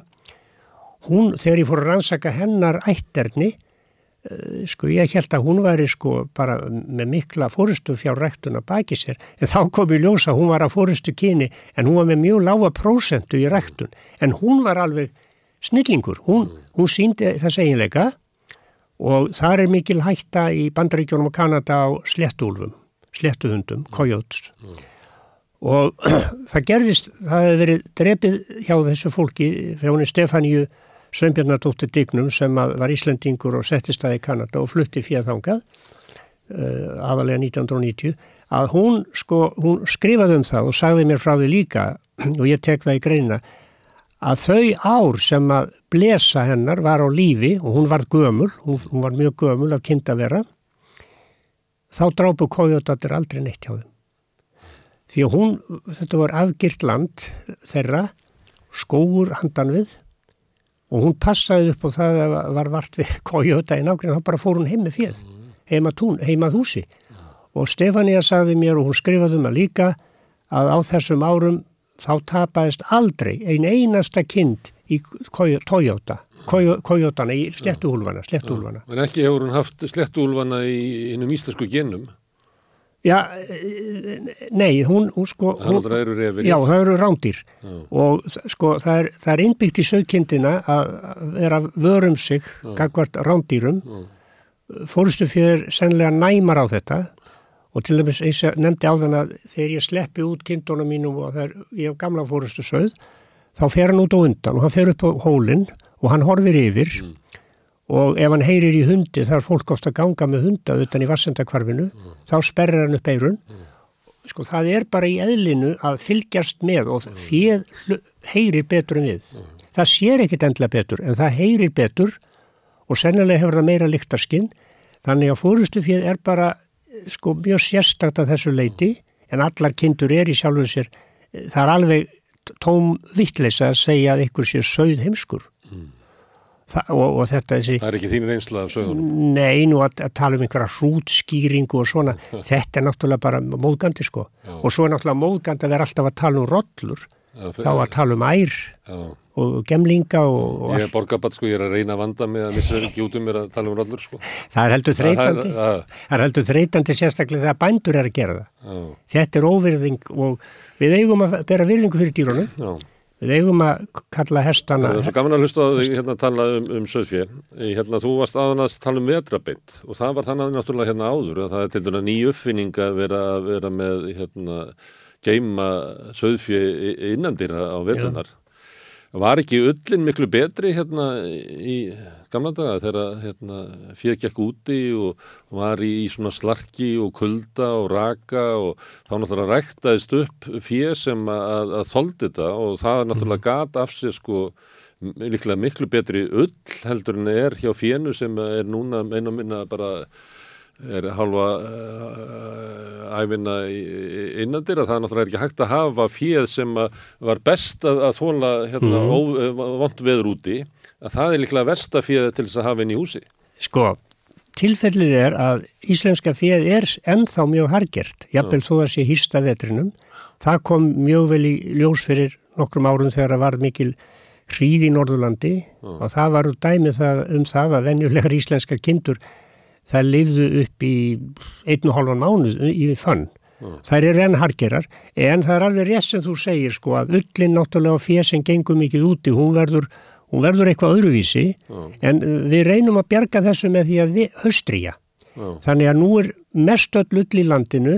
Hún, þegar ég fór að rannsaka hennar ætterni sko ég held að hún væri sko bara með mikla fórustu fjárræktun að baki sér en þá kom ég ljósa hún var að fórustu kyni en hún var með mjög lága prósentu í ræktun. En hún var alveg snillingur, hún, hún síndi þess eiginleika og þar er mikil hætta í bandaríkjónum og Kanada á sléttúlfum, sléttuhundum, kojóts mm. mm. og það gerðist, það hefði verið drefið hjá þessu fólki fyrir Stefáníu Sveinbjörnardóttir Dignum sem var Íslandingur og settist það í Kanada og flutti fjæðangað uh, aðalega 1990 að hún, sko, hún skrifaði um það og sagði mér frá því líka og ég tek það í greina að þau ár sem að blesa hennar var á lífi og hún var gömul, hún, hún var mjög gömul af kindavera, þá drápu kójótatir aldrei neitt hjá þeim. Því að hún, þetta var afgirt land þeirra, skóur handan við og hún passaði upp á það að var vart við kójóta í nákvæmlega, þá bara fór hún heim með fjöð, heima, tún, heima húsi. Og Stefania sagði mér og hún skrifaði um að líka að á þessum árum þá tapaðist aldrei ein einasta kind í Toyota, Toyotana í slettuhúlfana, slettuhúlfana. En ekki hefur hún haft slettuhúlfana í innum íslensku genum? Já, nei, hún, hún sko... Refir? Já, það eru rándýr. Já. og sko það er, það er innbyggt í sögkindina að vera vörum sig, gagvart rándýrum, fórstu fyrir sennilega næmar á þetta og til dæmis eins og nefndi á þann að þegar ég sleppi út kindunum mínum og þegar ég hef gamla fórustu sögð þá fer hann út á undan og hann fer upp á hólinn og hann horfir yfir mm. og ef hann heyrir í hundi þar er fólk ofta að ganga með hunda utan í vassendakvarfinu mm. þá sperrir hann upp eirun mm. sko það er bara í eðlinu að fylgjast með og mm. fjöð heyrir betur en við mm. það sér ekkit endla betur en það heyrir betur og sennilega hefur það meira líktarskinn þannig að fórustu fjöð er bara sko mjög sérstakt að þessu leiti en allar kindur er í sjálfum sér það er alveg tóm vittleisa að segja að ykkur sé sögð heimskur mm. Þa, og, og þetta þessi... Það er ekki þín reynsla af sögunum? Nei, nú að, að tala um einhverja hrútskýringu og svona, þetta er náttúrulega bara móðgandi sko. Já. Og svo er náttúrulega móðgandi að vera alltaf að tala um rollur, þá að tala um ær Já. Og gemlinga og... og ég er borgabatt sko, ég er að reyna að vanda með að missa ekki út um mér að tala um rollur sko. Það er heldur þreytandi, það, er heldur þreytandi sérstaklega þegar bændur er að gera það. Þetta er óvirðing og við eigum að bera virðingu fyrir dýrunum Við eigum að kalla hestana... Það er svo gaman að hlusta því hérna að tala um, um söðfjö. Hérna, þú varst aðan að tala um vetrabind og það var þannig náttúrulega hérna áður og það er til dæna nýju uppfinning að vera, vera með hérna, geima söðfjö innandýra á vetunar. Já. Var ekki öllin miklu betri hérna í gamla daga þegar hérna, fyrir gekk úti og var í, svona slarki og kulda og raka og þá náttúrulega ræktaðist upp fyrir sem að, að þóldi þetta og það náttúrulega mhm. gata af sig sko líklega miklu betri öll heldur en er hjá fjennu sem er núna meina minna bara er halva uh, æfinna innandir að það náttúrulega er ekki hægt að hafa fíð sem var best að, að þóla hérna, mm. vond veður úti. Að það er líklega versta fíð til þess að hafa inn í húsi. Sko, tilfellið er að íslenska fíð er ennþá mjög hargert, jafnvel þó að sé hýsta vetrinum, það kom mjög vel í ljós fyrir nokkrum árum þegar það var mikil hríð í Norðurlandi. Mm. og það var dæmið það, um það að venjulegar íslenska kindur það lifðu upp í einn og hálfan mánuð í fann. Mm. Það er enn hargerar, en það er alveg rétt sem þú segir sko að ullin náttúrulega á fjesin gengur mikið úti, hún verður, hún verður eitthvað öðruvísi, mm. en uh, við reynum að bjarga þessu með því að við höstrija. Mm. Þannig að nú er mest öll ull í landinu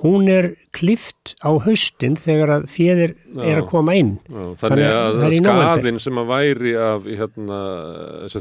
hún er klift á haustin þegar að fjöður er að koma inn. Já, þannig að, að skadin sem að væri af hérna,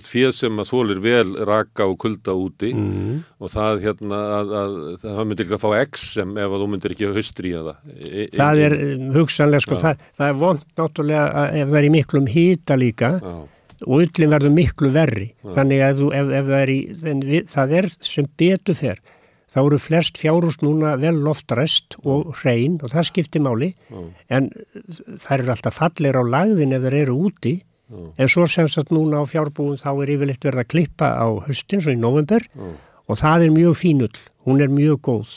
fjöð sem að þólir vel raka og kulda úti mm. og það hérna að, að það myndir ekki að fá X sem ef að þú myndir ekki að haustríja það. E, e það er um, hugsanlega sko, það, það er vond náttúrulega ef það er í miklum hýta líka Já. og öllin verður miklu verri. Já. Þannig að þú, ef, ef það er í, það er sem betur fer þá eru flest fjárhús núna vel loftræst og hrein og það skiptir máli. Mm. en það eru alltaf fallir á lagðin ef þeir eru úti. Mm. en svo semst að núna á fjárbúin þá er yfirleitt verið að klippa á höstin svo í november mm. og það er mjög fínull, hún er mjög góð.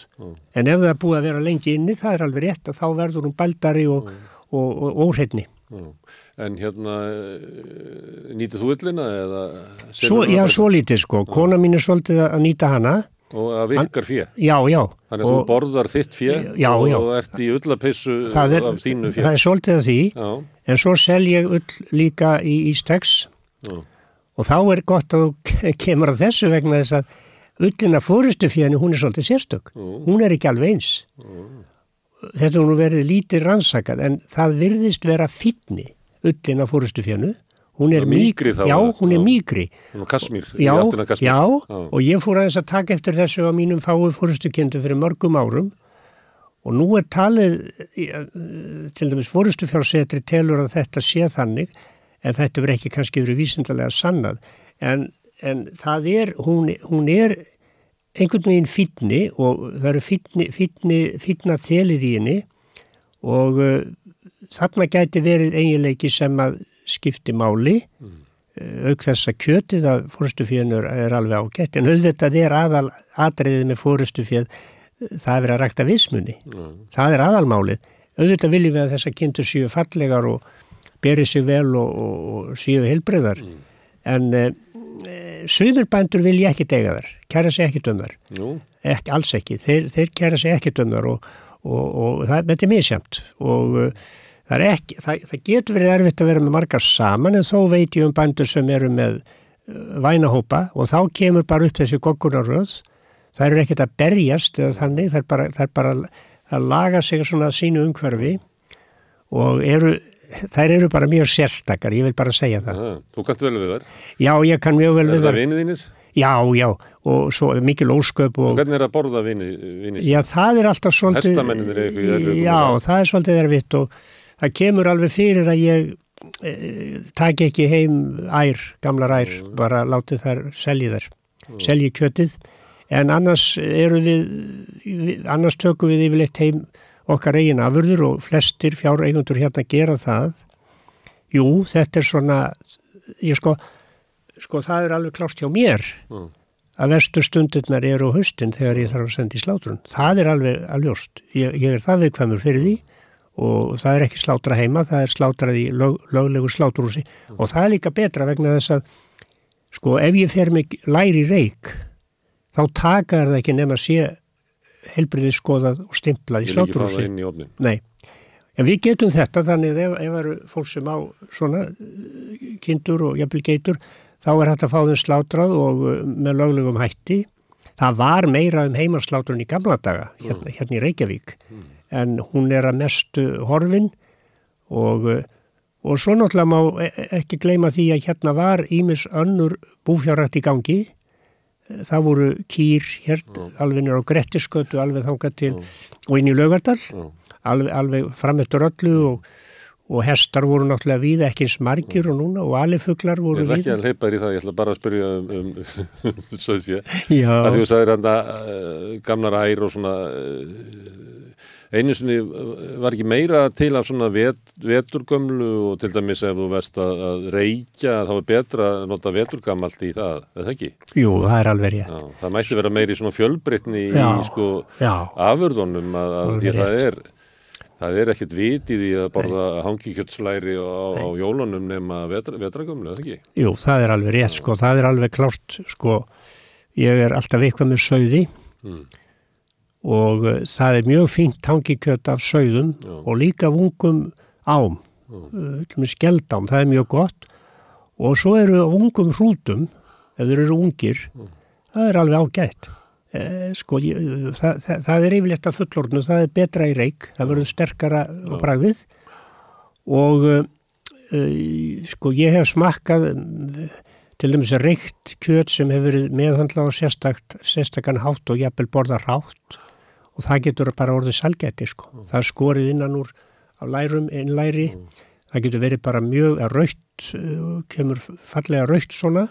En ef það er búið að vera lengi inni það er alveg rétt að þá verður hún baldari og, og, og óhreitni En hérna nýtið þú yllina eða? Svo, já, svo lítið sko, kona mín er svolítið að nýta hana Og það virkar fjö? Já, já. Þannig að og, þú borðar þitt fjö já, og já. ert í ullapissu af þínu fjö? Það er svolítið að því, já. en svo sel ég ull líka í Ístex og þá er gott að þú kemur að þessu vegna þess að ullina fórustu fjönu, hún er svolítið sérstök. Hún er ekki alveg eins. Þetta er nú verið lítið rannsakað, en það virðist vera fítni ullina fórustu fjönu hún er mýgri þá? Já, hún er mýgri. Er. Já, já, og ég fór aðeins að taka eftir þessu á mínum fáu fórustukendu fyrir mörgum árum og nú er talið, til dæmis fórustufjársetri telur að þetta sé þannig, en þetta verður ekki kannski verið vísindarlega sannað, en, en það er, hún, hún er einhvern veginn fítni og það eru fítni, fítni, fítna þelið í henni og uh, þarna gæti verið eiginleiki sem að skipti máli. Mm. auk þess að kjötið af fórstufjörnur er alveg ágætt en auðvitað er aðal aðriðið með fórstufjörn það er verið að rækta vismunni mm. það er aðalmálið. Auðvitað viljum við að þessa kynntu séu fallegar og berið sér vel og, og, og séu heilbreyðar mm. en e, sömurbændur vilja ekki dega þar kæra sér ekki dömur ekki, alls ekki, þeir, þeir kæra sér ekki dömur og, og það, þetta er misjamt og það, ekki, það, það getur verið erfitt að vera með margar saman en þó veit ég um bændur sem eru með uh, vænahópa og þá kemur bara upp þessi goggunaröð það eru ekkert að berjast eða þannig, það er bara, það er bara að laga sig svona sínu umhverfi og eru þær eru bara mjög sérstakar, ég vil bara segja það. Aha, þú kannt vel við þar? Já, ég kann mjög vel er við þar. Er það vinið þínir? Já, já, og svo mikil ósköp og... Og hvernig er að borða vinið? Já, það er alltaf svolítið... Hestamennir er eitthvað... Já, það er svolítið erfitt og það kemur alveg fyrir að ég e, taki ekki heim ær, gamlar ær, mm. bara láti þær selji þær, mm. selji kjötið en annars eru við, annars tökum við yfirleitt heim okkar eigin afurður og flestir fjár eigundur hérna gera það. Jú, þetta er svona, ég sko, sko það er alveg klárt hjá mér Mm. að vestu stundirnar eru á haustin þegar ég þarf að senda í slátrun. Það er alveg alvjóst. Ég, ég er það viðkvæmur fyrir því og það er ekki slátra heima, það er slátrað í lög, löglegu slátrúsi og það er líka betra vegna þess að sko ef ég fer mig læri reik þá takar það ekki nema að sé helbriðið skoðað og stimplað í slátrúsi. Nei, en við getum þetta þannig ef, ef eru fólk sem á svona eh, kindur og jafnvel geitur þá er hægt að fá þeim slátrað og eh, með löglegum hætti. Það var meira um heimarslátrun í gamla daga hérna, hérna í Reykjavík en hún er að mestu horfin. Og, eh, og svo náttúrulega má e- ekki gleyma því að hérna var ímis önnur búfjárrætt í gangi. Það voru kýr hérna, alveg nýra á Grettiskötu, alveg þangað til og inn í Laugardal, Já. alveg, alveg framöttur öllu og, og hestar voru náttúrulega víða ekki eins margir og núna og alifuglar Ég voru ætla ekki víða. að leipa þér í það, ég ætla bara að spyrja um, um, söðfjö. Að því þú sagðir hann uh, gamlar ær og svona uh, einu sinni uh, var ekki meira til af svona vet, veturgömlu og til dæmis ef þú veist að, að reykja þá er betra að nota veturgamalt í það, er það ekki? jú, það er alveg rétt. Já, það mætti vera meiri svona fjölbreytni í sko afurðunum að, að því að það er það er ekkert vit í að borða hangikjötslæri á, á jólunum nema vetra, vetragömlu, er það ekki? jú, það er alveg rétt, sko, það er alveg klárt, sko, ég er alltaf eitthvað með sauði Mm. Og uh, það er mjög fínt tangikjöt af sauðum Já. og líka af ungum ám, með skeldám, það er mjög gott. Og svo eru af ungum hrútum, ef þeir eru ungir, það er alveg ágætt. Eh, sko, það, það, það er yfirleitt að fullorðnu, það er betra í reik, það verður sterkara á bragðið. Og uh, sko ég hef smakkað til dæmis reikt kjöt sem hefur verið meðhandlað á sérstakt, sérstakann hátt og jafnvel borða rátt og það getur bara orðið salgæti sko. Það er skorið innan úr á lærum, innlæri, það getur verið bara mjög raukt, uh, kemur fallega raukt svona.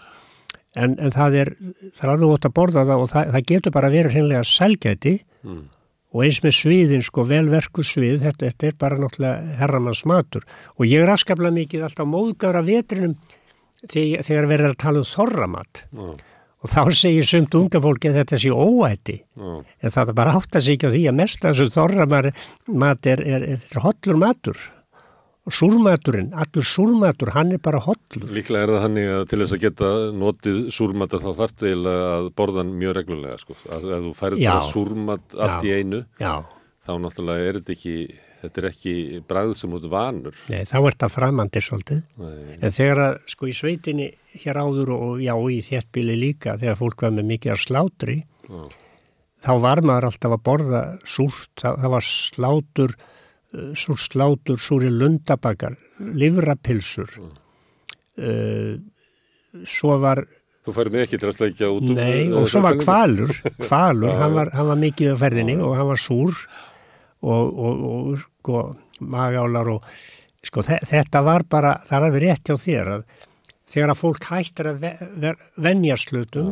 En, en það er, það er alveg ótt að borða það og það, það getur bara verið hreinlega salgæti Mm. og eins með sviðin sko velverku svið, þetta, þetta er bara náttúrulega herramanns matur. Og ég er askaplega mikið alltaf móðgar af vetrinum þegar, þegar verður að tala um þorramat. Já, og þá segir sumt unga fólki að þetta sé óætti já, en það er bara átt að segja því að mest af þessu þorramat er, er, er, er hollur matur. Og súrmaturinn, allur súrmatur hann er bara hollur. Líklega er það hannig að til þess að geta notið súrmat þá þarftu eiginlega að borða hann mjög reglulega sko. að ef þú það súrmat allt í Já. einu já, þá náttúrulega er þetta ekki þetta er ekki bragð sem út vanur. Nei, þá er þetta framandi svolítið. Nei. En þegar að sko í sveitinni hér áður og já í þéttbíli líka þegar fólk var með mikið af slátri Já. þá var maður alltaf að borða súrt, það, það var slátur, uh, súr slátur, súri lundabakar, livrapilsur, uh, svo var, Þú færið mig ekki til að sleikja út úr, nei, eh, og svo var kvalur, kvalur, hann var, hann var mikið á ferðinni og hann var súr og, og, og sko magálar og sko þe- þetta var bara, það er alveg rétt hjá þér að þegar að fólk hættir að ve ver venjast hlutum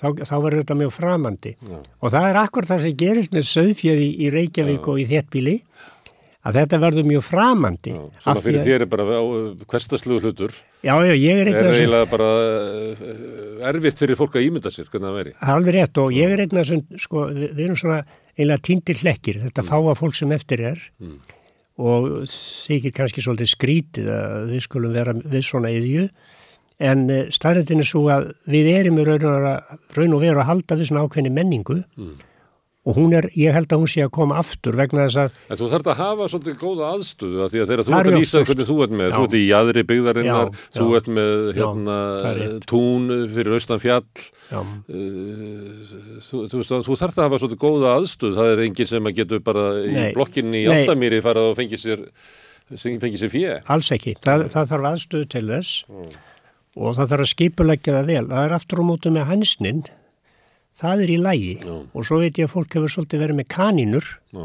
þá, þá verður þetta mjög framandi. Já. og það er akkur það sem gerist með söðfjöð í, Reykjavík og í þéttbíli að þetta verður mjög framandi. Já, Svona fyrir þér er bara hverstaslugu hlutur. Já, já, ég er er einn af þessum eiginlega bara eh, erfitt fyrir fólk að ímynda sér hvernig það veri er alveg rétt og ég er af þessum sko, við, erum svona einlega týndir hlekkir þetta fáa fólk sem eftir er. Mm. og þykir kannski svolítið skrítið að við skulum vera við svona yðju en staðrættin er svo að við erum raun og, raun og veru að halda við svona ákveðni menningu. Mm. Og hún er, ég held að hún sé að koma aftur vegna þess að En þú þarf að hafa svolítið góða aðstöðu af því að þegar þú ert er að lýsa hvernig þú ert með, Já. þú ert í jæðri byggðarinnar, Já, þú ert með hérna, tún fyrir austan fjall, uh, þú, þú, veist, þú þarf að hafa svolítið góða aðstöðu, það er enginn sem að getur bara í Nei. blokkinni í. Aldamýri farað og fengið sér, fengið sér fjö. alls ekki. Það, það þarf aðstöðu til þess og það þarf að skipuleggja það vel. Það er aftur á mótu með hansnin það er í lægi Já. og svo veit ég að fólk hefur svolítið verið með kanínur Já,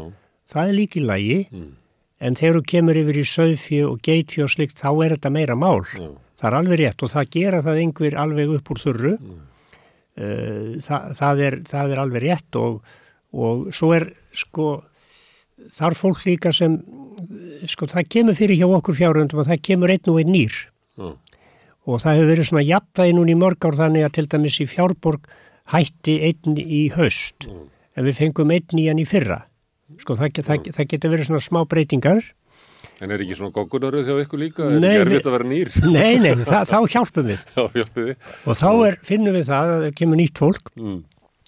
það er líki lægi Mm. en þegar þú kemur yfir í söðfjö og geitfjö og slikt þá er þetta meira mál. Já, það er alveg rétt og það gera það einhver alveg upp úr þurru. Uh, það, það, er, það er alveg rétt og, og svo er sko þar fólk líka sem sko það kemur fyrir hjá okkur fjárhundum og það kemur einn og einn nýr. Og það hefur verið svona jafnvægi núna í mörg ár þannig að til dæmis í fjárborg hætti einn í haust. En við fengum einn í hann í fyrra. Sko það, það, það getur verið svona smá breytingar. En er ekki svona goggunaröð hjá ykkur líka? Er Nei, ekki erfitt við- að vera nýr? nei, nei, það, þá hjálpum við. Já, hjálpið þið. og þá er, finnum við það að það kemur nýtt fólk. Mm.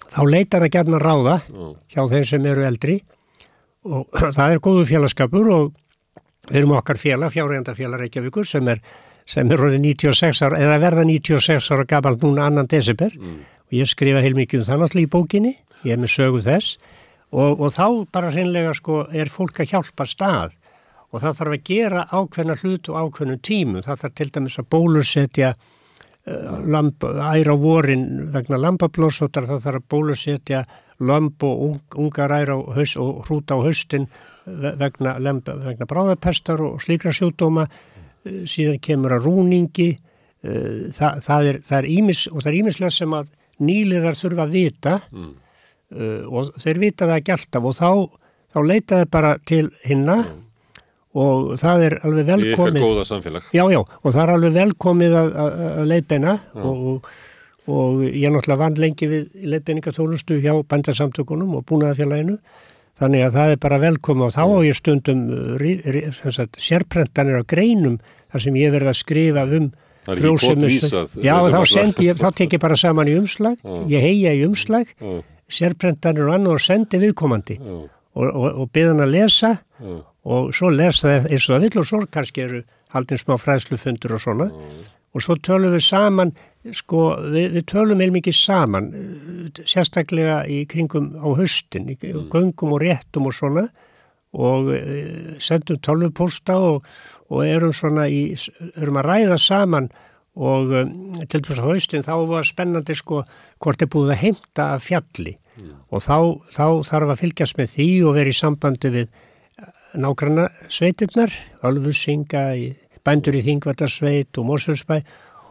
þá leitar það gætna ráða Já. hjá þeim sem eru eldri. Og það er góðu félagskapur og við erum okkar félag, fjárregendafélag Reykjavíkur sem er, sem er orðið 96 ára, eða verða 96 ára gammal núna annan desember og ég skrifa heilmikið um það náttúrulega í bókinni, ég er með sögu þess. Og, og þá bara hreinlega sko er fólk að hjálpa stað. Og það þarf að gera ákveðna hlut og ákveðnum tímum, það þarf til dæmis að bólusetja lamb, æra á vorin vegna lambablósotar það þarf að bólusetja lamb og ung, ungar æra haus og hrúta á haustin ve- vegna, vegna bráðapestar og slíkra sjúkdóma. Eh, síðan kemur að rúningi. Eh, er, það er ímis og það er ímislega sem að nýliðar þurfa að vita Mm. uh, og þeir vita það ekki alltaf og þá, þá leita þeir bara til hinna og það er alveg Í ykkar velkomið góða samfélag. Já, já, og það er alveg velkomið að, að, að leiðbeina og, og, og ég náttúrulega vann lengi við leiðbeiningaþólustu hjá bændasamtökunum og búnaðafélaginu þannig að það er bara velkomið og þá á ég stundum uh, sagt, sérprentanir á greinum þar sem ég verið að skrifa um Það er ekki frjósemis- kotvísað, Já, þá sendi ég, þá tek ég bara saman í umslag. Já. ég heia í umslag. Sérprentanir og annað og sendi viðkomandi. Já, og, og, og byggði hann að lesa. Já. og svo lesa það eins og það vill og svo kannski eru haldin smá fræðslufundur og svona. Og svo tölum við saman sko, við, við tölum eða mikið saman eh, sérstaklega í kringum á höstin, í göngum og réttum og svona. Og e, sendum tölvupósta og, og erum svona í, erum að ræða saman og um, til dæmis á haustin þá var spennandi sko hvort er búið að heimta af fjalli. Og þá, þá þarf að fylgjast með því og vera í sambandi við nágranna sveitirnar, Ölfusinga, bændur í Þingvallarsveit og Mórsfjölsbæ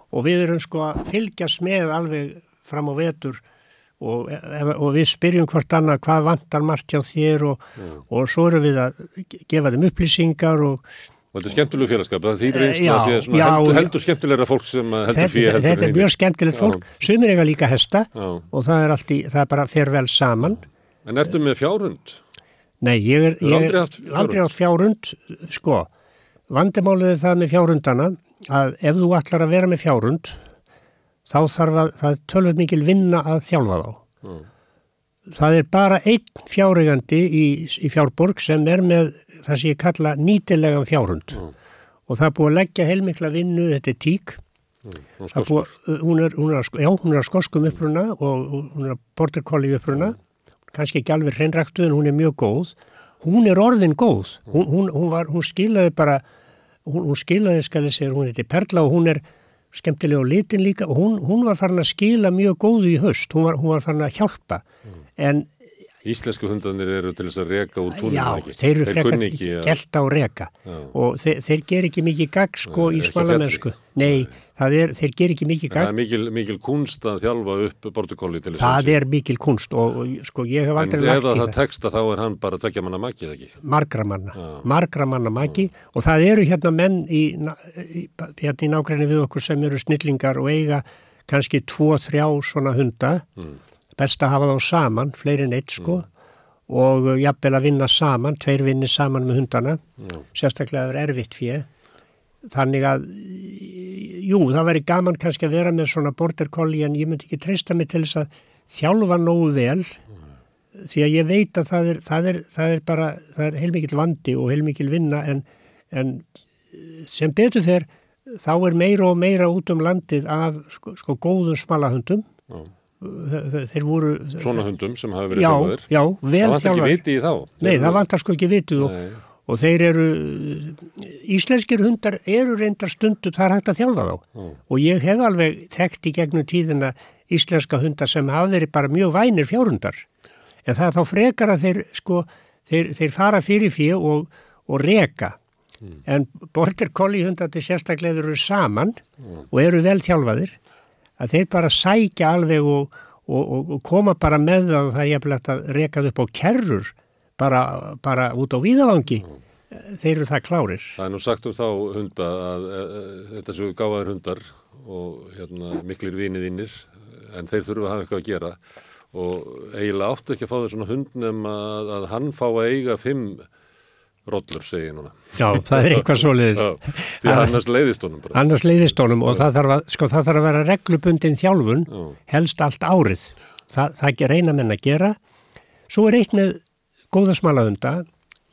og við erum sko að fylgjast með alveg fram á vetur og, og við spyrjum hvort annað hvað vantar margt hjá þér og, og svo erum við að gefa þeim upplýsingar og Og þetta er skemmtilegu félagskap, það þýr Eh, já, að sé já, heldur, já. heldur skemmtilegra fólk sem að heldur fyrir heldur þetta er mjög skemmtilegt fólk, sumir eiga líka hesta Já. og það er, allt í, það er bara fer vel saman. En ertu með fjárhund? Nei, ég er, ég er aldrei átt fjárhund, sko, vandimálið er það með fjárhundana að ef þú ætlar að vera með fjárhund, þá þarf að, það tölvöld mikil vinna að þjálfa þá. Mm. Það er bara einn fjáreigandi í, í fjárborg sem er með það sem ég kalla nýtilegan fjárhund. Mm. og það er búið að leggja heilmikla vinnu, þetta er tík, Það skoskur. búið, hún, er, hún, er, já, hún er að skoskum uppruna og, og hún er að border collie uppruna, kannski ekki alveg hreinræktu en hún er mjög góð. Hún er orðin góð, hún, hún, hún, var, hún skilaði bara, hún, hún skilaði, skal ég segja, hún heiti Perla og hún er skemmtilega á litin líka. Og hún, hún var farin að skila mjög góðu í höst, hún var, hún var farin að hjálpa. En Íslensku hundanir eru til þess að reka úr túnum já, ekki. þeir eru að- gelta og reka Já. og þeir, þeir ger ekki mikið gagg sko Nei, í á smalamennsku. Nei, það er, þeir ger ekki mikið Það gagg. er mikil, mikil kunst að þjálfa upp bortukóli til þess Það er mikil kunst og, og sko ég hef En aldrei lagt í það það. teksta þá er hann bara tvekja manna makið ekki. Margra manna, Já. margra manna maki og það eru hérna menn í, í, hérna í nágræni við okkur sem eru snillingar og eiga kannski tvo, þrjá svona hunda. Mm. Best að hafa þá saman, fleiri en eitt sko og uh, jafnvel að vinna saman, tveir vinni saman með hundana, Já. sérstaklega er erfitt fyrir. Þannig að, jú, það væri gaman kannski að vera með svona border collie en ég myndi ekki treysta mig til þess að þjálfa nógu vel því að ég veit að það er, það er, það er bara, það er heilmikil vandi og heilmikil vinna en, en sem betur fer þá er meira og meira út um landið af sko, sko góðum smalahundum Já. Þeir, voru Svona hundum sem hafa verið já, þjálfaðir. já, Það vel vantar ekki viti í þá. Nei, það vantar sko ekki vitið og, og þeir eru, íslenskir hundar eru reyndar stundum, það er hægt að þjálfa þá. Já. og ég hef alveg þekkt í gegnum tíðina íslenska hundar sem hafa verið bara mjög vænir fjárhundar. En það er þá frekar að þeir sko, þeir, þeir fara fyrir fyrir og, og reka. En border collie hundar sérstaklega eru saman og eru vel þjálfaðir að þeir bara sækja alveg og, og, og, koma bara með það og það er jafnilegt að rekað upp á kerrur bara, bara út á víðavangi. Þeir eru það klárir. Það er nú sagt um þá hunda að e, e, þetta séu gáðar hundar og hérna, miklir viniðinir en þeir þurfa að hafa eitthvað að gera. Og eiginlega áttu ekki að fá þér svona hund nema að, að hann fá að eiga fimm rollur, segi ég núna. Já, það er eitthvað svo leiðis. Já, því annars leiðist honum bara. Annars leiðist honum og það þarf, að, sko, það þarf að vera reglubundin þjálfun, Já. helst allt árið. Það, það reyna menn að gera. Svo er eitt með góða smalahunda.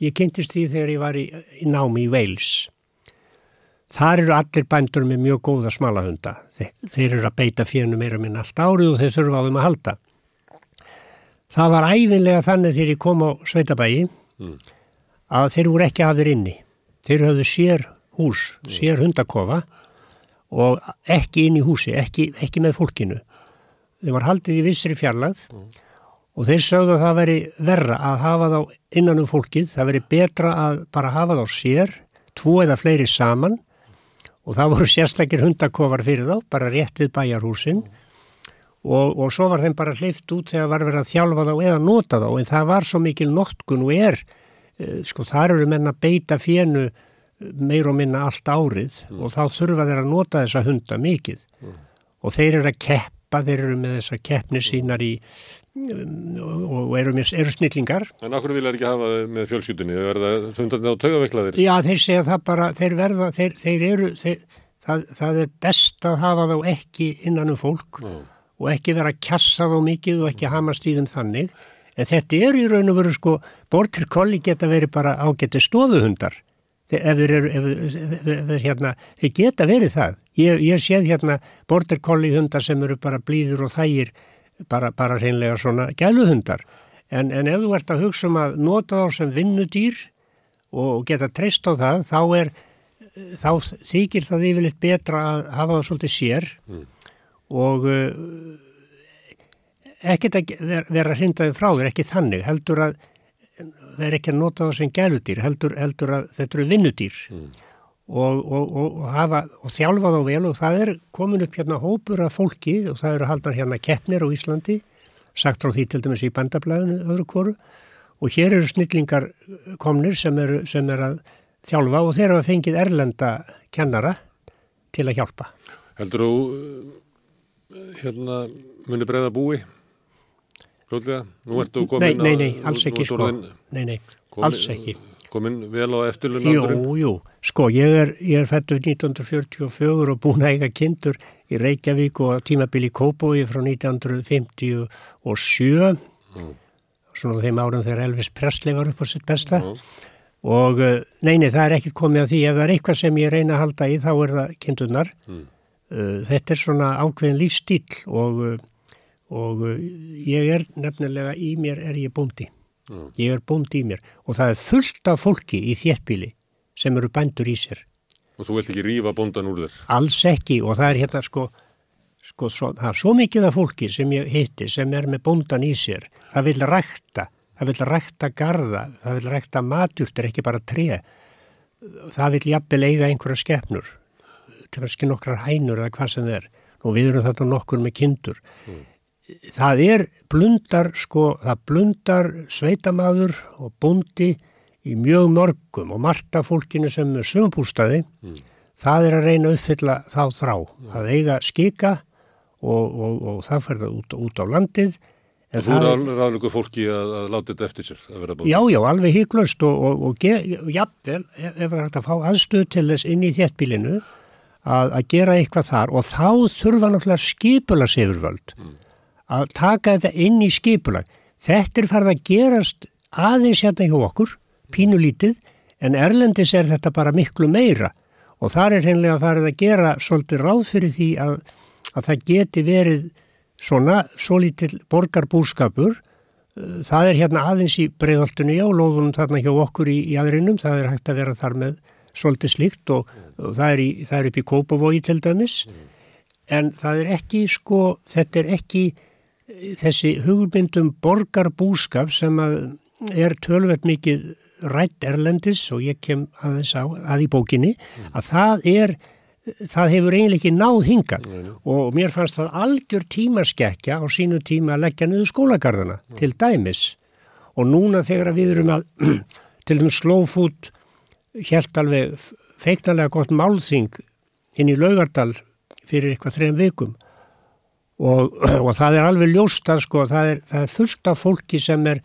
Ég kynntist því þegar ég var í, í námi í Wales. Þar eru allir bændur með mjög góða smalahunda. Þeir, þeir eru að beita fjönu meira minn allt árið og þeir þurfa á þeim að halda. Það var æfinlega þannig þegar ég kom á Sveitabægi að þeir voru ekki hafðir inni. Þeir höfðu sér hús, sér hundakofa og ekki inn í húsi, ekki, ekki með fólkinu. Þeir var haldið í vissri fjarlagð og þeir sögðu að það veri verra að hafa þá innan um fólkið, það veri betra að bara hafa þá sér, tvo eða fleiri saman og það voru sérstakir hundakofar fyrir þá, bara rétt við bæjarhúsin og, og svo var þeim bara hleyft út þegar var verið að þjálfa þá eða nota þá en það var svo mikil notkun og er, sko þar eru menn að beita fjönu meir og minna allt árið og þá þurfa þeir að nota þessa hunda mikið og þeir eru að keppa, þeir eru með þessa keppni sínar í um, og eru, eru snillingar En okkur vilja ekki hafa með fjölskyldunni, þau verða fundandi á taugaveiklaðir. Já, þeir segja það bara, þeir verða, þeir, þeir eru, þeir, það, það er best að hafa þá ekki innan um fólk Já. og ekki vera að kjassa þá mikið og ekki hamast í þeim þannig. En þetta eru í raun og veru sko, bortir kolli geta verið bara ágætti stofuhundar. Þeir, ef þeir eru, ef, ef, ef, ef, hérna, þeir geta verið það. Ég, ég séð hérna bortir kolli hundar sem eru bara blíður og þægir, bara, bara hreinlega svona gæluhundar. En, en ef þú ert að hugsa um að nota þá sem vinnudýr og geta treyst á það, þá er, þá þykir það yfirleitt betra að hafa það svolítið sér og uh, ekkert að vera, vera hrindaði frá þér, ekki þannig, heldur að það er ekki að nota það sem gæludýr, heldur, heldur að þetta eru vinnudýr og, og, og, og, hafa, og þjálfa þá vel og það er komin upp hérna hópur af fólki og það eru haldan hérna keppnir á Íslandi, sagt frá því til dæmis í bandablaðinu öðru koru og hér eru snillingar komnir sem eru, sem eru að þjálfa og þeir hafa fengið erlenda kennara til að hjálpa. Heldur þú uh, hérna muni breyða búi? Fljóðlega? Nú ertu Nei, komin nei, að- nei, alls ekki sko. orðin- Nei, nei, komin- alls ekki. Komin vel á eftirlunandurinn? Jú, jú, sko, ég er, ég er fættur 1944 og búin að eiga kindur í Reykjavík og tímabili í Kópói frá 1957 svona á þeim árum þegar Elvis Presley var upp á sitt besta Já. og uh, neini, það er ekkit komið að því ef það er eitthvað sem ég reyna að halda í þá er það kindurnar Mm. uh, þetta er svona ákveðin lífstíl og, uh, og uh, ég er nefnilega í mér er ég bóndi. Mm. ég er bóndi í mér. Og það er fullt af fólki í þéttbíli sem eru bændur í sér. Og þú vilt ekki rífa bóndan úr þér? alls ekki. Og það er hérna sko, sko svo, það er svo mikið af fólki sem ég hitti sem er með bóndan í sér. Það vil rækta, það vil rækta garða, það vil rækta matjúrtur ekki bara tré. Það vil jafnvel eiga einhverja skepnur. Til að skilja nokkrar hænur eða hvað sem það er. Og við erum þetta nokkur með kindur það er blundar sko, það blundar sveitamaður og bóndi í mjög mörgum og margt af fólkinu sem er sögumbústaði það er að reyna að uppfylla þá þrá að eiga skika og, og, og það fer það út, út á landið. En Og þú það- ráðlöku fólki að, að láta þetta eftir sér að vera bóndi? Já, já, alveg híklaust og, og, og ge- jafnvel, ef ef það hægt að fá aðstöð til þess inn í þéttbílinu að, að gera eitthvað þar og þá þurfa náttúrulega skipula sefurvöld að taka þetta inn í skipulag. Þetta er farið að gerast aðeins hérna hjá okkur, pínulítið, en erlendis er þetta bara miklu meira. Og þar er hreinlega farið að gera svolítið ráð fyrir því að, að það geti verið svona svo lítill borgarbúskapur. Það er hérna aðeins í breyðoltunni og lóðunum þarna hjá okkur í, í aðrinum, það er hægt að vera þar með svolítið slíkt og, og það, er í, það er upp í Kópavogi til dæmis. En það er ekki sko, þetta er ekki þessi hugmyndum borgarbúskap sem er tölvett mikið rætt erlendis og ég kem aðeins á, að í bókinni, að það er það hefur eiginlega ekki náð hingað. Og mér fannst það algjör tímaskekkja á sínu tíma að leggja niður skólagarðana til dæmis. Og núna þegar við erum að til dæmis slófút helt alveg feiknarlega gott málþing inn í Laugardal fyrir eitthvað þrejum vikum og, og það er alveg ljóst að sko, það er, það er fullt af fólki sem er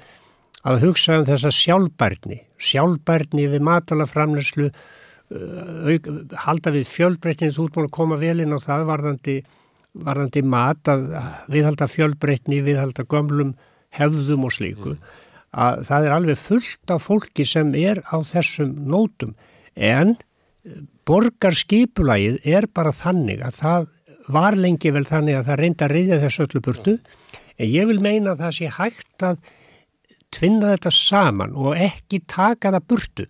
að hugsa um þessa sjálfbærni, sjálfbærni við matalaframlöslu, uh, halda við fjölbreytnið, þú ert múin að koma vel inn á það varðandi, varðandi mat, að viðhalda fjölbreytni, viðhalda gömlum hefðum og slíku, mm. að það er alveg fullt af fólki sem er á þessum nótum, en borgarskipulægið er bara þannig að það var lengi vel þannig að það reynda að reyðja þessu öllu burtu, en ég vil meina að það sé hægt að tvinna þetta saman og ekki taka það burtu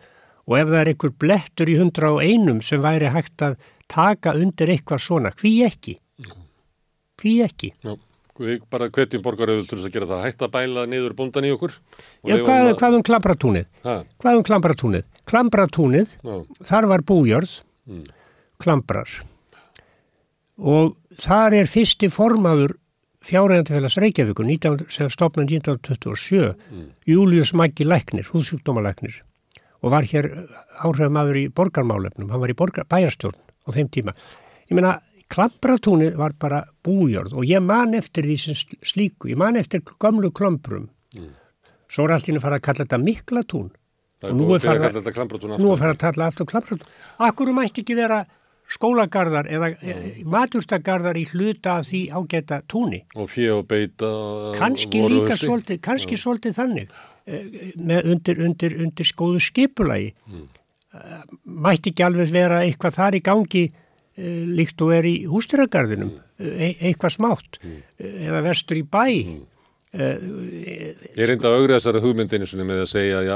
og ef það er einhver blettur í hundra og einum sem væri hægt að taka undir eitthvað svona, hví ekki? Hví ekki? Já, við bara hvetjum borgaröðul til þess að gera það hægt að bæla niður bundan í okkur. Já, hvað, að... hvað um klambratúnið? Ha? Hvað um klambratúnið? Klambratúnið, Já. þar var bújörð, mm. klambrar og þar er fyrsti formaður fjárhægandafélags Reykjavíkur sem stopnaði 1927 mm. Július Maggi Læknir, húsjúkdómalæknir og var hér áhrifamaður í borgarmálefnum, hann var í borgar, bæjarstjórn á þeim tíma. Ég meina, Klampratúnið var bara bújörð og ég man eftir því sem slíku, ég man eftir gamlu klombrum. Mm. Svo er allir að fara að kalla þetta miklatún. Og nú er fara að tala aftur klampratún. Akkur mætti ekki vera skólagarðar eða mm. maturstagarðar í hluta af því ágæta túni. Og fjö og beita. Kanski líka svolítið, kannski ja. svolítið þannig eh, með undir, undir, undir skóðu skipulagi. Mm. Eh, mætti ekki alveg vera eitthvað þar í gangi eh, líkt og er í hústýragarðinum, mm. e eitthvað smátt mm. eða vestur í bæ. Mm. Ég reynda að augra þessari hugmyndinu með að segja já,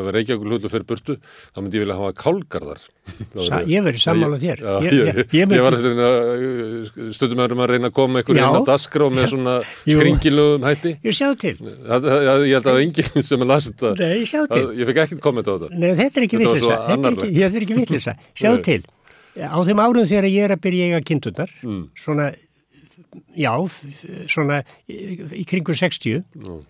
ef Reykjavík hlutu fyrir burtu þá myndi ég vilja hafa kálgarðar. Sa, Ég verði sammála þér. Já, ég, ég, ég, myndi... ég var uh, stundum að reyna að koma einhverjum inn á daskra og með svona skringilugum hætti. Ég sjá til. Það, það, Ég held að það enginn sem að lasa þetta Nei, ég sjá til. Ég fikk ekkert komment á þetta. Nei, þetta er ekki vittlisa Þetta er ekki vittlisa Sjá til. Á þeim árum þegar ég er að byrja eiga kindurnar mm. svona já, svona í kringu 60 no.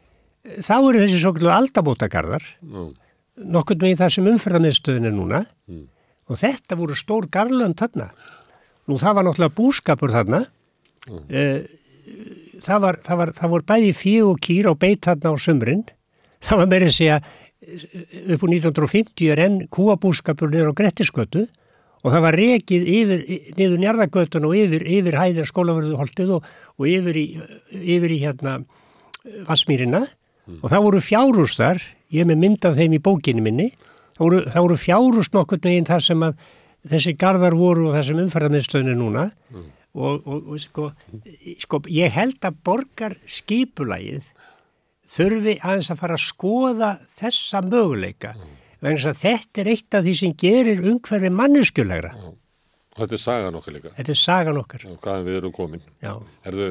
þá eru þessi svo kallu aldabótagarðar no. nokkur með það sem umferðarmiðstöðin er núna mm. og þetta voru stór garðlönd þarna nú það var náttúrulega búskapur þarna mm. það, var, það, var, það voru bæði fíu og kýr og beit þarna á sömurinn það var meirið að segja upp úr 1950 er enn kúabúskapur niður á Grettiskötu og það var rekið yfir, niður njarðagötun og yfir, yfir hæðir skólaverðuholtið og, og yfir í, yfir í hérna Vassmýrina mm. og það voru fjárúst þar, ég með myndað þeim í bókinu minni, það voru, það voru fjárúst nokkur meginn þar sem að þessi gardar voru og þessum umferðarmiðstöðinu núna mm. og, og, og sko, sko, ég held að borgar skipulægið þurfi aðeins að fara að skoða þessa möguleika mm vegna að þetta er eitt af því sem gerir umhverfi manneskjulegra. Og þetta er sagan okkar líka. Þetta er sagan okkar. Já, hvaðan við erum komin. Já. Erðu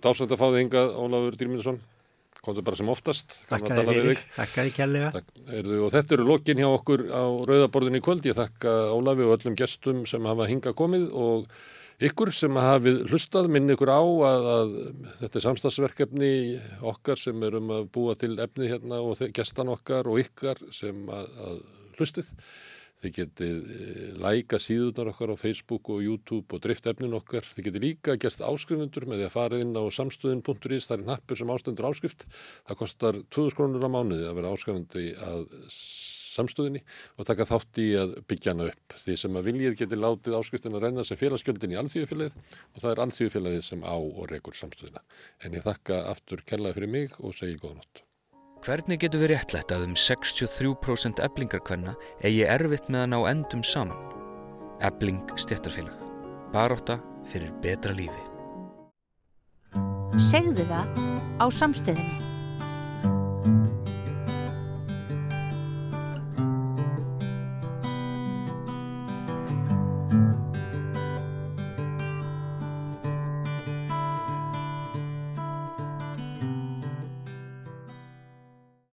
dásvægt að fá þig hingað, Ólafur Dýrmyndarsson? Komðu bara sem oftast. Þakkaði fyrir, þakkaði kærlega. Erðu, og þetta eru lokin hjá okkur á Rauðaborðinu í kvöld. Ég þakka Ólafi og öllum gestum sem hafa hingað komið og ykkur sem hafið hlustað minn ykkur á að, að þetta er samstagsverkefni okkar sem erum að búa til efni hérna og gestan okkar og ykkar sem að, að hlustið. Þið getið eh, læka síðunar okkar á Facebook og YouTube og drift efnin okkar. Þið getið líka gæst áskrifundur með því að fara inn á samstöðin.is, það er nappur sem ástendur áskrift. Það kostar 2000 krónur á mánuði að vera áskrifundi að samstöðinni og taka þátt í að byggja hana upp. Því sem að viljið geti látið áskriftin að renna sem félagsgjöldin í alþjóðfélagið og það er alþjóðfélagið sem á og rekur samstöðina. En ég þakka aftur kellaði fyrir mig og segi góða nótt. Hvernig getur við réttlætt að um 63% eblingarkvenna eigi erfitt með að ná endum saman? Ebling stjættarfélag. Baróta fyrir betra lífi. Segðu það á samstöðinni.